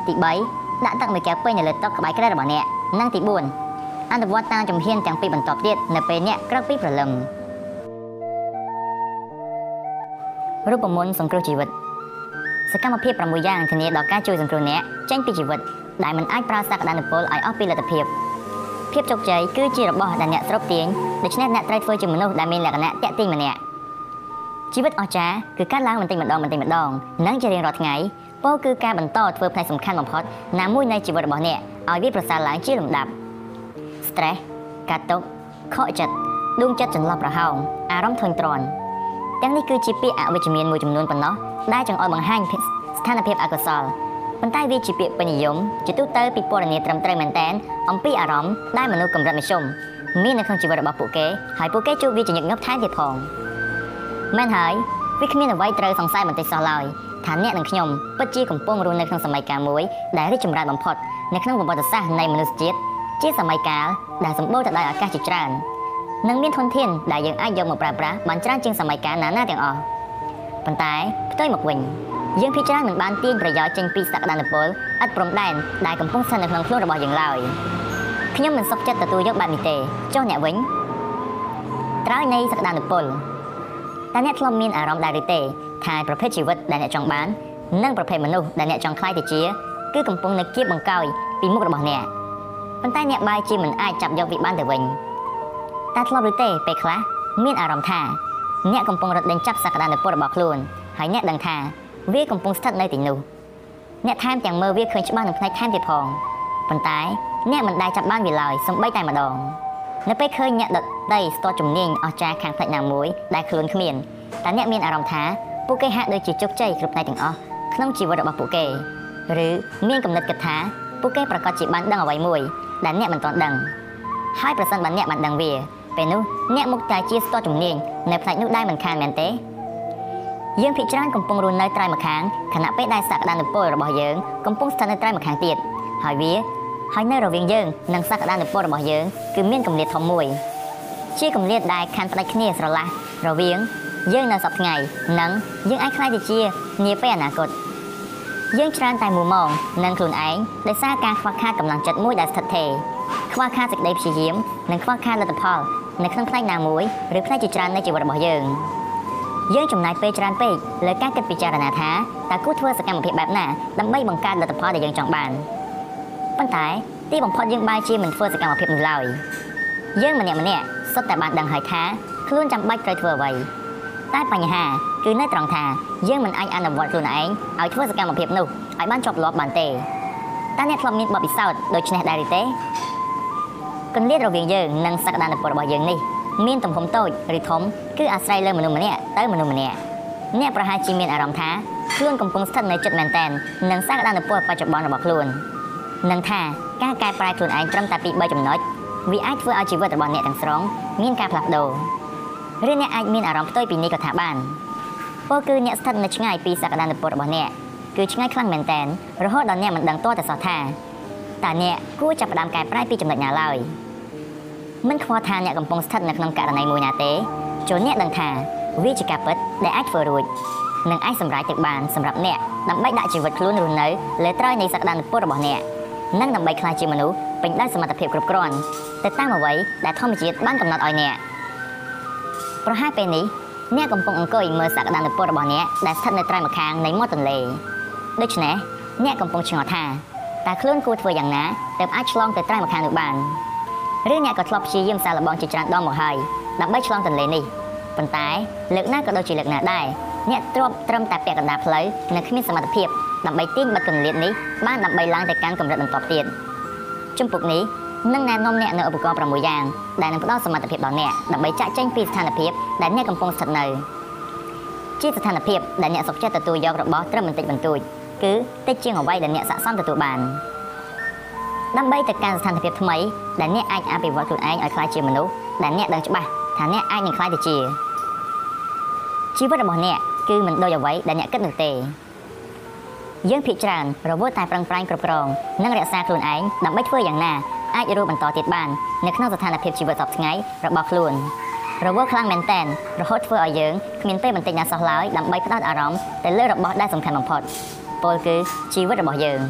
ទី3ដាក់ទឹកមួយកែវពេញនៅលើតុក្បែរក្រែរបស់អ្នកនិងទី4អនុវត្តតាមជំហានទាំងពីរបន្ទាប់ទៀតនៅពេលអ្នកក្រោកពីព្រលឹមរូបមន្តសង្គ្រោះជីវិតសកម្មភាព6យ៉ាងធានាដល់ការជួយសង្គ្រោះអ្នកចេញពីជីវិតដែលមិនអាចប្រើសក្តានុពលឲ្យអស់ពីលទ្ធភាពភាពជោគជ័យគឺជារបស់ដែលអ្នកស្រូបទាញដូច្នេះអ្នកត្រូវធ្វើជាមនុស្សដែលមានលក្ខណៈតាក់ទាញម្នាក់ ជីវិតអស្ចារ្យគឺការឡើងបន្តិចម្ដងបន្តិចម្ដងនិងជារៀងរាល់ថ្ងៃពោលគឺការបន្តធ្វើផ្នែកសំខាន់បំផុតណាមួយនៃជីវិតរបស់អ្នកឲ្យវាប្រសើរឡើងជាលំដាប់ stress កាត់ទុកខកចិត្តដួងចិត្តចន្លោះប្រហោងអារម្មណ៍ធុញទ្រាន់ទាំងនេះគឺជាពាក្យអវិជ្ជមានមួយចំនួនប៉ុណ្ណោះដែលចង់ឲ្យបង្ហាញស្ថានភាពអកុសលប៉ុន្តែវាជាពាក្យពេញនិយមជាទូទៅពិពណ៌នាត្រឹមត្រូវមែនតែនអំពីអារម្មណ៍ដែលមនុស្សកម្រិតមធ្យមមាននៅក្នុងជីវិតរបស់ពួកគេហើយពួកគេជួបវាជាញឹកញាប់ថែមទៀតផង មែនហើយវាគ្មានអ្វីត្រូវសង្ស័យបន្តិចសោះឡើយថាអ្នកនិងខ្ញុំពិតជាកំពុងរស់នៅក្នុងសម័យកាលមួយដែលរីកចម្រើនបំផុតនៅក្នុងប្រវត្តិសាស្ត្រនៃមនុស្សជាតិជាសម័យកាលដែលសម្បូរទៅដោយឱកាសជាច្រើននិងមានធនធានដែលយើងអាចយកមកប្រើប្រាស់បានច្រើនជាងសម័យកាលណាណាទាំងអស់ប៉ុន្តែផ្ទុយមកវិញយើងភាគច្រើនមិនបានទាញប្រយោជន៍ចេញពីសក្តានុពលឥតព្រំដែនដែលកំពុងស្ថិតនៅក្នុងខ្លួនរបស់យើងឡើយខ្ញុំមិនសុខចិត្តទទួលយកបែបនេះទេចុះអ្នកវិញត្រើយនៃសក្តានុពល តើអ្នកធ្លាប់មានអារម្មណ៍ដែរឬទេថាប្រភេទជីវិតដែលអ្នកចង់បាននិងប្រភេទមនុស្សដែលអ្នកចង់ខ្លាយទៅជាគឺកំពុងនៅគៀបបង្កោយពីមុខរបស់អ្នកប៉ុន្តែអ្នកបែរជាមិនអាចចាប់យកវាបានទៅវិញតើធ្លាប់ឬទេពេលខ្លះមានអារម្មណ៍ថាអ្នកកំពុងរត់ដេញចាប់សក្តានុពលរបស់ខ្លួនហើយអ្នកដឹងថាវាកំពុងស្ថិតនៅទីនោះអ្នកថែមទាំងមើលវាឃើញច្បាស់នឹងផ្នែកថែមទៀតផងប៉ុន្តែអ្នកមិនដែលចាប់បានវាឡើយសំបីតែម្ដង នៅពេលឃើញអ្នកដតីស្ទាត់ជំនាញអស្ចារ្យខាងផ្នែកណាមួយដែលខ្លួនគ្មានតែអ្នកមានអារម្មណ៍ថាពួកគេហាក់ដូចជាជោគជ័យគ្រប់ផ្នែកទាំងអស់ក្នុងជីវិតរបស់ពួកគេឬមានគំនិតគិតថាពួកគេប្រកាសជាបានដឹងអ្វីមួយដែលអ្នកមិនទាន់ដឹងហើយប្រសិនបើអ្នកបានដឹងវាពេលនោះអ្នកមុខតែជាស្ទាត់ជំនាញនៅផ្នែកនោះដែរមិនខានមែនទេយើងភិកច្រើនកំពុងរស់នៅត្រៃម្ខាងខណៈពេលដែលសក្តានុពលរបស់យើងកំពុងស្ថិតនៅត្រៃម្ខាងទៀតហើយវា ហើយនៅរវាងយើងនិងសក្តានុពលរបស់យើងគឺមានកម្រិតធំមួយ ជាកម្រិតដែលខានផ្ដាច់គ្នាស្រឡះរវាង យើងនៅសប្តាហ៍ថ្ងៃនិងយើងអាចខ្លាយទៅជានាពេលអនាគតយើងច្រើនតែមួម៉ងនឹងខ្លួនឯងដោយសារការខ្វះខាតកម្លាំងចិត្តមួយដែលស្ថិតថេរខ្វះខាតសេចក្តីព្យាយាមនិងខ្វះខាតលទ្ធផលនៅក្នុងផ្នែកណាមួយឬផ្នែកជាច្រើននៃជីវិតរបស់យើងយើងចំណាយពេលច្រើនពេកលើការគិតពិចារណាថាតើគួរធ្វើសកម្មភាពបែបណាដើម្បីបង្កើតលទ្ធផលដែលយើងចង់បាន ប៉ុន្តែទីបំផុតយើងបែរជាមិនធ្វើសកម្មភាពនោះឡើយយើងម្នាក់ម្នាក់សុទ្ធតែបានដឹងហើយថាខ្លួនចាំបាច់ត្រូវធ្វើអ្វីតែបញ្ហាគឺនៅត្រង់ថាយើងមិនអាចអនុវត្តខ្លួនឯងឲ្យធ្វើសកម្មភាពនោះឲ្យបានជាប់លាប់បានទេតើអ្នកធ្លាប់មានបទពិសោធន៍ដូចនេះដែរឬទេគន្លាតរវាងយើងនិងសក្តានុពលរបស់យើងនេះមានទំហំតូចឬធំគឺអាស្រ័យលើមនុស្សម្នាក់ទៅមនុស្សម្នាក់អ្នកប្រហែលជាមានអារម្មណ៍ថាខ្លួនកំពុងស្ថិតនៅចិត្តមែនតែននឹងសក្តានុពលបច្ចុប្បន្នរបស់ខ្លួន នឹងថាការកែប្រែខ្លួនឯងត្រឹមតែពី3ចំណុចវាអាចធ្វើឲ្យជីវិតរបស់អ្នកទាំងស្រុងមានការផ្លាស់ប្ដូរឬអ្នកអាចមានអារម្មណ៍ផ្ទុយពីនេះក៏ថាបានពោលគឺអ្នកស្ថិតនៅឆ្ងាយពីសក្តានុពលរបស់អ្នកគឺឆ្ងាយខ្លាំងមែនតែនរហូតដល់អ្នកមិនដឹងទាល់តែសោះថាតើអ្នកគួរចាប់ផ្ដើមកែប្រែពីចំណុចណាឡើយមិនខ្វល់ថាអ្នកកំពុងស្ថិតនៅក្នុងករណីមួយណាទេចូលអ្នកដឹងថាវាជាការពិតដែលអាចធ្វើរួចនិងអាចសម្រេចទៅបានសម្រាប់អ្នកដើម្បីដាក់ជីវិតខ្លួនរស់នៅលើត្រើយនៃសក្តានុពលរបស់អ្នក និងដើម្បីក្លាយជាមនុស្សពេញដោយសមត្ថភាពគ្រប់គ្រាន់ទៅតាមអ្វីដែលធម្មជាតិបានកំណត់ឲ្យអ្នកប្រហែលពេលនេះអ្នកកំពុងអង្គុយមើលសក្តានុពលរបស់អ្នកដែលស្ថិតនៅត្រើយម្ខាងនៃមាត់ទន្លេដូច្នេះអ្នកកំពុងឆ្ងល់ថាតើខ្លួនគួរធ្វើយ៉ាងណាទើបអាចឆ្លងទៅត្រើយម្ខាងនោះបានឬអ្នកក៏ធ្លាប់ព្យាយាមសាកល្បងជាច្រើនដងមកហើយដើម្បីឆ្លងទន្លេនេះប៉ុន្តែលើកណាក៏ដូចជាលើកណាដែរអ្នកទ្រាំត្រឹមតែពាក់កណ្ដាលផ្លូវនិងគ្មានសមត្ថភាព ដើម្បីទាញបិទគម្លាតនេះបានដើម្បីឡើងទៅកាន់កម្រិតបន្តទៀតជំពូកនេះនឹងណែនាំអ្នកនៅឧបករណ៍6យ៉ាងដែលនឹងផ្ដល់សមត្ថភាពដល់អ្នកដើម្បីចាក់ចេញពីស្ថានភាពដែលអ្នកកំពុងស្ថិតនៅជាស្ថានភាពដែលអ្នកសុខចិត្តទទួលយករបស់ត្រឹមបន្តិចបន្តួចគឺតិចជាងអ្វីដែលអ្នកស័ក្តិសមទទួលបានដើម្បីទៅកាន់ស្ថានភាពថ្មីដែលអ្នកអាចអភិវឌ្ឍខ្លួនឯងឲ្យក្លាយជាមនុស្សដែលអ្នកដឹងច្បាស់ថាអ្នកអាចនឹងក្លាយទៅជាជីវិតរបស់អ្នកគឺមិនដូចអ្វីដែលអ្នកគិតនោះទេ យើងភាគច្រើនរវល់តែប្រឹងប្រែងគ្រប់គ្រងនិងរក្សាខ្លួនឯងដើម្បីធ្វើយ៉ាងណាអាចរស់បន្តទៀតបាននៅក្នុងស្ថានភាពជីវិតសពថ្ងៃរបស់ខ្លួនរវល់ខ្លាំងមែនតែនរហូតធ្វើឲ្យយើងគ្មានពេលបន្តិចណាសោះឡើយដើម្បីផ្ដោតអារម្មណ៍ទៅលើរបស់ដែលសំខាន់បំផុតពោលគឺជីវិតរបស់យើង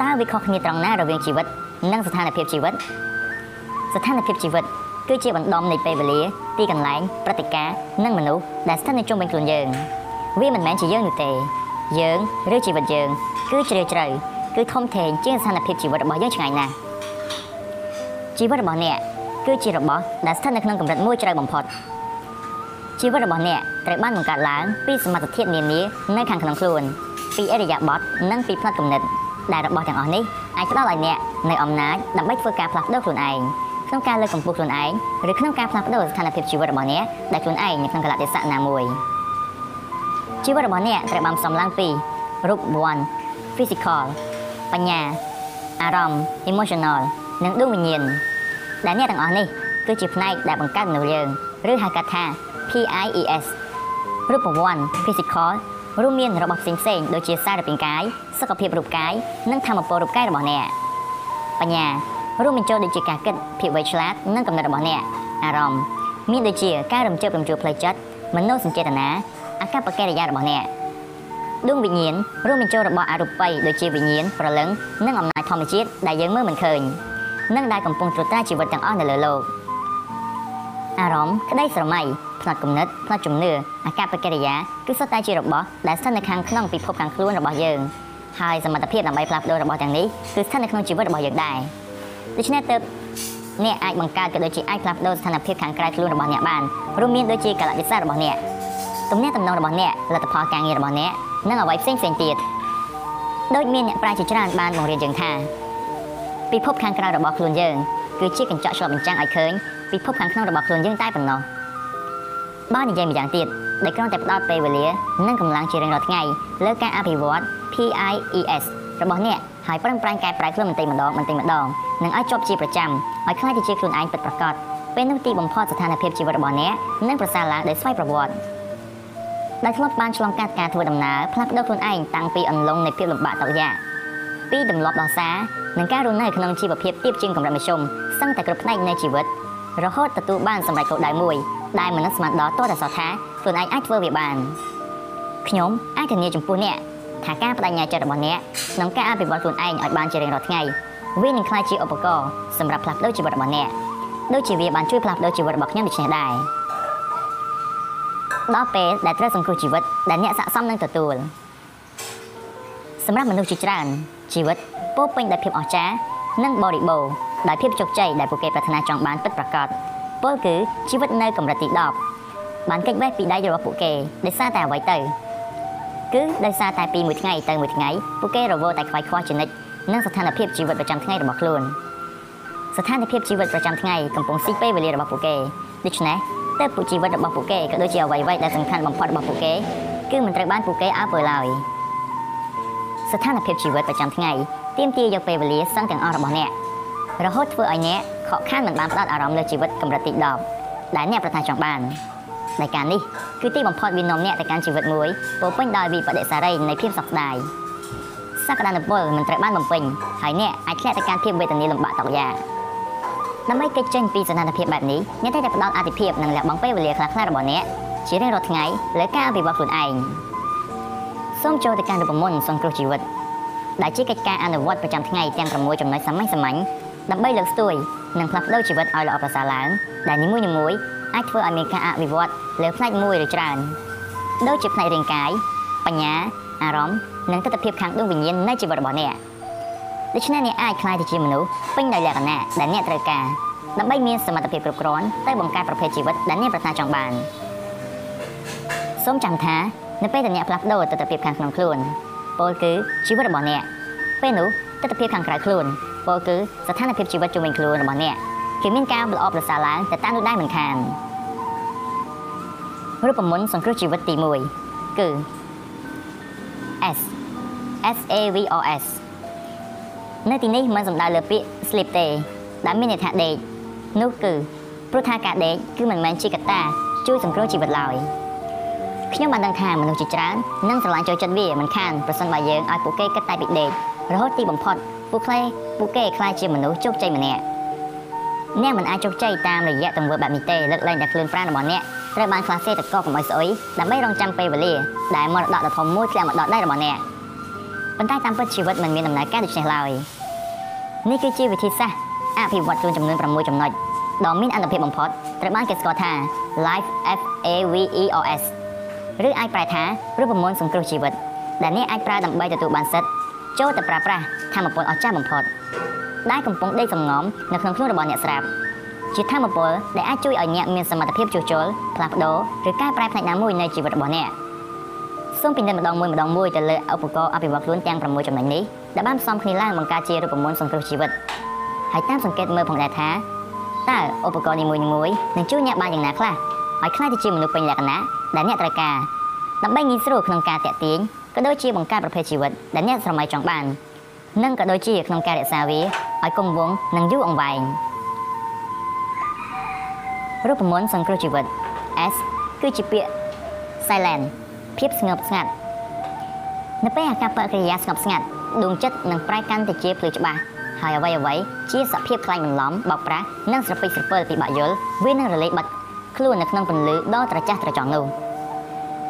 តើវាខុសគ្នាត្រង់ណារវាងជីវិត និងស្ថានភាពជីវិត ស្ថានភាពជីវិត គឺជាបណ្ដំនៃពេលវេលាទីកន្លែងព្រឹត្តិការណ៍និងមនុស្សដែលស្ថិតនៅជុំវិញខ្លួនយើង វាមិនមែនជាយើងនោះទេ យើងឬជីវិតយើង គឺជ្រាលជ្រៅគឺធំធេងជាងស្ថានភាពជីវិតរបស់យើងឆ្ងាយណាស់ជីវិតរបស់អ្នកគឺជារបស់ដែលស្ថិតនៅក្នុងកម្រិតមួយជ្រៅបំផុតជីវិតរបស់អ្នកត្រូវបានបង្កើតឡើងពីសមត្ថភាពនានានៅខាងក្នុងខ្លួនពីអរិយាប័ត្រនិងពីផ្នត់គំនិតដែលរបស់ទាំងអស់នេះអាចផ្ដល់ឲ្យអ្នកនៅអំណាចដើម្បីធ្វើការផ្លាស់ប្ដូរខ្លួនឯងក្នុងការលើកកម្ពស់ខ្លួនឯងឬក្នុងការផ្លាស់ប្ដូរស្ថានភាពជីវិតរបស់អ្នកដែលខ្លួនឯងនៅក្នុងកលៈទេសៈណាមួយ ជីវិតរបស់អ្នកត្រូវបានផ្សំឡើងពីរូប1 physical បញ្ញាអារម្មណ៍ emotional និងដួងវិញ្ញាណដែលអ្នកទាំងអស់នេះគឺជាផ្នែកដែលបង្កើតមនុស្សយើងឬហៅកាត់ថា PIES រូបវ័ន្ត physical រួមមានរបស់ផ្សេងផ្សេងដូចជាសារពាង្គកាយសុខភាពរូបកាយនិងធម៌ពលរូបកាយរបស់អ្នកបញ្ញារួមបញ្ចូលដូចជាការគិតភាពវៃឆ្លាតនិងកំណត់របស់អ្នកអារម្មណ៍មានដូចជាការរំជើបរំជួលផ្លូវចិត្តមនោសញ្ចេតនា អាកប្បកិរិយារបស់អ្នកដួងវិញ្ញាណរួមបញ្ចូលរបស់អរូបីដូចជាវិញ្ញាណប្រលឹងនិងអំណាចធម្មជាតិដែលយើងមើលមិនឃើញនិងដែលកំពុងត្រួតត្រាជីវិតទាំងអស់នៅលើលោកអារម្មណ៍ក្តីស្រមៃផ្នត់គំនិតផ្នត់ជំនឿអាកប្បកិរិយាគឺសុទ្ធតែជារបស់ដែលស្ថិតនៅខាងក្នុងពិភពខាងខ្លួនរបស់យើងហើយសមត្ថភាពដើម្បីផ្លាស់ប្ដូររបស់ទាំងនេះគឺស្ថិតនៅក្នុងជីវិតរបស់យើងដែរដូច្នេះទើបអ្នកអាចបង្កើតក៏ដូចជាអាចផ្លាស់ប្ដូរស្ថានភាពខាងក្រៅខ្លួនរបស់អ្នកបានរួមមានដូចជាកលៈទេសៈរបស់អ្នក ទំនាក់ទំនងរបស់អ្នកលទ្ធផលការងាររបស់អ្នកនិងអ្វីផ្សេងផ្សេងទៀតដូចមានអ្នកប្រាជ្ញជាច្រើនបានបង្រៀនយើងថាពិភពខាងក្រៅរបស់ខ្លួនយើងគឺជាកញ្ចក់ឆ្លុះបញ្ចាំងឲ្យឃើញពិភពខាងក្នុងរបស់ខ្លួនយើងតែប៉ុណ្ណោះបើនិយាយម្យ៉ាងទៀតដែលគ្រាន់តែផ្ដោតពេលវេលានិងកម្លាំងជារៀងរាល់ថ្ងៃលើការអភិវឌ្ឍ PIES របស់អ្នកហើយប្រឹងប្រែងកែប្រែខ្លួនបន្តិចម្ដងបន្តិចម្ដងនិងឲ្យជាប់ជាប្រចាំឲ្យខ្លាចទៅជាខ្លួនឯងពិតប្រាកដពេលនោះទីបំផុតស្ថានភាពជីវិតរបស់អ្នកនឹងប្រសើរឡើងដោយស្វ័យប្រវត្តិ ដែលធ្លាប់បានឆ្លងកាត់ការធ្វើដំណើរផ្លាស់ប្ដូរខ្លួនឯងតាំងពីអន្លង់នៃភាពលំបាកតលយ៉ាពីទម្លាប់ដោះសារនិងការរស់នៅក្នុងជីវភាពទាបជាងកម្រិតមធ្យមសឹងតែគ្រប់ផ្នែកនៃជីវិតរហូតទទួលបានសម្រេចគោលដៅមួយដែលមនុស្សស្មានដល់ទាល់តែសោះថាខ្លួនឯងអាចធ្វើវាបានខ្ញុំអាចធានាចំពោះអ្នកថាការបដិញ្ញាចិត្តរបស់អ្នកក្នុងការអភិវឌ្ឍខ្លួនឯងឲ្យបានជារៀងរាល់ថ្ងៃវានឹងក្លាយជាឧបករណ៍សម្រាប់ផ្លាស់ប្ដូរជីវិតរបស់អ្នកដូចជាវាបានជួយផ្លាស់ប្ដូរជីវិតរបស់ខ្ញុំដូច្នេះដែរ ដល់ពេលដែលត្រូវសង្គ្រោះជីវិតដែលអ្នកស័ក្តិសមនឹងទទួលសម្រាប់មនុស្សជាច្រើនជីវិតពោពេញដោយភាពអស្ចារ្យនិងបរិបូរណ៍ដោយភាពជោគជ័យដែលពួកគេប្រាថ្នាចង់បានពិតប្រាកដពលគឺជីវិតនៅកម្រិតទី10បានកិច្ចវេះពីដៃរបស់ពួកគេដោយសារតែអ្វីទៅគឺដោយសារតែពីមួយថ្ងៃទៅមួយថ្ងៃពួកគេរវល់តែខ្វាយខ្វល់ជានិច្ចនឹងស្ថានភាពជីវិតប្រចាំថ្ងៃរបស់ខ្លួនស្ថានភាពជីវិតប្រចាំថ្ងៃកំពុងស៊ីពេលវេលារបស់ពួកគេដូច្នេះ ទើបពួកជីវិតរបស់ពួកគេក៏ដូចជាអ្វីៗដែលសំខាន់បំផុតរបស់ពួកគេគឺមិនត្រូវបានពួកគេអើពើឡើយស្ថានភាពជីវិតប្រចាំថ្ងៃទាមទារយកពេលវេលាសឹងទាំងអស់របស់អ្នករហូតធ្វើឲ្យអ្នកខកខានមិនបានផ្ដោតអារម្មណ៍លើជីវិតកម្រិតទី10ដែលអ្នកប្រាថ្នាចង់បានដែលការនេះគឺទីបំផុតវានាំអ្នកទៅកាន់ជីវិតមួយពោពេញដោយវិបដិសារីនៃភាពសោកស្ដាយសក្តានុពលមិនត្រូវបានបំពេញហើយអ្នកអាចធ្លាក់ទៅកាន់ភាពវេទនាលំបាកតលយ៉ា ដើម្បីគេចចេញពីស្ថានភាពបែបនេះអ្នកតែផ្ដោតអាទិភាពនិងលះបង់ពេលវេលាខ្លះៗរបស់អ្នកជារៀងរាល់ថ្ងៃលើការអភិវឌ្ឍខ្លួនឯងសូមចូលទៅកាន់រូបមន្តសង្គ្រោះជីវិតដែលជាកិច្ចការអនុវត្តប្រចាំថ្ងៃទាំង6ចំណុចសាមញ្ញសាមញ្ញដើម្បីលើកស្ទួយនិងផ្លាស់ប្ដូរជីវិតឲ្យល្អប្រសើរឡើងដែលនីមួយៗអាចធ្វើឲ្យមានការអភិវឌ្ឍលើផ្នែកមួយឬច្រើនដូចជាផ្នែករាងកាយបញ្ញាអារម្មណ៍និងទស្សនវិជ្ជាខាងដួងវិញ្ញាណនៃជីវិតរបស់អ្នក ដូច្នេះអ្នកអាចក្លាយទៅជាមនុស្សពេញដោយលក្ខណៈដែលអ្នកត្រូវការដើម្បីមានសមត្ថភាពគ្រប់គ្រាន់ទៅបង្កើតប្រភេទជីវិតដែលអ្នកប្រាថ្នាចង់បានសូមចាំថានៅពេលដែលអ្នកផ្លាស់ប្ដូរទស្សនវិជ្ជាខាងក្នុងខ្លួនពោលគឺជីវិតរបស់អ្នកពេលនោះទស្សនវិជ្ជាខាងក្រៅខ្លួនពោលគឺស្ថានភាពជីវិតជុំវិញខ្លួនរបស់អ្នកគឺមានការល្អប្រសើរឡើងទៅតាមនោះដែរមិនខានរូបមន្តសង្គ្រោះជីវិតទី1គឺ S S A V O S នៅទីនេះមិនសំដៅលើពាក្យ sleep ទេដែលមានន័យថាដេកនោះគឺព្រោះថាការដេកគឺមិនមែនជាកត្តាជួយសង្គ្រោះជីវិតឡើយខ្ញុំបានដឹងថាមនុស្សជាច្រើននឹងស្រឡាញ់ចូលចិត្តវាមិនខានប្រសិនបើយើងឲ្យពួកគេគិតតែពីដេករហូតទីបំផុតពួកខ្លះពួកគេខ្លាចជាមនុស្សជោគជ័យម្នាក់អ្នកមិនអាចជោគជ័យតាមរយៈទង្វើបែបនេះទេលើកលែងតែខ្លួនប្រាណរបស់អ្នកត្រូវបានខ្លះសេតកកុំឲ្យស្អុយដើម្បីរងចាំពេលវេលាដែលមរតកដ៏ធំមួយធ្លាក់មកដល់ដៃរបស់អ្នក ប៉ុន្តែតាមពិតជីវិតមិនមានដំណើរការដូចនេះឡើយនេះគឺជាវិធីសាស្ត្រអភិវឌ្ឍខ្លួនចំនួន6ចំណុចដ៏មានអត្ថប្រយោជន៍បំផុតត្រូវបានគេស្គាល់ថា Life F A V E O S ឬអាចប្រែថារូបមន្តសង្គ្រោះជីវិតដែលអ្នកអាចប្រើដើម្បីទទួលបានសិទ្ធិចូលទៅប្រើប្រាស់ធម៌ពលអស្ចារ្យបំផុតដែលកំពុងដេកសំងំនៅក្នុងខ្លួនរបស់អ្នកស្រាប់ជាធម៌ពលដែលអាចជួយឲ្យអ្នកមានសមត្ថភាពជួសជុលផ្លាស់ប្ដូរឬកែប្រែផ្នែកណាមួយនៃជីវិតរបស់អ្នក សូមពិនិត្យម្ដងមួយម្ដងមួយទៅលើឧបករណ៍អភិវឌ្ឍខ្លួនទាំង6ចំណុចនេះដែលបានផ្សំគ្នាឡើងបង្កើតជារូបមន្តសង្គ្រោះជីវិតហើយតាមសង្កេតមើលផងដែរថាតើឧបករណ៍នីមួយៗនឹងជួយអ្នកបានយ៉ាងណាខ្លះឲ្យក្លាយទៅជាមនុស្សពេញលក្ខណៈដែលអ្នកត្រូវការដើម្បីងាយស្រួលក្នុងការតាក់ទាញក៏ដូចជាបង្កើតប្រភេទជីវិតដែលអ្នកស្រមៃចង់បាននិងក៏ដូចជាក្នុងការរក្សាវាឲ្យគង់វង្សនិងយូរអង្វែងរូបមន្តសង្គ្រោះជីវិត S គឺជាពាក្យ silent ភាពស្ងប់ស្ងាត់នៅពេលអាកប្បកិរិយាស្ងប់ស្ងាត់ដួងចិត្តនឹងប្រែកាន់ទៅជាភ្លឺច្បាស់ហើយអ្វីអ្វីជាសភាពខ្លាញ់បន្លំបោកប្រាស់និងស្រពេចស្រពិលពិបាកយល់វានឹងរលាយបាត់ខ្លួននៅក្នុងពន្លឺដ៏ត្រចះត្រចង់នោះ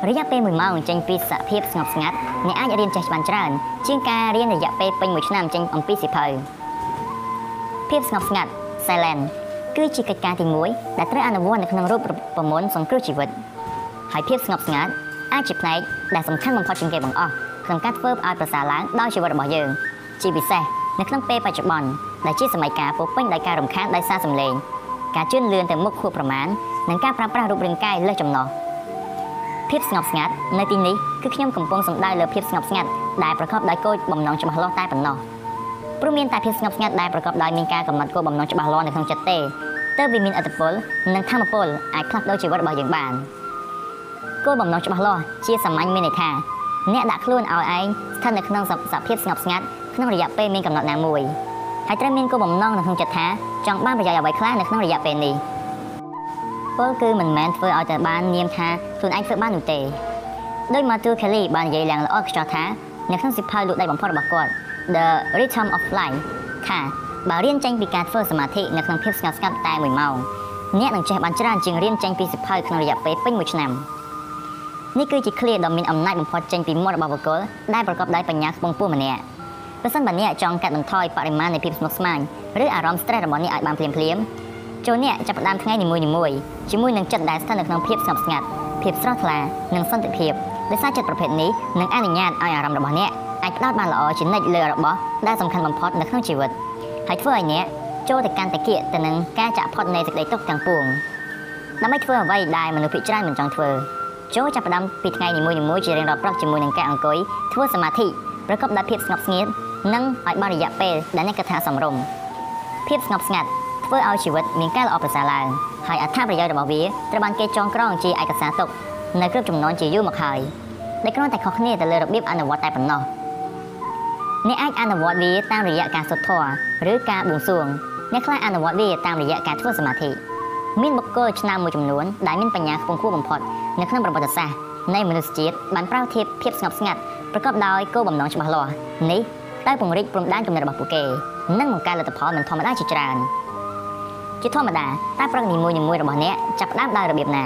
រយៈពេល1ម៉ោងចេញពីសភាពស្ងប់ស្ងាត់អ្នកអាចរៀនចេះបានច្រើន ជាងការរៀនរយៈពេលពេញមួយឆ្នាំចេញអំពីសិភៅភាពស្ងប់ស្ងាត់ silent គឺជាកិច្ចការទី1ដែលត្រូវអនុវត្តនៅក្នុងរូបប្រមូលសង្គ្រោះជីវិតហើយភាពស្ងប់ស្ងាត់ អាចជាផ្នែកដែលសំខាន់បំផុតជាងគេបង្អស់ក្នុងការធ្វើឲ្យប្រសើរឡើងដោយជីវិតរបស់យើងជាពិសេសនៅក្នុងពេលបច្ចុប្បន្នដែលជាសម័យកាលពោពេញដោយការរំខានដោយសារសម្លេងការជឿនលឿនទៅមុខខួបប្រមាណនិងការប្រើប្រាស់រូបរាងកាយលើសចំណោះភាពស្ងប់ស្ងាត់នៅទីនេះគឺខ្ញុំកំពុងសំដៅលើភាពស្ងប់ស្ងាត់ដែលប្រកបដោយគោលបំណងច្បាស់លាស់តែប៉ុណ្ណោះព្រោះមានតែភាពស្ងប់ស្ងាត់ដែលប្រកបដោយមានការកំណត់គោលបំណងច្បាស់លាស់នៅក្នុងចិត្តទេទើបវាមានអត្តពលនិងធម៌ពលអាចផ្លាស់ប្ដូរជីវិតរបស់យើងបាន គោលបំណងច្បាស់លាស់ជាសាមញ្ញមានន័យថាអ្នកដាក់ខ្លួនឲ្យឯងស្ថិតនៅក្នុងសភាពស្ងប់ស្ងាត់ក្នុងរយៈពេលមានកំណត់ណាមួយហើយត្រូវមានគោលបំណងនៅក្នុងចិត្តថាចង់បានប្រយោជន៍អ្វីខ្លះនៅក្នុងរយៈពេលនេះពលគឺមិនមែនធ្វើឲ្យតែបាននាមថាខ្លួនឯងធ្វើបាននោះទេដោយ Matthew Kelly បាននិយាយឡើងល្អខ្ចោះថានៅក្នុងសិភៅលោកដៃបំផុតរបស់គាត់ The Rhythm of Life ថាបើរៀនចេញពីការធ្វើសមាធិនៅក្នុងភាពស្ងប់ស្ងាត់តែ1ម៉ោងអ្នកនឹងចេះបានច្រើនជាងរៀនចេញពីសិភៅក្នុងរយៈពេលពេញមួយឆ្នាំ នេះគឺជាឃ្លាដ៏មានអំណាចបំផុតចេញពីមាត់របស់បុគ្គលដែលប្រកបដោយបញ្ញាខ្ពង់ខ្ពស់ម្នាក់ប្រសិនបើអ្នកចង់កាត់បន្ថយបរិមាណនៃភាពស្មុគស្មាញឬអារម្មណ៍ stress របស់អ្នកឲ្យបានភ្លាមភ្លាមចូលអ្នកចាប់ផ្ដើមថ្ងៃនីមួយៗជាមួយនឹងចិត្តដែលស្ថិតនៅក្នុងភាពស្ងប់ស្ងាត់ភាពស្រស់ថ្លានិងសន្តិភាពដោយសារចិត្តប្រភេទនេះនឹងអនុញ្ញាតឲ្យអារម្មណ៍របស់អ្នកអាចផ្ដោតបានល្អជានិច្ចលើរបស់ដែលសំខាន់បំផុតនៅក្នុងជីវិតហើយធ្វើឲ្យអ្នកចូលទៅកាន់តាគៀកទៅនឹងការចាក់ផុតនៃសេចក្តីទុក្ខទាំងពួងដើម្បីធ្វើអ្វីដែលមនុស្សភាគច្រើនមិនចង់ធ្វើ ចូលចាប់ផ្ដើមពីថ្ងៃនីមួយៗជារៀងរាល់ព្រឹកជាមួយនឹងការអង្គុយធ្វើសមាធិប្រកបដោយភាពស្ងប់ស្ងាត់និងឲ្យបានរយៈពេលដែលអ្នកគិតថាសមរម្យភាពស្ងប់ស្ងាត់ធ្វើឲ្យជីវិតមានការល្អប្រសើរឡើងហើយអត្ថប្រយោជន៍របស់វាត្រូវបានគេចងក្រងជាឯកសារទុកនៅគ្រប់ចំនួនជាយូរមកហើយដែលគ្រាន់តែខុសគ្នាទៅលើរបៀបអនុវត្តតែប៉ុណ្ណោះអ្នកអាចអនុវត្តវាតាមរយៈការសុទ្ធធម៌ឬការបួងសួងអ្នកខ្លះអនុវត្តវាតាមរយៈការធ្វើសមាធិ មានបុគ្គលឆ្នាំមួយចំនួនដែលមានបញ្ញាខ្ពង់ខ្ពស់បំផុតនៅក្នុងប្រវត្តិសាស្ត្រនៃមនុស្សជាតិបានប្រោសធៀបភាពស្ងប់ស្ងាត់ប្រកបដោយគោលបំណងច្បាស់លាស់នេះតែពង្រីកព្រំដែនគំនិតរបស់ពួកគេនិងបង្កើតលទ្ធផលមិនធម្មតាជាច្រើនជាធម្មតាតែប្រឹកនីមួយៗរបស់អ្នកចាប់ផ្ដើមដោយរបៀបណា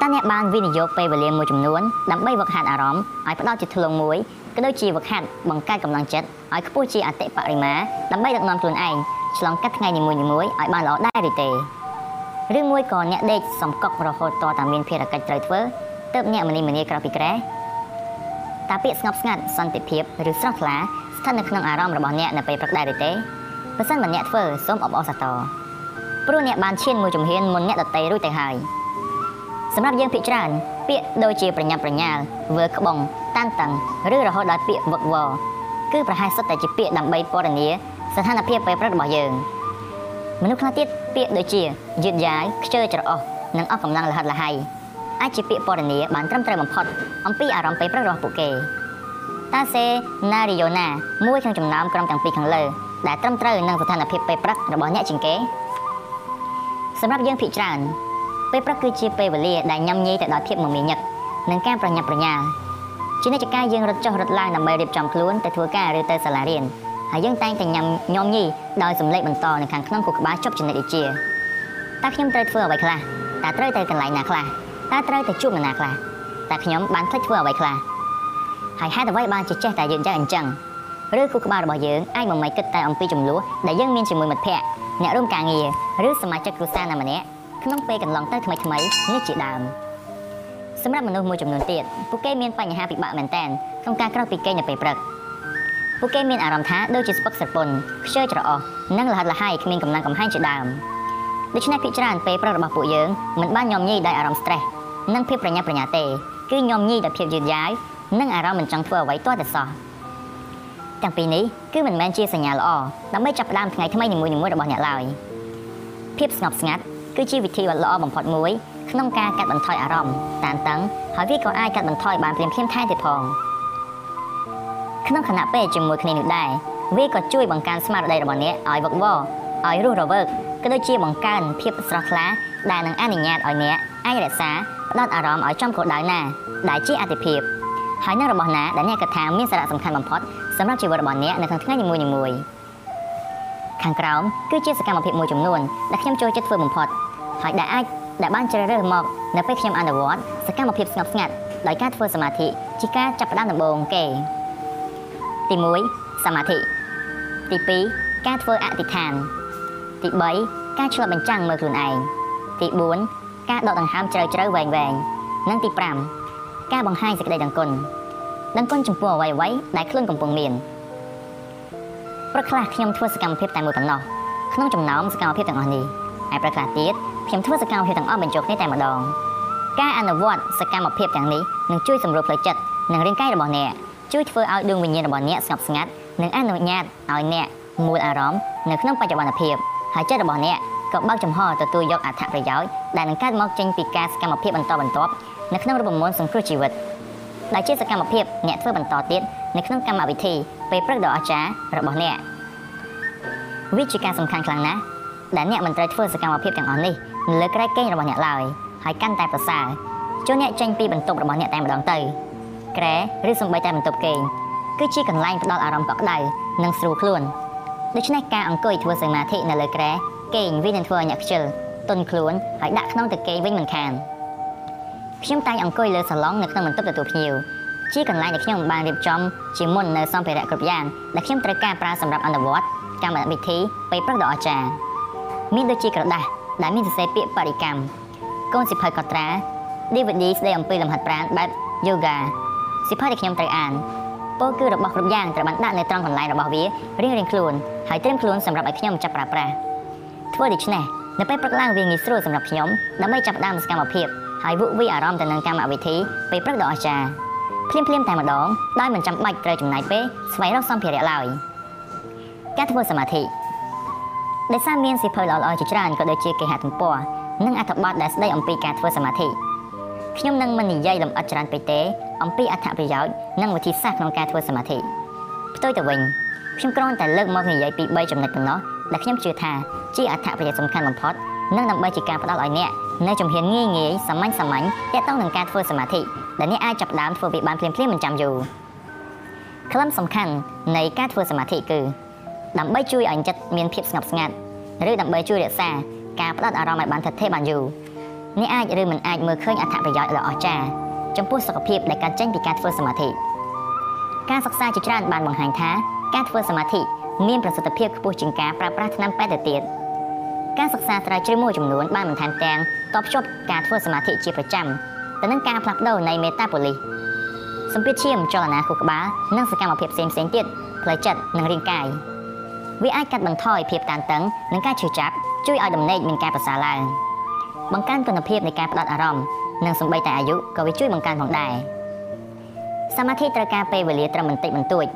តើអ្នកបានវិនិយោគពេលវេលាមួយចំនួនដើម្បីវឹកហាត់អារម្មណ៍ឲ្យផ្ដោតជាធ្លុងមួយក៏ដូចជាវឹកហាត់បង្កើតកម្លាំងចិត្តឲ្យខ្ពស់ជាអតិបរិមាដើម្បីដឹកនាំខ្លួនឯង ឆ្លងកាត់ថ្ងៃនីមួយៗឲ្យបានល្អដែរឬទេឬមួយក៏អ្នកដេកសំកក់រហូតតតែមានភារកិច្ចត្រូវធ្វើទើបអ្នកមនីមនីក្រៅពីក្រែតើពាក្យស្ងប់ស្ងាត់សន្តិភាពឬស្រស់ថ្លាស្ថិតនៅក្នុងអារម្មណ៍របស់អ្នកនៅពេលព្រឹកដែរឬទេបើសិនបើអ្នកធ្វើសូមអបអរសាទរព្រោះអ្នកបានឈានមួយជំហានមុនអ្នកដតីរួចទៅហើយសម្រាប់យើងភាគច្រើនពាក្យដូចជាប្រញាប់ប្រញាល់វើក្បងតានតឹងឬរហូតដល់ពាក្យវឹកវរគឺប្រហែលសុទ្ធតែជាពាក្យដើម្បីពណ៌នា ស្ថានភាពពេលព្រឹករបស់យើងមនុស្សខ្លះទៀតពាក្យដូចជាយឺតយ៉ាវខ្ជិលច្រអូសនិងអស់កម្លាំងលហិតលហៃអាចជាពាក្យពណ៌នាបានត្រឹមត្រូវបំផុតអំពីអារម្មណ៍ពេលព្រឹករបស់ពួកគេតាសេណារីយ៉ូណាមួយក្នុងចំណោមក្រុមទាំងពីរខាងលើដែលត្រឹមត្រូវនឹងស្ថានភាពពេលព្រឹករបស់អ្នកជាងគេសម្រាប់យើងភាគច្រើនពេលព្រឹកគឺជាពេលវេលាដែលញ៉ាំញីទៅដល់ភាពមមាញឹកនិងការប្រញាប់ប្រញាល់ជានិច្ចកាលយើងរត់ចុះរត់ឡើងដើម្បីរៀបចំខ្លួនទៅធ្វើការឬទៅសាលារៀន ហើយយើងតែងតែញ៉ាំញោមញីដោយសំឡេងបន្តនៅខាងក្នុងខួរក្បាលជប់ចំណិតដូចជាតើខ្ញុំត្រូវធ្វើអ្វីខ្លះតើត្រូវទៅកន្លែងណាខ្លះតើត្រូវទៅជួបនរណាខ្លះតើខ្ញុំបានភ្លេចធ្វើអ្វីខ្លះហើយហេតុអ្វីបានជាចេះតែយើងយ៉ាងអញ្ចឹងឬគូក្បាលរបស់យើងអាចមមាញគិតតែអំពីចំនួនដែលយើងមានជាមួយមិត្តភ័ក្តិអ្នករួមការងារឬសមាជិកគ្រួសារណាម្នាក់ក្នុងពេលកន្លងទៅថ្មីថ្មីនេះជាដើមសម្រាប់មនុស្សមួយចំនួនទៀតពួកគេមានបញ្ហាពិបាកមែនទែនក្នុងការក្រោកពីគេងនៅពេលព្រឹក ពួកគេមានអារម្មណ៍ថាដូចជាស្ពឹកស្រពន់ខ្ជិលច្រអូសនិងលហិតលហៃគ្មានកម្លាំងកំហែងជាដើមដូច្នេះភាគច្រើនពេលព្រឹករបស់ពួកយើងមិនបានញោមញីដោយអារម្មណ៍ stress និងភាពប្រញាប់ប្រញាល់ទេគឺញោមញីដោយភាពយឺតយ៉ាវនិងអារម្មណ៍មិនចង់ធ្វើអ្វីទាល់តែសោះទាំងពីរនេះគឺមិនមែនជាសញ្ញាល្អដើម្បីចាប់ផ្ដើមថ្ងៃថ្មីនីមួយៗរបស់អ្នកឡើយភាពស្ងប់ស្ងាត់គឺជាវិធីដ៏ល្អបំផុតមួយក្នុងការកាត់បន្ថយអារម្មណ៍តានតឹងហើយវាក៏អាចកាត់បន្ថយបានភ្លាមៗថែមទៀតផង ក្នុងខណៈពេលជាមួយគ្នានោះដែរវាក៏ជួយបង្កើនស្មារតីរបស់អ្នកឲ្យវឹកវរឲ្យរស់រវើកក៏ដូចជាបង្កើនភាពស្រស់ថ្លាដែលនឹងអនុញ្ញាតឲ្យអ្នកអាចរក្សាផ្ដោតអារម្មណ៍ឲ្យចំគោលដៅណាដែលជាអតិភិបហើយនឹងរបស់ណាដែលអ្នកគិតថាមានសារៈសំខាន់បំផុតសម្រាប់ជីវិតរបស់អ្នកនៅក្នុងថ្ងៃនីមួយៗខាងក្រោមគឺជាសកម្មភាពមួយចំនួនដែលខ្ញុំចូលចិត្តធ្វើបំផុតហើយដែលអាចដែលបានជ្រើសរើសមកនៅពេលខ្ញុំអនុវត្តសកម្មភាពស្ងប់ស្ងាត់ដោយការធ្វើសមាធិជាការចាប់ផ្ដើមដំបូងគេ ទី1សមាធិទី2ការធ្វើអធិដ្ឋាន ទី3ការឆ្លុះបញ្ចាំងមើលខ្លួនឯងទី4ការដកដង្ហើមជ្រៅជ្រៅវែងវែងនិងទី5ការបង្ហាញសេចក្តីដឹងគុណដឹងគុណចំពោះអ្វីអ្វីដែលខ្លួនកំពុងមានព្រឹកខ្លះខ្ញុំធ្វើសកម្មភាពតែមួយប៉ុណ្ណោះក្នុងចំណោមសកម្មភាពទាំងអស់នេះហើយព្រឹកខ្លះទៀតខ្ញុំធ្វើសកម្មភាពទាំងអស់បញ្ចូលគ្នាតែម្ដងការអនុវត្តសកម្មភាពទាំងនេះនឹងជួយសម្រួលផ្លូវចិត្តនិងរាងកាយរបស់អ្នក ជួយធ្វើឲ្យដួងវិញ្ញាណរបស់អ្នកស្ងប់ស្ងាត់និងអនុញ្ញាតឲ្យអ្នកមូលអារម្មណ៍នៅក្នុងបច្ចុប្បន្នភាពហើយចិត្តរបស់អ្នកក៏បើកចំហទទួលយកអត្ថប្រយោជន៍ដែលនឹងកើតមកចេញពីការសកម្មភាពបន្តបន្ទាប់នៅក្នុងរូបមន្តសង្គ្រោះជីវិតដែលជាសកម្មភាពអ្នកធ្វើបន្តទៀតនៅក្នុងកម្មវិធីពេលព្រឹកដ៏អស្ចារ្យរបស់អ្នកវាជាការសំខាន់ខ្លាំងណាស់ដែលអ្នកមិនត្រូវធ្វើសកម្មភាពទាំងអស់នេះនៅលើក្រែកគេងរបស់អ្នកឡើយហើយកាន់តែប្រសើរចូលអ្នកចេញពីបន្ទប់របស់អ្នកតែម្ដងទៅ ក្រែឬសំបីតែបន្ទប់គេងគឺជាកន្លែងផ្ដល់អារម្មណ៍កក់ក្ដៅនិងស្រួលខ្លួនដូច្នេះការអង្គុយធ្វើសមាធិនៅលើក្រែគេងវានឹងធ្វើឲ្យអ្នកខ្ជិលទន់ខ្លួនហើយដាក់ក្នុងទៅគេងវិញមិនខានខ្ញុំតែងអង្គុយលើសាឡុងនៅក្នុងបន្ទប់ទទួលភ្ញៀវជាកន្លែងដែលខ្ញុំបានរៀបចំជាមុននៅសម្ភារៈគ្រប់យ៉ាងដែលខ្ញុំត្រូវការប្រើសម្រាប់អនុវត្តកម្មវិធីពេលព្រឹកដ៏អស្ចារ្យមានដូចជាក្រដាស់ដែលមានសរសេរពាក្យបរិកម្មកូនសិភៅកត់ត្រា DVD ស្ដីអំពីលំហាត់ប្រាណបែប Yoga សិភៅដែលខ្ញុំត្រូវអានពោលគឺរបស់គ្រប់យ៉ាងត្រូវបានដាក់នៅត្រង់កន្លែងរបស់វារៀងៗខ្លួនហើយត្រៀមខ្លួនសម្រាប់ឲ្យខ្ញុំចាប់ប្រើប្រាស់ធ្វើដូច្នេះនៅពេលព្រឹកឡើងវាងាយស្រួលសម្រាប់ខ្ញុំដើម្បីចាប់ផ្ដើមសកម្មភាពហើយវឹកវីអារម្មណ៍ទៅនឹងកម្មវិធីពេលព្រឹកដ៏អស្ចារ្យភ្លាមភ្លាមតែម្ដងដោយមិនចាំបាច់ត្រូវចំណាយពេលស្វែងរកសម្ភារៈឡើយការធ្វើសមាធិដោយសារមានសិភៅល្អៗជាច្រើនក៏ដូចជាគេហទំព័រនិងអត្ថបទដែលស្ដីអំពីការធ្វើសមាធិ ខ្ញុំនឹងមិននិយាយលម្អិតច្រើនពេកទេអំពីអត្ថប្រយោជន៍និងវិធីសាស្ត្រក្នុងការធ្វើសមាធិផ្ទុយទៅវិញខ្ញុំគ្រាន់តែលើកមកនិយាយពី3ចំណុចប៉ុណ្ណោះដែលខ្ញុំជឿថាជាអត្ថប្រយោជន៍សំខាន់បំផុតនិងដើម្បីជាការផ្ដល់ឲ្យអ្នកនៅជំហានងាយងាយសាមញ្ញសាមញ្ញទាក់ទងនឹងការធ្វើសមាធិដែលអ្នកអាចចាប់ផ្ដើមធ្វើវាបានភ្លាមៗមិនចាំយូរខ្លឹមសំខាន់នៃការធ្វើសមាធិគឺដើម្បីជួយឲ្យចិត្តមានភាពស្ងប់ស្ងាត់ឬដើម្បីជួយរក្សាការផ្ដោតអារម្មណ៍ឲ្យបានថិតថេរបានយូរ អ្នកអាចឬមិនអាចមើលឃើញអត្ថប្រយោជន៍ដ៏អស្ចារ្យចំពោះសុខភាពដែលកើតចេញពីការធ្វើសមាធិការសិក្សាជាច្រើនបានបង្ហាញថាការធ្វើសមាធិមានប្រសិទ្ធភាពខ្ពស់ជាងការប្រើប្រាស់ថ្នាំពេទ្យទៅទៀតការសិក្សាស្រាវជ្រាវមួយចំនួនបានបន្ថែមទាំងតបភ្ជាប់ការធ្វើសមាធិជាប្រចាំទៅនឹងការផ្លាស់ប្ដូរនៃមេតាបូលីសសម្ពាធឈាមចលនាខួរក្បាលនិងសកម្មភាពផ្សេងៗទៀតផ្លូវចិត្តនិងរាងកាយវាអាចកាត់បន្ថយភាពតានតឹងនិងការឈឺចាប់ជួយឲ្យដំណេកមានការប្រសើរឡើង បង្កើនគុណភាពនៃការផ្ដោតអារម្មណ៍និងសម្បីតែអាយុក៏វាជួយបង្កើនផងដែរសមាធិត្រូវការពេលវេលាត្រឹមបន្តិចបន្តួច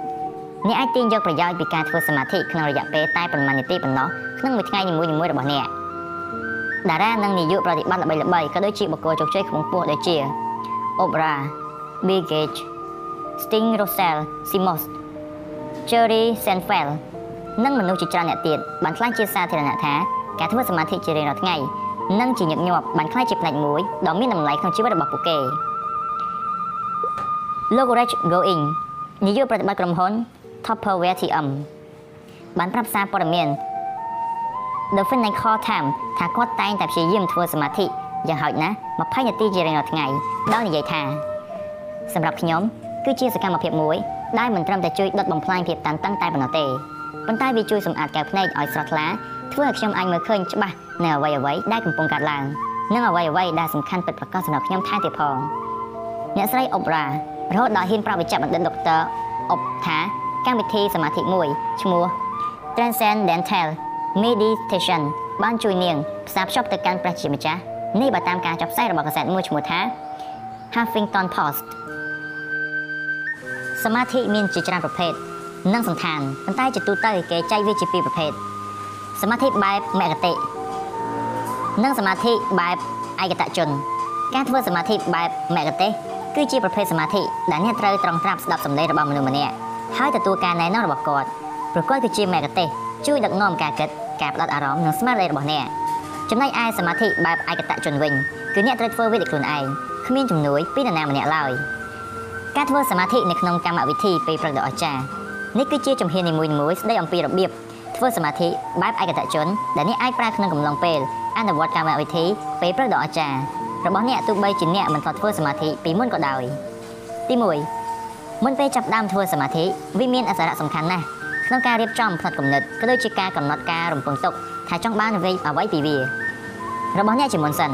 អ្នកអាចទាញយកប្រយោជន៍ពីការធ្វើសមាធិក្នុងរយៈពេលតែប៉ុន្មាននាទីប៉ុណ្ណោះក្នុងមួយថ្ងៃនីមួយៗរបស់អ្នកតារានិងនាយកប្រតិបត្តិល្បីៗក៏ដូចជាបុគ្គលជោគជ័យខ្ពង់ខ្ពស់ដូចជា Oprah, Bill Gates, Sting Russell, Simos, Jerry Seinfeld និងមនុស្សជាច្រើនអ្នកទៀតបានខ្លាចជាសាធារណៈថាការធ្វើសមាធិជារៀងរាល់ថ្ងៃ និងជាញឹកញាប់បានខ្លាចជាផ្នែកមួយដ៏មានតម្លៃក្នុងជីវិតរបស់ពួកគេលោក Rich Going នាយកប្រតិបត្តិក្រុមហ៊ុន Tupperware TM បានប្រាប់សារព័ត៌មាន The Financial Times ថាគាត់តែងតែព្យាយាមធ្វើសមាធិយ៉ាងហោចណាស់20នាទីជារៀងរាល់ថ្ងៃដោយនិយាយថាសម្រាប់ខ្ញុំគឺជាសកម្មភាពមួយដែលមិនត្រឹមតែជួយដុតបំផ្លាញភាពតានតឹងតែប៉ុណ្ណោះទេប៉ុន្តែវាជួយសម្អាតកែវភ្នែកឲ្យស្រស់ថ្លាធ្វើឲ្យខ្ញុំអាចមើលឃើញច្បាស់ នៅអ្វីអ្វីដែលកំពុងកើតឡើងនិងអ្វីអ្វីដែលសំខាន់ពិតប្រាកដសម្រាប់ខ្ញុំថែទៀតផងអ្នកស្រីអុបរ៉ារហូតដល់ហ៊ានប្រាប់វិជ្ជបណ្ឌិតដុកទ័រអុបថាកម្មវិធីសមាធិមួយឈ្មោះ Transcendental Meditation បានជួយនាងផ្សារភ្ជាប់ទៅកាន់ព្រះជាម្ចាស់នេះបើតាមការចាប់ផ្សាយរបស់កាសែតមួយឈ្មោះថា Huffington Post សមាធិមានជាច្រើនប្រភេទនិងសន្តានប៉ុន្តែជាទូទៅគេចែកវាជាពីរប្រភេទសមាធិបែបមគ្គតិ និងសមាធិបែបឯកតជន ការធ្វើសមាធិបែបមគ្គទេសគឺជាប្រភេទសមាធិដែលអ្នកត្រូវត្រង់ត្រាប់ស្ដាប់សម្លេងរបស់មនុស្សម្នាក់ហើយទទួលការណែនាំរបស់គាត់ប្រកបគឺជាមគ្គទេសជួយដឹកនាំការគិតការផ្ដោតអារម្មណ៍និងស្មារតីរបស់អ្នកចំណែកឯសមាធិបែបឯកតជនវិញគឺអ្នកត្រូវធ្វើវាដោយខ្លួនឯងគ្មានជំនួយពីនរណាម្នាក់ឡើយការធ្វើសមាធិនៅក្នុងកម្មវិធីពេលព្រឹកដ៏អស្ចារ្យនេះគឺជាជំហាននីមួយៗស្ដីអំពីរបៀបធ្វើសមាធិបែបឯកតជនដែលអ្នកអាចប្រើក្នុងកំឡុងពេល អនុវត្តកម្មវិធីពេលព្រឹកដ៏អស្ចារ្យរបស់អ្នកទោះបីជាអ្នកមិនធ្លាប់ធ្វើសមាធិពីមុនក៏ដោយទី1មុនពេលចាប់ផ្ដើមធ្វើសមាធិវាមានអសរៈសំខាន់ណាស់ក្នុងការរៀបចំផ្នត់គំនិតក៏ដូចជាការកំណត់ការរំពឹងទុកថាចង់បានអ្វីអ្វីពីវារបស់អ្នកជាមុនសិន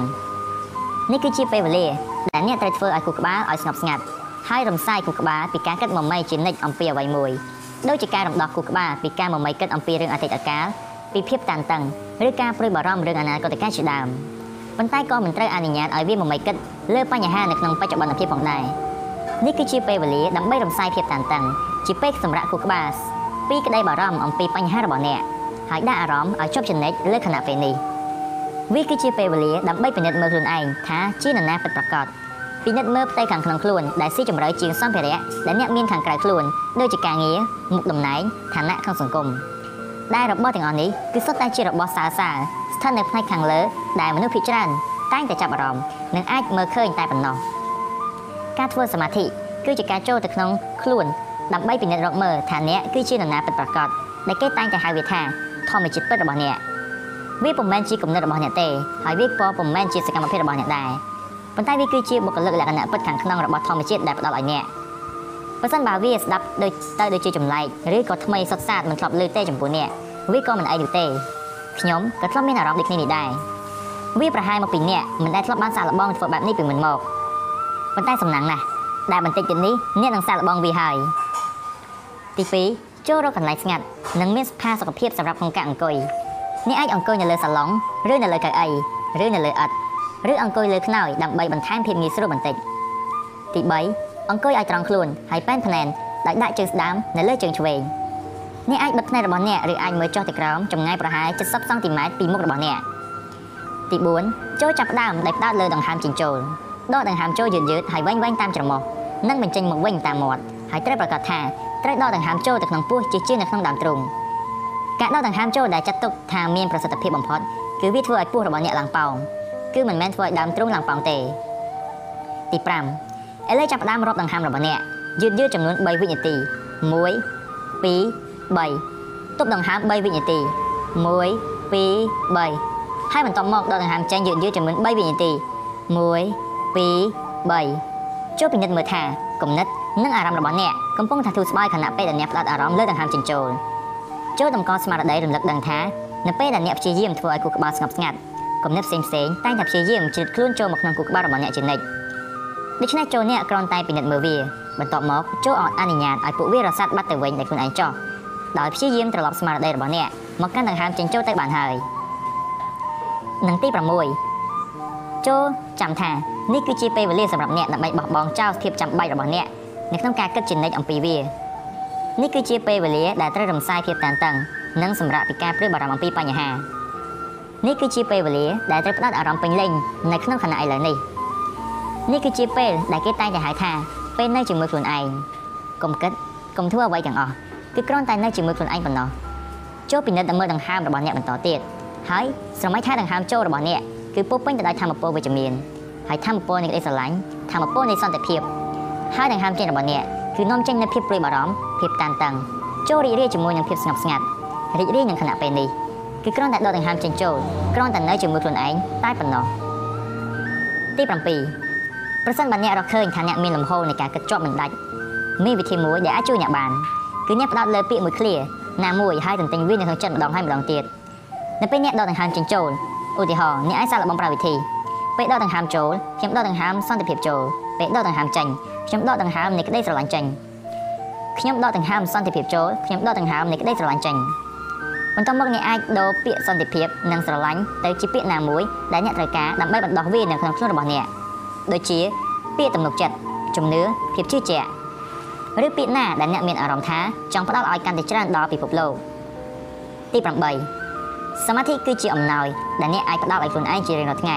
នេះគឺជាពេលវេលាដែលអ្នកត្រូវធ្វើឲ្យគូក្បាលឲ្យស្ងប់ស្ងាត់ហើយរំសាយគូក្បាលពីការគិតមមីជានិច្ចអំពីអ្វីមួយដូចជាការរំដោះគូក្បាលពីការមមីគិតអំពីរឿងអតីតកាល ពីភាពតានតឹងឬការព្រួយបារម្ភរឿងអនាគតកាលជាដើមប៉ុន្តែក៏មិនត្រូវអនុញ្ញាតឲ្យវាមមីគិតលើបញ្ហានៅក្នុងបច្ចុប្បន្នភាពផងដែរនេះគឺជាពេលវេលាដើម្បីរំសាយភាពតានតឹងជាពេលសម្រាប់គូក្បាលពីក្តីបារម្ភអំពីបញ្ហារបស់អ្នកហើយដាក់អារម្មណ៍ឲ្យជាប់ចំណិចលើខណៈពេលនេះវាគឺជាពេលវេលាដើម្បីពិនិត្យមើលខ្លួនឯងថាជានរណាពិតប្រាកដពិនិត្យមើលផ្ទៃខាងក្នុងខ្លួនដែលស៊ីជម្រៅជាងសម្ភារៈដែលអ្នកមានខាងក្រៅខ្លួនដូចជាការងារមុខតំណែងឋានៈក្នុងសង្គម ដែលរបស់ទាំងអស់នេះគឺសុទ្ធតែជារបស់សើសើស្ថិតនៅផ្នែកខាងលើ ដែលមនុស្សភាគច្រើនតែងតែចាប់អារម្មណ៍និងអាចមើលឃើញតែប៉ុណ្ណោះការធ្វើសមាធិគឺជាការចូលទៅក្នុងខ្លួនដើម្បីពិនិត្យរកមើលថាអ្នកគឺជានរណាពិតប្រាកដដែលគេតែងតែហៅវាថាធម្មជាតិពិតរបស់អ្នកវាពុំមែនជាគំនិតរបស់អ្នកទេហើយវាក៏ពុំមែនជាសកម្មភាពរបស់អ្នកដែរប៉ុន្តែវាគឺជាបុគ្គលិកលក្ខណៈពិតខាងក្នុងរបស់ធម្មជាតិដែលផ្ដល់ឲ្យអ្នក បើសិនបើវាស្ដាប់ដូចទៅដូចជាចម្លែកឬក៏ថ្មីសុទ្ធសាធមិនធ្លាប់ឮទេចំពោះអ្នកវាក៏មិនអីនោះទេខ្ញុំក៏ធ្លាប់មានអារម្មណ៍ដូចគ្នានេះដែរវាប្រហែលមកពីអ្នកមិនដែលធ្លាប់បានសាកល្បងធ្វើបែបនេះពីមុនមកប៉ុន្តែសំណាងណាស់ដែលបន្តិចទៀតនេះអ្នកនឹងសាកល្បងវាហើយទី2ចូលរកកន្លែងស្ងាត់និងមានផាសុខភាពសម្រាប់ក្នុងការអង្គុយអ្នកអាចអង្គុយនៅលើសាឡុងឬនៅលើកៅអីឬនៅលើឥដ្ឋឬអង្គុយលើខ្នើយដើម្បីបន្ថែមភាពងាយស្រួលបន្តិចទី3 អង្គុយឲ្យត្រង់ខ្លួនហើយប៉ែនភ្នែនដោយដាក់ជើងស្ដាំនៅលើជើងឆ្វេងអ្នកអាចបិទភ្នែករបស់អ្នកឬអាចមើលចុះទៅក្រោមចម្ងាយប្រហែល70សង់ទីម៉ែត្រពីមុខរបស់អ្នកទី4ចូលចាប់ផ្ដើមដោយផ្ដោតលើដង្ហើមចិញ្ចូលដកដង្ហើមចូលយឺតយឺតហើយវែងវែងតាមច្រមុះនិងបញ្ចេញមកវិញតាមមាត់ហើយត្រូវប្រកាសថាត្រូវដកដង្ហើមចូលទៅក្នុងពោះជាជាងនៅក្នុងដើមទ្រូងការដកដង្ហើមចូលដែលចាត់ទុកថាមានប្រសិទ្ធភាពបំផុតគឺវាធ្វើឲ្យពោះរបស់អ្នកឡើងប៉ោងគឺមិនមែនធ្វើឲ្យដើមទ្រូងឡើងប៉ោងទេទី5 ឥឡូវចាប់ផ្ដើមរាប់ដង្ហើមរបស់អ្នកយឺតយឺតចំនួន3វិនាទី1 2 3ទប់ដង្ហើម3វិនាទី1 2 3ហើយបន្ទាប់មកដកដង្ហើមចេញយឺតយឺតចំនួន3វិនាទី1 2 3ចូលពិនិត្យមើលថាគំនិតនិងអារម្មណ៍របស់អ្នកកំពុងថាធូរស្បើយខណៈពេលដែលអ្នកផ្ដោតអារម្មណ៍លើដង្ហើមចិញ្ចូលចូលតម្កល់ស្មារតីរំលឹកដឹងថានៅពេលដែលអ្នកព្យាយាមធ្វើឲ្យគូក្បាលស្ងប់ស្ងាត់គំនិតផ្សេងផ្សេងតែងតែព្យាយាមជ្រៀតខ្លួនចូលមកក្នុងគូក្បាលរបស់អ្នកជានិច្ច ដូច្នេះចូលអ្នកគ្រាន់តែពិនិត្យមើលវាបន្ទាប់មកចូលអត់អនុញ្ញាតឲ្យពួកវារសាត់បាត់ទៅវិញដោយខ្លួនឯងចោះដោយព្យាយាមត្រឡប់ស្មារតីរបស់អ្នកមកកាន់ដង្ហើមចេញចូលទៅបានហើយនិងទី6ចូលចាំថានេះគឺជាពេលវេលាសម្រាប់អ្នកដើម្បីបោះបង់ចោលភាពចាំបាច់របស់អ្នកនៅក្នុងការគិតជានិច្ចអំពីវានេះគឺជាពេលវេលាដែលត្រូវរំសាយភាពតានតឹងនិងសម្រាប់ពីការព្រួយបារម្ភអំពីបញ្ហានេះគឺជាពេលវេលាដែលត្រូវផ្ដោតអារម្មណ៍ពេញលេញនៅក្នុងខណៈឥឡូវនេះ នេះគឺជាពេលដែលគេតែងតែហៅថាពេលនៅជាមួយខ្លួនឯងកុំគិតកុំធ្វើអ្វីទាំងអស់គឺគ្រាន់តែនៅជាមួយខ្លួនឯងប៉ុណ្ណោះចូលពិនិត្យមើលដង្ហើមរបស់អ្នកបន្តទៀតហើយស្រមៃថាដង្ហើមចូលរបស់អ្នកគឺពោពេញទៅដោយធម៌ពលវិជ្ជមានហើយធម៌ពលនៃក្តីស្រឡាញ់ធម៌ពលនៃសន្តិភាពហើយដង្ហើមចេញរបស់អ្នកគឺនាំចេញនូវភាពព្រួយបារម្ភភាពតានតឹងចូលរីករាយជាមួយនឹងភាពស្ងប់ស្ងាត់រីករាយនឹងខណៈពេលនេះគឺគ្រាន់តែដកដង្ហើមចេញចូលគ្រាន់តែនៅជាមួយខ្លួនឯងតែប៉ុណ្ណោះទី7 ប្រសិនបើអ្នករកឃើញថាអ្នកមានលំហនៃការគិតជាប់មិនដាច់មានវិធីមួយដែលអាចជួយអ្នកបានគឺអ្នកផ្ដោតលើពាក្យមួយឃ្លាណាមួយហើយទន្ទិញវានៅក្នុងចិត្តម្ដងហើយម្ដងទៀតនៅពេលអ្នកដកដង្ហើមចេញចូលឧទាហរណ៍អ្នកអាចសាកល្បងប្រើវិធីពេលដកដង្ហើមចូលខ្ញុំដកដង្ហើមសន្តិភាពចូលពេលដកដង្ហើមចេញខ្ញុំដកដង្ហើមនៃក្តីស្រឡាញ់ចេញខ្ញុំដកដង្ហើមសន្តិភាពចូលខ្ញុំដកដង្ហើមនៃក្តីស្រឡាញ់ចេញបន្ទាប់មកអ្នកអាចដូរពាក្យសន្តិភាពនិងស្រឡាញ់ទៅជាពាក្យណាមួយដែលអ្នកត្រូវការដើម្បីបណ្ដោះវានៅក្នុងខ្លួនរបស់អ្នក ដូចជា ពាក្យទំនុកចិត្តជំនឿភាពជឿជាក់ឬពាក្យណាដែលអ្នកមានអារម្មណ៍ថាចង់ផ្ដល់ឲ្យកាន់តែច្រើនដល់ពិភពលោកទី8សមាធិគឺជាអំណោយដែលអ្នកអាចផ្ដល់ឲ្យខ្លួនឯងជារៀងរាល់ថ្ងៃ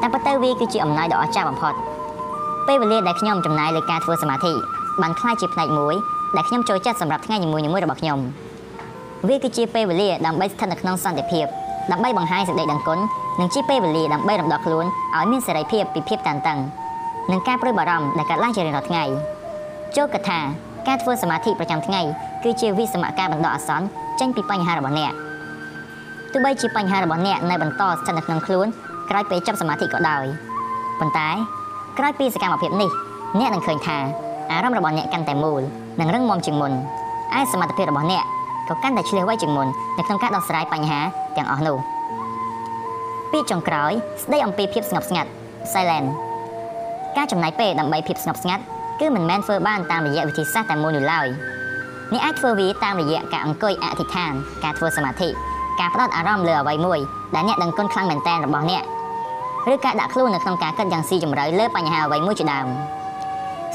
តែប៉ុន្តែវាគឺជាអំណោយដ៏អស្ចារ្យបំផុតពេលវេលាដែលខ្ញុំចំណាយលើការធ្វើសមាធិបានក្លាយជាផ្នែកមួយដែលខ្ញុំចូលចិត្តសម្រាប់ថ្ងៃនីមួយៗរបស់ខ្ញុំវាគឺជាពេលវេលាដើម្បីស្ថិតនៅក្នុងសន្តិភាពដើម្បីបង្ហាញសេចក្តីដឹងគុណ និងជាពេលវេលាដើម្បីរំដោះខ្លួនឲ្យមានសេរីភាពពីភាពតានតឹងនិងការព្រួយបារម្ភដែលកើតឡើងជារៀងរាល់ថ្ងៃចូលកថាការធ្វើសមាធិប្រចាំថ្ងៃគឺជាវិសមការបណ្ដោះអាសន្នចេញពីបញ្ហារបស់អ្នកទោះបីជាបញ្ហារបស់អ្នកនៅបន្តស្ថិតនៅក្នុងខ្លួនក្រោយពេលចប់សមាធិក៏ដោយប៉ុន្តែក្រោយពីសកម្មភាពនេះអ្នកនឹងឃើញថាអារម្មណ៍របស់អ្នកកាន់តែមូលនិងរឹងមាំជាងមុនឯសមត្ថភាពរបស់អ្នកក៏កាន់តែឆ្លៀសវៃជាងមុននៅក្នុងការដោះស្រាយបញ្ហាទាំងអស់នោះ ពីចុងក្រោយស្ដីអំពីភាពស្ងប់ស្ងាត់ silent ការចំណាយពេលដើម្បីភាពស្ងប់ស្ងាត់គឺមិនមែនធ្វើបានតាមរយៈវិធីសាស្ត្រតែមួយនោះឡើយអ្នកអាចធ្វើវាតាមរយៈការអង្គុយអធិដ្ឋាន ការធ្វើសមាធិការផ្ដោតអារម្មណ៍លើអ្វីមួយដែលអ្នកដឹងគុណខ្លាំងមែនទែនរបស់អ្នកឬការដាក់ខ្លួននៅក្នុងការគិតយ៉ាងស៊ីជម្រៅលើបញ្ហាអ្វីមួយជាដើម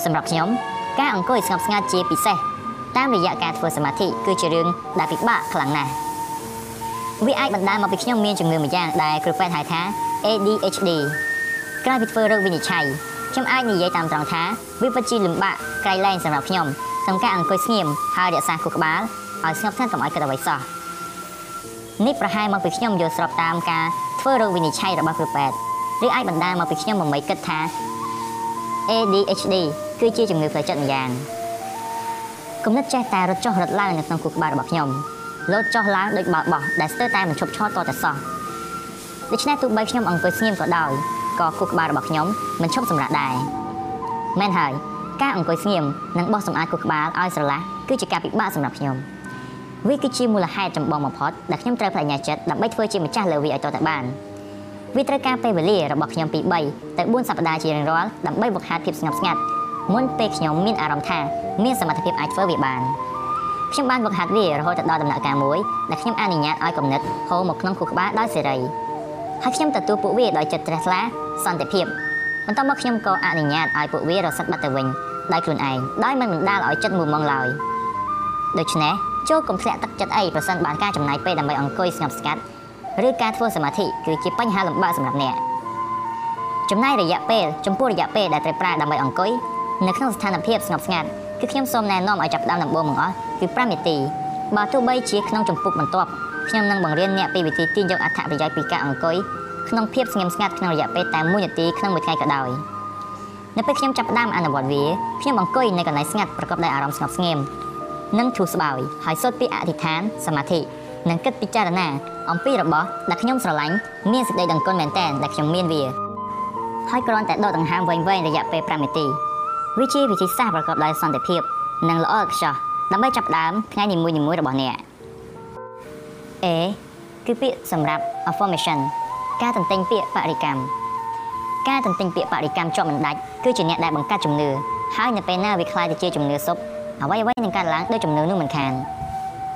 សម្រាប់ខ្ញុំការអង្គុយស្ងប់ស្ងាត់ជាពិសេសតាមរយៈការធ្វើសមាធិគឺជារឿងដែលពិបាកខ្លាំងណាស់ វាអាចបណ្ដាលមកពីខ្ញុំមានជំងឺមួយយ៉ាងដែលគ្រូពេទ្យហៅថា ADHD ក្រោយពីធ្វើរោគវិនិច្ឆ័យខ្ញុំអាចនិយាយតាមត្រង់ថាវាពិតជាលំបាកក្រៃលែងសម្រាប់ខ្ញុំក្នុងការអង្គុយស្ងៀមហើយរក្សាខួរក្បាលឲ្យស្ងប់ស្ងាត់កុំឲ្យគិតអ្វីសោះនេះប្រហែលមកពីខ្ញុំយល់ស្របតាមការធ្វើរោគវិនិច្ឆ័យរបស់គ្រូពេទ្យឬអាចបណ្ដាលមកពីខ្ញុំមមីគិតថា ADHD គឺជាជំងឺផ្លូវចិត្តម្យ៉ាងគំនិតចេះតែរត់ចុះរត់ឡើងនៅក្នុងខួរក្បាលរបស់ខ្ញុំ លោតចុះឡើងដូចបាល់បោះដែលស្ទើរតែមិនឈប់ឈរតតែសោះដូច្នេះទោះបីខ្ញុំអង្គុយស្ងៀមក៏ដោយក៏ខួរក្បាលរបស់ខ្ញុំមិនឈប់សម្រាកដែរមែនហើយការអង្គុយស្ងៀមនិងបោះសម្អាតខួរក្បាលឲ្យស្រឡះគឺជាការពិបាកសម្រាប់ខ្ញុំវាគឺជាមូលហេតុចម្បងបំផុតដែលខ្ញុំត្រូវបញ្ញាចិត្តដើម្បីធ្វើជាម្ចាស់លើវាឲ្យតទៅបានវាត្រូវការពេលវេលារបស់ខ្ញុំពី3ទៅ4សប្តាហ៍ជារៀងរាល់ដើម្បីបង្ហាត់ភាពស្ងប់ស្ងាត់មុនពេលខ្ញុំមានអារម្មណ៍ថាមានសមត្ថភាពអាចធ្វើវាបាន ខ្ញុំបានវឹកហាត់វារហូតដល់ដំណាក់កាលមួយដែលខ្ញុំអនុញ្ញាតឲ្យគំនិតហូរមកក្នុងខួរក្បាលដោយសេរីហើយខ្ញុំទទួលពួកវាដោយចិត្តជ្រះថ្លាសន្តិភាពបន្ទាប់មកខ្ញុំក៏អនុញ្ញាតឲ្យពួកវារសិតបាត់ទៅវិញដោយខ្លួនឯងដោយមិនបណ្ដាលឲ្យចិត្តមូមងឡើយដូច្នេះចូលកុំធ្លាក់ទឹកចិត្តអីប្រសិនបានការចំណាយពេលដើម្បីអង្គុយស្ងប់ស្ងាត់ឬការធ្វើសមាធិគឺជាបញ្ហាលំបាកសម្រាប់អ្នកចំណាយរយៈពេលចំពោះរយៈពេលដែលត្រូវប្រើដើម្បីអង្គុយនៅក្នុងស្ថានភាពស្ងប់ស្ងាត់ គឺខ្ញុំសូមណែនាំឲ្យចាប់ផ្ដើមដំបូងបង្អស់គឺ5នាទីបើទោះបីជាក្នុងចម្ពោះបន្ទាប់ខ្ញុំនឹងបង្រៀនអ្នកពីវិធីទាញយកអត្ថប្រយោជន៍ពីការអង្គុយក្នុងភាពស្ងៀមស្ងាត់ក្នុងរយៈពេលតែ1នាទីក្នុងមួយថ្ងៃក៏ដោយនៅពេលខ្ញុំចាប់ផ្ដើមអនុវត្តវាខ្ញុំអង្គុយនៅកន្លែងស្ងាត់ប្រកបដោយអារម្មណ៍ស្ងប់ស្ងៀមនិងធូរស្បើយហើយសូត្រពីអធិដ្ឋានសមាធិនិងគិតពិចារណាអំពីរបស់ដែលខ្ញុំស្រឡាញ់មានសេចក្តីដឹងគុណមែនទែនដែលខ្ញុំមានវាហើយគ្រាន់តែដកដង្ហើមវែងៗរយៈពេល5នាទី វាជាវិធីសាស្ត្រប្រកបដោយសន្តិភាពនិងល្អឥតខ្ចោះដើម្បីចាប់ផ្ដើមថ្ងៃនីមួយៗរបស់អ្នក A គឺពាក្យសម្រាប់ affirmation ការទន្ទិញពាក្យបរិកម្មការទន្ទិញពាក្យបរិកម្មជាប់មិនដាច់គឺជាអ្នកដែលបង្កើតជំនឿហើយនៅពេលណាវាคล้ายទៅជាជំនឿសុបអ្វីអ្វីនឹងកើតឡើងដោយជំនឿនោះមិនខាន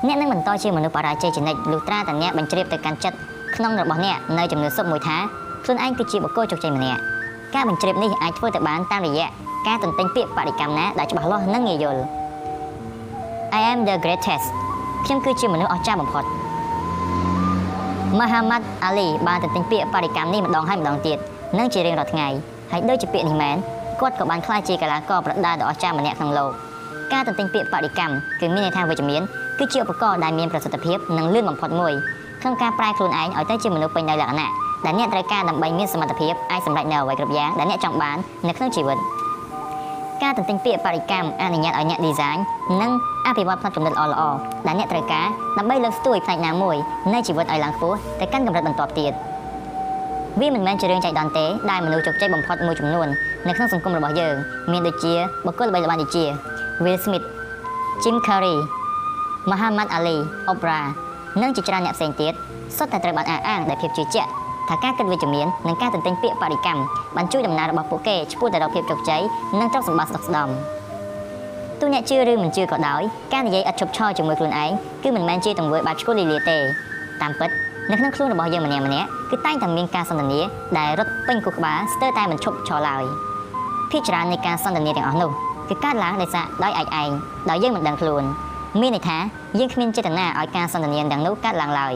អ្នកនឹងបន្តជាមនុស្សបរាជ័យជានិច្ចលុះត្រាតែអ្នកបញ្ជ្រាបទៅកាន់ចិត្តក្នុងរបស់អ្នកនៅជំនឿសុបមួយថាខ្លួនឯងគឺជាបុគ្គលជោគជ័យម្នាក់ ការបញ្ជ្រាបនេះអាចធ្វើទៅបានតាមរយៈការទន្ទិញពាក្យបរិកម្មណាដែលច្បាស់លាស់និងងាយយល់ I am the greatest ខ្ញុំគឺជាមនុស្សអស្ចារ្យបំផុត Muhammad Ali បានទន្ទិញពាក្យបរិកម្មនេះម្ដងហើយម្ដងទៀតនិងជារៀងរាល់ថ្ងៃហើយដូចជាពាក្យនេះមែនគាត់ក៏បានក្លាយជាកីឡាករប្រដាល់ដ៏អស្ចារ្យម្នាក់ក្នុងលោកការទន្ទិញពាក្យបរិកម្មគឺមានន័យថាវិជ្ជមានគឺជាឧបករណ៍ដែលមានប្រសិទ្ធភាពនិងលឿនបំផុតមួយក្នុងការប្រែខ្លួនឯងឲ្យទៅជាមនុស្សពេញដោយលក្ខណៈ ដែលអ្នកត្រូវការដើម្បីមានសមត្ថភាពអាចសម្រេចនូវអ្វីគ្រប់យ៉ាងដែលអ្នកចង់បាននៅក្នុងជីវិត។ការទន្ទិញពាក្យបរិកម្មអនុញ្ញាតឲ្យអ្នក design និងអភិវឌ្ឍផ្នត់គំនិតល្អៗដែលអ្នកត្រូវការដើម្បីលើកស្ទួយផ្នែកណាមួយនៃជីវិតឲ្យឡើងខ្ពស់ទៅកាន់កម្រិតបន្ទាប់ទៀតវាមិនមែនជារឿងចៃដន្យទេដែលមនុស្សជោគជ័យបំផុតមួយចំនួននៅក្នុងសង្គមរបស់យើងមានដូចជាបុគ្គលល្បីល្បាញដូចជា Will Smith, Jim Carrey, Muhammad Ali, Oprah និងជាច្រើនអ្នកផ្សេងទៀតសុទ្ធតែត្រូវបានអះអាងដោយភាពជឿជាក់ ថាការគិតវិជ្ជមាននិងការទន្ទិញពាក្យបរិកម្មបានជួយដំណើររបស់ពួកគេឆ្ពោះទៅរកភាពជោគជ័យនិងទ្រព្យសម្បត្តិស្ដុកស្ដម្ភទោះអ្នកជឿឬមិនជឿក៏ដោយការនិយាយឥតឈប់ឈរជាមួយខ្លួនឯងគឺមិនមែនជាទង្វើបែបឆ្កួតលីលាទេតាមពិតនៅក្នុងខ្លួនរបស់យើងម្នាក់ម្នាក់គឺតែងតែមានការសន្ទនាដែលរត់ពេញគូក្បាលស្ទើរតែមិនឈប់ឈរឡើយភាគច្រើននៃការសន្ទនាទាំងអស់នោះគឺកើតឡើងដោយសារដោយឯកឯងដោយយើងមិនដឹងខ្លួនមានន័យថាយើងគ្មានចេតនាឲ្យការសន្ទនាទាំងនោះកើតឡើងឡើយ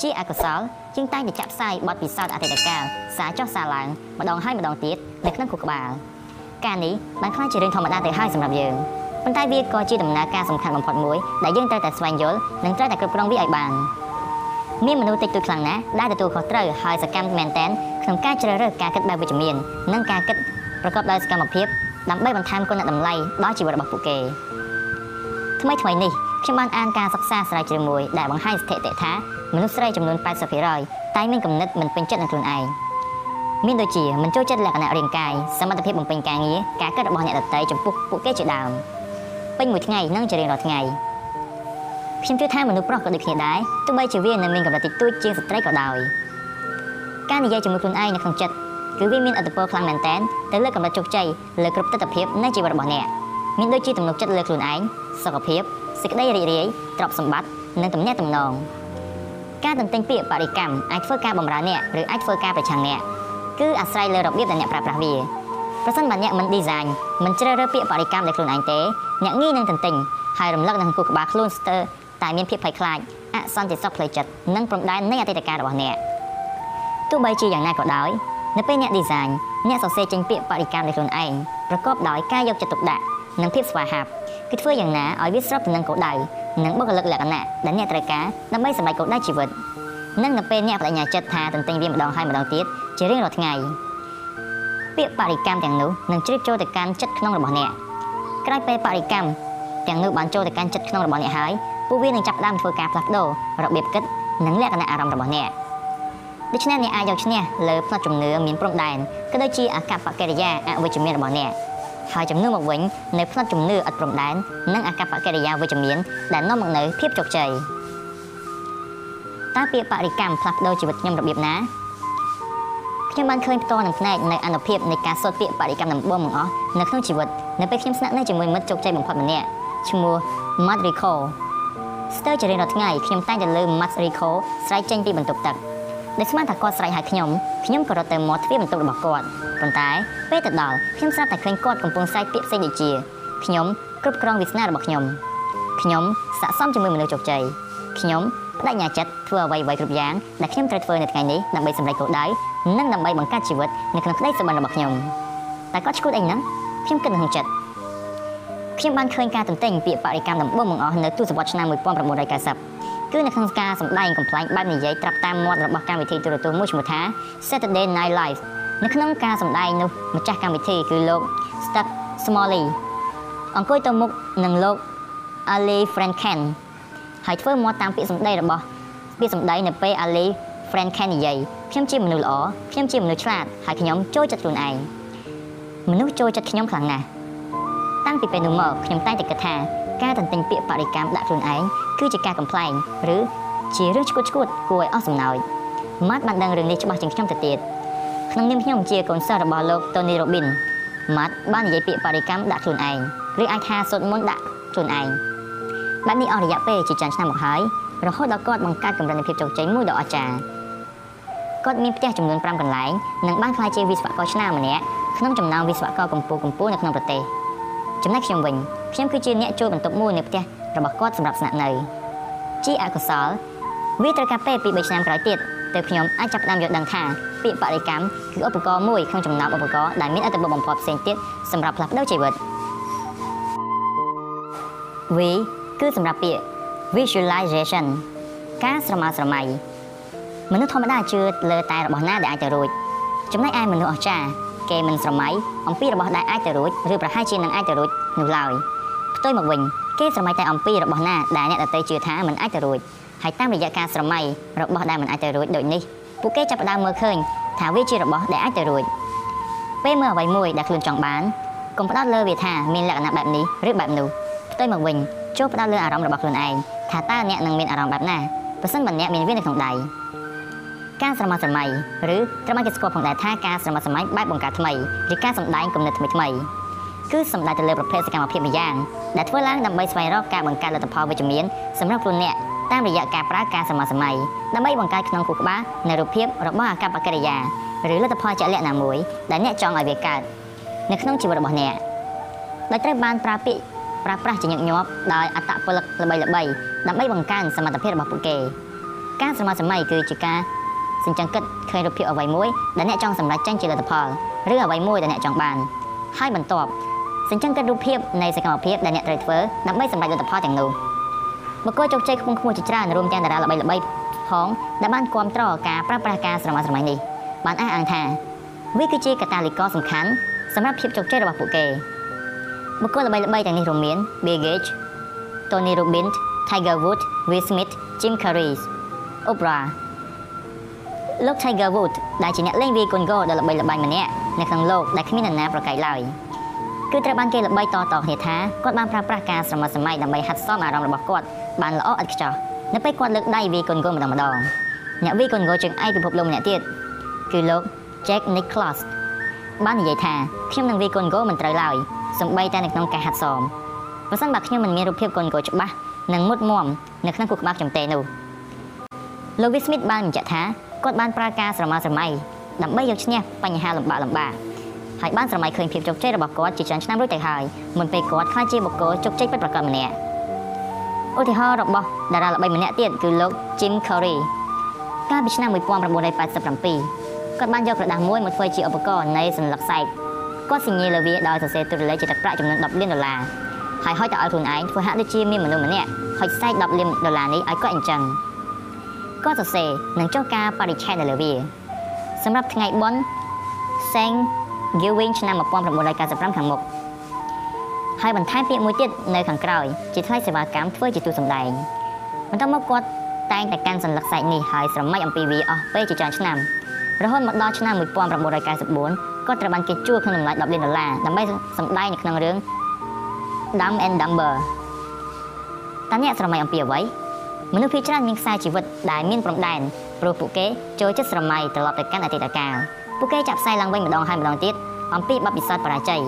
ជាអកុសល ជាងតែងតែចាក់ផ្សាយបទពិសោធន៍អតីតកាលសារចុះសារឡើងម្ដងហើយម្ដងទៀតនៅក្នុងខួរក្បាលការនេះបានខ្លាចជារឿងធម្មតាទៅហើយសម្រាប់យើងប៉ុន្តែវាក៏ជាដំណើរការសំខាន់បំផុតមួយដែលយើងត្រូវតែស្វែងយល់និងត្រូវតែគ្រប់គ្រងវាឲ្យបានមានមនុស្សតិចតួចខ្លាំងណាស់ដែលទទួលខុសត្រូវហើយសកម្មមែនទែនក្នុងការជ្រើសរើសការគិតបែបវិជ្ជមាននិងការគិតប្រកបដោយសកម្មភាពដើម្បីបន្ថែមគុណតម្លៃដល់ជីវិតរបស់ពួកគេថ្មីថ្មីនេះខ្ញុំបានអានការសិក្សាស្រាវជ្រាវមួយដែលបង្ហាញស្ថិតិថា មនុស្សស្រីចំនួន80%តែមានគំនិតមិនពេញចិត្តនឹងខ្លួនឯងមានដូចជាមិនចូលចិត្តលក្ខណៈរាងកាយសមត្ថភាពបំពេញការងារការគិតរបស់អ្នកដទៃចំពោះពួកគេជាដើមពេញមួយថ្ងៃនិងជារៀងរាល់ថ្ងៃខ្ញុំជឿថាមនុស្សប្រុសក៏ដូចគ្នាដែរទោះបីជាវានៅមានកម្រិតតិចតួចជាងស្ត្រីក៏ដោយការនិយាយជាមួយខ្លួនឯងនៅក្នុងចិត្តគឺវាមានឥទ្ធិពលខ្លាំងមែនទែនទៅលើកម្រិតជោគជ័យលើគ្រប់ទិដ្ឋភាពនៃជីវិតរបស់អ្នកមានដូចជាទំនុកចិត្តលើខ្លួនឯងសុខភាពសេចក្តីរីករាយទ្រព្យសម្បត្តិនិងទំនាក់ទំនង ការទន្ទឹងពាក្យបរិកម្មអាចធ្វើការបម្រើអ្នកឬអាចធ្វើការប្រឆាំងអ្នកគឺអាស្រ័យលើរបៀបដែលអ្នកប្រើប្រាស់វាប្រសិនបើអ្នកមិន design មិនជ្រើសរើសពាក្យបរិកម្មដោយខ្លួនឯងទេអ្នកងាយនឹងទន្ទឹងហើយរំលឹកនឹងគូក្បាលខ្លួនស្ទើរតែមានភាពភ័យខ្លាចអសន្តិសុខផ្លូវចិត្តនិងព្រំដែននៃអតីតកាលរបស់អ្នកទោះបីជាយ៉ាងណាក៏ដោយនៅពេលអ្នក design អ្នកសរសេរចេញពាក្យបរិកម្មដោយខ្លួនឯងប្រកបដោយការយកចិត្តទុកដាក់និងភាពស្វាហាប់ គឺធ្វើយ៉ាងណាឲ្យវាស្របទៅនឹងគោលដៅនិងបុគ្គលិកលក្ខណៈដែលអ្នកត្រូវការដើម្បីសម្រេចគោលដៅជីវិតនិងនៅពេលអ្នកបដិញ្ញាចិត្តថាទន្ទិញវាម្ដងហើយម្ដងទៀតជារៀងរាល់ថ្ងៃពាក្យបរិកម្មទាំងនោះនឹងជ្រាបចូលទៅកាន់ចិត្តក្នុងរបស់អ្នកក្រោយពេលបរិកម្មទាំងនោះបានចូលទៅកាន់ចិត្តក្នុងរបស់អ្នកហើយពួកវានឹងចាប់ផ្ដើមធ្វើការផ្លាស់ប្ដូររបៀបគិតនិងលក្ខណៈអារម្មណ៍របស់អ្នកដូច្នេះអ្នកអាចយកឈ្នះលើផ្នត់ជំនឿមានព្រំដែនក៏ដូចជាអកប្បកិរិយាអវិជ្ជមានរបស់អ្នក ហើយចំនួនមកវិញនៅផ្នត់ជំនឿឥតព្រំដែននិងអកប្បកិរិយាវិជ្ជមានដែលនាំមកនូវភាពជោគជ័យតើពាក្យបរិកម្មផ្លាស់ប្ដូរជីវិតខ្ញុំរបៀបណាខ្ញុំបានឃើញផ្ទាល់នឹងផ្នែកនៃអនុភាពនៃការសូត្រពាក្យបរិកម្មដំបូងបង្អស់នៅក្នុងជីវិតនៅពេលខ្ញុំស្នាក់នៅជាមួយមិត្តជោគជ័យបំផុតម្នាក់ឈ្មោះ Matt Rico ស្ទើរជារៀងរាល់ថ្ងៃខ្ញុំតែងតែលើ Matt Rico ស្រែកចេញពីបន្ទប់ទឹក ដែលស្មានថាគាត់ស្រែកហៅខ្ញុំខ្ញុំក៏រត់ទៅមាត់ទ្វារបន្ទប់របស់គាត់ប៉ុន្តែពេលទៅដល់ខ្ញុំស្រាប់តែឃើញគាត់កំពុងស្រែកពាក្យផ្សេងដូចជាខ្ញុំគ្រប់គ្រងវាសនារបស់ខ្ញុំខ្ញុំស័ក្តិសមជាមួយមនុស្សជោគជ័យខ្ញុំបដិញ្ញាចិត្តធ្វើអ្វីៗគ្រប់យ៉ាងដែលខ្ញុំត្រូវធ្វើនៅថ្ងៃនេះដើម្បីសម្រេចគោលដៅនិងដើម្បីបង្កើតជីវិតនៅក្នុងក្តីសុបិនរបស់ខ្ញុំតែគាត់ឈួតអីហ្នឹងខ្ញុំគិតនៅក្នុងចិត្តខ្ញុំបានឃើញការទន្ទិញពាក្យបរិកម្មដំបូងបង្អស់នៅទសវត្សរ៍ឆ្នាំ1990 គឺនៅក្នុងការសម្ដែងកំ pl ែងបែបនិយាយត្រាប់តាមមាត់របស់កម្មវិធីទូរទស្សន៍មួយឈ្មោះថា Saturday Night Live នៅក្នុងការសម្ដែងនោះម្ចាស់កម្មវិធីគឺលោក Stuck Smalley អង្គុយទៅមុខនឹងលោក Ali Franken ហើយធ្វើមាត់តាមពាក្យសម្ដីរបស់ពាក្យសម្ដីនៅពេល Ali Franken និយាយខ្ញុំជាមនុស្សល្អខ្ញុំជាមនុស្សឆ្លាតហើយខ្ញុំចូលចិត្តខ្លួនឯងមនុស្សចូលចិត្តខ្ញុំខ្លាំងណាស់តាំងពីពេលនោះមកខ្ញុំតែងតែគិតថា ការទន្ទិញពាក្យបរិកម្មដាក់ខ្លួនឯងគឺជាការកំ pl ែងឬជារឿងឈួតឈួតគួរឲ្យអស់សំណោចម៉ាត់បានដឹងរឿងនេះច្បាស់ជាងខ្ញុំទៅទៀតក្នុងនាមខ្ញុំជាកូនសិស្សរបស់លោក Tony Robbins ម៉ាត់បាននិយាយពាក្យបរិកម្មដាក់ខ្លួនឯងឬអាចថាសូត្រមន្តដាក់ខ្លួនឯងបែបនេះអស់រយៈពេលជាច្រើនឆ្នាំមកហើយរហូតដល់គាត់បង្កើតកម្រិតនៃភាពជោគជ័យមួយដ៏អស្ចារ្យគាត់មានផ្ទះចំនួន5កន្លែងនិងបានក្លាយជាវិស្វករឆ្នើមម្នាក់ក្នុងចំណោមវិស្វករកម្ពុជាកម្ពុជានៅក្នុងប្រទេសចំណែកខ្ញុំវិញ ខ្ញុំគឺជាអ្នកជួលបន្ទប់មួយនៅផ្ទះរបស់គាត់សម្រាប់ស្នាក់នៅជាអកុសលវាត្រូវការពេលពី3ឆ្នាំក្រោយទៀតទើបខ្ញុំអាចចាប់ផ្ដើមយល់ដឹងថាពាក្យបរិកម្មគឺឧបករណ៍មួយក្នុងចំណោមឧបករណ៍ដែលមានអត្ថប្រយោជន៍បំផុតផ្សេងទៀតសម្រាប់ផ្លាស់ប្ដូរជីវិត V គឺសម្រាប់ពាក្យ visualization ការស្រមើស្រមៃមនុស្សធម្មតាជឿលើតែរបស់ណាដែលអាចទៅរួចចំណែកឯមនុស្សអស្ចារ្យគេមិនស្រមៃអំពីរបស់ដែលអាចទៅរួចឬប្រហែលជានឹងអាចទៅរួចនោះឡើយ ផ្ទុយមកវិញគេស្រមៃតែអំពីរបស់ណាដែលអ្នកដទៃជឿថាមិនអាចទៅរួចហើយតាមរយៈការស្រមៃរបស់ដែលមិនអាចទៅរួចដូចនេះពួកគេចាប់ផ្ដើមមើលឃើញថាវាជារបស់ដែលអាចទៅរួចពេលមើលអ្វីមួយដែលខ្លួនចង់បានកុំផ្ដោតលើវាថាមានលក្ខណៈបែបនេះឬបែបនោះផ្ទុយមកវិញចូលផ្ដោតលើអារម្មណ៍របស់ខ្លួនឯងថាតើអ្នកនឹងមានអារម្មណ៍បែបណាប្រសិនបើអ្នកមានវានៅក្នុងដៃការស្រមោលស្រមៃឬត្រូវបានគេស្គាល់ផងដែរថាការស្រមោលស្រមៃបែបបង្កើតថ្មីឬការសម្ដែងគំនិតថ្មីថ្មី គឺសំដៅទៅលើប្រភេទសកម្មភាពមួយយ៉ាងដែលធ្វើឡើងដើម្បីស្វែងរកការបង្កើតលទ្ធផលវិជ្ជមានសម្រាប់ខ្លួនអ្នកតាមរយៈការប្រើការស្រមោលស្រមៃដើម្បីបង្កើតក្នុងខួរក្បាលនៅរូបភាពរបស់អាកប្បកិរិយាឬលទ្ធផលជាក់លាក់ណាមួយដែលអ្នកចង់ឲ្យវាកើតនៅក្នុងជីវិតរបស់អ្នកដោយត្រូវបានប្រើពាក្យប្រើប្រាស់ជាញឹកញាប់ដោយអត្តពលិកល្បីៗដើម្បីបង្កើនសមត្ថភាពរបស់ពួកគេការស្រមោលស្រមៃគឺជាការសញ្ចឹងគិតឃើញរូបភាពអ្វីមួយដែលអ្នកចង់សម្រេចចេញជាលទ្ធផលឬអ្វីមួយដែលអ្នកចង់បានហើយបន្ទាប់ សញ្ជឹងគិតរូបភាពនៃសកម្មភាពដែលអ្នកត្រូវធ្វើដើម្បីសម្រេចលទ្ធផលទាំងនោះបុគ្គលជោគជ័យខ្ពង់ខ្ពស់ជាច្រើនរួមទាំងតារាល្បីៗផងដែលបានគ្រប់គ្រងការប្រើប្រាស់ការស្រមៃស្រមៃនេះបានអះអាងថាវាគឺជាកត្តាលីករសំខាន់សម្រាប់ភាពជោគជ័យរបស់ពួកគេបុគ្គលល្បីៗទាំងនេះរួមមាន Bill Gates Tony Robbins Tiger Woods Will Smith Jim Carrey Oprah លោក Tiger Woods ដែលជាអ្នកលេងវាយកូនហ្គោដ៏ល្បីល្បាញម្នាក់នៅក្នុងលោកដែលគ្មាននរណាប្រកែកឡើយ។ គឺត្រូវបានគេល្បីតៗគ្នាថាគាត់បានប្រើប្រាស់ការស្រមោលស្រមៃដើម្បីហាត់សមអារម្មណ៍របស់គាត់បានល្អឥតខ្ចោះនៅពេលគាត់លើកដៃវាយកូនហ្គោម្ដងម្ដងអ្នកវាយកូនហ្គោជើងឯកពិភពលោកម្នាក់ទៀតគឺលោក Jack Nicklaus បាននិយាយថាខ្ញុំនឹងវាយកូនហ្គោមិនត្រូវឡើយសម្បីតែនៅក្នុងការហាត់សមប្រសិនបើខ្ញុំមិនមានរូបភាពកូនហ្គោច្បាស់និងមុតមមនៅក្នុងខួរក្បាលខ្ញុំទេនោះលោក Will Smith បានបញ្ជាក់ថាគាត់បានប្រើការស្រមោលស្រមៃដើម្បីយកឈ្នះបញ្ហាលំបាកលំបាក ហើយបានស្រមៃឃើញភាពជោគជ័យរបស់គាត់ជាច្រើនឆ្នាំរួចទៅហើយមុនពេលគាត់ក្លាយជាបុគ្គលជោគជ័យពិតប្រាកដម្នាក់ឧទាហរណ៍របស់តារាល្បីម្នាក់ទៀតគឺលោក Jim Carrey កាលពីឆ្នាំ1987គាត់បានយកក្រដាសមួយមកធ្វើជាឧបករណ៍នៃសញ្ញាសែកគាត់សញ្ញាលើវាដោយសរសេរទូរលេខជាទឹកប្រាក់ចំនួន10លានដុល្លារហើយហុចទៅឲ្យខ្លួនឯងធ្វើហាក់ដូចជាមានមនុស្សម្នាក់ហុចសែក10លានដុល្លារនេះឲ្យគាត់អញ្ចឹងគាត់សរសេរនិងចុះការបរិច្ឆេទនៅលើវាសម្រាប់ថ្ងៃបុណ្យ Saint Giving ឆ្នាំ1995ខាងមុខហើយបន្ថែមពាក្យមួយទៀតនៅខាងក្រោយជាថ្លៃសេវាកម្មធ្វើជាទូសម្ដែងបន្ទាប់មកគាត់តែងតែកាន់សញ្ញាសែកនេះហើយស្រមៃអំពីវាអស់ពេលជាច្រើនឆ្នាំរហូតមកដល់ឆ្នាំ1994គាត់ត្រូវបានគេជួលក្នុងតម្លៃ10លានដុល្លារដើម្បីសម្ដែងនៅក្នុងរឿង Dumb and Dumber តើអ្នកស្រមៃអំពីអ្វីមនុស្សភាគច្រើនមានខ្សែជីវិតដែលមានព្រំដែនព្រោះពួកគេចូលចិត្តស្រមៃត្រឡប់ទៅកាន់អតីតកាល ពួកគេចាប់ផ្សាយឡើងវិញម្ដងហើយម្ដងទៀតអំពីបទពិសោធន៍បរាជ័យ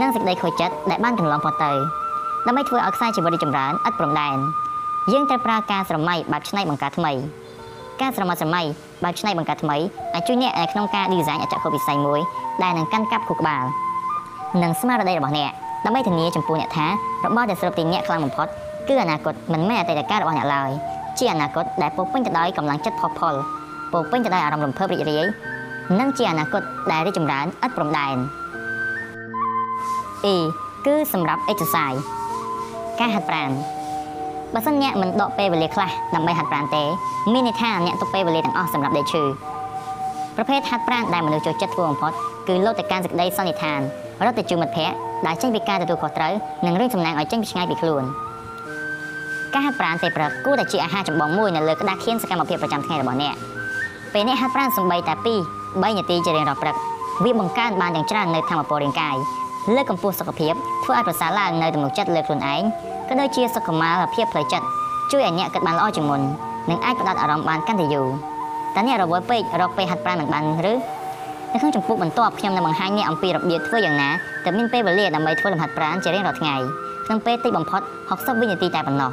និងសេចក្តីខូចចិត្តដែលបានកន្លងផុតទៅដើម្បីធ្វើឲ្យខ្សែជីវិតរីចម្រើនឥតព្រំដែនយើងត្រូវប្រើការស្រមៃបែបច្នៃបង្កើតថ្មីការស្រមៃស្រមៃបែបច្នៃបង្កើតថ្មីអាចជួយអ្នកនៅក្នុងការ design អចក្ខុវិស័យមួយដែលនឹងកាន់កាប់ខួរក្បាលនិងស្មារតីរបស់អ្នកដើម្បីធានាចំពោះអ្នកថារបស់ដែលស្រូបទីអ្នកខ្លាំងបំផុតគឺអនាគតមិនមែនអតីតកាលរបស់អ្នកឡើយជាអនាគតដែលពោពេញទៅដោយកម្លាំងចិត្តផុសផុលពោពេញទៅដោយអារម្មណ៍រំភើបរីករាយ និងជាអនាគតដែលរីកចម្រើនឥតព្រំដែន E គឺសម្រាប់ exercise ការហាត់ប្រាណបើសិនអ្នកមិនដកពេលវេលាខ្លះដើម្បីហាត់ប្រាណទេមានន័យថាអ្នកទុកពេលវេលាទាំងអស់សម្រាប់ដេកឈឺប្រភេទហាត់ប្រាណដែលមនុស្សចូលចិត្តធ្វើបំផុតគឺលោតទៅកាន់សេចក្តីសន្និដ្ឋានរត់ទៅជួបមិត្តភ័ក្តិដែលចេញពីការទទួលខុសត្រូវនិងរឿងសំណាងឲ្យចេញពីឆ្ងាយពីខ្លួនការហាត់ប្រាណពេលព្រឹកគួរតែជាអាហារចម្បងមួយនៅលើក្តារខៀនសកម្មភាពប្រចាំថ្ងៃរបស់អ្នកពេលអ្នកហាត់ប្រាណសម្បីតែ2 3នាទីជារៀងរាល់ព្រឹកវាបង្កើនបានយ៉ាងច្រើននៅធម៌ពលរាងកាយលើកកម្ពស់សុខភាពធ្វើឲ្យប្រសើរឡើងនៅទំនុកចិត្តលើខ្លួនឯងក៏ដូចជាសុខុមាលភាពផ្លូវចិត្តជួយឲ្យអ្នកគិតបានល្អជាងមុននិងអាចផ្ដោតអារម្មណ៍បានកាន់តែយូរតើអ្នករវល់ពេករកពេលហាត់ប្រាណមិនបានឬនៅក្នុងចម្ពោះបន្ទាប់ខ្ញុំនឹងបង្ហាញអ្នកអំពីរបៀបធ្វើយ៉ាងណាទើបមានពេលវេលាដើម្បីធ្វើលំហាត់ប្រាណជារៀងរាល់ថ្ងៃក្នុងពេលតិចបំផុត60វិនាទីតែប៉ុណ្ណោះ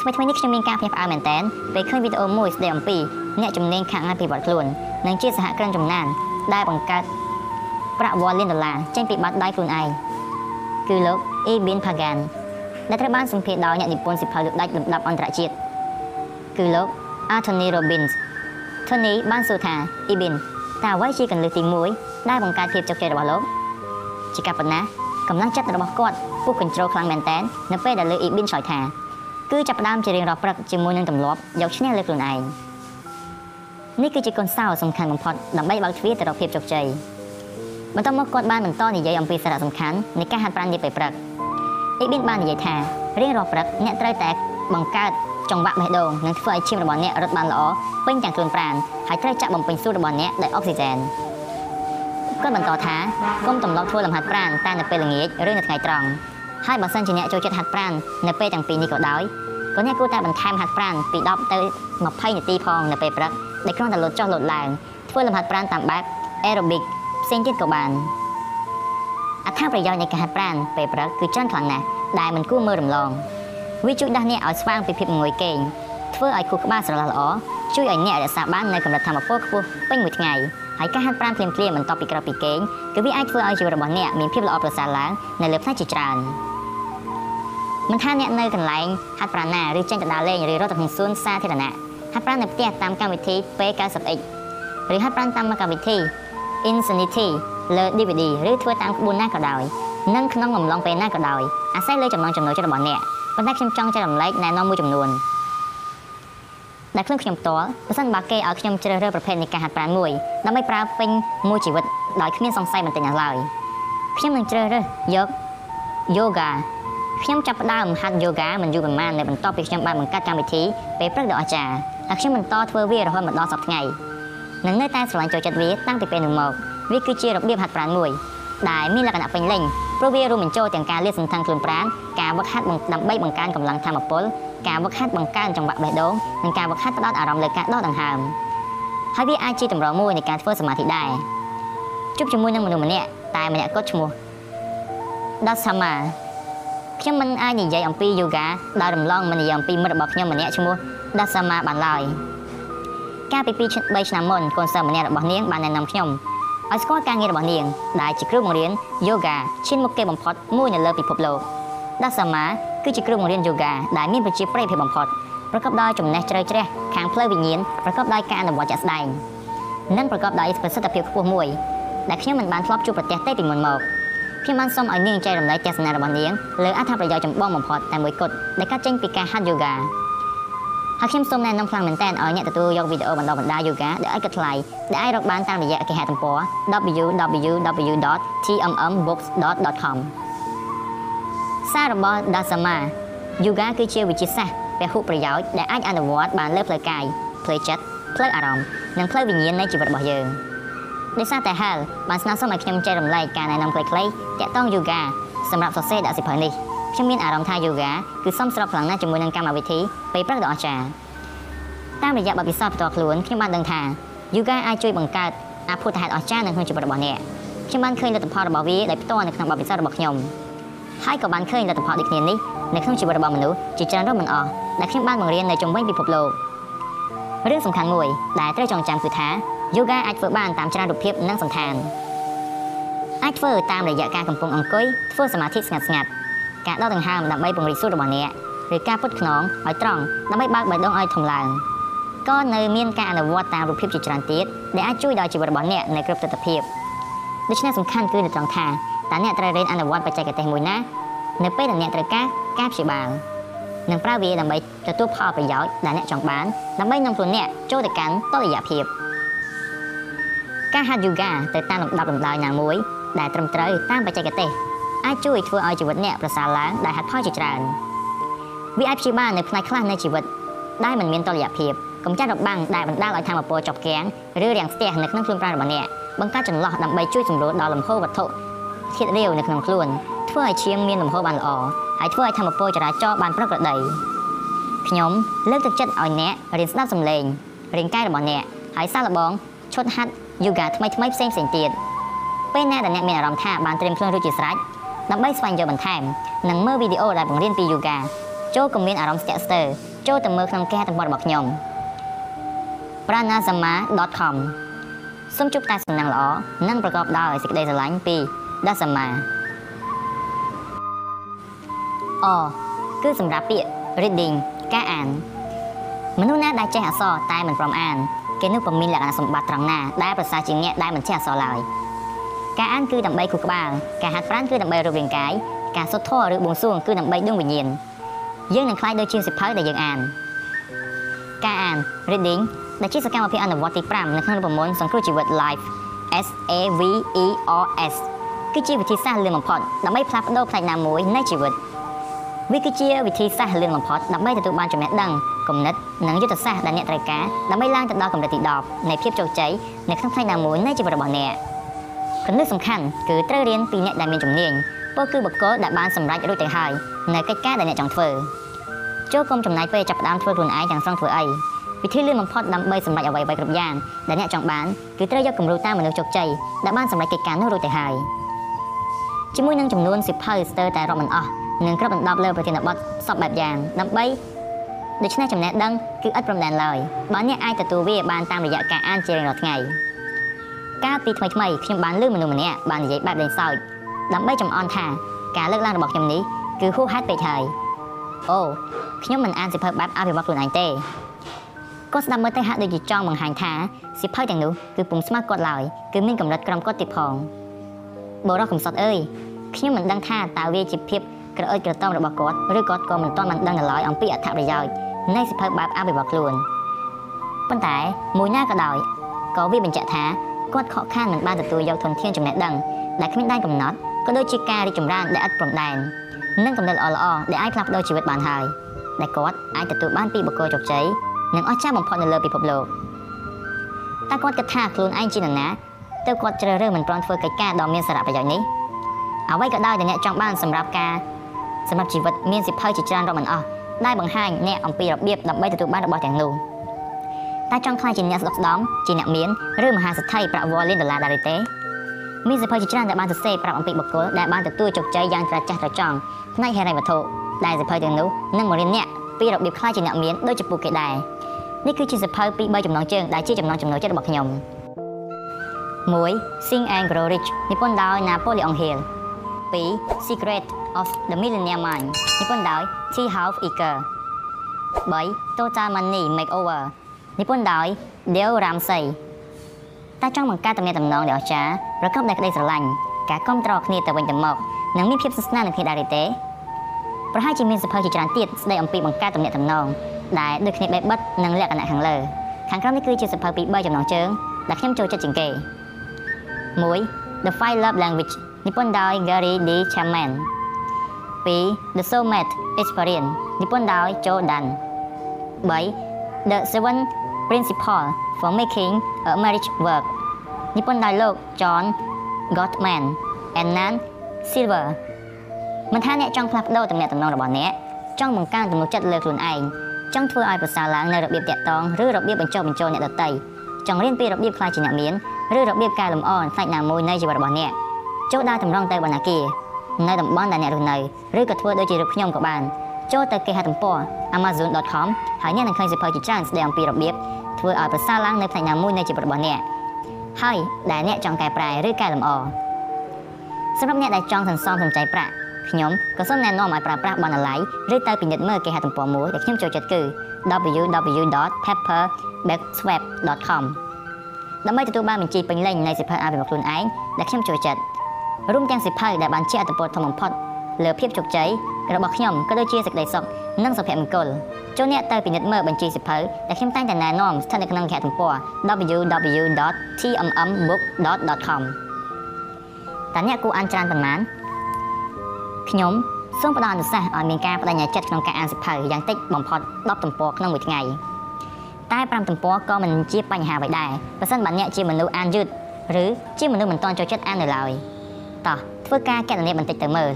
ថ្មីថ្មីនេះខ្ញុំមានការភ្ញាក់ផ្អើលមែនតើពេលឃើញវីដេអូមួយស្ដីអំពីអ្នកជំនាញខាងអភិវឌ្ឍខ្លួន និងជាសហគ្រិនចំណាន ដែលបង្កើតប្រាក់វ៉ាលានដុល្លារចេញពីបាត់ដៃខ្លួនឯងគឺលោក Ibn Pagan ដែលត្រូវបានសម្ភាសដោយអ្នកនិពន្ធសិភៅលើកដាច់លំដាប់អន្តរជាតិគឺលោក Anthony Robbins Tony បានសួរថា Ibn តើអ្វីជាកន្លឹះទី1ដែលបង្កើតភាពជោគជ័យរបស់លោកជាការប៉ុណ្ណាកម្លាំងចិត្តរបស់គាត់ពុះកញ្ជ្រោលខ្លាំងមែនទែននៅពេលដែលលើ Ibn ឆ្លើយថាគឺចាប់ផ្ដើមជារៀងរាល់ព្រឹកជាមួយនឹងទម្លាប់យកឈ្នះលើខ្លួនឯង នេះគឺជាកុនសោសំខាន់បំផុតដើម្បីបើកទ្វារទៅរកភាពជោគជ័យបន្ទាប់មកគាត់បានបន្តនិយាយអំពីសារៈសំខាន់នៃការហាត់ប្រាណនាពេលព្រឹកអ៊ីប៊ីនបាននិយាយថារៀងរាល់ព្រឹកអ្នកត្រូវតែបង្កើតចង្វាក់បេះដូងនិងធ្វើឲ្យឈាមរបស់អ្នករត់បានល្អពេញទាំងខ្លួនប្រាណហើយត្រូវចាក់បំពេញសួតរបស់អ្នកដោយអុកស៊ីហ្សែនគាត់បន្តថាគុំទម្លាប់ធ្វើលំហាត់ប្រាណតែនៅពេលល្ងាចឬនៅថ្ងៃត្រង់ហើយបើសិនជាអ្នកចូលចិត្តហាត់ប្រាណនៅពេលទាំងពីរនេះក៏ដោយក៏អ្នកគួរតែបន្ថែមហាត់ប្រាណពី10ទៅ20នាទីផងនៅពេលព្រឹក ដែលគ្រាន់តែលោតចុះលោតឡើងធ្វើលំហាត់ប្រាណតាមបែប aerobic ផ្សេងទៀតក៏បានអត្ថប្រយោជន៍នៃការហាត់ប្រាណពេលព្រឹកគឺច្រើនខ្លាំងណាស់ដែលមិនគួរមើលរំលងវាជួយដាស់អ្នកឲ្យស្វាងពីភាពងុយគេងធ្វើឲ្យខួរក្បាលស្រឡះល្អជួយឲ្យអ្នករក្សាបាននូវកម្រិតធម៌ពលខ្ពស់ពេញមួយថ្ងៃហើយការហាត់ប្រាណភ្លាមៗបន្ទាប់ពីក្រោកពីគេងគឺវាអាចធ្វើឲ្យជីវិតរបស់អ្នកមានភាពល្អប្រសើរឡើងនៅលើផ្នែកជាច្រើនមិនថាអ្នកនៅកន្លែងហាត់ប្រាណណាឬចេញទៅដើរលេងឬរត់ទៅក្នុងសួនសាធារណៈ ហហាត់ប្រាណនៅផ្ទះតាមកម្មវិធី P90X ឬហាត់ប្រាណតាមកម្មវិធី Insanity លើ DVD ឬធ្វើតាមក្បួនណាក៏ដោយនិងក្នុងអំឡុងពេលណាក៏ដោយអាស្រ័យលើចំណង់ចំណូលចិត្តរបស់អ្នកប៉ុន្តែខ្ញុំចង់ចែករំលែកណែនាំមួយចំនួនដែលខ្លួនខ្ញុំផ្ទាល់បើសិនបើគេឲ្យខ្ញុំជ្រើសរើសប្រភេទនៃការហាត់ប្រាណមួយដើម្បីប្រើពេញមួយជីវិតដោយគ្មានសង្ស័យបន្តិចឡើយខ្ញុំនឹងជ្រើសរើសយក yoga ខ្ញុំចាប់ផ្ដើមហាត់ yoga មិនយូរប៉ុន្មាននៅបន្ទាប់ពីខ្ញុំបានបង្កើតកម្មវិធីពេលព្រឹកដ៏អស្ចារ្យ ហើយខ្ញុំបន្តធ្វើវារហូតមកដល់សប្តាហ៍ថ្ងៃនិងនៅតែស្រឡាញ់ចូលចិត្តវាតាំងពីពេលនោះមកវាគឺជារបៀបហាត់ប្រាណមួយដែលមានលក្ខណៈពេញលេញព្រោះវារួមបញ្ចូលទាំងការលាតសន្ធឹងខ្លួនប្រាណការវឹកហាត់ដើម្បីបង្កើនកម្លាំងធម៌ពលការវឹកហាត់បង្កើនចង្វាក់បេះដូងនិងការវឹកហាត់ផ្ដោតអារម្មណ៍លើការដកដង្ហើមហើយវាអាចជាតម្រងមួយនៃការធ្វើសមាធិដែរជួបជាមួយនឹងមនុស្សម្នាក់តែម្នាក់គាត់ឈ្មោះ Dasama ខ្ញុំមិនអាចនិយាយអំពី yoga ដោយរំលងមិននិយាយអំពីមិត្តរបស់ខ្ញុំម្នាក់ឈ្មោះ Dasama បានឡើយកាលពី2 3ឆ្នាំមុនកូនសិស្សម្នាក់របស់នាងបានណែនាំខ្ញុំឲ្យស្គាល់ការងាររបស់នាងដែលជាគ្រូបង្រៀន yoga ឈានមុខគេបំផុតមួយនៅលើពិភពលោក Dasama គឺជាគ្រូបង្រៀន yoga ដែលមានប្រជាប្រិយភាពបំផុតប្រកបដោយចំណេះជ្រៅជ្រះខាងផ្លូវវិញ្ញាណប្រកបដោយការអនុវត្តជាក់ស្ដែងនិងប្រកបដោយប្រសិទ្ធភាពខ្ពស់មួយដែលខ្ញុំមិនបានធ្លាប់ជួបប្រទះទេពីមុនមក ខ្ញុំបានសូមឲ្យនាងចែករំលែកទស្សនៈរបស់នាងលើអត្ថប្រយោជន៍ចម្បងបំផុតតែមួយគត់ដែលកាត់ចេញពីការហាត់ yoga ហើយខ្ញុំសូមណែនាំខ្លាំងមែនទែនឲ្យអ្នកទទួលយកវីដេអូបណ្ដុះបណ្ដាល yoga ដែលឥតគិតថ្លៃដែលអាចរកបានតាមរយៈគេហទំព័រ www.tmmbooks.com សាររបស់ Dasama Yoga គឺជាវិជាសាស្ត្រពហុប្រយោជន៍ដែលអាចអនុវត្តបានលើផ្លូវកាយផ្លូវចិត្តផ្លូវអារម្មណ៍និងផ្លូវវិញ្ញាណនៃជីវិតរបស់យើង ដោយសារតែហាលបានស្នើសុំឲ្យខ្ញុំចែករំលែកការណែនាំខ្លីៗទាក់ទង Yoga សម្រាប់សរសេរដាក់សិភៅនេះខ្ញុំមានអារម្មណ៍ថា Yoga គឺសមស្របខ្លាំងណាស់ជាមួយនឹងកម្មវិធីពេលព្រឹកដ៏អស្ចារ្យតាមរយៈបទពិសោធន៍ផ្ទាល់ខ្លួនខ្ញុំបានដឹងថា Yoga អាចជួយបង្កើតអភូតហេតុអស្ចារ្យនៅក្នុងជីវិតរបស់អ្នកខ្ញុំបានឃើញលទ្ធផលរបស់វាដោយផ្ទាល់នៅក្នុងបទពិសោធន៍របស់ខ្ញុំហើយក៏បានឃើញលទ្ធផលដូចគ្នានេះនៅក្នុងជីវិតរបស់មនុស្សជាច្រើនរាប់មិនអស់ដែលខ្ញុំបានបង្រៀននៅជុំវិញពិភពលោករឿងសំខាន់មួយដែលត្រូវចងចាំគឺថា Yoga អាចធ្វើបានតាមច្រើនរូបភាពនិងសន្តានអាចធ្វើតាមរយៈការកំពុងអង្គុយធ្វើសមាធិស្ងាត់ស្ងាត់ការដកដង្ហើមដើម្បីពង្រីកសួតរបស់អ្នកឬការពុតខ្នងឲ្យត្រង់ដើម្បីបើកបេះដូងឲ្យធំឡើងក៏នៅមានការអនុវត្តតាមរូបភាពជាច្រើនទៀតដែលអាចជួយដល់ជីវិតរបស់អ្នកនៅគ្រប់ទិដ្ឋភាពដូច្នេះសំខាន់គឺនៅត្រង់ថាតើអ្នកត្រូវរៀនអនុវត្តបច្ចេកទេសមួយណានៅពេលដែលអ្នកត្រូវការការព្យាបាលនិងប្រើវាដើម្បីទទួលផលប្រយោជន៍ដែលអ្នកចង់បានដើម្បីនាំខ្លួនអ្នកចូលទៅកាន់តុល្យភាព ការហាត់ yoga ទៅតាមលំដាប់លំដោយណាមួយដែលត្រឹមត្រូវតាមបច្ចេកទេសអាចជួយធ្វើឲ្យជីវិតអ្នកប្រសើរឡើងដោយហេតុផលជាច្រើនវាអាចព្យាបាលនៅផ្នែកខ្លះនៃជីវិតដែលមិនមានតុល្យភាពកម្ចាត់របាំងដែលបណ្ដាលឲ្យធម៌ពលចប់គាំងឬរាំងស្ទះនៅក្នុងខ្លួនប្រាណរបស់អ្នកបង្កើតចន្លោះដើម្បីជួយសម្រួលដល់លំហូរវត្ថុធាតុរាវនៅក្នុងខ្លួនធ្វើឲ្យឈាមមានលំហូរបានល្អហើយធ្វើឲ្យធម៌ពលចរាចរណ៍បានប្រក្រតីខ្ញុំលើកទឹកចិត្តឲ្យអ្នករៀនស្ដាប់សំឡេងរាងកាយរបស់អ្នកហើយសាកល្បងឈុតហាត់ យូហ្គាថ្មីថ្មីផ្សេងផ្សេងទៀតពេលណាដែលអ្នកមានអារម្មណ៍ថាបានត្រៀមខ្លួនរួចជាស្រេចដើម្បីស្វែងយល់បន្ថែមនិងមើលវីដេអូដែលបង្រៀនពីយូហ្គាចូលកុំមានអារម្មណ៍ស្ទាក់ស្ទើរចូលទៅមើលក្នុងគេហទំព័ររបស់ខ្ញុំ pranasama.com សូមជួបតែសំណាងល្អនិងប្រកបដោយសេចក្តីស្រឡាញ់ពី Dasama អគឺសម្រាប់ពាក្យ reading ការអានមនុស្សណាដែលចេះអក្សរតែមិនព្រមអាន គេនោះពុំមានលក្ខណៈសម្បត្តិត្រង់ណាដែលប្រសើរជាងអ្នកដែលមិនចេះអក្សរឡើយការអានគឺដើម្បីខួរក្បាលការហាត់ប្រាណគឺដើម្បីរូបរាងកាយការសុទ្ធធម៌ឬបួងសួងគឺដើម្បីដួងវិញ្ញាណយើងនឹងខ្លាយដូចជាសិភៅដែលយើងអានការអាន reading ដែលជាសកម្មភាពអនុវត្តទី5នៅក្នុងប្រព័ន្ធសង្គ្រោះជីវិត Life S A V E R S គឺជាវិធីសាស្ត្រលឿនបំផុតដើម្បីផ្លាស់ប្ដូរផ្នែកណាមួយនៃជីវិតវាគឺជាវិធីសាស្ត្រលឿនបំផុតដើម្បីទទួលបានចំណេះដឹង គំនិតនិងយុទ្ធសាស្ត្រដែលអ្នកត្រូវការដើម្បីឡើងទៅដល់កម្រិតទី10នៃភាពជោគជ័យនៅក្នុងផ្នែកណាមួយនៃជីវិតរបស់អ្នកគន្លឹះសំខាន់គឺត្រូវរៀនពីអ្នកដែលមានជំនាញពោលគឺបុគ្គលដែលបានសម្រេចរួចទៅហើយនៅកិច្ចការដែលអ្នកចង់ធ្វើចូលគុំចំណាយពេលចាប់ផ្ដើមធ្វើខ្លួនឯងទាំងស្រុងធ្វើអីវិធីលឿនបំផុតដើម្បីសម្រេចអ្វីៗគ្រប់យ៉ាងដែលអ្នកចង់បានគឺត្រូវយកគំរូតាមមនុស្សជោគជ័យដែលបានសម្រេចកិច្ចការនោះរួចទៅហើយជាមួយនឹងចំនួនសិភៅស្ទើរតែរាប់មិនអស់និងគ្របដណ្ដប់លើប្រធានបទសពបែបយ៉ាងដើម្បី ដូច្នេះចំណេះដឹងគឺឥតព្រំដែនឡើយបើអ្នកអាចទទួលវាបានតាមរយៈការអានជារៀងរាល់ថ្ងៃកាលពីថ្មីថ្មីខ្ញុំបានលើមនុស្សម្នាក់បាននិយាយបែបលេងសើចដើម្បីចំអន់ថាការលើកឡើងរបស់ខ្ញុំនេះគឺហួសហេតុពេកហើយអូខ្ញុំមិនអានសិភៅបែបអភិវឌ្ឍខ្លួនឯងទេកគាត់ស្ដាប់មើលទៅហាក់ដូចជាចង់បង្ហាញថាសិភៅទាំងនោះគឺពុំស្មើគាត់ឡើយគឺមានកម្រិតក្រំគាត់ទៀតផងបរោះកំសត់អើយខ្ញុំមិនដឹងថាតើវាជាភាពក្រអើតក្រតំរបស់គាត់ឬគាត់ក៏មិនទាន់បានដឹងនៅឡើយអំពីអត្ថប្រយោជន៍ នៃសិភៅបែបអភិវឌ្ឍខ្លួនប៉ុន្តែមួយណាក៏ដោយក៏វាបញ្ជាក់ថាគាត់ខកខានមិនបានទទួលយកធនធានចំណេះដឹងដែលគ្មានដែនកំណត់ក៏ដូចជាការរីកចម្រើនដែលឥតព្រំដែននិងកំណត់ល្អៗដែលអាចផ្លាស់ប្ដូរជីវិតបានហើយដែលគាត់អាចទទួលបានពីបុគ្គលជោគជ័យនិងអស្ចារ្យបំផុតនៅលើពិភពលោកតើគាត់គិតថាខ្លួនឯងជានរណាទើបគាត់ជ្រើសរើសមិនព្រមធ្វើកិច្ចការដ៏មានសារៈប្រយោជន៍នេះអ្វីក៏ដោយដែលអ្នកចង់បានសម្រាប់ការសម្រាប់ជីវិតមានសិភៅជាច្រើនរាប់មិនអស់ ដែលបង្ហាញអ្នកអំពីរបៀបដើម្បីទទួលបានរបស់ទាំងនោះតើចង់ខ្លាចជាអ្នកស្ដុកស្ដំជាអ្នកមានឬមហាសេដ្ឋីប្រាក់វ៉លានដុល្លារដែរឬទេមានសិភៅជាច្រើនដែលបានសរសេរប្រាប់អំពីបុគ្គលដែលបានទទួលជោគជ័យយ៉ាងត្រចះត្រចង់ផ្នែកហិរញ្ញវត្ថុដែលសិភៅទាំងនោះនឹងបង្រៀនអ្នកពីរបៀបខ្លាចជាអ្នកមានដូចជាពួកគេដែរនេះគឺជាសិភៅពី3ចំណងជើងដែលជាចំណងចំណូលចិត្តរបស់ខ្ញុំ1 Sing and Grow Rich និពន្ធដោយ Napoleon Hill 2 Secret of the Millionaire Mind និពន្ធដោយ T. Half Eker 3 Total Money Makeover និពន្ធដោយ Dale Ramsey តើចង់បង្កើតទំនាក់ទំនងដ៏អស្ចារ្យប្រកបដោយក្តីស្រឡាញ់ការគ្រប់គ្រងគ្នាទៅវិញទៅមកនិងមានភាពស្និទ្ធស្នាលនឹងគ្នាដែរទេប្រហែលជាមានសភៅជាច្រើនទៀតស្ដីអំពីបង្កើតទំនាក់ទំនងដែលដូចគ្នាបែបបិទនិងលក្ខណៈខាងលើខាងក្រោមនេះគឺជាសភៅពី3ចំណងជើងដែលខ្ញុំចូលចិត្តជាងគេ1 The Five Love Language និពន្ធដោយ Gary D. Chapman 2 The Soulmate Experience និពន្ធដោយ Joe Dunn 3 The Seven Principles for Making a Marriage Work និពន្ធដោយលោក John Gottman and Nan Silver មិនថាអ្នកចង់ផ្លាស់ប្ដូរទំនាក់ទំនងរបស់អ្នកចង់បង្កើនទំនុកចិត្តលើខ្លួនឯងចង់ធ្វើឲ្យប្រសើរឡើងនៅរបៀបតាក់ទងឬរបៀបបញ្ចុះបញ្ចូលអ្នកដទៃចង់រៀនពីរបៀបខ្លាចជាអ្នកមានឬរបៀបកែលម្អផ្នែកណាមួយនៃជីវិតរបស់អ្នក ចូលដើរតម្រង់ទៅបណ្ណាគារនៅតំបន់ដែលអ្នករស់នៅឬក៏ធ្វើដូចជារូបខ្ញុំក៏បានចូលទៅគេហទំព័រ amazon.com ហើយអ្នកនឹងឃើញសៀវភៅជាច្រើនស្ដីអំពីរបៀបធ្វើឲ្យប្រសើរឡើងនៅផ្នែកណាមួយនៃជីវិតរបស់អ្នកហើយដែលអ្នកចង់កែប្រែឬកែលម្អសម្រាប់អ្នកដែលចង់សន្សំសំចៃប្រាក់ខ្ញុំក៏សូមណែនាំឲ្យប្រើប្រាស់បណ្ណាល័យឬទៅពិនិត្យមើលគេហទំព័រមួយដែលខ្ញុំចូលចិត្តគឺ www.pepperbackswap.com ដើម្បីទទួលបានបញ្ជីពេញលេញនៃសិភៅអភិវឌ្ឍខ្លួនឯងដែលខ្ញុំចូលចិត្ត រួមទាំងសិភៅដែលបានជាអត្ថប្រយោជន៍ធំបំផុតលើភាពជោគជ័យរបស់ខ្ញុំក៏ដូចជាសេចក្តីសុខនិងសុភមង្គលចូលអ្នកទៅពិនិត្យមើលបញ្ជីសិភៅដែលខ្ញុំតែងតែណែនាំស្ថិតនៅក្នុងគេហទំព័រ www.tmmbook.com តើអ្នកគួរអានច្រើនប៉ុន្មានខ្ញុំសូមផ្ដល់អនុសាសន៍ឲ្យមានការបដិញ្ញាចិត្តក្នុងការអានសិភៅយ៉ាងតិចបំផុត10ទំព័រក្នុងមួយថ្ងៃតែ5ទំព័រក៏មិនជាបញ្ហាអ្វីដែរប្រសិនបើអ្នកជាមនុស្សអានយឺតឬជាមនុស្សមិនទាន់ចូលចិត្តអាននៅឡើយ តោះធ្វើការកណនាបន្តិចទៅមើល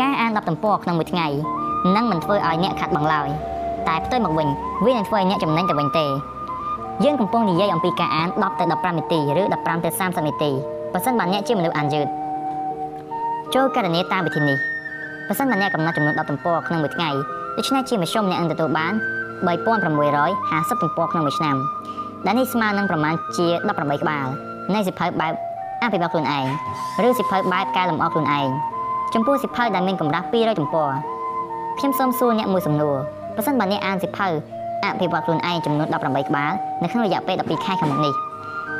ការអាន10ទំព័រក្នុងមួយថ្ងៃនឹងមិនធ្វើឲ្យអ្នកខាត់បងឡើយតែផ្ទុយមកវិញវានឹងធ្វើឲ្យអ្នកចំណេញទៅវិញទេយើងកំពុងនិយាយអំពីការអាន10ទៅ15នាទីឬ15ទៅ30នាទីបើសិនបើអ្នកជាមនុស្សអានយឺតចូលករណីតាមវិធីនេះបើសិនបើអ្នកកំណត់ចំនួន10ទំព័រក្នុងមួយថ្ងៃដូច្នេះជាមធ្យមអ្នកនឹងទទួលបាន3650ទំព័រក្នុងមួយឆ្នាំដែលនេះស្មើនឹងប្រមាណជា18ក្បាលនៃសិភៅបែប អភិវឌ្ឍខ្លួនឯងឬសិភៅបែបកែលម្អខ្លួនឯងចំពោះសិភៅដែលមានកម្រាស់200ទំព័រខ្ញុំសូមសួរអ្នកមួយសំណួរប្រសិនបើអ្នកអានសិភៅអភិវឌ្ឍខ្លួនឯងចំនួន18ក្បាលនៅក្នុងរយៈពេល12ខែខាងមុខនេះ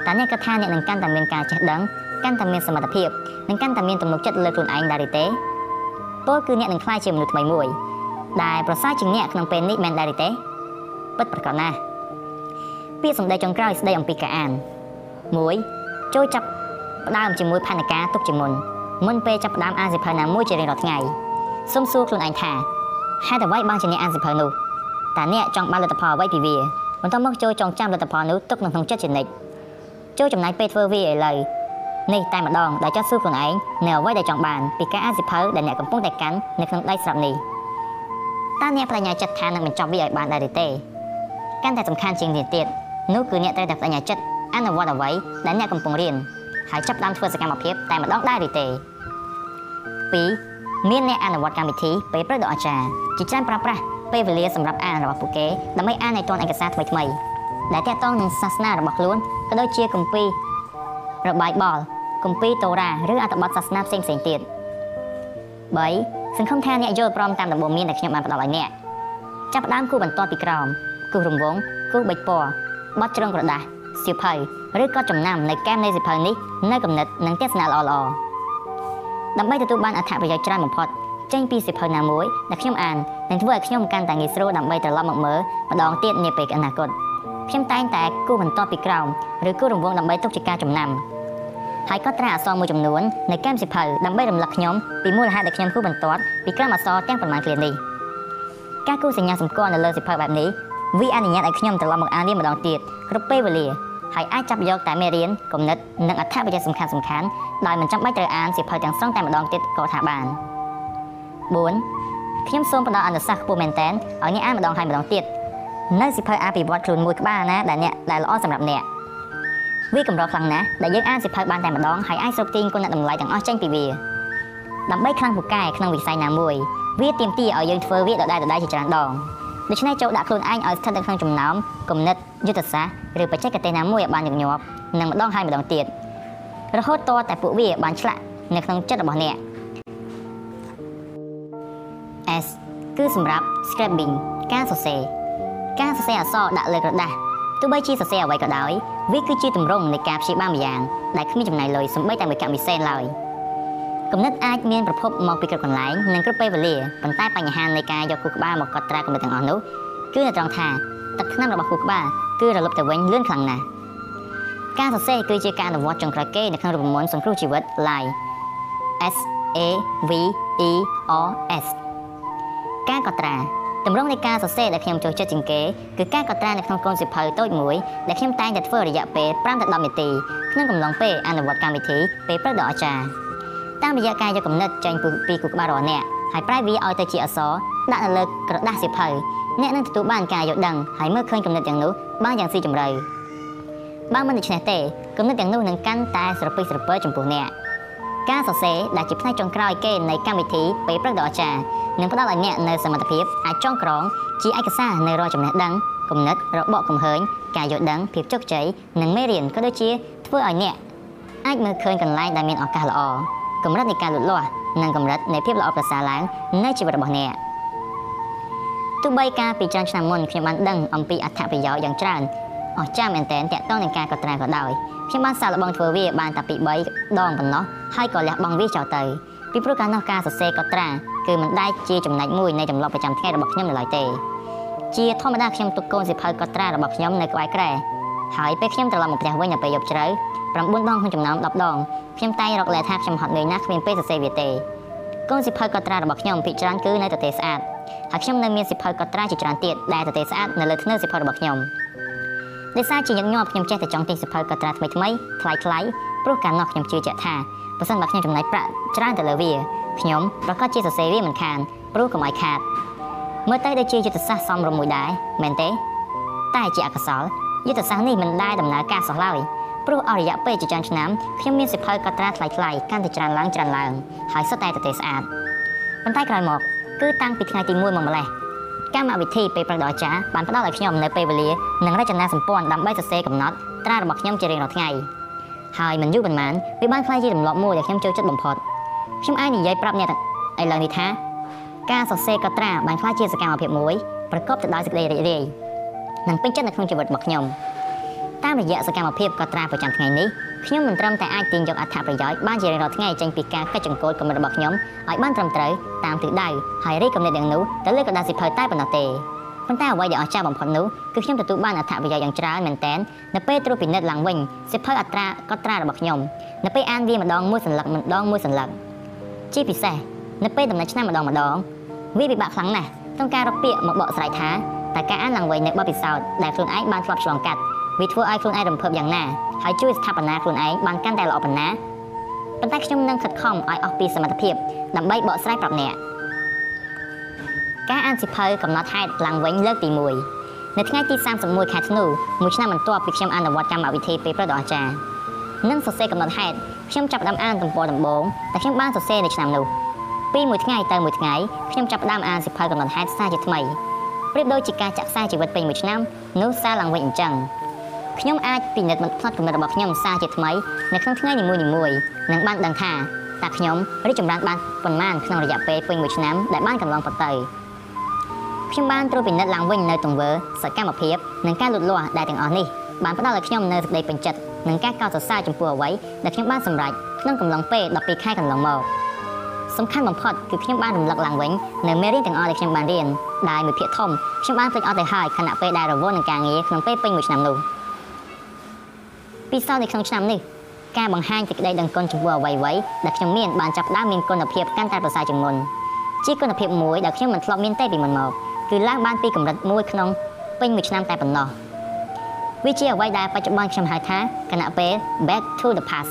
តើអ្នកគិតថាអ្នកនឹងកាន់តែមានការចេះដឹងកាន់តែមានសមត្ថភាពនិងកាន់តែមានទំនុកចិត្តលើខ្លួនឯងដែរឬទេពលគឺអ្នកនឹងក្លាយជាមនុស្សថ្មីមួយដែលប្រសើរជាងអ្នកក្នុងពេលនេះមែនដែរឬទេពិតប្រាកដណាស់ពាក្យសម្ដីចុងក្រោយស្ដីអំពីការអាន1ចូលចាប់ ផ្ដើមជាមួយផែនការទុកជាមុនមុនពេលចាប់ផ្ដើមអានសៀវភៅណាមួយជារៀងរាល់ថ្ងៃសូមសួរខ្លួនឯងថាហេតុអ្វីបានជាអ្នកអានសៀវភៅនោះតើអ្នកចង់បានលទ្ធផលអ្វីពីវាបន្ទាប់មកចូលចងចាំលទ្ធផលនោះទុកនៅក្នុងចិត្តជានិច្ចចូលចំណាយពេលធ្វើវាឥឡូវនេះតែម្ដងដែលចាត់សួរខ្លួនឯងនៅអ្វីដែលចង់បានពីការអានសៀវភៅដែលអ្នកកំពុងតែកាន់នៅក្នុងដៃស្រាប់នេះតើអ្នកបញ្ញាចិត្តថានឹងបញ្ចប់វាឲ្យបានដែរឬទេកាន់តែសំខាន់ជាងនេះទៀតនោះគឺអ្នកត្រូវតែបញ្ញាចិត្តអនុវត្តអ្វីដែលអ្នកកំពុងរៀន ហើយចាប់ផ្ដើមធ្វើសកម្មភាពតែម្ដងដែរឬទេ2មានអ្នកអនុវត្តកម្មវិធីពេលព្រឹកដ៏អស្ចារ្យជាច្រើនប្រើប្រាស់ពេលវេលាសម្រាប់អានរបស់ពួកគេដើម្បីអានឲ្យទាន់ឯកសារថ្មីៗដែលទាក់ទងនឹងសាសនារបស់ខ្លួនក៏ដូចជាគម្ពីររបាយបលគម្ពីរតូរ៉ាឬអត្ថបទសាសនាផ្សេងៗទៀត3សង្ឃឹមថាអ្នកយល់ព្រមតាមដំបូន្មានដែលខ្ញុំបានផ្ដល់ឲ្យអ្នកចាប់ផ្ដើមគូបន្ទាត់ពីក្រោមគូរំវងគូបិចពណ៌បត់ជ្រុងក្រដាស សៀវភៅឬក៏ចំណាំនៅកែមនៃសៀវភៅនេះនៅកំណត់និងទស្សនៈល្អៗដើម្បីទទួលបានអត្ថប្រយោជន៍ច្រើនបំផុតចេញពីសៀវភៅណាមួយដែលខ្ញុំអាននឹងធ្វើឲ្យខ្ញុំកាន់តែងាយស្រួលដើម្បីត្រឡប់មកមើលម្ដងទៀតនាពេលអនាគតខ្ញុំតែងតែគូបន្ទាត់ពីក្រោមឬគូរង្វង់ដើម្បីទុកជាការចំណាំហើយក៏ត្រាអក្សរមួយចំនួននៅកែមសៀវភៅដើម្បីរំលឹកខ្ញុំពីមូលហេតុដែលខ្ញុំគូបន្ទាត់ពីក្រោមអក្សរទាំងប៉ុន្មានឃ្លានេះការគូសញ្ញាសម្គាល់នៅលើសៀវភៅបែបនេះវាអនុញ្ញាតឲ្យខ្ញុំត្រឡប់មកអានវាម្ដងទៀតគ្រប់ពេលវេលា ហើយអាចចាប់យកតែមេរៀនគំនិតនិងអត្ថប្រយោជន៍សំខាន់សំខាន់ដោយមិនចាំបាច់ត្រូវអានសៀវភៅទាំងស្រុងតែម្ដងទៀតក៏ថាបាន4ខ្ញុំសូមផ្ដល់អនុសាសន៍ខ្ពស់មែនតើឲ្យអ្នកអានម្ដងហើយម្ដងទៀតនៅសៀវភៅអភិវឌ្ឍខ្លួនមួយក្បាលណាដែលអ្នកដែលល្អសម្រាប់អ្នកវាកម្រខ្លាំងណាស់ដែលយើងអានសៀវភៅបានតែម្ដងហើយអាចស្រូបទាញគុណតម្លៃទាំងអស់ចេញពីវាដើម្បីខ្លាំងពូកែក្នុងវិស័យណាមួយវាទាមទារឲ្យយើងធ្វើវាដដែលៗជាច្រើនដង ដូច្នេះចូលដាក់ខ្លួនឯងឲ្យស្ថិតនៅក្នុងចំណោមគំនិតយុទ្ធសាស្ត្រឬបច្ចេកទេសណាមួយឲ្យបានញឹកញាប់និងម្ដងហើយម្ដងទៀតរហូតតតែពួកវាបានឆ្លាក់នៅក្នុងចិត្តរបស់អ្នក S គឺសម្រាប់ scribbling ការសរសេរការសរសេរអក្សរដាក់លើក្រដាសទោះបីជាសរសេរអ្វីក៏ដោយវាគឺជាទម្រង់នៃការព្យាបាលម្យ៉ាងដែលគ្មានចំណាយលុយសូម្បីតែមួយកាក់មីសែនឡើយ គំនិតអាចមានប្រភពមកពីគ្រប់កន្លែងនិងគ្រប់ពេលវេលាប៉ុន្តែបញ្ហានៃការយកគូក្បាលមកកត់ត្រាគំនិតទាំងអស់នោះគឺនៅត្រង់ថាទឹកថ្នាំរបស់គូក្បាលគឺរលត់ទៅវិញលឿនខ្លាំងណាស់ការសរសេរគឺជាការអនុវត្តចុងក្រោយគេនៅក្នុងរូបមន្តសង្គ្រោះជីវិត Live S A V E R S ការកត់ត្រាតម្រង់នៃការសរសេរដែលខ្ញុំចូលចិត្តជាងគេគឺការកត់ត្រានៅក្នុងកូនសៀវភៅតូចមួយដែលខ្ញុំតែងតែធ្វើរយៈពេល5ទៅ10នាទីក្នុងកំឡុងពេលអនុវត្តកម្មវិធីពេលព្រឹកដ៏អស្ចារ្យ តាមរយៈការយកគំនិតចេញពីគូក្បាលរបស់អ្នកហើយប្រែវាឲ្យទៅជាអក្សរដាក់នៅលើក្រដាសសៀវភៅអ្នកនឹងទទួលបានការយល់ដឹងហើយមើលឃើញគំនិតទាំងនោះបានយ៉ាងស៊ីជម្រៅបើមិនដូច្នេះទេគំនិតទាំងនោះនឹងកាន់តែស្រពិចស្រពិលចំពោះអ្នកការសរសេរដែលជាផ្នែកចុងក្រោយគេនៃកម្មវិធីពេលព្រឹកដ៏អស្ចារ្យនឹងផ្ដល់ឲ្យអ្នកនៅសមត្ថភាពអាចចងក្រងជាឯកសារនៅរាល់ចំណេះដឹងគំនិតរបបកំហើញការយល់ដឹងភាពជោគជ័យនិងមេរៀនក៏ដូចជាធ្វើឲ្យអ្នកអាចមើលឃើញកន្លែងដែលមានឱកាសល្អ កម្រិតនៃការលូតលាស់និងកម្រិតនៃភាពល្អប្រសើរឡើងនៃជីវិតរបស់អ្នកទោះបីកាលពីច្រើនឆ្នាំមុនខ្ញុំបានដឹងអំពីអត្ថប្រយោជន៍យ៉ាងច្រើនអស្ចារ្យមែនទែនតាក់ទងនឹងការកត់ត្រាក៏ដោយខ្ញុំបានសាកល្បងធ្វើវាបានតែពី3ដងប៉ុណ្ណោះហើយក៏លះបង់វាចោលទៅពីព្រោះកាលនោះការសរសេរកត់ត្រាគឺមិនដែលជាចំណែកមួយនៃទម្លាប់ប្រចាំថ្ងៃរបស់ខ្ញុំនៅឡើយទេជាធម្មតាខ្ញុំទុកកូនសៀវភៅកត់ត្រារបស់ខ្ញុំនៅក្បែរក្រែហើយពេលខ្ញុំត្រឡប់មកផ្ទះវិញនៅពេលយប់ជ្រៅ9ដងក្នុងចំណោម10ដង ខ្ញុំតែងរកលែថាខ្ញុំហត់នឿយណាស់គ្មានពេលសរសេរវាទេកូនសៀវភៅកត់ត្រារបស់ខ្ញុំភាគច្រើនគឺនៅទទេស្អាតហើយខ្ញុំនៅមានសៀវភៅកត់ត្រាជាច្រើនទៀតដែលទទេស្អាតនៅលើធ្នើសៀវភៅរបស់ខ្ញុំដោយសារជាញឹកញាប់ខ្ញុំចេះតែចង់ទិញសៀវភៅកត់ត្រាថ្មីថ្មីថ្លៃថ្លៃព្រោះកាលនោះខ្ញុំជឿជាក់ថាបើសិនបើខ្ញុំចំណាយប្រាក់ច្រើនទៅលើវាខ្ញុំប្រកាសជាសរសេរវាមិនខានព្រោះកុំឲ្យខាតមើលទៅដូចជាយុទ្ធសាស្ត្រសមរម្យមួយដែរមែនទេ តែជាអកុសលយុទ្ធសាស្ត្រនេះមិនដែលដំណើរការសោះឡើយ ព្រោះអរិយៈពេលជាច្រើនឆ្នាំខ្ញុំមានសិភៅកត់ត្រាថ្លៃថ្លៃកាន់តែច្រើនឡើងច្រើនឡើងហើយសុទ្ធតែទទេស្អាតប៉ុន្តែក្រោយមកគឺតាំងពីថ្ងៃទី1មកម្លេះកម្មវិធីពេលប្រដៅចាបានផ្ដល់ឲ្យខ្ញុំនៅពេលវេលានិងរចនាសម្ព័ន្ធដើម្បីសរសេរកំណត់ត្រារបស់ខ្ញុំជារៀងរាល់ថ្ងៃហើយមិនយូរប៉ុន្មានវាបានក្លាយជាទម្លាប់មួយដែលខ្ញុំចូលចិត្តបំផុតខ្ញុំអាចនិយាយប្រាប់អ្នកឥឡូវនេះថាការសរសេរកត់ត្រាបានក្លាយជាសកម្មភាពមួយប្រកបទៅដោយសេចក្តីរីករាយនិងពេញចិត្តនៅក្នុងជីវិតរបស់ខ្ញុំ តាមរយៈសកម្មភាពកត់ត្រាប្រចាំថ្ងៃនេះខ្ញុំមិនត្រឹមតែអាចទាញយកអត្ថប្រយោជន៍បានជារៀងរាល់ថ្ងៃចេញពីការកិច្ចចង្កូតកម្រិតរបស់ខ្ញុំឲ្យបានត្រឹមត្រូវតាមទិសដៅហើយរីកកំណត់ទាំងនោះទៅលើកណ្ដាលសិភៅតែប៉ុណ្ណោះទេប៉ុន្តែអ្វីដែលអស្ចារ្យបំផុតនោះគឺខ្ញុំទទួលបានអត្ថប្រយោជន៍យ៉ាងច្រើនមែនទែននៅពេលត្រួតពិនិត្យឡើងវិញសិភៅអត្រាកត់ត្រារបស់ខ្ញុំនៅពេលអានវាម្ដងមួយសន្លឹកម្ដងមួយសន្លឹកជាពិសេសនៅពេលដំណើរឆ្នាំម្ដងម្ដងវាពិបាកខ្លាំងណាស់ក្នុងការរកពាក្យមកបកស្រាយថាតើការអានឡើងវិញនៅបទពិសោធន៍ដែលខ្លួនឯងបានធ្លាប់ឆ្លងកាត់ វាធ្វើឲ្យខ្លួនឯងរំភើបយ៉ាងណាហើយជួយស្ថាបនាខ្លួនឯងបានកាន់តែល្អប៉ុណ្ណាប៉ុន្តែខ្ញុំនឹងខិតខំឲ្យអស់ពីសមត្ថភាពដើម្បីបកស្រាយប្រាប់អ្នកការអានសិភៅកំណត់ហេតុឡើងវិញលើកទី1នៅថ្ងៃទី31ខែធ្នូមួយឆ្នាំបន្ទាប់ពីខ្ញុំអនុវត្តកម្មវិធីពេលព្រឹកដ៏អស្ចារ្យនិងសរសេរកំណត់ហេតុខ្ញុំចាប់ផ្ដើមអានទំព័រដំបូងដែលខ្ញុំបានសរសេរនៅឆ្នាំនោះពីមួយថ្ងៃទៅមួយថ្ងៃខ្ញុំចាប់ផ្ដើមអានសិភៅកំណត់ហេតុសារជាថ្មីប្រៀបដូចជាការចាក់សារជីវិតពេញមួយឆ្នាំនោះសារឡើងវិញអញ្ចឹង ខ្ញុំអាចពិនិត្យបន្ថត់កម្រិតរបស់ខ្ញុំសារជាថ្មីនៅក្នុងថ្ងៃនីមួយៗនិងបានដឹងថាតើខ្ញុំរីកចម្រើនបានប៉ុន្មានក្នុងរយៈពេលពេញមួយឆ្នាំដែលបានកន្លងផុតទៅខ្ញុំបានត្រួតពិនិត្យឡើងវិញនៅទង្វើសកម្មភាពនិងការលូតលាស់ដែលទាំងអស់នេះបានផ្ដល់ឲ្យខ្ញុំនូវសេចក្តីពេញចិត្តនិងការកោតសរសើរចំពោះអ្វីដែលខ្ញុំបានសម្រេចក្នុងកំឡុងពេល12ខែកន្លងមកសំខាន់បំផុតគឺខ្ញុំបានរំលឹកឡើងវិញនៅមេរៀនទាំងអស់ដែលខ្ញុំបានរៀនដែលមួយភាគធំខ្ញុំបានភ្លេចអស់ទៅហើយខណៈពេលដែលរវល់នឹងការងារក្នុងពេលពេញមួយឆ្នាំនោះ ពិសោធន៍នៅក្នុងឆ្នាំនេះការបង្ហាញសេចក្តីដឹងគុណចំពោះអ្វីៗដែលខ្ញុំមានបានចាប់ផ្ដើមមានគុណភាពកាន់តែប្រសើរជាងមុនជាគុណភាពមួយដែលខ្ញុំមិនធ្លាប់មានទេពីមុនមកគឺឡើងបានពីកម្រិតមួយក្នុងពេញមួយឆ្នាំតែប៉ុណ្ណោះវាជាអ្វីដែលបច្ចុប្បន្នខ្ញុំហៅថាគណៈពេល back to the past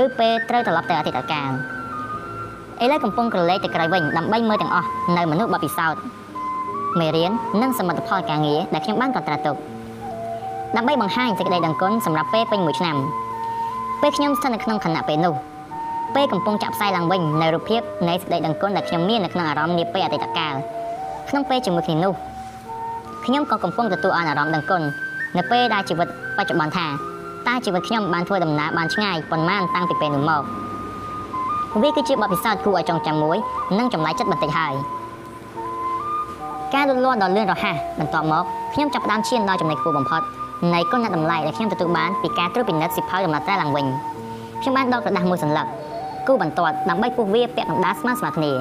ឬពេលត្រូវត្រឡប់ទៅអតីតកាលឥឡូវកំពុងក្រឡេកទៅក្រោយវិញដើម្បីមើលទាំងអស់នៅមនុស្សបបពិសោធន៍មេរៀននិងសមិទ្ធផលការងារដែលខ្ញុំបានកត់ត្រាទុក ដើម្បីបង្ហាញសេចក្តីដឹងគុណសម្រាប់ពេលពេញមួយឆ្នាំពេលខ្ញុំស្ថិតនៅក្នុងខណៈពេលនោះពេលកំពុងចាក់ផ្សាយឡើងវិញនៅរូបភាពនៃសេចក្តីដឹងគុណដែលខ្ញុំមាននៅក្នុងអារម្មណ៍នាពេលអតីតកាលក្នុងពេលជាមួយគ្នានោះខ្ញុំក៏កំពុងទទួលអារម្មណ៍ដឹងគុណនៅពេលដែលជីវិតបច្ចុប្បន្នថាតើជីវិតខ្ញុំបានធ្វើដំណើរបានឆ្ងាយប៉ុន្មានតាំងពីពេលនោះមកវាគឺជាបទពិសោធន៍គួរឲ្យចងចាំមួយនិងចម្លែកចិត្តបន្តិចហើយការលូតលាស់ដ៏លឿនរហ័សបន្ទាប់មកខ្ញុំចាប់ផ្ដើមឈានដល់ចំណុចខ្ពស់បំផុត នៃគុណតម្លៃដែលខ្ញុំទទួលបានពីការត្រួតពិនិត្យសិភៅដំណើរត្រែឡើងវិញខ្ញុំបានដកក្រដាស់មួយសន្លឹកគូបន្ទាត់ដើម្បីពុះវាពាក់កណ្ដាលស្មើស្មើគ្នា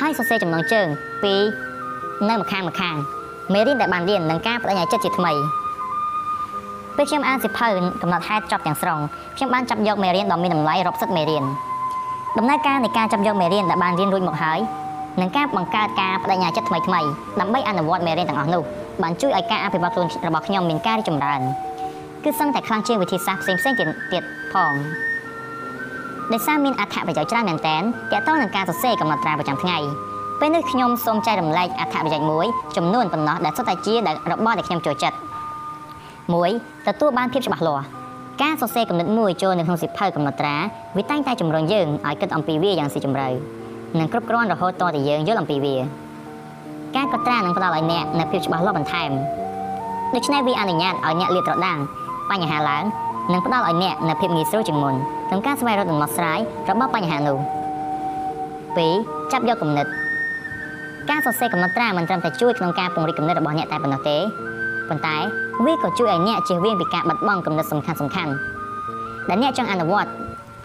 ហើយសរសេរចំណងជើងពីនៅម្ខាងម្ខាងមេរៀនដែលបានរៀននិងការបដិញ្ញាចិត្តជាថ្មីពេលខ្ញុំអានសិភៅកំណត់ហេតុចប់ទាំងស្រុងខ្ញុំបានចាប់យកមេរៀនដ៏មានតម្លៃរាប់សិបមេរៀនដំណើរការនៃការចាប់យកមេរៀនដែលបានរៀនរួចមកហើយនិងការបង្កើតការបដិញ្ញាចិត្តថ្មីថ្មីដើម្បីអនុវត្តមេរៀនទាំងអស់នោះ បានជួយឲ្យការអភិវឌ្ឍខ្លួនរបស់ខ្ញុំមានការរីកចម្រើនគឺសឹងតែខ្លាំងជាងវិធីសាស្ត្រផ្សេងផ្សេងទៀតទៀតផងដោយសារមានអត្ថប្រយោជន៍ច្រើនមែនទែនទាក់ទងនឹងការសរសេរកំណត់ត្រាប្រចាំថ្ងៃពេលនេះខ្ញុំសូមចែករំលែកអត្ថប្រយោជន៍មួយចំនួនប៉ុណ្ណោះដែលសុទ្ធតែជារបស់ដែលខ្ញុំចូលចិត្ត1ទទួលបានភាពច្បាស់លាស់ការសរសេរកំណត់មួយចូលនៅក្នុងសិភៅកំណត់ត្រាវាតែងតែជំរុញយើងឲ្យគិតអំពីវាយ៉ាងស៊ីជម្រៅនិងគ្រប់គ្រាន់រហូតតតែយើងយល់អំពីវា ការកត់ត្រានឹងផ្ដល់ឲ្យអ្នកនូវភាពច្បាស់លាស់បន្ថែមដូច្នេះវាអនុញ្ញាតឲ្យអ្នកលាតត្រដាងបញ្ហាឡើងនិងផ្ដល់ឲ្យអ្នកនូវភាពងាយស្រួលជាងមុនក្នុងការស្វែងរកដំណោះស្រាយរបស់បញ្ហានោះ2ចាប់យកគំនិតការសរសេរកំណត់ត្រាមិនត្រឹមតែជួយក្នុងការពង្រីកគំនិតរបស់អ្នកតែប៉ុណ្ណោះទេប៉ុន្តែវាក៏ជួយឲ្យអ្នកជៀសវាងពីការបាត់បង់គំនិតសំខាន់សំខាន់ដែលអ្នកចង់អនុវត្ត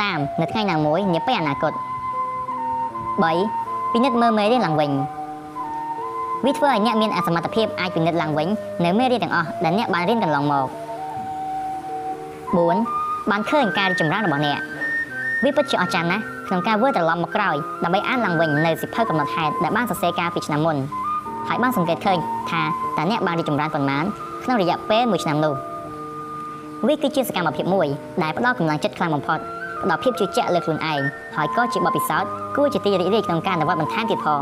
តាមនៅថ្ងៃណាមួយនាពេលអនាគត3ពិនិត្យមើលមេរៀនឡើងវិញ វាធ្វើឲ្យអ្នកមានអសមត្ថភាពអាចពិនិត្យឡើងវិញនៅមេរៀនទាំងអស់ដែលអ្នកបានរៀនកន្លងមក4បានឃើញការរីកចម្រើនរបស់អ្នកវាពិតជាអស្ចារ្យណាស់ក្នុងការវិលត្រឡប់មកក្រោយដើម្បីអានឡើងវិញនៅសិភៅកំណត់ហេតុដែលបានសរសេរកាលពីឆ្នាំមុនហើយបានសង្កេតឃើញថាតើអ្នកបានរីកចម្រើនប៉ុន្មានក្នុងរយៈពេល1ឆ្នាំនោះវាគឺជាសកម្មភាពមួយដែលផ្ដល់កម្លាំងចិត្តខ្លាំងបំផុតផ្ដល់ភាពជឿជាក់លើខ្លួនឯងហើយក៏ជាបទពិសោធន៍គួរជាទីរីករាយក្នុងការអនុវត្តបន្ថែមទៀតផង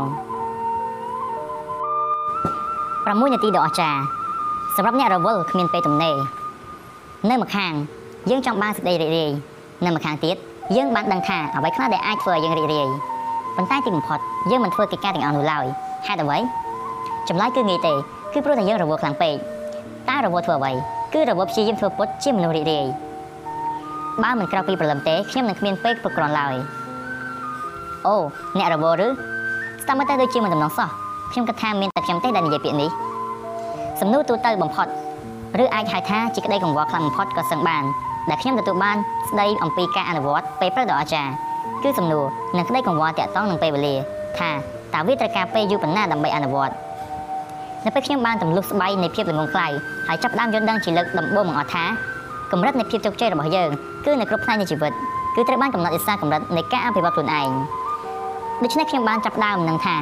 6នាទីដ៏អស្ចារ្យសម្រាប់អ្នករវល់គ្មានពេលទំនេរនៅម្ខាង យើងចង់បានសេចក្តីរីករាយនៅម្ខាងទៀតយើងបានដឹងថាអ្វីខ្លះដែលអាចធ្វើឲ្យយើងរីករាយប៉ុន្តែទីបំផុតយើងមិនធ្វើកិច្ចការទាំងអស់នោះឡើយហេតុអ្វីចម្លើយគឺងាយទេគឺព្រោះតែយើងរវល់ខ្លាំងពេកតើរវល់ធ្វើអ្វីគឺរវល់ព្យាយាមធ្វើពុតជាមនុស្សរីករាយបើមិនក្រៅពីព្រលឹមទេខ្ញុំនឹងគ្មានពេកប្រក្រនឡើយអូអ្នករវល់ឬស្ដាប់មើលទៅដូចជាមិនដំណងសោះ ខ្ញុំគិតថាមានតែខ្ញុំទេដែលនិយាយពាក្យនេះសំណួរទូទៅបំផុតឬអាចហៅថាជាក្តីកង្វល់ខ្លាំងបំផុតក៏សឹងបានដែលខ្ញុំទទួលបានស្ដីអំពីការអនុវត្តពេលព្រឹកដ៏អស្ចារ្យគឺសំណួរនិងក្តីកង្វល់តាក់ទងនឹងពេលវេលាថាតើវាត្រូវការពេលយូរប៉ុណ្ណាដើម្បីអនុវត្តនៅពេលខ្ញុំបានទម្លុះស្បៃនៃភាពល្ងងខ្លៅហើយចាប់ផ្ដើមយល់ដឹងជាលើកដំបូងបង្អស់ថាកម្រិតនៃភាពជោគជ័យរបស់យើងគឺនៅគ្រប់ផ្នែកនៃជីវិតគឺត្រូវបានកំណត់ដោយសារកម្រិតនៃការអភិវឌ្ឍខ្លួនឯងដូច្នេះខ្ញុំបានចាប់ផ្ដើមនឹងថា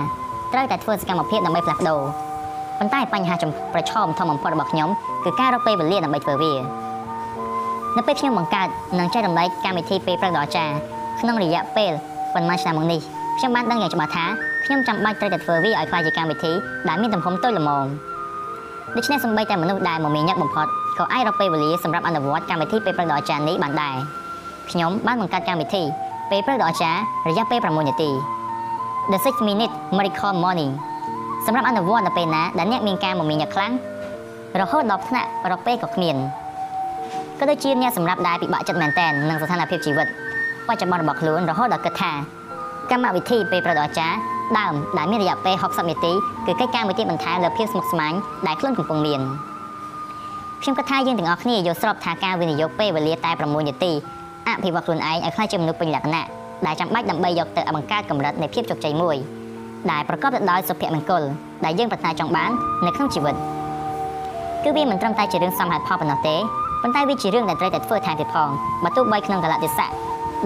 ត្រូវតែធ្វើសកម្មភាពដើម្បីផ្លាស់ប្ដូរប៉ុន្តែបញ្ហាប្រឈមធំបំផុតរបស់ខ្ញុំគឺការរកពេលវេលាដើម្បីធ្វើវានៅពេលខ្ញុំបង្កើតនិងចែករំលែកកម្មវិធីពេលព្រឹកដ៏អស្ចារ្យក្នុងរយៈពេលប៉ុន្មានឆ្នាំមកនេះខ្ញុំបានដឹងយ៉ាងច្បាស់ថាខ្ញុំចាំបាច់ត្រូវតែធ្វើវាឲ្យខ្លាយជាកម្មវិធីដែលមានទំហំតូចល្មមដូច្នេះសម្បីតែមនុស្សដែលមមាញឹកបំផុតក៏អាចរកពេលវេលាសម្រាប់អនុវត្តកម្មវិធីពេលព្រឹកដ៏អស្ចារ្យនេះបានដែរខ្ញុំបានបង្កើតកម្មវិធីពេលព្រឹកដ៏អស្ចារ្យរយៈពេល6នាទី The 6 minute miracle morning សម្រាប់អនុវត្តនៅពេលណាដែលអ្នកមានការមមាញឹកខ្លាំងរហូតដល់ថ្នាក់រកពេលក៏គ្មានក៏ដូចជាអ្នកសម្រាប់ដែលពិបាកចិត្តមែនតែននឹងស្ថានភាពជីវិតបច្ចុប្បន្នរបស់ខ្លួនរហូតដល់គិតថាកម្មវិធីពេលប្រដអាចារ្យដើមដែលមានរយៈពេល60នាទីគឺកិច្ចការមួយទៀតបន្ថែមលើភាពស្មុគស្មាញដែលខ្លួនកំពុងមានខ្ញុំគិតថាយើងទាំងអស់គ្នាយល់ស្របថាការវិនិយោគពេលវេលាតែ6នាទីអភិវឌ្ឍខ្លួនឯងឲ្យក្លាយជាមនុស្សពេញលក្ខណៈ ដែលចាំបាច់ដើម្បីយកទៅបង្កើតកម្រិតនៃភាពជោគជ័យមួយដែលប្រកបទៅដោយសុភមង្គលដែលយើងប្រាថ្នាចង់បាននៅក្នុងជីវិតគឺវាមិនត្រឹមតែជារឿងសមហេតុផលប៉ុណ្ណោះទេប៉ុន្តែវាជារឿងដែលត្រូវតែធ្វើថែមទៀតផងបើទោះបីក្នុងកលៈទេសៈ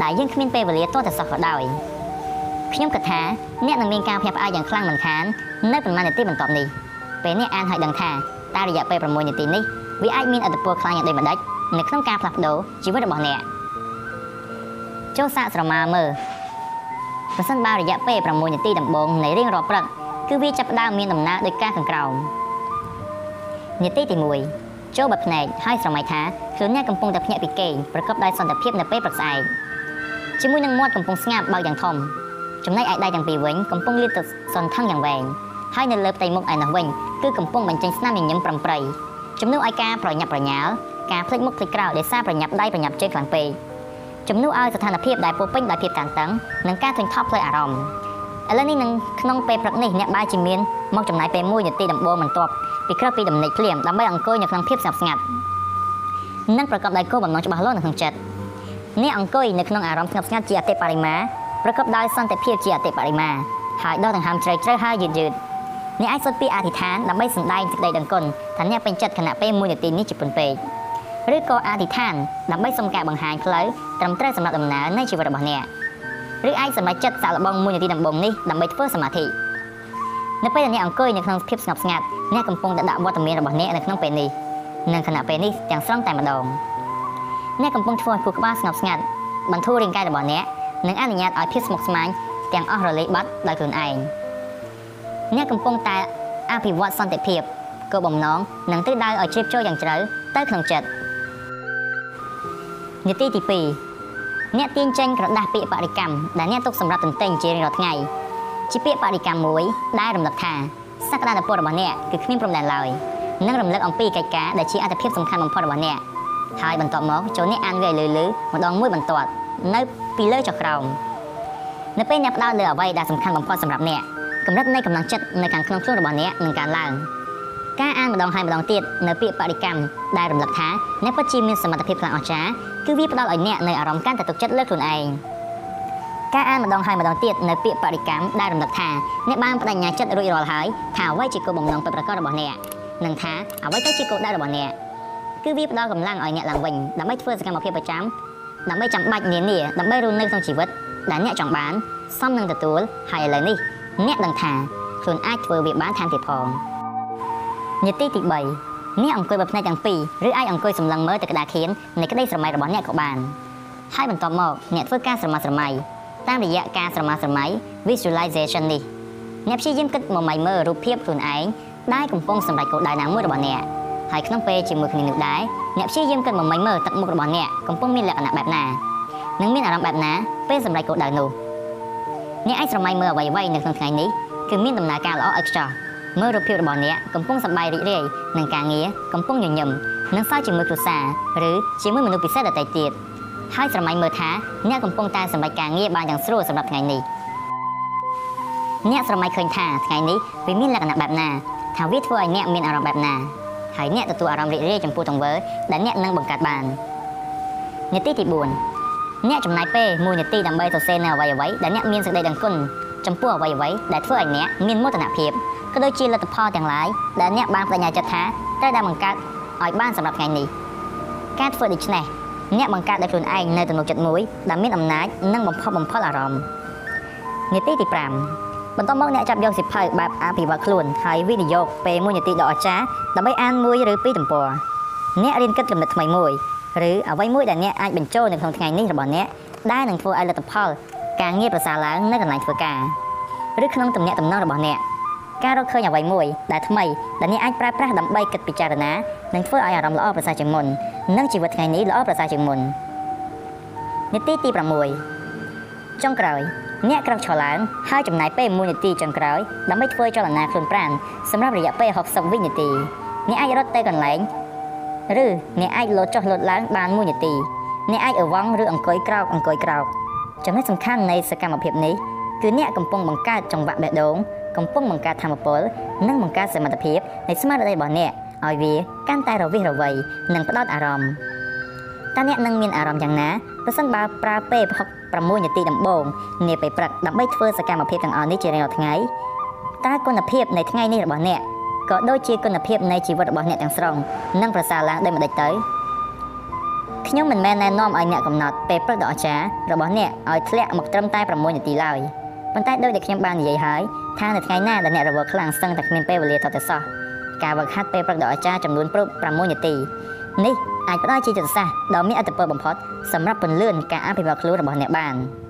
ដែលយើងគ្មានពេលវេលាទាល់តែសោះក៏ដោយខ្ញុំគិតថាអ្នកនឹងមានការភ្ញាក់ផ្អើលយ៉ាងខ្លាំងមិនខាននៅប្រហែលនាទីបន្ទាប់នេះពេលអ្នកអានហើយដឹងថាតែរយៈពេល6នាទីនេះវាអាចមានឥទ្ធិពលខ្លាំងយ៉ាងដូចម្ដេចនៅក្នុងការផ្លាស់ប្ដូរជីវិតរបស់អ្នក ចូលសាកស្រមាមើលប្រសិនបើរយៈពេល6នាទីដំបូងនៃរៀងរាល់ព្រឹកគឺវាចាប់ផ្ដើមមានដំណើរដោយការខាងក្រោមនាទីទី1ចូលបិទភ្នែកហើយស្រមៃថាខ្លួនអ្នកកំពុងតែភ្ញាក់ពីគេងប្រកបដោយសន្តិភាពនៅពេលព្រឹកស្អែកជាមួយនឹងមាត់កំពុងស្ងាត់បើកយ៉ាងធំចំណែកឯដៃទាំងពីរវិញកំពុងលាតទៅសន្ធឹងយ៉ាងវែងហើយនៅលើផ្ទៃមុខឯនោះវិញគឺកំពុងបញ្ចេញស្នាមញញឹមប្រំប្រៃជំនួសឲ្យការប្រញាប់ប្រញាល់ការភ្លេចមុខភ្លេចក្រោយដោយសារប្រញាប់ដៃប្រញាប់ជើងខ្លាំងពេក ជំនួសឲ្យស្ថានភាពដែលពោពេញដោយភាពតានតឹងនិងការធុញថប់ផ្លូវអារម្មណ៍ឥឡូវនេះនឹងក្នុងពេលព្រឹកនេះអ្នកបែរជាមានមកចំណាយពេល1នាទីដំបូងបន្ទាប់ពីក្រោយពីដំណេកភ្លាមដើម្បីអង្គុយនៅក្នុងភាពស្ងប់ស្ងាត់និងប្រកបដោយគោលបំណងច្បាស់លាស់នៅក្នុងចិត្តអ្នកអង្គុយនៅក្នុងអារម្មណ៍ស្ងប់ស្ងាត់ជាអតិបរិមាប្រកបដោយសន្តិភាពជាអតិបរិមាហើយដកដង្ហើមជ្រៅជ្រៅហើយយឺតយឺតអ្នកអាចសុទ្ធពីអធិដ្ឋានដើម្បីសម្ដែងសេចក្តីដឹងគុណថាអ្នកពេញចិត្តខណៈពេល1នាទីនេះជាពុនពេក ឬក៏អធិដ្ឋានដើម្បីសុំការបង្ហាញផ្លូវត្រឹមត្រូវសម្រាប់ដំណើរនៃជីវិតរបស់អ្នកឬអាចសម្រេចចិត្តសាកល្បង1នាទីដំបូងនេះដើម្បីធ្វើសមាធិនៅពេលដែលអ្នកអង្គុយនៅក្នុងភាពស្ងប់ស្ងាត់អ្នកកំពុងតែដាក់វត្តមានរបស់អ្នកនៅក្នុងពេលនេះនិងខណៈពេលនេះទាំងស្រុងតែម្ដងអ្នកកំពុងធ្វើឲ្យខួរក្បាលស្ងប់ស្ងាត់បន្ធូររាងកាយរបស់អ្នកនិងអនុញ្ញាតឲ្យភាពស្មុគស្មាញទាំងអស់រលាយបាត់ដោយខ្លួនឯងអ្នកកំពុងតែអភិវឌ្ឍសន្តិភាពគោលបំណងនិងទិសដៅឲ្យជ្រាបចូលយ៉ាងជ្រៅទៅក្នុងចិត្ត នីតិទី2អ្នកទាញចេញក្រដាស់ពាក្យបរិកម្មដែលអ្នកទុកសម្រាប់ទន្ទិញជារៀងរាល់ថ្ងៃជាពាក្យបរិកម្មមួយដែលរំលឹកថាសក្តានុពលរបស់អ្នកគឺគ្មានព្រំដែនឡើយនិងរំលឹកអំពីកិច្ចការដែលជាអត្ថប្រយោជន៍សំខាន់បំផុតរបស់អ្នកហើយបន្ទាប់មកចូលអ្នកអានវាឲ្យលឺៗម្ដងមួយបន្ទាត់នៅពីលើចុះក្រោមនៅពេលអ្នកផ្ដោតលើអ្វីដែលសំខាន់បំផុតសម្រាប់អ្នកកម្រិតនៃកម្លាំងចិត្តនៅខាងក្នុងខ្លួនរបស់អ្នកនឹងកើនឡើង ការអានម្ដងហើយម្ដងទៀតនៅពាក្យបរិកម្មដែលរំលឹកថាអ្នកពិតជាមានសមត្ថភាពខ្លាំងអស្ចារ្យគឺវាផ្ដល់ឲ្យអ្នកនៅអារម្មណ៍កាន់តែទុកចិត្តលើខ្លួនឯងការអានម្ដងហើយម្ដងទៀតនៅពាក្យបរិកម្មដែលរំលឹកថាអ្នកបានបដិញ្ញាចិត្តរួចរាល់ហើយថាអ្វីជាគោលបំណងពិតប្រាកដរបស់អ្នកនិងថាអ្វីទៅជាគោលដៅរបស់អ្នកគឺវាផ្ដល់កម្លាំងឲ្យអ្នកឡើងវិញដើម្បីធ្វើសកម្មភាពប្រចាំដើម្បីចាំបាច់នានាដើម្បីរស់នៅក្នុងជីវិតដែលអ្នកចង់បានសមនឹងទទួលហើយឥឡូវនេះអ្នកដឹងថាខ្លួនអាចធ្វើវាបានថែមទៀតផង នីតិទី3អ្នកអង្គុយបើផ្នែកទាំងពីរឬអាចអង្គុយសម្លឹងមើលទៅក្តារខៀននៃក្តីស្រមៃរបស់អ្នកក៏បានហើយបន្ទាប់មកអ្នកធ្វើការស្រមើស្រមៃតាមរយៈការស្រមើស្រមៃ visualization នេះអ្នកព្យាយាមគិតមកម៉ៃមើលរូបភាពខ្លួនឯងដែលកំពុងសម្រេចគោលដៅណាមួយរបស់អ្នកហើយក្នុងពេលជាមួយគ្នានោះដែរអ្នកព្យាយាមគិតមកមិញមើលទឹកមុខរបស់អ្នកកំពុងមានលក្ខណៈបែបណានិងមានអារម្មណ៍បែបណាពេលសម្រេចគោលដៅនោះអ្នកអាចស្រមៃមើលអ្វីៗនៅក្នុងថ្ងៃនេះគឺមានដំណើរការល្អឥតខ្ចោះ មើលរូបភាពរបស់អ្នកកំពុងសប្បាយរីករាយនឹងការងារកំពុងញញឹមនិងសើចជាមួយគ្រួសារឬជាមួយមនុស្សពិសេសដទៃទៀតហើយស្រមៃមើលថាអ្នកកំពុងតែសម្រេចការងារបានយ៉ាងស្រួលសម្រាប់ថ្ងៃនេះអ្នកស្រមៃឃើញថាថ្ងៃនេះវាមានលក្ខណៈបែបណាថាវាធ្វើឲ្យអ្នកមានអារម្មណ៍បែបណាហើយអ្នកទទួលអារម្មណ៍រីករាយចំពោះទង្វើដែលអ្នកនឹងបង្កើតបាននាទីទី4អ្នកចំណាយពេល1នាទីដើម្បីសរសេរនៅអ្វីអ្វីដែលអ្នកមានសេចក្តីដឹងគុណចំពោះអ្វីអ្វីដែលធ្វើឲ្យអ្នកមានមោទនភាព ក៏ដូចជាលទ្ធផលទាំងឡាយដែលអ្នកបានបដិញ្ញាចិត្តថាត្រូវតែបង្កើតឲ្យបានសម្រាប់ថ្ងៃនេះការធ្វើដូច្នេះអ្នកបង្កើតដោយខ្លួនឯងនៅទំនុកចិត្តមួយដែលមានអំណាចនិងបំផុសបំផុលអារម្មណ៍នាទីទី5បន្ទាប់មកអ្នកចាប់យកសិភៅបែបអភិវឌ្ឍខ្លួនហើយវិនិយោគពេល1នាទីដ៏អស្ចារ្យដើម្បីអានមួយឬពីរទំព័រអ្នករៀនគិតកំណត់ថ្មីមួយឬអ្វីមួយដែលអ្នកអាចបញ្ចូលនៅក្នុងថ្ងៃនេះរបស់អ្នកដែលនឹងធ្វើឲ្យលទ្ធផលការងារប្រសើរឡើងនៅកន្លែងធ្វើការឬក្នុងទំនាក់ទំនងរបស់អ្នក ការរកឃើញអ្វីមួយដែលថ្មីដែលអ្នកអាចប្រើប្រាស់ដើម្បីគិតពិចារណានិងធ្វើឲ្យអារម្មណ៍ល្អប្រសើរជាងមុននិងជីវិតថ្ងៃនេះល្អប្រសើរជាងមុននីតិទី6ចុងក្រោយអ្នកក្រោកឈរឡើងហើយចំណាយពេល1នាទីចុងក្រោយដើម្បីធ្វើចលនាខ្លួនប្រាណសម្រាប់រយៈពេល60វិនាទីអ្នកអាចរត់ទៅកន្លែងឬអ្នកអាចលោតចុះលោតឡើងបាន1នាទីអ្នកអាចអវង់ឬអង្គុយក្រោកអង្គុយក្រោកចំណុចសំខាន់នៃសកម្មភាពនេះគឺអ្នកកំពុងបង្កើតចង្វាក់បេះដូង កំពុងបង្កើតធម៌ពល និងបង្កើតសមត្ថភាពនៃស្មារតីរបស់អ្នកឲ្យវាកាន់តែរវិះរវៃនិងផ្ដោតអារម្មណ៍តើអ្នកនឹងមានអារម្មណ៍យ៉ាងណាប្រសិនបើប្រើពេល6នាទីដំបូងនាពេលព្រឹកដើម្បីធ្វើសកម្មភាពទាំងអស់នេះជារៀងរាល់ថ្ងៃតើគុណភាពនៃថ្ងៃនេះរបស់អ្នកក៏ដូចជាគុណភាពនៃជីវិតរបស់អ្នកទាំងស្រុងនឹងប្រសើរឡើងដោយម្ដេចទៅខ្ញុំមិនមែនណែនាំឲ្យអ្នកកំណត់ពេលព្រឹកដ៏អស្ចារ្យរបស់អ្នកឲ្យធ្លាក់មកត្រឹមតែ6នាទីឡើយ ប៉ុន្តែដោយដែលខ្ញុំបាននិយាយហើយថានៅថ្ងៃណាដែលអ្នករវល់ខ្លាំងសឹងតែគ្មានពេលវេលាថតទៅសោះការវឹកហាត់ពេលព្រឹកដ៏អស្ចារ្យចំនួន6នាទីនេះអាចផ្ដល់ជាយុទ្ធសាស្ត្រដ៏មានអត្ថប្រយោជន៍បំផុតសម្រាប់ពន្លឿនការអភិវឌ្ឍខ្លួនរបស់អ្នកបាន។